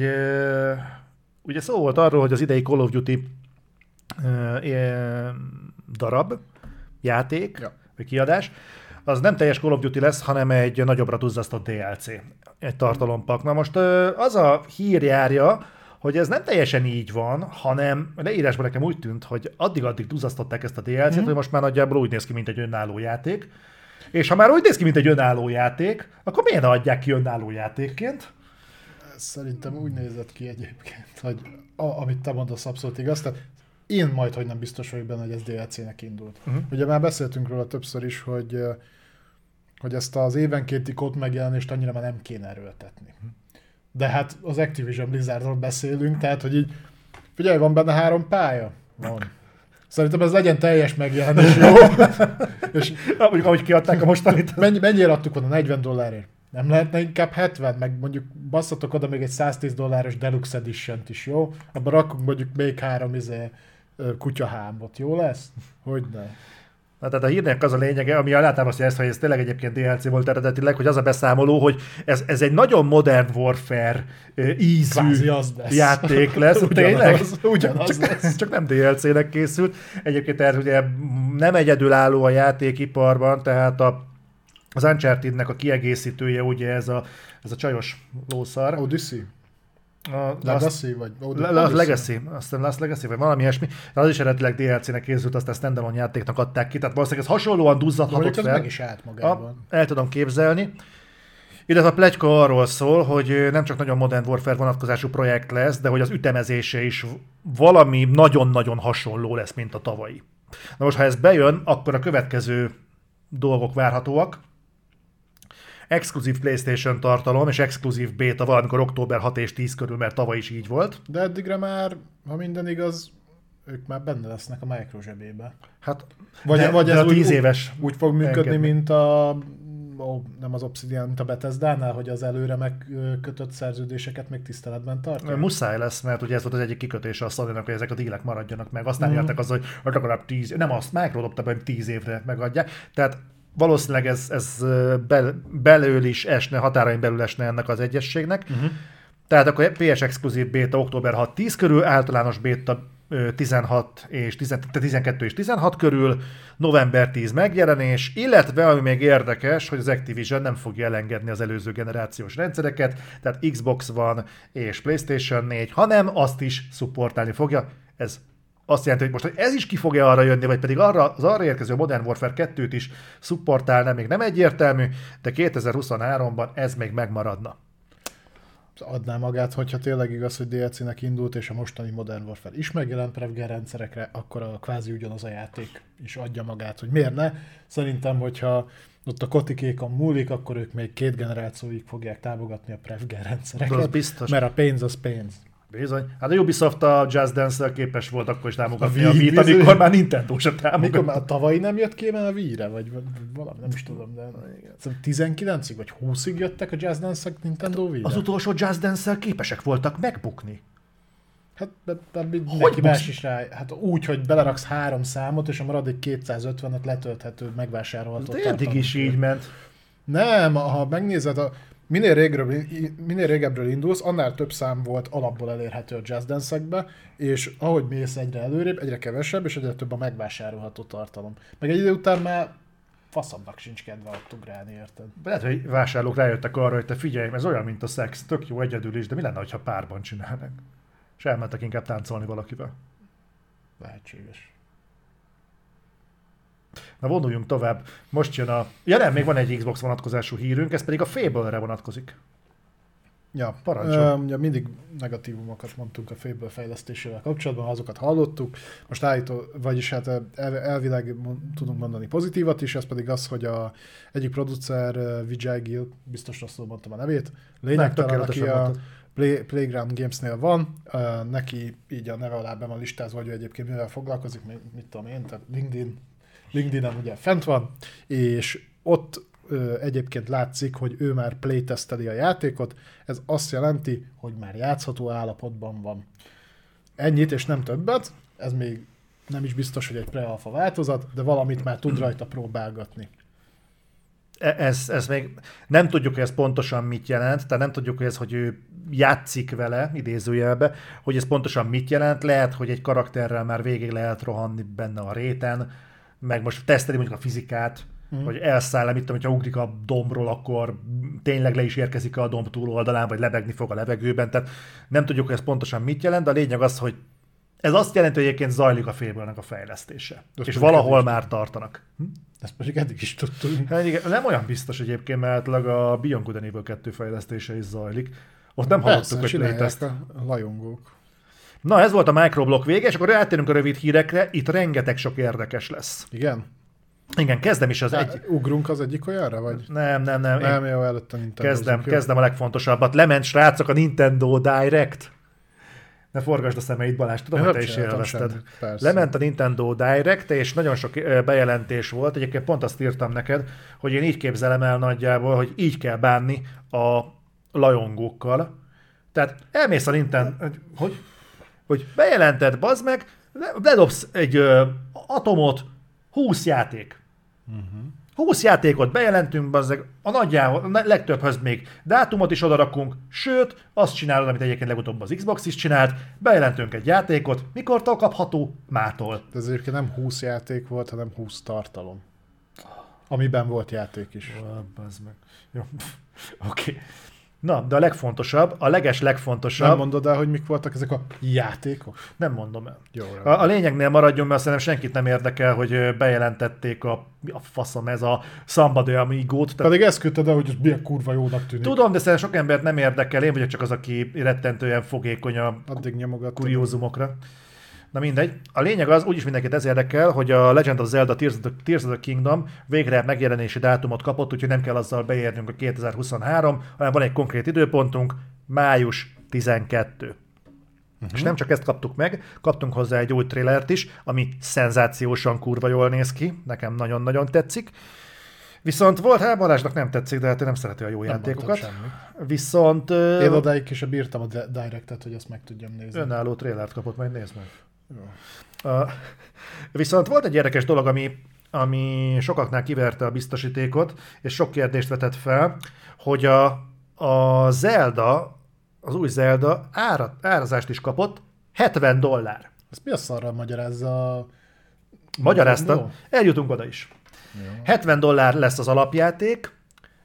ugye szó volt arról, hogy az idei Call of Duty darab, játék, Ja. vagy kiadás, az nem teljes Call of Duty lesz, hanem egy nagyobbra duzzasztott DLC, egy tartalompak. Na most az a hír járja, hogy ez nem teljesen így van, hanem leírásban nekem úgy tűnt, hogy addig-addig duzzasztották ezt a DLC-t, mm. hogy most már nagyjából úgy néz ki, mint egy önálló játék. És ha már úgy néz ki, mint egy önálló játék, akkor miért ne adják ki önálló játékként? Szerintem úgy nézett ki egyébként, hogy a, amit te mondasz abszolút igaz, tehát én majd, hogy nem biztos vagyok benne, hogy ez DLC-nek indult. Uh-huh. Ugye már beszéltünk róla többször is, hogy hogy ezt az évenkénti kód megjelenést annyira már nem kéne erőltetni. De hát az Activision Blizzardról beszélünk, tehát hogy így, figyelj, van benne három pálya? Van. Szerintem ez legyen teljes megjelenés, jó? *laughs* És mondjuk, ahogy kiadták a mostanit. Mennyi, mennyire adtuk oda? 40 dollárért? Nem lehetne inkább 70, meg mondjuk basszatok oda még egy 110 dolláros Deluxe edition is, jó? Abba rakunk mondjuk még három izé, kutyahámot, jó lesz? Hogy ne? Na, tehát a hírnek az a lényege, ami alátámasztja ezt, hogy ez tényleg egyébként DLC volt eredetileg, hogy az a beszámoló, hogy ez, ez egy nagyon modern Warfare ízű az lesz. játék lesz. *laughs* ugyanaz, tényleg? ugyanaz csak, lesz. csak nem DLC-nek készült. Egyébként ez ugye nem egyedülálló a játékiparban, tehát a, az Uncharted-nek a kiegészítője ugye ez a, ez a csajos lószar. Odyssey? A, Legacy, vagy Le, le, Legacy, aztán Last Legacy, vagy valami ilyesmi. De az is eredetileg DLC-nek készült, aztán standalone játéknak adták ki, tehát valószínűleg ez hasonlóan duzzadhatott fel. meg is állt magában. A, el tudom képzelni. Illetve a plegyka arról szól, hogy nem csak nagyon Modern Warfare vonatkozású projekt lesz, de hogy az ütemezése is valami nagyon-nagyon hasonló lesz, mint a tavalyi. Na most, ha ez bejön, akkor a következő dolgok várhatóak. Exkluzív PlayStation tartalom és exkluzív beta valamikor október 6 és 10 körül, mert tavaly is így volt. De eddigre már, ha minden igaz, ők már benne lesznek a Micro zsebébe. Hát, Vagy, de, vagy de ez a úgy, 10 éves úgy fog működni, engedmény. mint a ó, nem az Obsidian, mint a Bethesda-nál, hogy az előre megkötött szerződéseket még tiszteletben tartja? Muszáj lesz, mert ugye ez volt az egyik kikötése a sony hogy ezek a dílek maradjanak meg. Aztán mm. jöttek az, hogy legalább 10, nem azt, Micro dobta be, hogy 10 évre megadják. Tehát valószínűleg ez, ez bel, belül is esne, határain belül esne ennek az egyességnek. Uh-huh. Tehát akkor PS exkluzív beta október 6-10 körül, általános beta ö, 16 és 10, 12 és 16 körül, november 10 megjelenés, illetve ami még érdekes, hogy az Activision nem fogja elengedni az előző generációs rendszereket, tehát Xbox van és PlayStation 4, hanem azt is szupportálni fogja. Ez azt jelenti, hogy most hogy ez is ki fogja arra jönni, vagy pedig arra, az arra érkező Modern Warfare 2-t is szupportálna, még nem egyértelmű, de 2023-ban ez még megmaradna. Adná magát, hogyha tényleg igaz, hogy DLC-nek indult, és a mostani Modern Warfare is megjelent Prevger rendszerekre, akkor a kvázi ugyanaz a játék is adja magát, hogy miért ne. Szerintem, hogyha ott a kotikékon múlik, akkor ők még két generációig fogják támogatni a Prevger rendszereket. De az biztos. Mert a pénz az pénz. Bizony. Hát a Ubisoft a Just Dance-szel képes volt akkor is támogatni A a, Wii- Wii-t, amikor már Nintendo Mikor támogatta. már a tavalyi nem jött ki már a Wii-re, vagy, valami, nem is tudom, de szerintem 19-ig vagy 20-ig jöttek a Jazz Dance-ek Nintendo Wii-re. Az utolsó Just Dance-szel képesek voltak megbukni. Hát de, de, de Hogy más is rá, hát úgy, hogy beleraksz három számot, és a maradék 250-et letölthető, megvásárolható. De eddig is így ment. Nem, ha megnézed, a, minél, régebről, minél régebről indulsz, annál több szám volt alapból elérhető a Jazz Dance-ekbe, és ahogy mész egyre előrébb, egyre kevesebb, és egyre több a megvásárolható tartalom. Meg egy idő után már faszabbnak sincs kedve ott ugrálni, érted? Lehet, hogy vásárlók rájöttek arra, hogy te figyelj, ez olyan, mint a szex, tök jó egyedül is, de mi lenne, ha párban csinálnak? És elmentek inkább táncolni valakivel. Lehetséges. Na vonuljunk tovább. Most jön a... Ja nem, még van egy Xbox vonatkozású hírünk, ez pedig a Fable-re vonatkozik. Ja, Parancsolj. Ö, ugye mindig negatívumokat mondtunk a Fable fejlesztésével kapcsolatban, azokat hallottuk. Most állító, vagyis hát el, elvileg tudunk mondani pozitívat is, ez pedig az, hogy a egyik producer Vijay Gill, biztos rosszul mondtam a nevét, lényegtelen, aki a mondtad. Play, Playground Games-nél van, neki így a neve alá be van listázva, hogy ő egyébként mivel foglalkozik, mit, mit tudom én, tehát LinkedIn, LinkedIn-en ugye fent van, és ott ö, egyébként látszik, hogy ő már playtesteli a játékot, ez azt jelenti, hogy már játszható állapotban van. Ennyit és nem többet, ez még nem is biztos, hogy egy pre-alpha változat, de valamit már tud rajta próbálgatni. E- Ez, ez még nem tudjuk, hogy ez pontosan mit jelent, tehát nem tudjuk, hogy ez, hogy ő játszik vele, idézőjelbe, hogy ez pontosan mit jelent. Lehet, hogy egy karakterrel már végig lehet rohanni benne a réten, meg most teszteli mondjuk a fizikát, mm. hogy elszáll, mit tudom, hogyha ugrik a dombról, akkor tényleg le is érkezik a domb túloldalán, vagy lebegni fog a levegőben, tehát nem tudjuk, hogy ez pontosan mit jelent, de a lényeg az, hogy ez azt jelenti, hogy egyébként zajlik a fable a fejlesztése. De és valahol már tartanak. Hm? Ezt pedig eddig is tudtunk. Hát igen, nem olyan biztos egyébként, mert a Beyond Good and Evil 2 fejlesztése is zajlik. Ott nem hallottuk, Persze, hogy csinálják playtest. a lajongók. Na, ez volt a microblog vége, és akkor rátérünk a rövid hírekre. Itt rengeteg sok érdekes lesz. Igen? Igen, kezdem is az egy... Ugrunk az egyik olyanra, vagy? Nem, nem, nem. Nem, jó, előtt a Nintendo. Kezdem, kezdem a legfontosabbat. Lement srácok a Nintendo Direct. Ne forgasd a szemeit, Balázs, tudom, hogy te is élvezted. Lement a Nintendo Direct, és nagyon sok bejelentés volt. Egyébként pont azt írtam neked, hogy én így képzelem el nagyjából, hogy így kell bánni a lajongókkal. Tehát elmész a Nintendo, hogy, hogy, bejelented, bazd meg, le- ledobsz egy ö, atomot, 20 játék. 20 játékot bejelentünk, bazzeg, a nagyjából, a legtöbbhöz még dátumot is odarakunk, sőt, azt csinálod, amit egyébként legutóbb az Xbox is csinált, bejelentünk egy játékot, mikortól kapható? Mától. De ez egyébként nem 20 játék volt, hanem 20 tartalom. Amiben volt játék is. Bazd meg. Jó. *laughs* Oké. Okay. Na, de a legfontosabb, a leges legfontosabb, Nem mondod el, hogy mik voltak ezek a játékok? nem mondom el. Jó, A, a lényegnél maradjon, mert szerintem senkit nem érdekel, hogy bejelentették a, a faszom ez a Samba de Amigo-t. Tehát Pedig ezt küldted el, hogy ez milyen kurva jónak tűnik. Tudom, de szerintem sok embert nem érdekel, én vagyok csak az, aki rettentően fogékony a Addig kuriózumokra. Na mindegy. A lényeg az, úgyis mindenkit ez érdekel, hogy a Legend of Zelda Tears of the, Tears of the Kingdom végre megjelenési dátumot kapott, úgyhogy nem kell azzal beérnünk a 2023, hanem van egy konkrét időpontunk, május 12. Uh-huh. És nem csak ezt kaptuk meg, kaptunk hozzá egy új trailert is, ami szenzációsan kurva jól néz ki, nekem nagyon-nagyon tetszik. Viszont volt, hát Balázsnak nem tetszik, de hát ő nem szereti a jó Nem játékokat. Viszont Én odáig is bírtam a di- Directet, hogy ezt meg tudjam nézni. önálló trailert kapott, majd nézd meg. Uh, viszont volt egy érdekes dolog, ami, ami sokaknál kiverte a biztosítékot, és sok kérdést vetett fel, hogy a, a Zelda, az új Zelda ára, árazást is kapott, 70 dollár. Ezt mi a szarral magyarázza. Magyarázta, Jó. eljutunk oda is. 70 dollár lesz az alapjáték,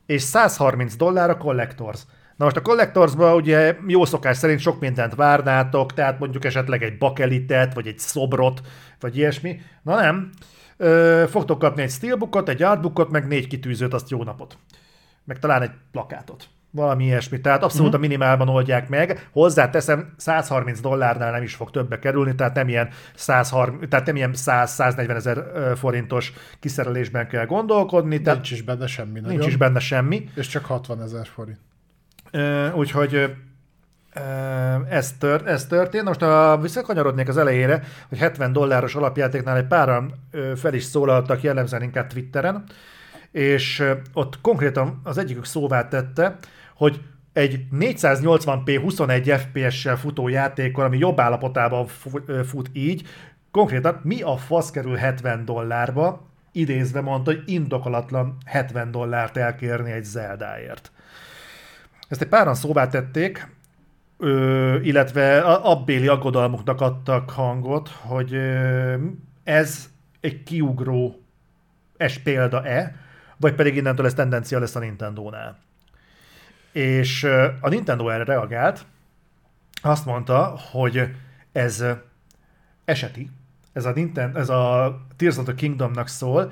és 130 dollár a Collectors. Na most a Collectorsban ugye jó szokás szerint sok mindent várnátok, tehát mondjuk esetleg egy bakelitet, vagy egy szobrot, vagy ilyesmi. Na nem, Ö, fogtok kapni egy steelbookot, egy artbookot, meg négy kitűzőt, azt jó napot. Meg talán egy plakátot. Valami ilyesmi. Tehát abszolút uh-huh. a minimálban oldják meg. Hozzáteszem, 130 dollárnál nem is fog többe kerülni, tehát nem ilyen, 130, tehát nem ilyen 100-140 ezer forintos kiszerelésben kell gondolkodni, tehát Nincs is benne semmi nagyon. nincs is benne semmi. És csak 60 ezer forint. Úgyhogy ez, tört, ez történt. Most a, visszakanyarodnék az elejére, hogy 70 dolláros alapjátéknál egy páran fel is szólaltak, jellemzően inkább Twitteren, és ott konkrétan az egyikük szóvá tette, hogy egy 480p 21 FPS-sel futó játékon, ami jobb állapotában fut így, konkrétan mi a fasz kerül 70 dollárba, idézve mondta, hogy indokolatlan 70 dollárt elkérni egy Zeldáért. Ezt egy páran szóvá tették, ö, illetve abbéli aggodalmuknak adtak hangot, hogy ö, ez egy kiugró es példa-e, vagy pedig innentől ez tendencia lesz a Nintendo-nál. És ö, a Nintendo erre reagált, azt mondta, hogy ez eseti, ez a, Nintendo, ez a Tears of the Kingdomnak szól,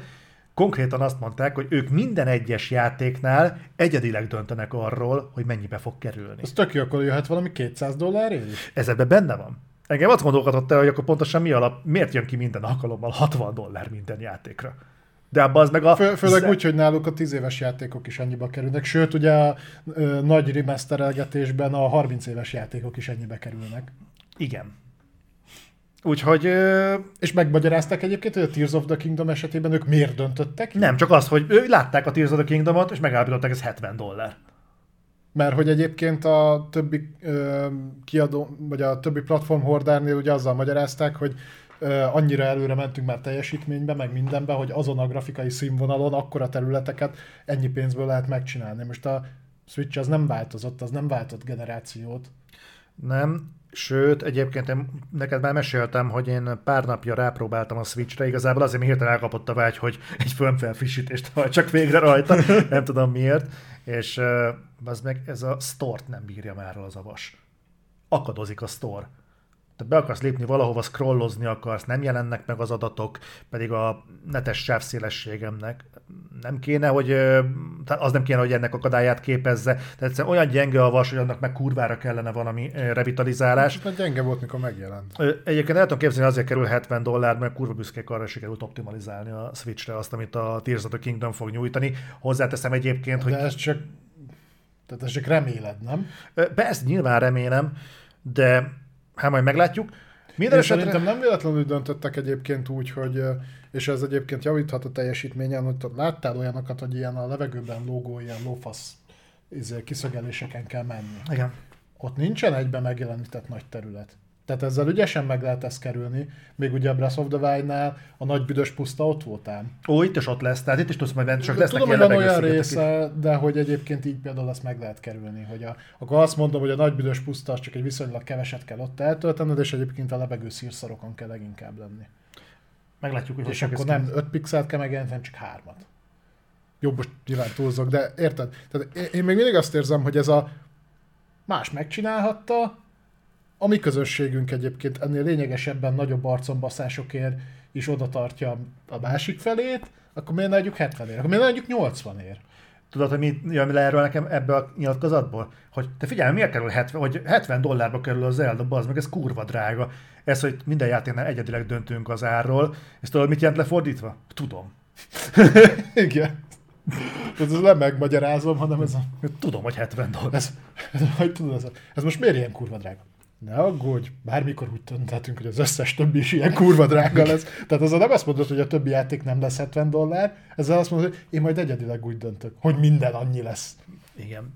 konkrétan azt mondták, hogy ők minden egyes játéknál egyedileg döntenek arról, hogy mennyibe fog kerülni. Ez tök jó, akkor jöhet valami 200 dollárért? Ez ebben benne van. Engem azt gondolkodott el, hogy akkor pontosan mi alap, miért jön ki minden alkalommal 60 dollár minden játékra. De abban az meg a... Fő, főleg úgy, hogy náluk a 10 éves játékok is ennyibe kerülnek, sőt ugye a ö, nagy remasterelgetésben a 30 éves játékok is ennyibe kerülnek. Igen. Úgyhogy És megmagyarázták egyébként, hogy a Tears of the Kingdom esetében ők miért döntöttek? nem, csak az, hogy ő látták a Tears of the Kingdomot, és megállapították, ez 70 dollár. Mert hogy egyébként a többi ö, kiadó, vagy a többi platform hordárnél ugye azzal magyarázták, hogy ö, annyira előre mentünk már teljesítménybe, meg mindenbe, hogy azon a grafikai színvonalon akkora területeket ennyi pénzből lehet megcsinálni. Most a Switch az nem változott, az nem váltott generációt. Nem, sőt, egyébként én neked már meséltem, hogy én pár napja rápróbáltam a Switchre, igazából azért, mert hirtelen elkapott a vágy, hogy egy firmware frissítést csak végre rajta, *laughs* nem tudom miért, és uh, az meg ez a store-t nem bírja már az a vas. Akadozik a store. te be akarsz lépni valahova, scrollozni akarsz, nem jelennek meg az adatok, pedig a netes sávszélességemnek nem kéne, hogy az nem kéne, hogy ennek akadályát képezze. Tehát egyszerűen olyan gyenge a vas, hogy annak meg kurvára kellene valami revitalizálás. Mert gyenge volt, mikor megjelent. Egyébként el tudom képzelni, azért kerül 70 dollár, mert kurva büszkék arra sikerült optimalizálni a Switch-re azt, amit a Tears of the Kingdom fog nyújtani. Hozzáteszem egyébként, De hogy... ez csak, tehát ez csak reméled, nem? Persze, nyilván remélem, de hát majd meglátjuk. Minden esetre... szerintem nem véletlenül döntöttek egyébként úgy, hogy, és ez egyébként javíthat a teljesítményen, hogy láttál olyanokat, hogy ilyen a levegőben lógó, ilyen lófasz izé, kiszögeléseken kell menni. Igen. Ott nincsen egyben megjelenített nagy terület. Tehát ezzel ügyesen meg lehet ezt kerülni. Még ugye a Breath of the Wild-nál a nagy büdös puszta ott voltál. Ó, itt is ott lesz, tehát itt is tudsz majd venni, csak lesz Tudom, hogy van olyan része, de hogy egyébként így például azt meg lehet kerülni. Hogy a, akkor azt mondom, hogy a nagy büdös puszta az csak egy viszonylag keveset kell ott eltöltened, és egyébként a lebegő szírszarokon kell leginkább lenni. Meglátjuk, hogy És akkor nem 5 pixelt kell megjelenteni, csak 3-at. Jobb, most nyilván túlzok, de érted? Tehát én még mindig azt érzem, hogy ez a más megcsinálhatta, a mi közösségünk egyébként ennél lényegesebben nagyobb arcombaszásokért is oda tartja a másik felét, akkor miért ne adjuk 70 ér? Akkor miért ne adjuk 80 ér? Tudod, hogy mi jön le erről nekem ebbe a nyilatkozatból? Hogy te figyelj, miért kerül 70, hogy 70 dollárba kerül az Zelda, az meg ez kurva drága. Ez, hogy minden játéknál egyedileg döntünk az árról. És tudod, mit jelent lefordítva? Tudom. *laughs* Igen. Ez nem megmagyarázom, hanem ez a... Tudom, hogy 70 dollár. Ez, ez, hogy tudod, ez, ez most miért ilyen kurva drága? Ne aggódj, bármikor úgy dönthetünk, hogy az összes többi is ilyen kurva drága lesz. Tehát az nem azt mondod, hogy a többi játék nem lesz 70 dollár, ezzel azt mondod, hogy én majd egyedileg úgy döntök, hogy minden annyi lesz. Igen.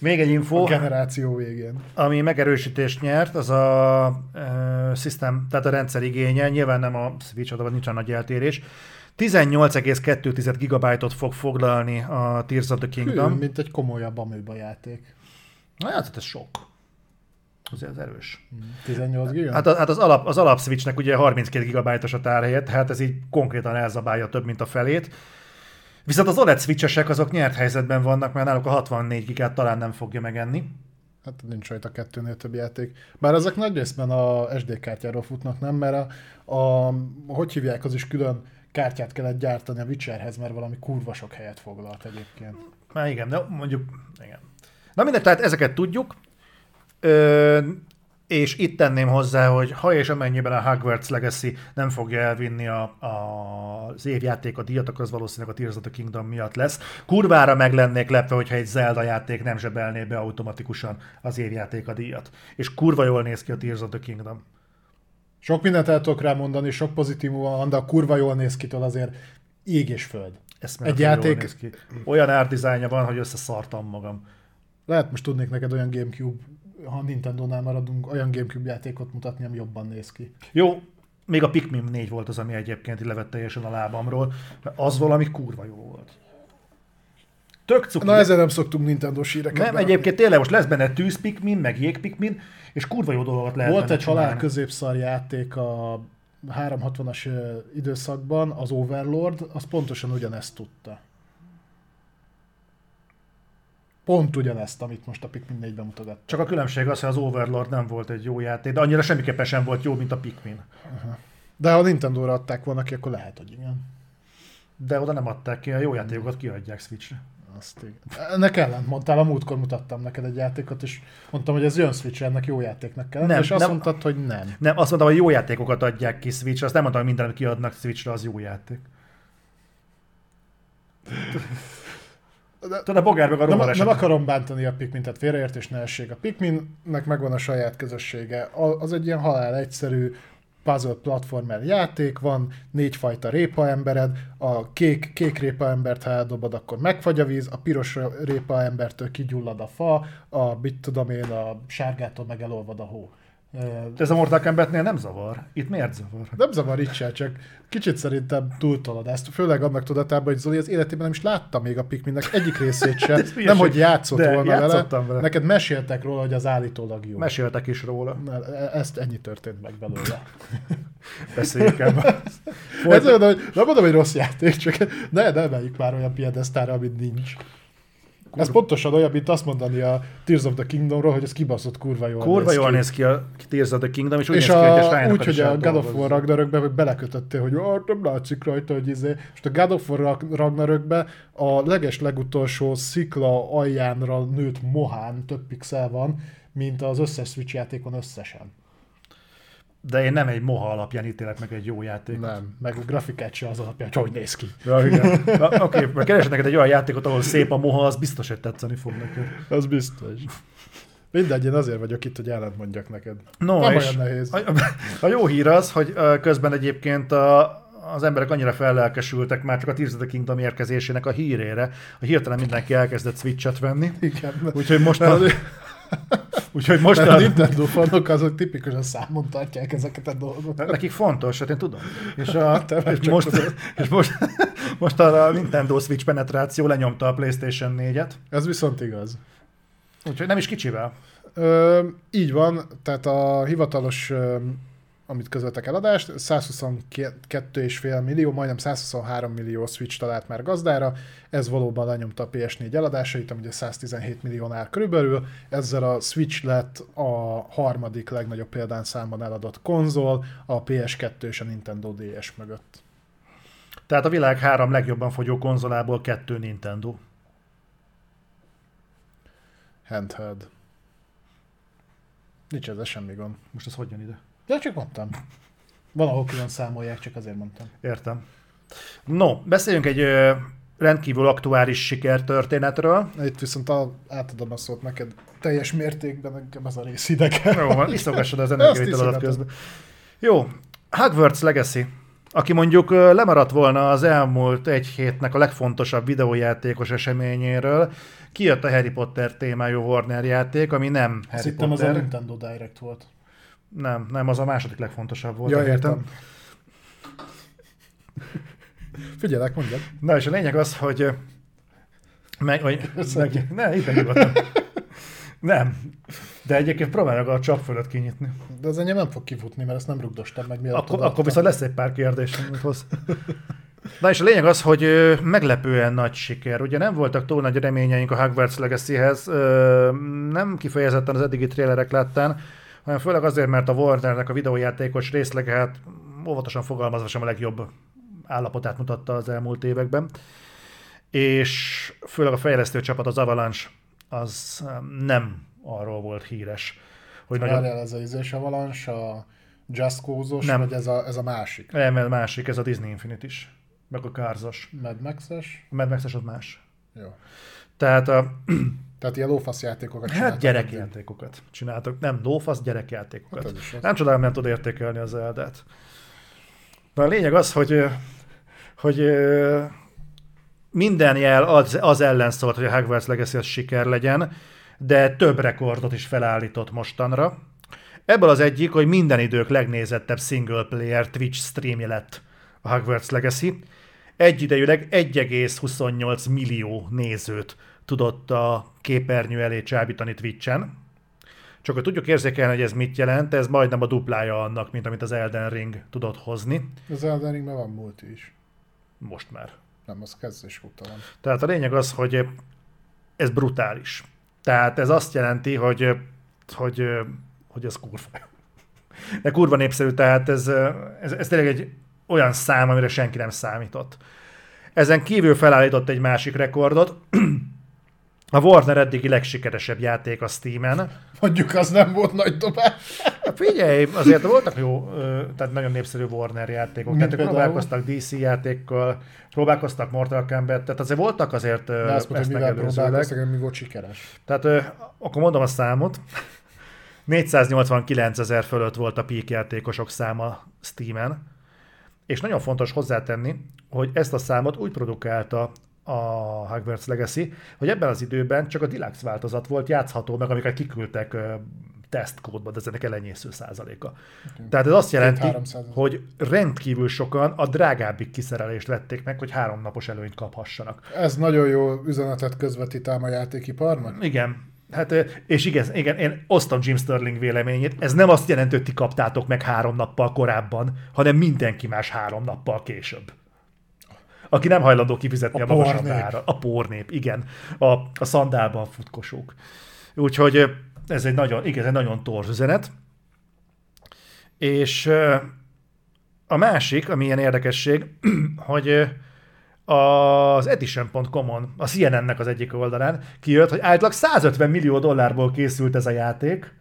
Még egy info. A generáció végén. Ami megerősítést nyert, az a uh, system, tehát a rendszer igénye, nyilván nem a Switch, oda nincs a nagy eltérés. 18,2 gigabájtot fog foglalni a Tears of the Kingdom. Hű, mint egy komolyabb amőba játék. Na, hát ez sok. Azért az erős. 18 giga? Hát, hát az, alap, az alap Switchnek ugye 32 gigabájtos a tárhelye, tehát ez így konkrétan elzabálja több, mint a felét. Viszont az OLED switchesek azok nyert helyzetben vannak, mert náluk a 64 gigát talán nem fogja megenni. Hát nincs rajta kettőnél több játék. Bár ezek nagy részben a SD kártyáról futnak, nem? Mert a, a hogy hívják, az is külön kártyát kellett gyártani a Witcherhez, mert valami kurva sok helyet foglalt egyébként. Na igen, de mondjuk, igen. Na mindegy, tehát ezeket tudjuk. Ö, és itt tenném hozzá, hogy ha és amennyiben a Hogwarts Legacy nem fogja elvinni a, a, az évjáték a díjat, akkor az valószínűleg a Tears of the Kingdom miatt lesz. Kurvára meg lennék lepve, hogyha egy Zelda játék nem zsebelné be automatikusan az évjáték a díjat. És kurva jól néz ki a Tears of the Kingdom. Sok mindent el tudok rá mondani, sok pozitív van, de a kurva jól néz ki azért ég és föld. egy játék... Néz ki. Olyan árdizájnja van, hogy összeszartam magam. Lehet most tudnék neked olyan Gamecube ha Nintendo-nál maradunk, olyan Gamecube játékot mutatni, ami jobban néz ki. Jó, még a Pikmin 4 volt az, ami egyébként levett teljesen a lábamról, mert az valami kurva jó volt. Tök cuki. Na ezzel nem szoktunk Nintendo síreket. Nem, beadni. egyébként tényleg most lesz benne tűz Pikmin, meg jég Pikmin, és kurva jó dolgokat lehet Volt egy halál középszar játék a 360-as időszakban, az Overlord, az pontosan ugyanezt tudta. Pont ugyanezt, amit most a Pikmin 4 bemutogat. Csak a különbség az, hogy az Overlord nem volt egy jó játék, de annyira semmiképpen sem volt jó, mint a Pikmin. Uh-huh. De ha Nintendo-ra adták volna ki, akkor lehet, hogy igen. De oda nem adták ki, a jó játékokat kiadják Switch-re. Azt igen. Ennek ellent mondtál, a múltkor mutattam neked egy játékot, és mondtam, hogy ez jön switch ennek jó játéknak kell. Nem, és azt nem, mondtad, hogy nem. Nem, azt mondtam, hogy jó játékokat adják ki switch azt nem mondtam, hogy mindent kiadnak Switch-re, az jó játék. *laughs* De, Tudod, a bogár meg a nem, nem akarom bántani a Pikmin, tehát félreértés ne essék. A Pikminnek megvan a saját közössége. Az egy ilyen halál egyszerű, puzzle platformer játék, van négyfajta répa embered, a kék, kék répa embert, ha eldobod, akkor megfagy a víz, a piros répa embertől kigyullad a fa, a, mit tudom én, a sárgától meg elolvad a hó. De ez a Mortal Kombatnél nem zavar. Itt miért zavar? Nem zavar itt sem, csak kicsit szerintem túltolod ezt. Főleg annak tudatában, hogy Zoli az életében nem is látta még a Pikminnek egyik részét sem. nem, hogy játszott De, volna vele. vele. Neked meséltek róla, hogy az állítólag jó. Meséltek is róla. Na, e- ezt ennyi történt meg belőle. *laughs* Beszéljük ebben. Ez olyan, hogy nem mondom, hogy rossz játék, csak ne, ne emeljük már olyan piedesztára, amit nincs. Ez pontosan olyan, mint azt mondani a Tears of the Kingdomról, hogy ez kibaszott kurva jól Kurva néz jól néz ki a Tears of the Kingdom, és úgy És néz ki, hogy a a, úgy, hogy a God of War. Ragnarökbe hogy belekötöttél, hogy ah, nem látszik rajta, hogy izé. Most a God of War Rag- Ragnarökbe a leges legutolsó szikla aljánra nőtt mohán több pixel van, mint az összes Switch játékon összesen. De én nem egy moha alapján ítélek meg egy jó játék. Nem, meg a grafikát se az alapján, hogy néz ki. Ja, igen. Na, Oké, okay, keresek neked egy olyan játékot, ahol szép a moha, az biztos, hogy tetszeni fog neked. Az biztos. Mindegy, én azért vagyok itt, hogy ellent mondjak neked. No, Nem és olyan nehéz. A, a jó hír az, hogy közben egyébként a, az emberek annyira fellelkesültek már csak a Tears of the Kingdom érkezésének a hírére, hogy hirtelen mindenki elkezdett Switch-et venni. Igen. Úgyhogy most a, *laughs* úgyhogy most a a, Nintendo fanok azok tipikusan számon tartják ezeket a dolgokat. nekik fontos, hát én tudom. És, a, Te meg és, most, tudod. és most, *laughs* most a Nintendo Switch penetráció lenyomta a PlayStation 4-et, Ez viszont igaz. úgyhogy nem is kicsivel. Ö, így van, tehát a hivatalos, amit közöltek eladást, 122,5 millió, majdnem 123 millió Switch talált már gazdára, ez valóban lenyomta a PS4 eladásait, ami ugye 117 milliónál körülbelül, ezzel a Switch lett a harmadik legnagyobb példányszámban eladott konzol, a PS2 és a Nintendo DS mögött. Tehát a világ három legjobban fogyó konzolából kettő Nintendo. Handheld. Nincs ezzel semmi gond. Most ez hogy ide? Ja, csak mondtam. Van, ahol külön számolják, csak azért mondtam. Értem. No, beszéljünk egy ö, rendkívül aktuális sikertörténetről. Itt viszont a, átadom a szót neked teljes mértékben, engem ez a rész idegen. Jó, van, iszogassad az Azt energiavitaladat iszogatom. közben. Jó, Hogwarts Legacy. Aki mondjuk lemaradt volna az elmúlt egy hétnek a legfontosabb videójátékos eseményéről, kijött a Harry Potter témájú Warner játék, ami nem Harry hittem, az a Potter. Nintendo Direct volt. Nem, nem, az a második legfontosabb volt. Ja, héten. értem. Figyelek, mondjad. Na és a lényeg az, hogy meg, vagy, meg, ne, itt nyugodtan. Nem. De egyébként próbálj meg a csap fölött kinyitni. De az enyém nem fog kifutni, mert ezt nem rugdostam meg, mielőtt Akkor, akkor viszont lesz egy pár kérdés, amit hoz. Na és a lényeg az, hogy meglepően nagy siker. Ugye nem voltak túl nagy reményeink a Hogwarts Legacy-hez, nem kifejezetten az eddigi trélerek láttán, hanem főleg azért, mert a Warnernek a videójátékos részlege, hát óvatosan fogalmazva sem a legjobb állapotát mutatta az elmúlt években. És főleg a fejlesztő csapat, az Avalanche, az ö, nem arról volt híres, hogy nagyon, Várjál, ez a izés Avalanche, a Just Cause-os, Nem. vagy ez a, ez a másik? nem, ez másik, ez a Disney Infinite is, meg a Cars-os. Mad Max-es? A Mad Max-es az más. Jó. Tehát a, *clears throat* Tehát ilyen lófasz játékokat hát csináltak. gyerekjátékokat csináltak. Nem lófasz, gyerekjátékokat. Hát az. nem csodálom, nem tud értékelni az Eldát. Na a lényeg az, hogy, hogy minden jel az, az ellen szólt, hogy a Hogwarts Legacy az siker legyen, de több rekordot is felállított mostanra. Ebből az egyik, hogy minden idők legnézettebb single player Twitch streamje lett a Hogwarts Legacy. Egyidejűleg 1,28 millió nézőt tudott a képernyő elé csábítani Twitchen. Csak hogy tudjuk érzékelni, hogy ez mit jelent, ez majdnem a duplája annak, mint amit az Elden Ring tudott hozni. Az Elden Ringben van multi is. Most már. Nem, az kezdés utalom. Tehát a lényeg az, hogy ez brutális. Tehát ez azt jelenti, hogy, hogy, hogy ez kurva. De kurva népszerű, tehát ez, ez, ez tényleg egy olyan szám, amire senki nem számított. Ezen kívül felállított egy másik rekordot. A Warner eddigi legsikeresebb játék a Steam-en. Mondjuk az nem volt nagy dobás. Hát Figyelj, azért voltak jó, tehát nagyon népszerű Warner játékok. Mint Tehát próbálkoztak DC játékkal, próbálkoztak Mortal Kombat, tehát azért voltak azért De azt mondta, hogy mivel próbálkoztak, mi volt sikeres. Tehát akkor mondom a számot. *laughs* 489 ezer fölött volt a peak játékosok száma Steam-en, és nagyon fontos hozzátenni, hogy ezt a számot úgy produkálta a Hogwarts Legacy, hogy ebben az időben csak a Deluxe változat volt játszható, meg amiket kiküldtek tesztkódba, de ez ennek elenyésző százaléka. Tehát ez azt jelenti, 300 ezer. hogy rendkívül sokan a drágábbik kiszerelést vették meg, hogy háromnapos előnyt kaphassanak. Ez nagyon jó üzenetet közvetít ám a játékiparnak. Igen. Hát, és igen, igen, én osztom Jim Sterling véleményét. Ez nem azt jelenti, hogy ti kaptátok meg három nappal korábban, hanem mindenki más három nappal később. Aki nem hajlandó kifizetni a, A a magasabb pornép. ára. A pornép, igen. A, a szandálban futkosók. Úgyhogy ez egy nagyon, igen, ez egy nagyon torz üzenet. És a másik, ami ilyen érdekesség, *clears throat* hogy az edition.com-on, a CNN-nek az egyik oldalán kijött, hogy általában 150 millió dollárból készült ez a játék,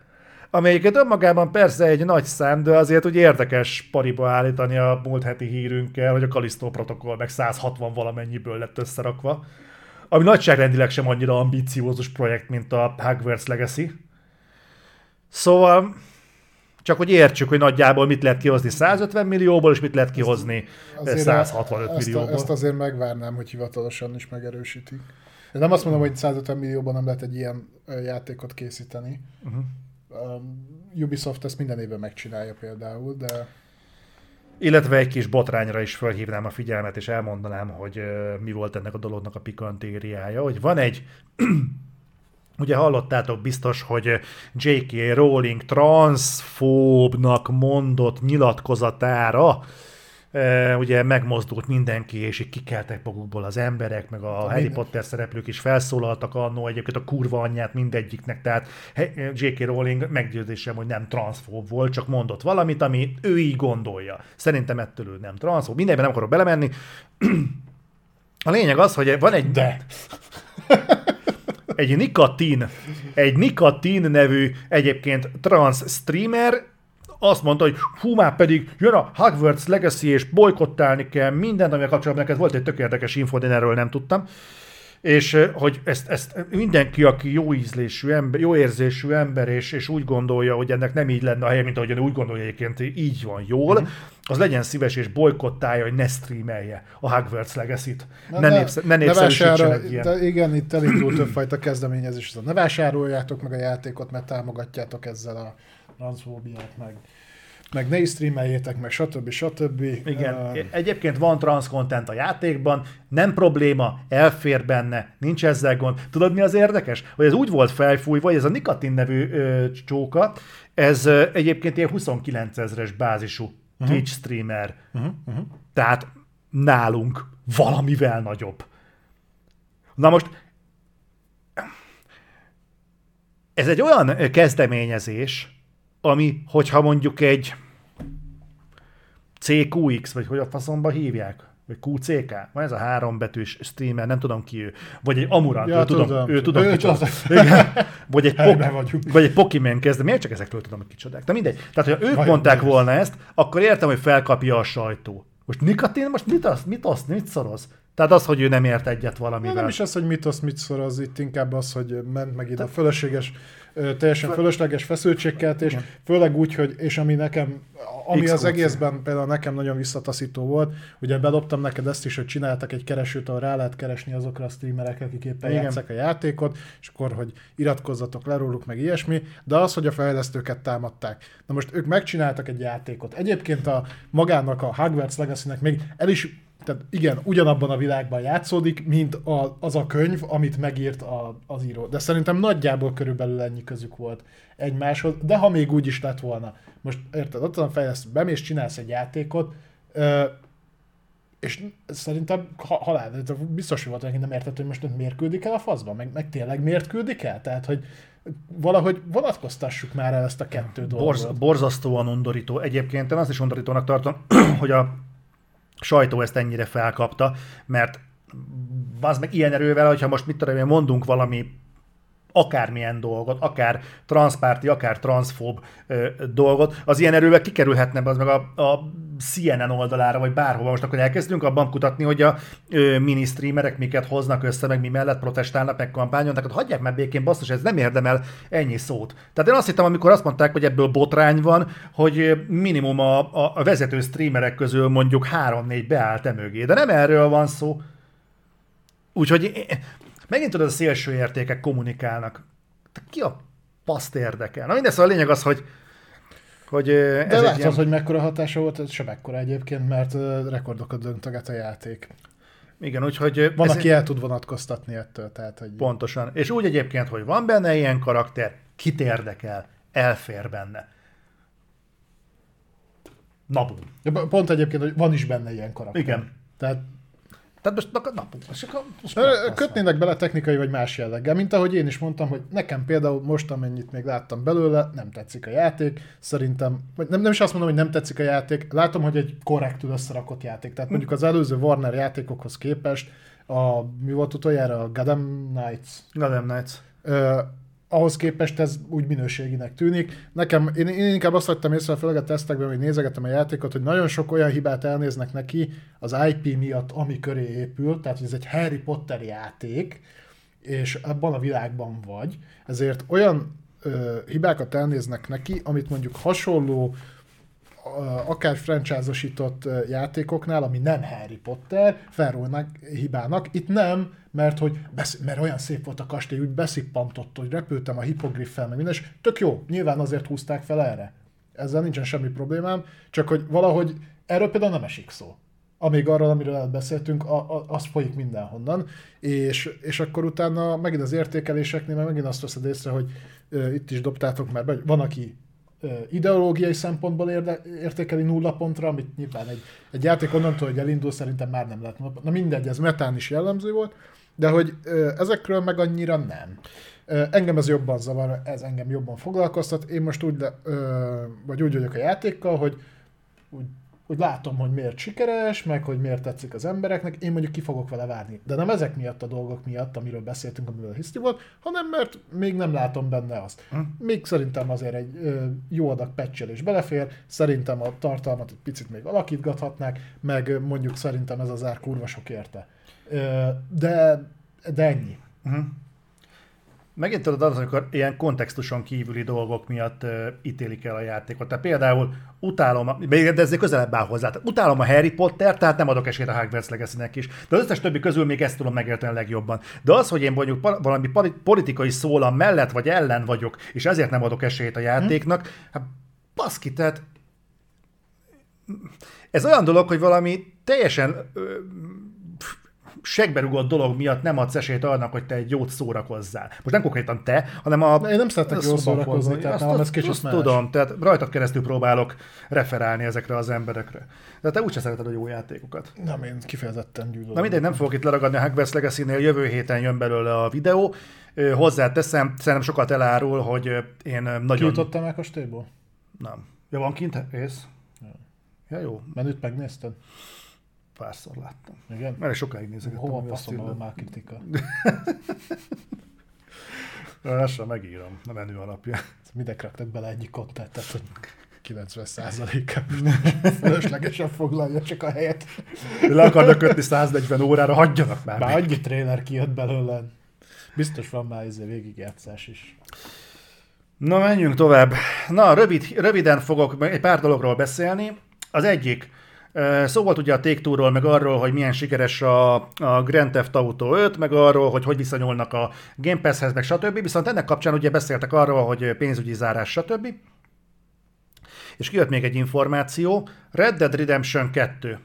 amelyiket önmagában persze egy nagy szám, de azért úgy érdekes pariba állítani a múlt heti hírünkkel, hogy a Callisto protokoll meg 160 valamennyiből lett összerakva, ami nagyságrendileg sem annyira ambiciózus projekt, mint a Hogwarts Legacy. Szóval csak hogy értsük, hogy nagyjából mit lehet kihozni 150 millióból, és mit lehet kihozni Azért 165 ezt, millióból. ezt azért megvárnám, hogy hivatalosan is megerősítik. Én nem azt mondom, hogy 150 millióban nem lehet egy ilyen játékot készíteni. Uh-huh. Um, Ubisoft ezt minden évben megcsinálja például, de Illetve egy kis botrányra is felhívnám a figyelmet, és elmondanám, hogy mi volt ennek a dolognak a pikantériája, hogy van egy *clears throat* Ugye hallottátok biztos, hogy J.K. Rowling transzfóbnak mondott nyilatkozatára ugye megmozdult mindenki, és így kikeltek magukból az emberek, meg a Harry minden- Potter szereplők is felszólaltak annó egyébként a kurva anyját mindegyiknek, tehát J.K. Rowling meggyőzésem, hogy nem transzfób volt, csak mondott valamit, ami ő így gondolja. Szerintem ettől ő nem transzfób. Mindenben nem akarok belemenni. A lényeg az, hogy van egy... De. egy nikotin, egy nikotin nevű egyébként trans streamer azt mondta, hogy hú, már pedig jön a Hogwarts Legacy, és bolykottálni kell mindent, amivel kapcsolatban neked volt egy tök érdekes info, én erről nem tudtam. És hogy ezt, ezt mindenki, aki jó ízlésű ember, jó érzésű ember, és, és úgy gondolja, hogy ennek nem így lenne a helye, mint ahogy ő úgy gondolja egyébként, így van jól, Mhm. az legyen szíves és bolykottálja, hogy ne streamelje a Hogwarts Legacy-t. Ne, de- népsze, ne ne vásárol- ilyen. De igen, itt elindult többfajta kezdeményezés. Ne vásároljátok meg a játékot, mert támogatjátok ezzel a transzfóbiát, meg, meg ne is streameljétek, meg stb. stb. Igen, Uh, egyébként van transzkontent a játékban, nem probléma, elfér benne, nincs ezzel gond. Tudod, mi az érdekes? Hogy ez úgy volt felfújva, hogy ez a Nikotin nevű ö, csóka, ez ö, egyébként ilyen 29 ezres bázisú Twitch streamer. uh-huh, uh-huh. Tehát nálunk valamivel nagyobb. Na most, ez egy olyan kezdeményezés, ami, hogyha mondjuk egy CQX, vagy hogy a faszomba hívják, vagy QCK, van ez a három betűs streamer, nem tudom ki ő, vagy egy Amurant, Ja, ő tudom, tudom. ő tudom, Ő tudom. Igen. Vagy egy, *laughs* pok, vagy egy Pokémon kezdve, miért csak ezekről tudom, hogy kicsodák? De mindegy. Tehát, hogyha ők Vajon mondták miért? volna ezt, akkor értem, hogy felkapja a sajtó. Most nikotin, most mit az, mit az, mit szoroz? Tehát az, hogy ő nem ért egyet valamivel. nem is az, hogy mit osz, mit szoroz, itt inkább az, hogy ment meg ide a fölösleges, teljesen fölösleges feszültségkeltés, főleg úgy, hogy, és ami nekem, ami az XQC. egészben például nekem nagyon visszataszító volt, ugye bedobtam neked ezt is, hogy csináltak egy keresőt, ahol rá lehet keresni azokra a streamerekre, akik éppen Igen. játszák a játékot, és akkor, hogy iratkozzatok le róluk, meg ilyesmi, de az, hogy a fejlesztőket támadták. Na most ők megcsináltak egy játékot. Egyébként a magának a Hogwarts Legacy-nek még el is tehát igen, ugyanabban a világban játszódik, mint a, az a könyv, amit megírt a, az író. De szerintem nagyjából körülbelül ennyi közük volt egymáshoz, de ha még úgy is lett volna. Most érted, ott van fejlesztő, bemész, csinálsz egy játékot, ö, és szerintem ha, halál, biztos, hogy volt, aki nem értett, hogy most miért küldik el a faszba, meg, meg tényleg miért küldik el? Tehát, hogy valahogy vonatkoztassuk már el ezt a kettő Borz, dolgot. borzasztóan undorító. Egyébként én azt is undorítónak tartom, *clears throat* hogy a sajtó ezt ennyire felkapta, mert az meg ilyen erővel, hogyha most mit tudom mondunk valami akármilyen dolgot, akár transzpárti, akár transzfób ö, dolgot, az ilyen erővel kikerülhetne az meg a, a CNN oldalára, vagy bárhova. Most akkor elkezdünk abban kutatni, hogy a ö, mini streamerek miket hoznak össze, meg mi mellett protestálnak, meg kampányolnak, hát hagyják már békén, basszus, ez nem érdemel ennyi szót. Tehát én azt hittem, amikor azt mondták, hogy ebből botrány van, hogy minimum a, a, a vezető streamerek közül mondjuk három-négy beállt emögé. De nem erről van szó. Úgyhogy megint tudod, a szélső értékek kommunikálnak. Ki a paszt érdekel? Na mindez, szóval a lényeg az, hogy hogy ez De látod, ilyen... hogy mekkora hatása volt, ez sem ekkora egyébként, mert rekordokat döntöget a játék. Igen, úgyhogy... Van, ez aki el tud vonatkoztatni ettől, tehát hogy... Pontosan. És úgy egyébként, hogy van benne ilyen karakter, kit érdekel, elfér benne. Na bum. Ja, Pont egyébként, hogy van is benne ilyen karakter. Igen. Tehát Tehát most na, na, most, akkor- most Kötnének bele technikai vagy más jelleggel, mint ahogy én is mondtam, hogy nekem például most, amennyit még láttam belőle, nem tetszik a játék, szerintem, vagy nem, nem is azt mondom, hogy nem tetszik a játék, látom, hogy egy korrektül összerakott játék. Tehát mondjuk az előző Warner játékokhoz képest, a, mi volt utoljára, a Gotham Knights, Gotham Knights. Ö, ahhoz képest ez úgy minőséginek tűnik. Nekem, én, én inkább azt vettem észre, főleg a tesztekben, hogy nézegettem a játékot, hogy nagyon sok olyan hibát elnéznek neki az IP miatt, ami köré épül, tehát hogy ez egy Harry Potter játék, és abban a világban vagy, ezért olyan ö, hibákat elnéznek neki, amit mondjuk hasonló akár franchise-osított játékoknál, ami nem Harry Potter, felrólnak hibának. Itt nem, mert hogy besz- mert olyan szép volt a kastély, úgy beszippantott, hogy repültem a hipogriffel, meg minden, és tök jó, nyilván azért húzták fel erre. Ezzel nincsen semmi problémám, csak hogy valahogy erről például nem esik szó. Amíg arról, amiről elbeszéltünk, a, a, az folyik mindenhonnan, és, és akkor utána megint az értékeléseknél, meg megint azt veszed észre, hogy itt is dobtátok már be, van, aki ideológiai szempontból érde, értékeli nulla pontra, amit nyilván egy, egy játék onnantól, hogy elindul, szerintem már nem lehet. Na mindegy, ez metán is jellemző volt, de hogy ezekről meg annyira nem. Engem ez jobban zavar, ez engem jobban foglalkoztat. Én most úgy, le, vagy úgy vagyok a játékkal, hogy úgy, úgy látom, hogy miért sikeres, meg hogy miért tetszik az embereknek, én mondjuk ki fogok vele várni. De nem ezek miatt a dolgok miatt, amiről beszéltünk, amiről hiszti volt, hanem mert még nem látom benne azt. Még szerintem azért egy ö, jó adag patchelés belefér, szerintem a tartalmat egy picit még alakítgathatnák, meg mondjuk szerintem ez az ár kurva sok érte. Ö, de, de ennyi. Megint tudod az, amikor ilyen kontextuson kívüli dolgok miatt uh, ítélik el a játékot. Tehát például utálom, a, de ezzel közelebb áll hozzá. Tehát utálom a Harry Potter, tehát nem adok esélyt a Hogwarts legacy is. De az összes többi közül még ezt tudom megérteni legjobban. De az, hogy én mondjuk pa- valami politikai szólam mellett vagy ellen vagyok, és ezért nem adok esélyt a játéknak, hát baszki, tehát ez olyan dolog, hogy valami teljesen ö, segberugott dolog miatt nem adsz esélyt annak, hogy te egy jót szórakozzál. Most nem konkrétan te, hanem a... Én nem szeretek jól szórakozni, tehát Azt- ez kicsit azt más. tudom, tehát rajtad keresztül próbálok referálni ezekre az emberekre. De te úgyse szereted a jó játékokat. Nem, én kifejezetten gyűlölöm. Na mindegy, nem fogok itt leragadni a Hogwarts Legacy-nél, jövő héten jön belőle a videó. Hozzáteszem, szerintem sokat elárul, hogy én nagyon... Kijutottam el kastélyból? Nem. Ja, van kint rész? Ja, jó, Menüt megnézted? Párszor láttam. Igen? Mert sokáig nézegettem. Hova írja. van már kritika? *laughs* Lassan megírom a menü alapján. Mindek raktak bele egyik kontentet, hogy 90 százaléka *laughs* fölöslegesen foglalja csak a helyet. Le akarnak kötni 140 órára, hagyjanak már. Már annyi trailer kijött belőle. Biztos van már izé végigjátszás is. Na, menjünk tovább. Na, rövid, röviden fogok egy pár dologról beszélni. Az egyik, szó volt ugye a take meg arról, hogy milyen sikeres a, a Grand Theft Auto 5, meg arról, hogy hogy viszonyulnak a Game Pass-hez, meg stb. Viszont ennek kapcsán ugye beszéltek arról, hogy pénzügyi zárás, stb. És kijött még egy információ, Red Dead Redemption 2.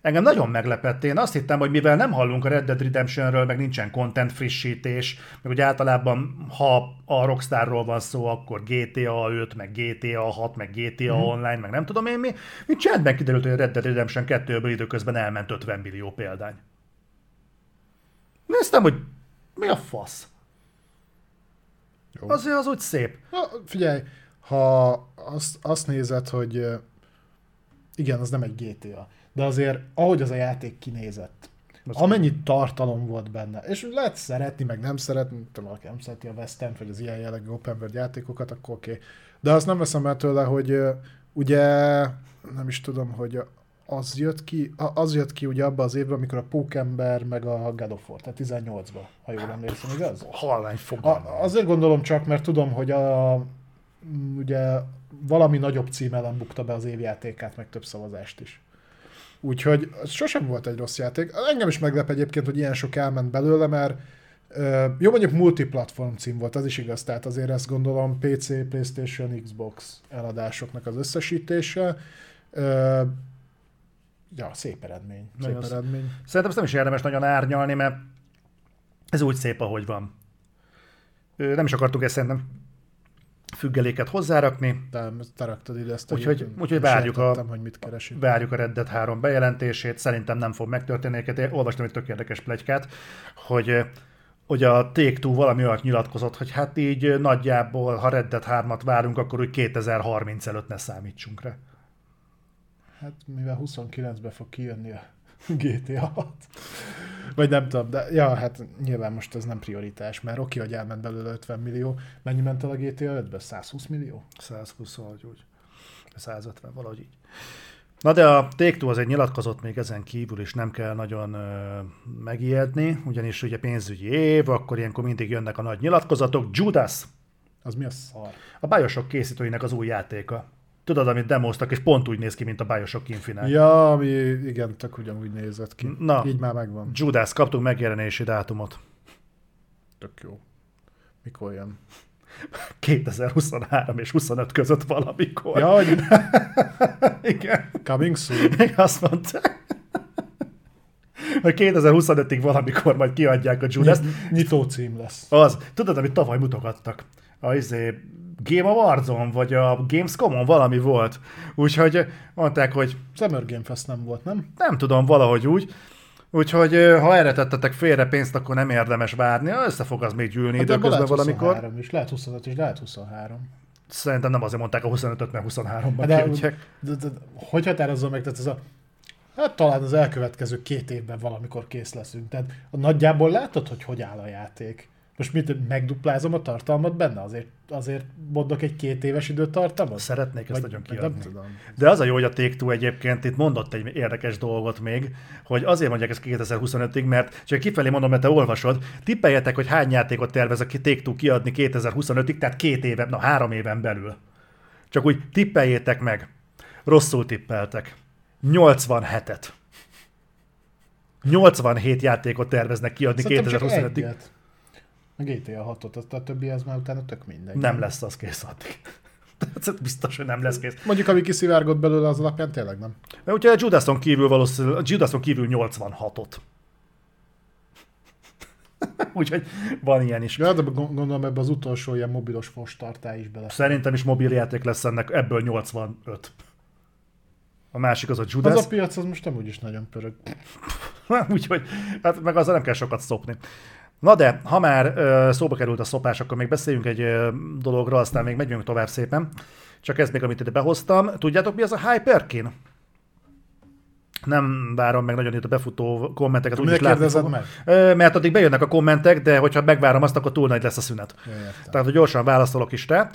Engem nagyon meglepett. Én azt hittem, hogy mivel nem hallunk a Red Dead Redemptionről, meg nincsen content frissítés, meg hogy általában, ha a Rockstarról van szó, akkor GTA 5, meg GTA 6, meg GTA mm. Online, meg nem tudom én mi, mint csendben kiderült, hogy a Red Dead Redemption 2-ből időközben elment 50 millió példány. Néztem, hogy mi a fasz? Jó. Azért az úgy szép. Na, figyelj, ha azt, azt nézed, hogy igen, az nem egy GTA, de azért ahogy az a játék kinézett, Az amennyi tartalom volt benne, és lehet szeretni, meg nem szeretni, tudom, valaki nem szereti a West End, vagy az ilyen jellegű open world játékokat, akkor oké. Okay. De azt nem veszem el tőle, hogy ugye, nem is tudom, hogy az jött ki, az jött ki ugye abban az évben, amikor a Pókember meg a God of War, tehát 18-ban, ha jól emlékszem, igaz? Halvány fogalma. Azért gondolom csak, mert tudom, hogy a, ugye valami nagyobb cím ellen bukta be az évjátékát, meg több szavazást is. Úgyhogy sosem volt egy rossz játék. Engem is meglep egyébként, hogy ilyen sok elment belőle, mert jó mondjuk multiplatform cím volt, az is igaz, tehát azért ezt gondolom PC, Playstation, Xbox eladásoknak az összesítése. Ja, szép eredmény. Szép Nagyon szép. eredmény. Szerintem ezt nem is érdemes nagyon árnyalni, mert ez úgy szép, ahogy van. Nem is akartuk ezt szerintem függeléket hozzárakni. De te raktad ide ezt Úgyhogy- úgyhogy várjuk a- hogy mit. Várjuk a Red Dead 3 bejelentését, szerintem nem fog megtörténni. Én olvastam egy tök érdekes plegykát, hogy hogy a Take-Two valami olyat nyilatkozott, hogy hát így nagyjából, ha Red Dead 3-at várunk, akkor úgy 2030 előtt ne számítsunk rá. Hát mivel 29-ben fog kijönni a GTA 6. Vagy nem tudom, de ja, hát nyilván most ez nem prioritás, mert oké, hogy elment belőle 50 millió. Mennyi ment el a GTA 5-be? 120 millió? 120 valahogy úgy. 150, valahogy így. Na de a Take-Two azért nyilatkozott még ezen kívül, és nem kell nagyon ö, megijedni, ugyanis ugye pénzügyi év, akkor ilyenkor mindig jönnek a nagy nyilatkozatok. Judas, Az mi a szar? a Bioshock készítőinek az új játéka. Tudod, amit demoztak, és pont úgy néz ki, mint a Bioshock Infinite. Ja, ami igen, tök ugyanúgy nézett ki. Na. Így már megvan. Judas, kaptunk megjelenési dátumot. Tök jó. Mikor jön? *laughs* 2023 és 25 között valamikor. Ja, hogy *laughs* Igen. coming soon. *laughs* Azt mondta. Hogy 2025-ig valamikor majd kiadják a Judas. Nyitó cím lesz. Az, tudod, amit tavaly mutogattak? A izé, Game Awards-on, vagy a Gamescom-on valami volt. Úgyhogy mondták, hogy Summer Game Fest nem volt, nem? nem tudom, valahogy úgy. Úgyhogy ö, ha erre tettetek félre pénzt, akkor nem érdemes várni. Össze fog az még gyűlni Hát de időközben valamikor. 23 is, lehet 25 és lehet 23. Szerintem nem azért mondták a 25-öt, mert 23-ban Hát De, kiadják. de, de, hogy határozom meg, tehát ez a Hát talán az elkövetkező két évben valamikor kész leszünk. Tehát nagyjából látod, hogy hogy áll a játék. Most mit, megduplázom a tartalmat benne? Azért, azért mondok egy két éves időtartamot? Szeretnék ezt Vagy- nagyon kiadni. Nem tudom. De az a jó, hogy a Take-Two egyébként itt mondott egy érdekes dolgot még, hogy azért mondják ezt 2025-ig, mert csak kifelé mondom, mert te olvasod, tippeljetek, hogy hány játékot tervez a Take-Two kiadni 2025-ig, tehát két éven, na három éven belül. Csak úgy tippeljétek meg. Rosszul tippeltek. 87-et. 87 játékot terveznek kiadni Szerintem csak 2025-ig. A GTA 6-ot, azt a többi az már utána tök mindegy. Nem lesz az kész addig. *laughs* Tehát Biztos, hogy nem lesz kész. Mondjuk, ami kiszivárgott belőle, az alapján tényleg nem. Mert ugye a Judason kívül valószínűleg, Judason kívül 86-ot. *laughs* Úgyhogy van ilyen is. Ja, de gond- gondolom ebbe az utolsó ilyen mobilos fostartá is bele. Szerintem is mobiljáték lesz ennek, ebből 85. A másik az a Az Judas, a piac az most nem úgyis nagyon pörög. *laughs* úgyhogy hát meg azzal nem kell sokat szopni. Na de, ha már ö, szóba került a szopás, akkor még beszéljünk egy ö, dologról, aztán még megyünk tovább szépen. Csak ez még, amit ide behoztam. Tudjátok, mi az a Hyperkin? Nem várom meg nagyon itt a befutó kommenteket, Miért kérdezed meg? Mert addig bejönnek a kommentek, de hogyha megvárom azt, akkor túl nagy lesz a szünet. Értem. Tehát, hogy gyorsan válaszolok is rá.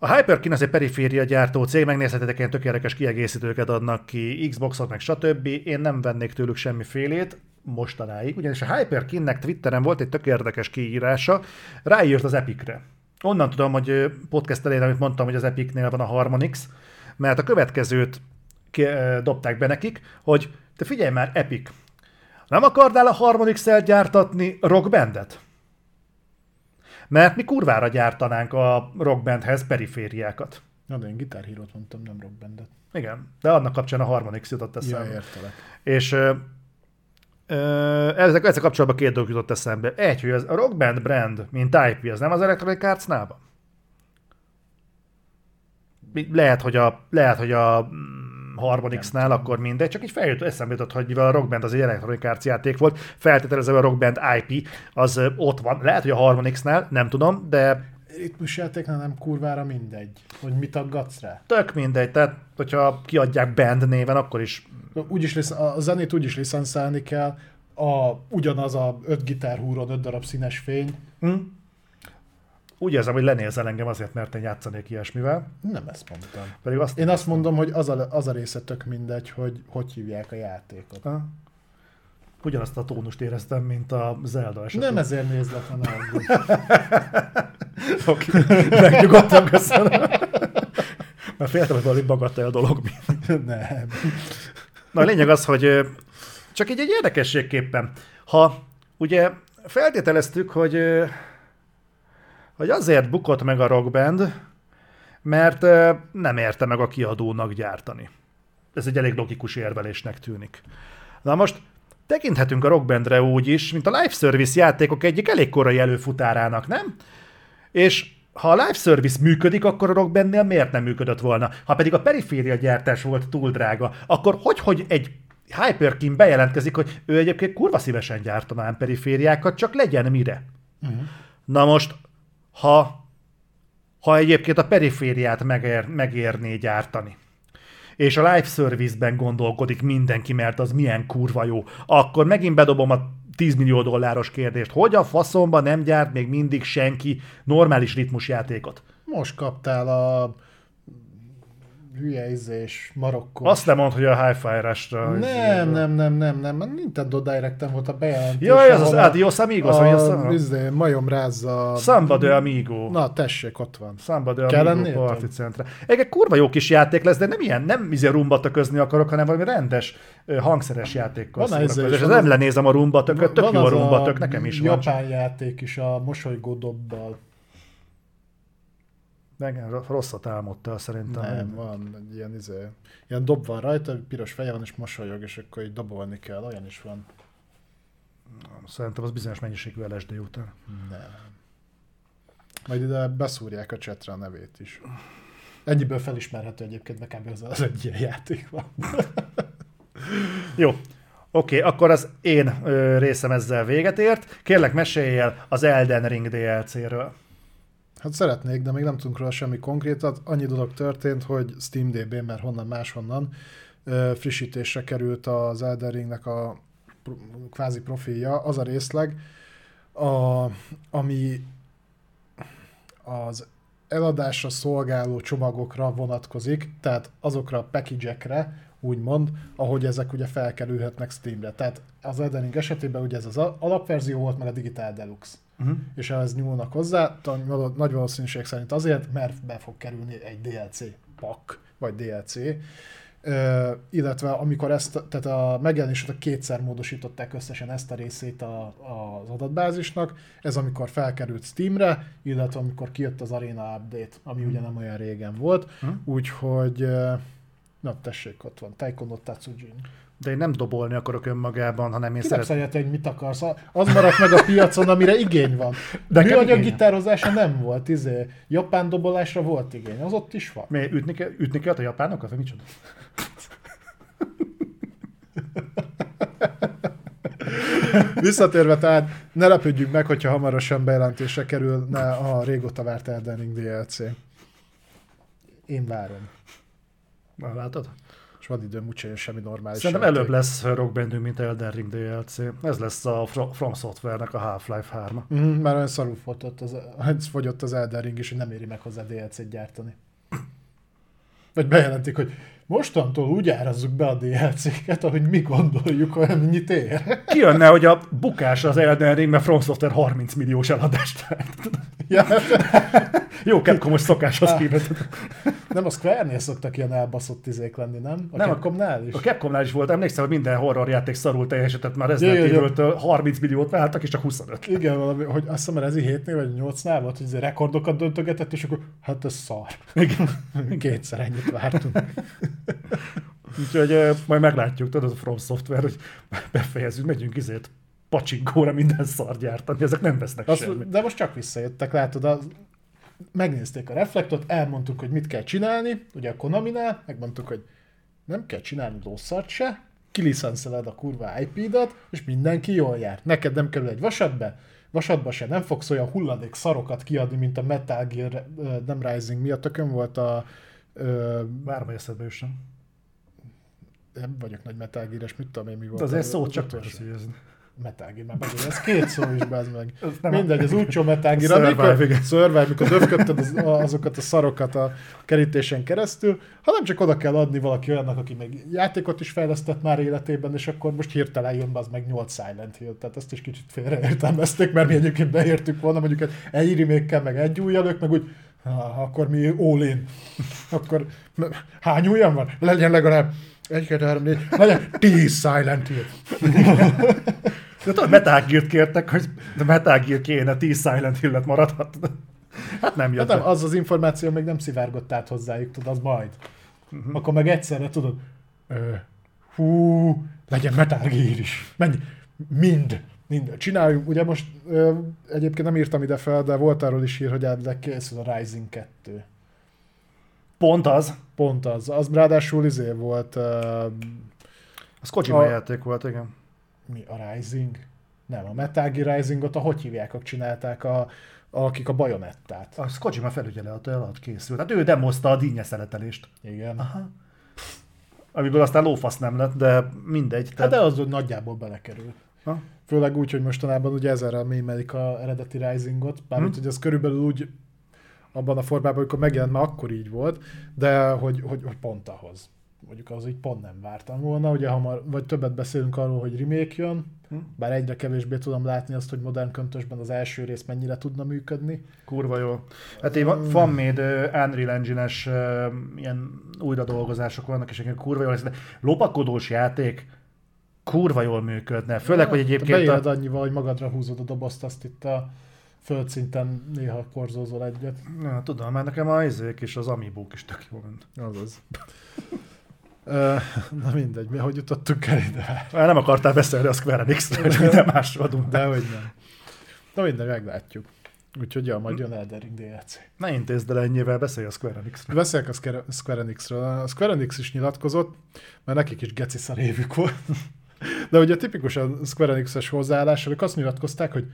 A Hyperkin az egy periféria gyártó cég, megnézhetitek, ilyen tökéletes kiegészítőket adnak ki, Xboxot, meg stb. Én nem vennék tőlük semmifélét mostanáig, ugyanis a Hyperkinnek Twitteren volt egy tök érdekes kiírása, ráírt az Epicre. Onnan tudom, hogy podcast elején, amit mondtam, hogy az Epicnél van a Harmonix, mert a következőt dobták be nekik, hogy te figyelj már, Epic, nem akarnál a Harmonix-el gyártatni rockbandet? Mert mi kurvára gyártanánk a rockbandhez perifériákat. Na, de én gitárhírót mondtam, nem rockbandet. Igen, de annak kapcsán a Harmonix jutott Ja, eszembe. értelek. És ö, ö, ezek, ezek kapcsolatban két dolog jutott eszembe. Egy, hogy az a rockband brand, mint IP, az nem az Electronic Arts-nál van? Lehet, hogy a, lehet, hogy a Harmonix-nál akkor mindegy, csak így feljött, eszembe jutott, hogy mivel a Rockband az egy Electronic Arts játék volt, feltételezem, hogy a Rockband IP az ott van. Lehet, hogy a Harmonix-nál, nem tudom, de Ritmusjátéknál nem kurvára mindegy, hogy mit aggatsz rá. tök mindegy, tehát hogyha kiadják band néven, akkor is Úgyis lisz, a zenét úgyis licenszálni kell, a, ugyanaz a öt gitár húron, öt darab színes fény. Hm? Úgy érzem, hogy lenézel engem azért, mert én játszanék ilyesmivel. Nem ezt mondtam. Pedig azt Én azt mondom, hogy az a, az a része tök mindegy, hogy hogy hívják a játékot. Ha? Ugyanazt a tónust éreztem, mint a Zelda esetben. Nem ezért nézlek, hanem. *laughs* Oké, megnyugodtam, köszönöm. Mert féltem, hogy valami bagatell dolog. Nem. Na a lényeg az, hogy csak így egy érdekességképpen, ha ugye feltételeztük, hogy, hogy azért bukott meg a rockband, mert nem érte meg a kiadónak gyártani. Ez egy elég logikus érvelésnek tűnik. Na most tekinthetünk a rockbandre úgy is, mint a live service játékok egyik elég korai előfutárának, nem? És ha a live service működik, akkor a Rock Bandnél miért nem működött volna? Ha pedig a periféria gyártás volt túl drága, akkor hogy, hogy egy Hyperkin bejelentkezik, hogy ő egyébként kurva szívesen gyártaná perifériákat, csak legyen mire. Uh-huh. Na most, ha, ha egyébként a perifériát megér, megérné gyártani, és a live service-ben gondolkodik mindenki, mert az milyen kurva jó, akkor megint bedobom a 10 millió dolláros kérdést. Hogy a faszomba nem gyárt még mindig senki normális ritmusjátékot? Most kaptál a hülye izés, Marokkó. Azt nem mondd, hogy a Hi-Fi-restra. Nem, nem, nem, nem, nem, a Nintendo direct volt a bejelentés. Jaj, ez az Adios Amigos, a, vagy a izé, majom rázza. Samba de Amigo. Na, tessék, ott van. Samba de Kell Amigo Party Centre. Egy kurva jó kis játék lesz, de nem ilyen, nem izé rumbatöközni akarok, hanem valami rendes hangszeres játékkal Van ez szórakozás. is, És nem az- lenézem a rumbatököt, tök jó a az rumbatök, nekem is van. japán játék is a mosolygó dobbal. Igen, rosszat álmodtál szerintem. Nem, van egy ilyen, izé, ilyen dob van rajta, piros feje van és mosolyog, és akkor így dobolni kell, olyan is van. Szerintem az bizonyos mennyiségű LSD után. Nem. Majd ide beszúrják a csetre a nevét is. Ennyiből felismerhető egyébként, mert kb. az, az egy ilyen játék van. *laughs* Jó. Oké, okay, akkor az én ö, részem ezzel véget ért. Kérlek, mesélj el az Elden Ring DLC-ről. Hát szeretnék, de még nem tudunk róla semmi konkrétat. Annyi dolog történt, hogy SteamDB, mert honnan máshonnan frissítésre került az Elden Ringnek a kvázi profilja. Az a részleg, a, ami az eladásra szolgáló csomagokra vonatkozik, tehát azokra a package-ekre, úgymond, ahogy ezek ugye felkerülhetnek Steamre. Tehát az Elden Ring esetében ugye ez az a- alapverzió volt, meg a Digital Deluxe Uh-huh. és ehhez nyúlnak hozzá, nagy valószínűség szerint azért, mert be fog kerülni egy DLC pak, vagy DLC, Ö, illetve amikor ezt, tehát a megjelenését a kétszer módosították összesen ezt a részét a, az adatbázisnak, ez amikor felkerült Steamre, illetve amikor kijött az Arena Update, ami ugye nem olyan régen volt, Hm. úgyhogy na tessék, ott van, Taiko no Tatsujin. De én nem dobolni akarok önmagában, hanem én szeretném. Kinek hogy mit akarsz? Az maradt meg a piacon, amire igény van. *laughs* De műanyag gitározása nem volt, izé. Japán dobolásra volt igény, az ott is van. Mi, ütni, kell, ütni kellett a japánokat, vagy micsoda? *laughs* Visszatérve tehát, ne lepődjünk meg, hogyha hamarosan bejelentésre kerülne a régóta várt Elden Ring DLC. Én várom. Na, látod? És van időm, úgyse semmi normális. Szerintem játék. előbb lesz Rock Bandünk, mint Elden Ring DLC. Ez lesz a Fro- From Software-nek a Half-Life 3 Mhm, már olyan szarul fogyott az, fogyott az Elden Ring is, hogy nem éri meg hozzá DLC-t gyártani. Vagy bejelentik, hogy mostantól úgy árazzuk be a DLC-ket, ahogy mi gondoljuk, olyan mennyit ér. Kijönne, hogy a bukás az Elden Ring, mert From Software 30 milliós eladást ja, Jó, Capcomos szokáshoz Ah. képest. nem a Square-nél szoktak ilyen elbaszott izék lenni, nem? A Nem, Capcomnál is? A Capcomnál is volt, emlékszem, hogy minden horror játék szarul teljesített, már Resident. Evil-től 30 milliót váltak, és csak 25. Igen, valami, hogy azt hiszem Rezi 7-nél vagy 8-nál volt, hogy izé rekordokat döntögetett, és akkor hát ez szar. Igen. Kétszer ennyit vártunk. *laughs* Úgyhogy majd meglátjuk, tudod, a From Software, hogy befejezzük, megyünk izét pacsinkóra minden szar gyártani, ezek nem vesznek Azt, semmit. de most csak visszajöttek, látod, az, megnézték a reflektot, elmondtuk, hogy mit kell csinálni, ugye a Konami-nál, megmondtuk, hogy nem kell csinálni losszart se, kiliszenszeled a kurva IP-dat, és mindenki jól jár. Neked nem kerül egy vasatbe, vasatba se nem fogsz olyan hulladék szarokat kiadni, mint a Metal Gear, nem Rising, mi a tökön volt a ö, hogy eszedbe jusson. nem vagyok nagy Metal Gear-es, mit tudom én, mi volt. De azért az- szót csak tudsz Gear, már megint, ez két szó is, bazd meg. Ez Mindegy, az úcsó Metal Gear, Survive, amikor, igen. Survive, mikor döfködted az, azokat a szarokat a kerítésen keresztül, hanem csak oda kell adni valaki olyannak, aki még játékot is fejlesztett már életében, és akkor most hirtelen jön az meg 8 Silent Hill, tehát ezt is kicsit félreértelmezték, mert mi egyébként beértük volna, mondjuk egy, egy meg egy új elők, meg úgy, ha, akkor mi all in. Akkor hány ujjam van? Legyen legalább egy, kettő, három, négy, legyen 10 Silent Hill. De tudod, Metal Gear-t kértek, hogy de Metal Gear kéne, 10 Silent Hill-et maradhat. Hát nem jött Hát nem, az az információ még nem szivárgott át hozzájuk, tudod, az majd. Uh-huh. Akkor meg egyszerre tudod, ö, hú, legyen Metal Gear is. Mennyi? Mind. Mind, csináljunk, ugye most ö, egyébként nem írtam ide fel, de volt arról is hír, hogy elvileg készül a Rising 2. Pont az. Pont az. Az ráadásul izé volt, ö, Az Kojima A- játék volt, igen. mi a Rising? Nem, a Metal Gear Risingot a hogy hívják, csinálták, a, akik a bajonettát. Az Kojima felügyelete alatt készült. Hát ő demozta a dinnye szeletelést. Igen. Aha. Amiből aztán lófasz nem lett, de mindegy. Hát Tehát... de az nagyjából belekerül. Ha? Főleg úgy, hogy mostanában ugye ezerrel mémelik a eredeti Risingot, bármint, Hm. hogy ez körülbelül úgy abban a formában, amikor megjelent, már akkor így volt, de hogy, hogy, hogy pont ahhoz. Mondjuk az így pont nem vártam volna, ugye hamar, vagy többet beszélünk arról, hogy remake jön, Hm. bár egyre kevésbé tudom látni azt, hogy modern köntösben az első rész mennyire tudna működni. Kurva jó. Hát én fanmade uh, Unreal Engine-es ilyen újra dolgozások vannak, és egyébként kurva jól lesz. De lopakodós játék kurva jól működne. Főleg, hogy egyébként... beéled A... annyival, hogy magadra húzod a dobozt, azt itt a földszinten néha korzózol egyet. Ja, tudom, mert nekem az izék és az amibók is tök jó ment. Azaz. Ö, Na mindegy, mi hogy jutottunk el ide? Hát Nem akartál beszélni a Square Enix-ről, hogy minden másról adunk. De... Dehogy nem. Na mindegy, meglátjuk. Úgyhogy ja, majd jön Elden Ring DLC. Ne intézd el ennyivel, beszélj a Square Enix-ről. Beszélek a Square- Square Enix-ről. A Square Enix is nyilatkozott, mert nekik is geci szar évük volt. De ugye tipikusan Square Enix-es hozzáállás, ők azt nyilatkozták, hogy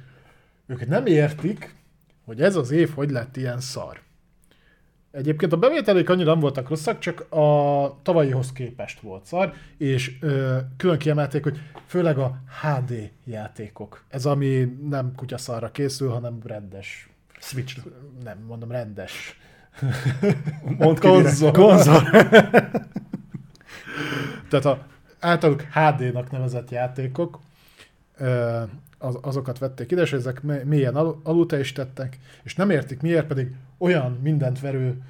ők nem értik, hogy ez az év hogy lett ilyen szar. Egyébként a bevételék annyira nem voltak rosszak, csak a tavalyihoz képest volt szar, és ö, külön kiemelték, hogy főleg a HD játékok. Ez ami nem kutyaszarra készül, hanem rendes. Switch. Nem, mondom rendes. Mondd. Konzol. Konzol. *laughs* Tehát a általuk HD-nak nevezett játékok, az, azokat vették ide, és ezek mélyen al- alulteljesítettek, és nem értik miért, pedig olyan mindent verő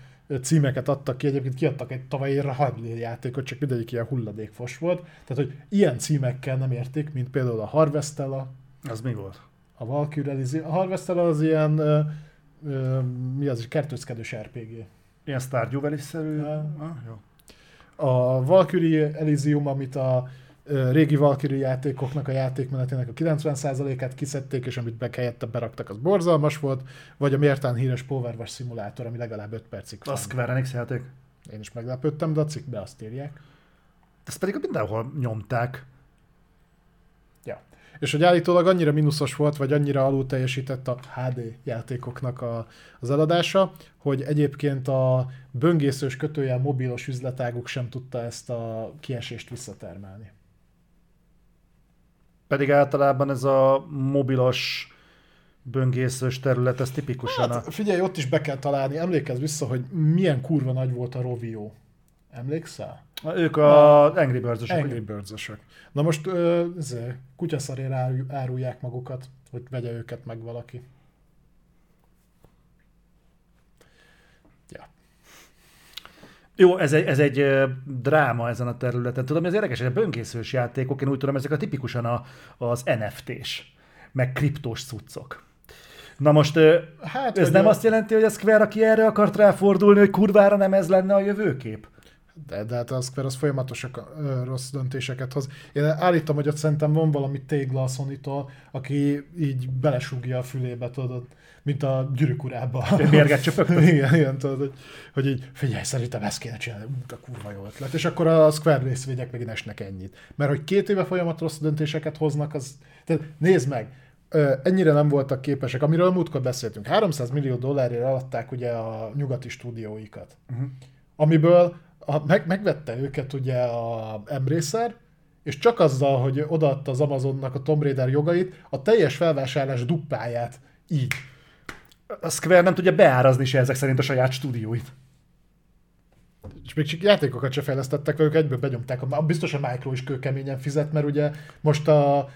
címeket adtak ki, egyébként kiadtak egy tavalyi Hadley játékot, csak mindegyik ilyen hulladékfos volt. Tehát, hogy ilyen címekkel nem értik, mint például a Harvestella, Az mi volt? a Valkyrie. A Harvestella az ilyen, ö, ö, mi az, kertőzkedős RPG. Ilyen Stardew Valley-szerű? Ah, jó. A Valkyrie Elysium, amit a régi Valkyrie játékoknak a játékmenetének a 90%-át kiszedték, és amit be helyette beraktak, az borzalmas volt, vagy a mértán híres Powerwash szimulátor, ami legalább 5 percig A van. Square Enix játék. Én is meglepődtem, de a cikkbe azt írják. Ezt pedig mindenhol nyomták. És hogy állítólag annyira mínuszos volt, vagy annyira alul teljesített a HD játékoknak a, az eladása, hogy egyébként a böngészős kötőjel mobilos üzletáguk sem tudta ezt a kiesést visszatermelni. Pedig általában ez a mobilos böngészős terület, ez tipikusan a... Hát, figyelj, ott is be kell találni. Emlékezz vissza, hogy milyen kurva nagy volt a Rovio. Emlékszel? Ők a Angry birds Angry birds Na most ez, kutyaszarért áru- árulják magukat, hogy vegye őket meg valaki. Ja. Jó, ez egy, ez egy dráma ezen a területen. Tudom, ez érdekes, hogy a böngészős játékok, én úgy tudom, ezek a tipikusan a, az NFT-s, meg kriptós cuccok. Na most, Hát, ez nem a- azt jelenti, hogy a Square, aki erre akart ráfordulni, hogy kurvára nem ez lenne a jövőkép? De, de hát a Square az folyamatosan ö, rossz döntéseket hoz. Én állítom, hogy ott szerintem van valami tégla a sony aki így belesúgja a fülébe, tudod, mint a gyűrűk urába. Mérget csöpögtet? *laughs* igen, igen, tudod, hogy, hogy így, figyelj, szerintem ezt kéne csinálni, ú, de kurva jó ötlet. És akkor a Square részvények megint esnek ennyit. Mert hogy két éve folyamat rossz döntéseket hoznak, az... Tehát nézd meg, ennyire nem voltak képesek, amiről múltkor beszéltünk. 300 millió dollárért eladták ugye a nyugati stúdióikat. Uh-huh. Amiből a, meg, megvette őket ugye a Embracer, és csak azzal, hogy odaadta az Amazonnak a Tomb Raider jogait, a teljes felvásárlás dupláját így. A Square nem tudja beárazni se ezek szerint a saját stúdióit. És még csak játékokat se fejlesztettek velük, egyből. A- Biztos a Micro is kőkeményen fizet, mert ugye most a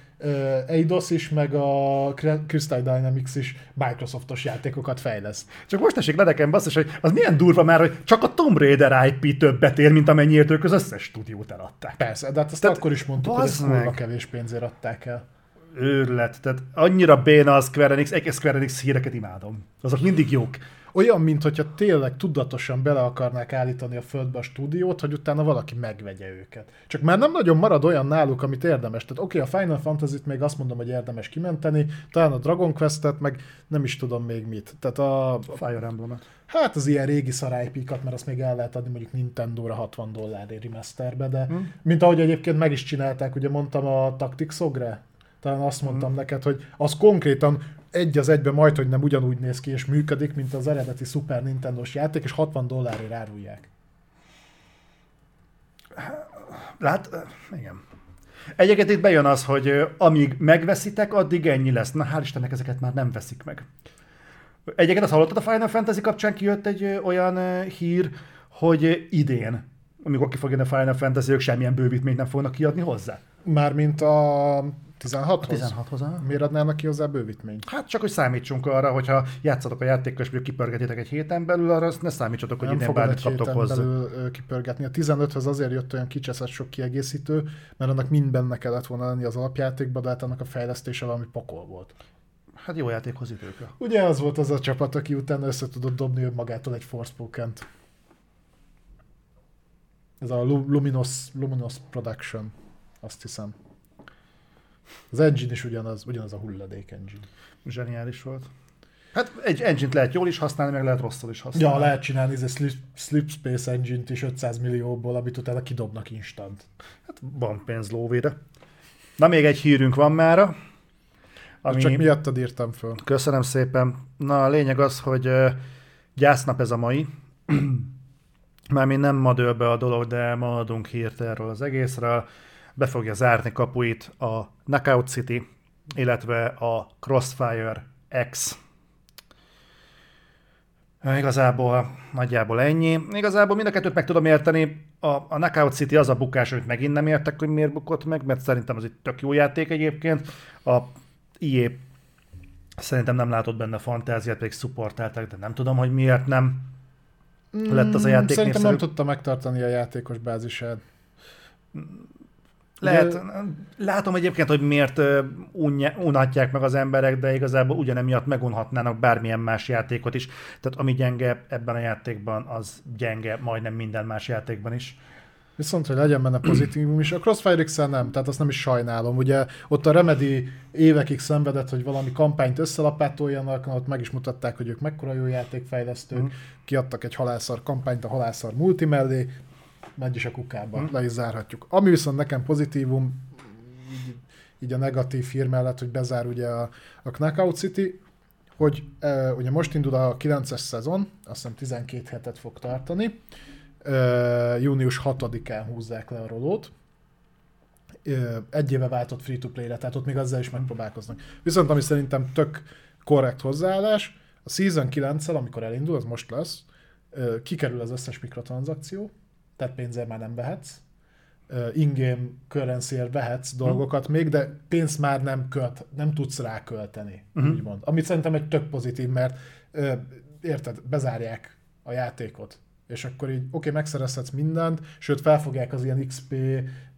Eidos is, meg a Cry- Crystal Dynamics is Microsoftos játékokat fejleszt. Csak most esik le nekem basszus, hogy az milyen durva már, hogy csak a Tomb Raider IP többet ér, mint amennyiért ők az összes stúdiót eladták. Persze, de hát azt Tehát akkor is mondtuk, hogy ezt kurva kevés pénzért adták el. Őrület. Tehát annyira béna a Square Enix, egy Square Enix híreket imádom. Azok mindig jók. Olyan, mint hogyha tényleg tudatosan bele akarnák állítani a földbe a stúdiót, hogy utána valaki megvegye őket. Csak már nem nagyon marad olyan náluk, amit érdemes. Tehát oké, okay, a Final Fantasy-t még azt mondom, hogy érdemes kimenteni, talán a Dragon Quest-et, meg nem is tudom még mit. Tehát a... Fire emblem Hát az ilyen régi szarájpikat, mert azt még el lehet adni mondjuk Nintendo-ra 60 dollárért remasterbe, de hmm. mint ahogy egyébként meg is csinálták, ugye mondtam a Tactics Ogre, talán azt mondtam hmm. neked, hogy az konkrétan egy az egyben majd, hogy nem ugyanúgy néz ki és működik, mint az eredeti Super Nintendo-s játék, és 60 dollárért árulják. Lát, igen. Egyébként itt bejön az, hogy amíg megveszitek, addig ennyi lesz. Na hál' Istennek ezeket már nem veszik meg. Egyébként azt hallottad a Final Fantasy kapcsán kijött egy olyan hír, hogy idén, amikor ki fog jönni a Final Fantasy, ők semmilyen bővítményt nem fognak kiadni hozzá. Mármint a 16-hoz? 16-hoz, Miért adnának ki hozzá bővítményt? Hát csak, hogy számítsunk arra, hogyha játszatok a játékkal, és kipörgetitek egy héten belül, arra azt ne számítsatok, hogy idén bármit kaptok hozzá. belül kipörgetni. A 15-höz azért jött olyan kicseszett sok kiegészítő, mert annak mind benne kellett volna lenni az alapjátékba, de hát annak a fejlesztése valami pokol volt. Hát jó játékhoz időkre. Ugye az volt az a csapat, aki utána össze tudott dobni magától egy Forspoken-t. Ez a Luminous, Luminous Production, azt hiszem. Az engine is ugyanaz, ugyanaz a hulladék engine. Zseniális volt. Hát egy engine lehet jól is használni, meg lehet rosszul is használni. Ja, lehet csinálni ez a Slip, Slip Space engine-t is 500 millióból, amit utána kidobnak instant. Hát van pénz lóvére. Na még egy hírünk van mára. Ami... Csak miattad írtam föl. Köszönöm szépen. Na a lényeg az, hogy gyásznap ez a mai. *clears throat* Mármint nem ma dől be a dolog, de ma adunk hírt erről az egészről be fogja zárni kapuit a Knockout City, illetve a Crossfire X. Igazából nagyjából ennyi. Igazából mind a kettőt meg tudom érteni. A, a Knockout City az a bukás, amit megint nem értek, hogy miért bukott meg, mert szerintem az egy tök jó játék egyébként. A IE szerintem nem látott benne fantáziát, pedig szupportálták, de nem tudom, hogy miért nem lett az a játék Szerintem népszerű. nem tudta megtartani a játékos bázisát. Lehet, de... látom egyébként, hogy miért unhatják meg az emberek, de igazából ugyanemiatt megunhatnának bármilyen más játékot is. Tehát ami gyenge ebben a játékban, az gyenge majdnem minden más játékban is. Viszont, hogy legyen benne pozitívum is. A Crossfire x nem, tehát azt nem is sajnálom. Ugye ott a Remedy évekig szenvedett, hogy valami kampányt összelapátoljanak, ott meg is mutatták, hogy ők mekkora jó játékfejlesztők, mm. kiadtak egy halászar kampányt a halászar multi mellé, megy is a kukába, hmm. le is zárhatjuk. Ami viszont nekem pozitívum, így, így a negatív hír mellett, hogy bezár ugye a, a Knockout City, hogy e, ugye most indul a 9-es szezon, azt hiszem 12 hetet fog tartani, e, június 6-án húzzák le a rolót, e, egy éve váltott free-to-play-re, tehát ott még azzal is megpróbálkoznak. Viszont ami szerintem tök korrekt hozzáállás, a Season 9 amikor elindul, az most lesz, kikerül az összes mikrotranszakció, tehát pénzzel már nem vehetsz, in-game currency vehetsz dolgokat uh-huh. még, de pénzt már nem költ, nem tudsz rá költeni, uh-huh. úgymond. Amit szerintem egy tök pozitív, mert érted, bezárják a játékot, és akkor így oké, okay, megszerezhetsz mindent, sőt felfogják az ilyen XP,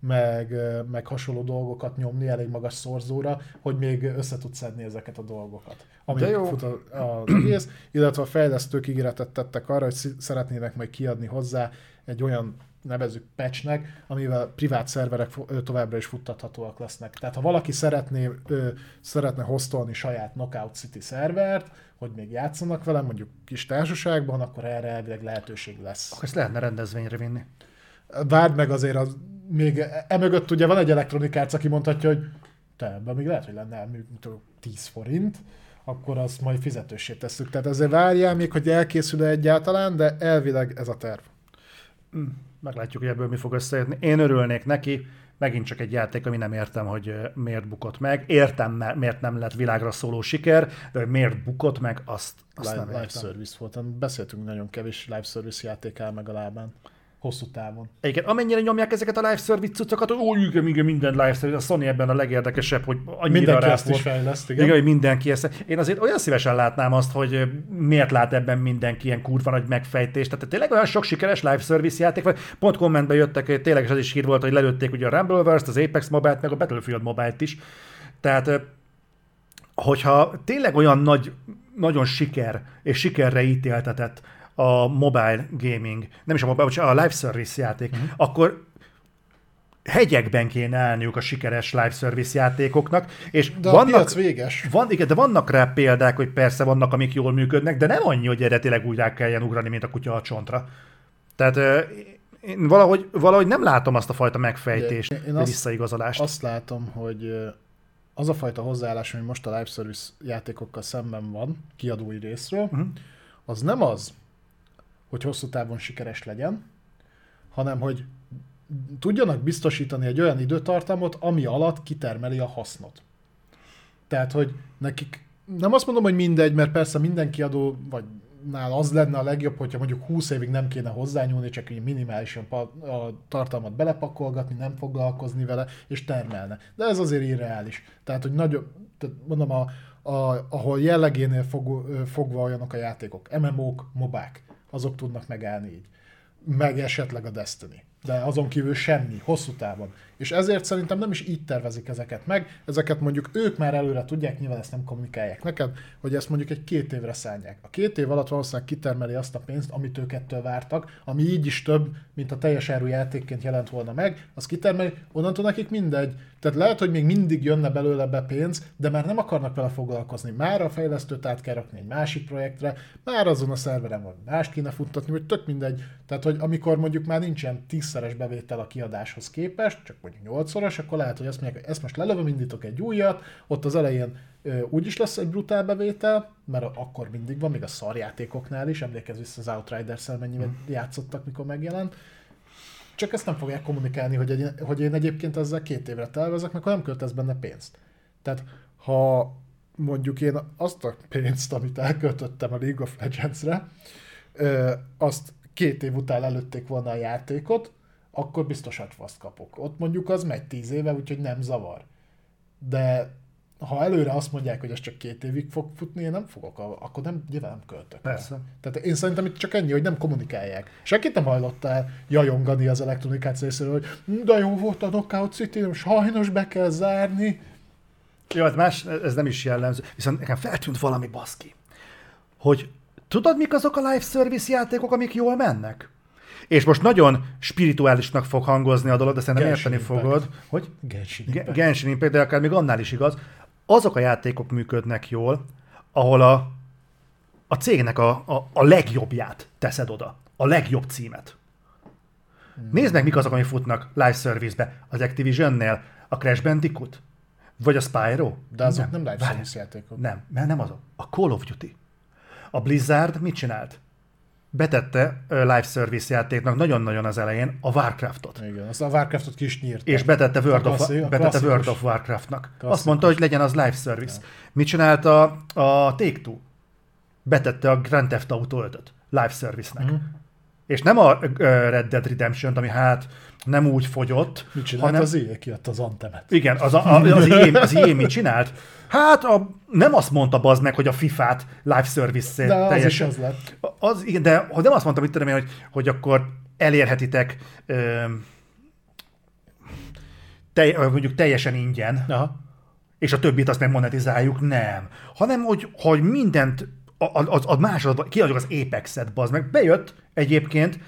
meg, meg hasonló dolgokat nyomni elég magas szorzóra, hogy még össze tudsz szedni ezeket a dolgokat. Ami jó. fut az egész, illetve a fejlesztők ígéretet tettek arra, hogy szeretnének majd kiadni hozzá egy olyan nevezük patchnek, amivel privát szerverek továbbra is futtathatóak lesznek. Tehát ha valaki szeretné, ö, szeretne hostolni saját Knockout City szervert, hogy még játszanak vele, mondjuk kis társaságban, akkor erre elvileg lehetőség lesz. Akkor ezt lehetne rendezvényre vinni. Várd meg azért, az, még emögött ugye van egy elektronikárc, aki mondhatja, hogy te ebben még lehet, hogy lenne 10 forint, akkor azt majd fizetősé tesszük. Tehát ezért várjál még, hogy elkészül egyáltalán, de elvileg ez a terv. Mm, meglátjuk, hogy ebből mi fog összejönni. Én örülnék neki, megint csak egy játék, ami nem értem, hogy miért bukott meg. Értem, miért nem lett világra szóló siker, de hogy miért bukott meg, azt, azt live, nem értem. Live service volt. Beszéltünk nagyon kevés live service játék áll meg a lábán hosszú távon. Igen, amennyire nyomják ezeket a live service cuccokat, hogy ó, igen, igen, minden live service, a Sony ebben a legérdekesebb, hogy annyira mindenki rá ezt is fejleszt, igen. igen. hogy mindenki ezt. Én azért olyan szívesen látnám azt, hogy miért lát ebben mindenki ilyen kurva nagy megfejtést. Tehát tényleg olyan sok sikeres live service játék vagy. Pont kommentben jöttek, tényleg az is hír volt, hogy lelőtték ugye a Rumbleverse-t, az Apex Mobile-t, meg a Battlefield Mobile-t is. Tehát hogyha tényleg olyan nagy nagyon siker és sikerre ítéltetett a mobile gaming, nem is a mobile, bocsánat, a live service játék, uh-huh. akkor hegyekben kéne állniuk a sikeres live service játékoknak, és De a vannak, piac véges. Van, igen, de vannak rá példák, hogy persze vannak, amik jól működnek, de nem annyi, hogy erre tényleg úgy rá kelljen ugrani, mint a kutya a csontra. Tehát én valahogy, valahogy nem látom azt a fajta megfejtést, Én- én azt- visszaigazolást. Azt látom, hogy az a fajta hozzáállás, ami most a live service játékokkal szemben van, kiadói részről, Mhm. az nem az, hogy hosszú távon sikeres legyen, hanem hogy tudjanak biztosítani egy olyan időtartamot, ami alatt kitermeli a hasznot. Tehát, hogy nekik, nem azt mondom, hogy mindegy, mert persze minden kiadó, vagy nál az lenne a legjobb, hogyha mondjuk 20 évig nem kéne hozzányúlni, csak így minimálisan a tartalmat belepakolgatni, nem foglalkozni vele, és termelne. De ez azért irreális. Tehát, hogy nagyobb, tehát mondom, a, a, ahol jellegénél fog, fogva olyanok a játékok, MMO-k, mobák, azok tudnak megállni így. Meg esetleg a Destiny. De azon kívül semmi, hosszú távon. És ezért szerintem nem is így tervezik ezeket meg, ezeket mondjuk ők már előre tudják, nyilván ezt nem kommunikálják neked, hogy ezt mondjuk egy két évre szállják. A két év alatt valószínűleg kitermeli azt a pénzt, amit ők ettől vártak, ami így is több, mint a teljes áru játékként jelent volna meg, az kitermeli, onnantól nekik mindegy. Tehát lehet, hogy még mindig jönne belőle be pénz, de már nem akarnak vele foglalkozni. Már a fejlesztőt át kell rakni egy másik projektre, már azon a szerveren van mást kéne futtatni, vagy tök mindegy. Tehát, hogy amikor mondjuk már nincsen tízszeres bevétel a kiadáshoz képest, csak mondjuk nyolcszoros, akkor lehet, hogy azt mondják, hogy ezt most lelövöm, indítok egy újat, ott az elején úgyis lesz egy brutál bevétel, mert akkor mindig van, még a szarjátékoknál is, emlékezz vissza az Outriders-el mennyivel játszottak, mikor megjelent, csak ezt nem fogják kommunikálni, hogy, egy, hogy én egyébként ezzel két évre tervezek, mert akkor nem költesz benne pénzt. Tehát ha mondjuk én azt a pénzt, amit elköltöttem a League of Legends-re, azt két év után előtték volna a játékot, akkor biztos agyfaszt kapok. Ott mondjuk az megy tíz éve, úgyhogy nem zavar. De ha előre azt mondják, hogy ez csak két évig fog futni, én nem fogok, akkor nem, nyilván nem költök. Persze. Tehát én szerintem itt csak ennyi, hogy nem kommunikálják. Senkit nem hajlott el jajongani az elektronikát részéről, hogy "Hm, de jó volt a Knockout City, sajnos be kell zárni. Jó, hát más, ez nem is jellemző. Viszont nekem feltűnt valami baszki, hogy tudod, mik azok a live service játékok, amik jól mennek? És most nagyon spirituálisnak fog hangozni a dolog, de szerintem Genshin érteni Impact. fogod, hogy Genshin Ge- Impact. Genshin Impact, de akár még annál is igaz, azok a játékok működnek jól, ahol a, a cégnek a, a, a legjobbját teszed oda, a legjobb címet. Nézd meg, mik azok, amik futnak live service-be. Az Activision-nél a Crash Bandicoot? Vagy a Spyro? De azok nem, nem live service játékok. Nem, mert nem azok. A Call of Duty. A Blizzard mit csinált? Betette live service játéknak nagyon-nagyon az elején a Warcraftot. Igen, azt a Warcraftot ki is nyírta. És betette World, A of, klasszi- a betette. World of Warcraftnak. Azt Klasszikus. mondta, hogy legyen az live service. Mit csinált a, Take-Two? Betette a Grand Theft Auto 5 live service-nek. Mhm. És nem a Red Dead Redemption-t, ami hát nem úgy fogyott, Mit csinált hanem... az EA kiadta az Antemet. Igen, az, a, a, az, EA, az EA mit csinált? Hát a, nem azt mondta bazd meg, hogy a FIFA-t live service De az teljesen... is az lett. Az, igen, de hogy nem azt mondtam, mit tudom én, hogy, hogy akkor elérhetitek ö, tej, ö, mondjuk teljesen ingyen, Aha. és a többit azt meg monetizáljuk, nem. Hanem, hogy, hogy mindent, a, a, a, másodban, kiadjuk az Apex-et, bazd meg. Bejött egyébként,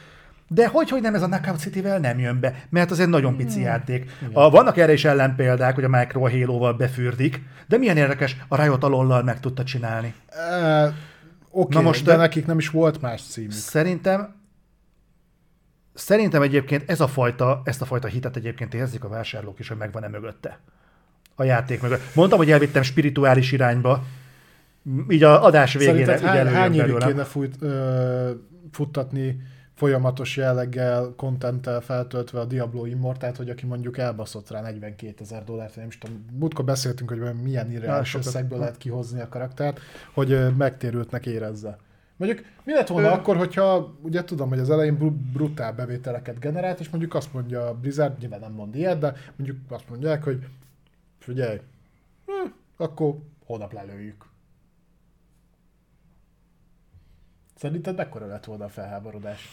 de hogy, hogy nem ez a Knockout City-vel nem jön be, mert az egy nagyon pici játék. A, vannak erre is ellenpéldák, hogy a Micro a Halo-val befürdik, de milyen érdekes, a Riot alollal meg tudta csinálni. E, Oké, Na okay, most de de- nekik nem is volt más címük. Szerintem Szerintem egyébként ez a fajta, ezt a fajta hitet egyébként érzik a vásárlók is, hogy megvan-e mögötte. A játék mögött. Mondtam, hogy elvittem spirituális irányba, így a adás végére Szerinted hány, évig kéne fut, ö, futtatni folyamatos jelleggel, kontenttel feltöltve a Diablo Immortát, hogy aki mondjuk elbaszott rá 42 ezer dollárt, nem is tudom, múltkor beszéltünk, hogy milyen irreális összegből lehet kihozni a karaktert, hogy megtérültnek érezze. Mondjuk mi lett volna Ö- akkor, hogyha ugye tudom, hogy az elején bru- brutál bevételeket generált, és mondjuk azt mondja a Blizzard, nyilván nem mond ilyet, de mondjuk azt mondják, hogy figyelj, hm, akkor holnap lelőjük. Szerinted mekkora lett volna a felháborodás?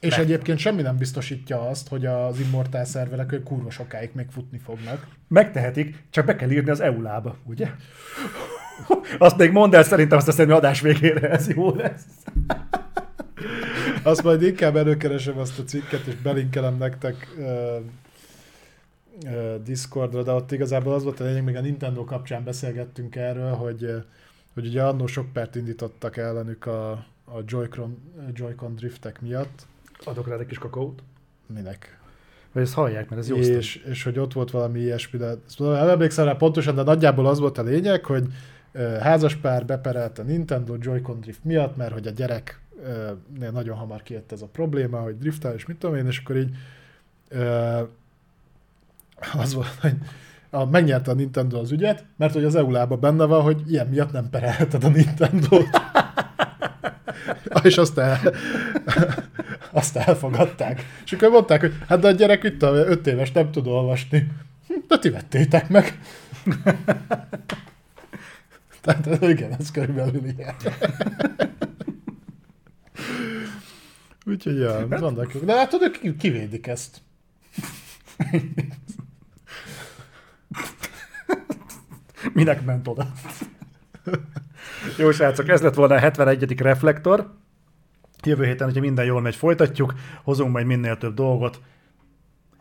És Meg- egyébként semmi nem biztosítja azt, hogy az Immortal szerverek ők kurva sokáig még futni fognak. Megtehetik, csak be kell írni az EULába, ugye? Azt még mondd el, szerintem azt a adás végére ez jó lesz. Azt majd inkább előkeresem azt a cikket, és belinkelem nektek uh, uh, Discordra, de ott igazából az volt a lényeg, még a Nintendo kapcsán beszélgettünk erről, hogy, uh, hogy ugye annó sok pert indítottak ellenük a, a Joy-Con, Joy-Con driftek miatt. Adok rá egy kis kakaót. Minek? Vagy ezt hallják, mert ez jó és, és hogy ott volt valami ilyesmi, de nem emlékszem rá pontosan, de nagyjából az volt a lényeg, hogy házaspár beperelt a Nintendo Joy-Con drift miatt, mert hogy a gyerek nagyon hamar kijött ez a probléma, hogy driftál, és mit tudom én, és akkor így az volt, hogy a, megnyerte a Nintendo az ügyet, mert hogy az eu benne van, hogy ilyen miatt nem perelheted a Nintendo-t. *laughs* és azt, el, *laughs* azt elfogadták. És akkor mondták, hogy hát de a gyerek itt a 5 éves nem tud olvasni. De ti vettétek meg. *laughs* Tehát igen, ez körülbelül ilyen. Úgyhogy ja, hát- vannak. De hát tudod, kivédik ezt. Minek ment oda? Jó srácok, ez lett volna a 71. reflektor. Jövő héten, hogyha minden jól megy, folytatjuk, hozunk majd minél több dolgot.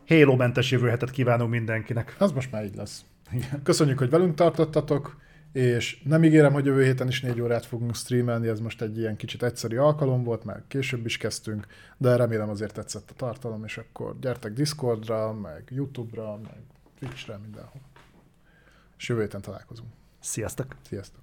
Halo-mentes jövő hetet kívánunk mindenkinek. Az most már így lesz. Igen. Köszönjük, hogy velünk tartottatok, és nem ígérem, hogy jövő héten is négy órát fogunk streamelni, ez most egy ilyen kicsit egyszerű alkalom volt, mert később is kezdtünk, de remélem azért tetszett a tartalom, és akkor gyertek Discordra, meg YouTube-ra, meg Twitch-re, mindenhol és jövő héten találkozunk. Sziasztok! Sziasztok!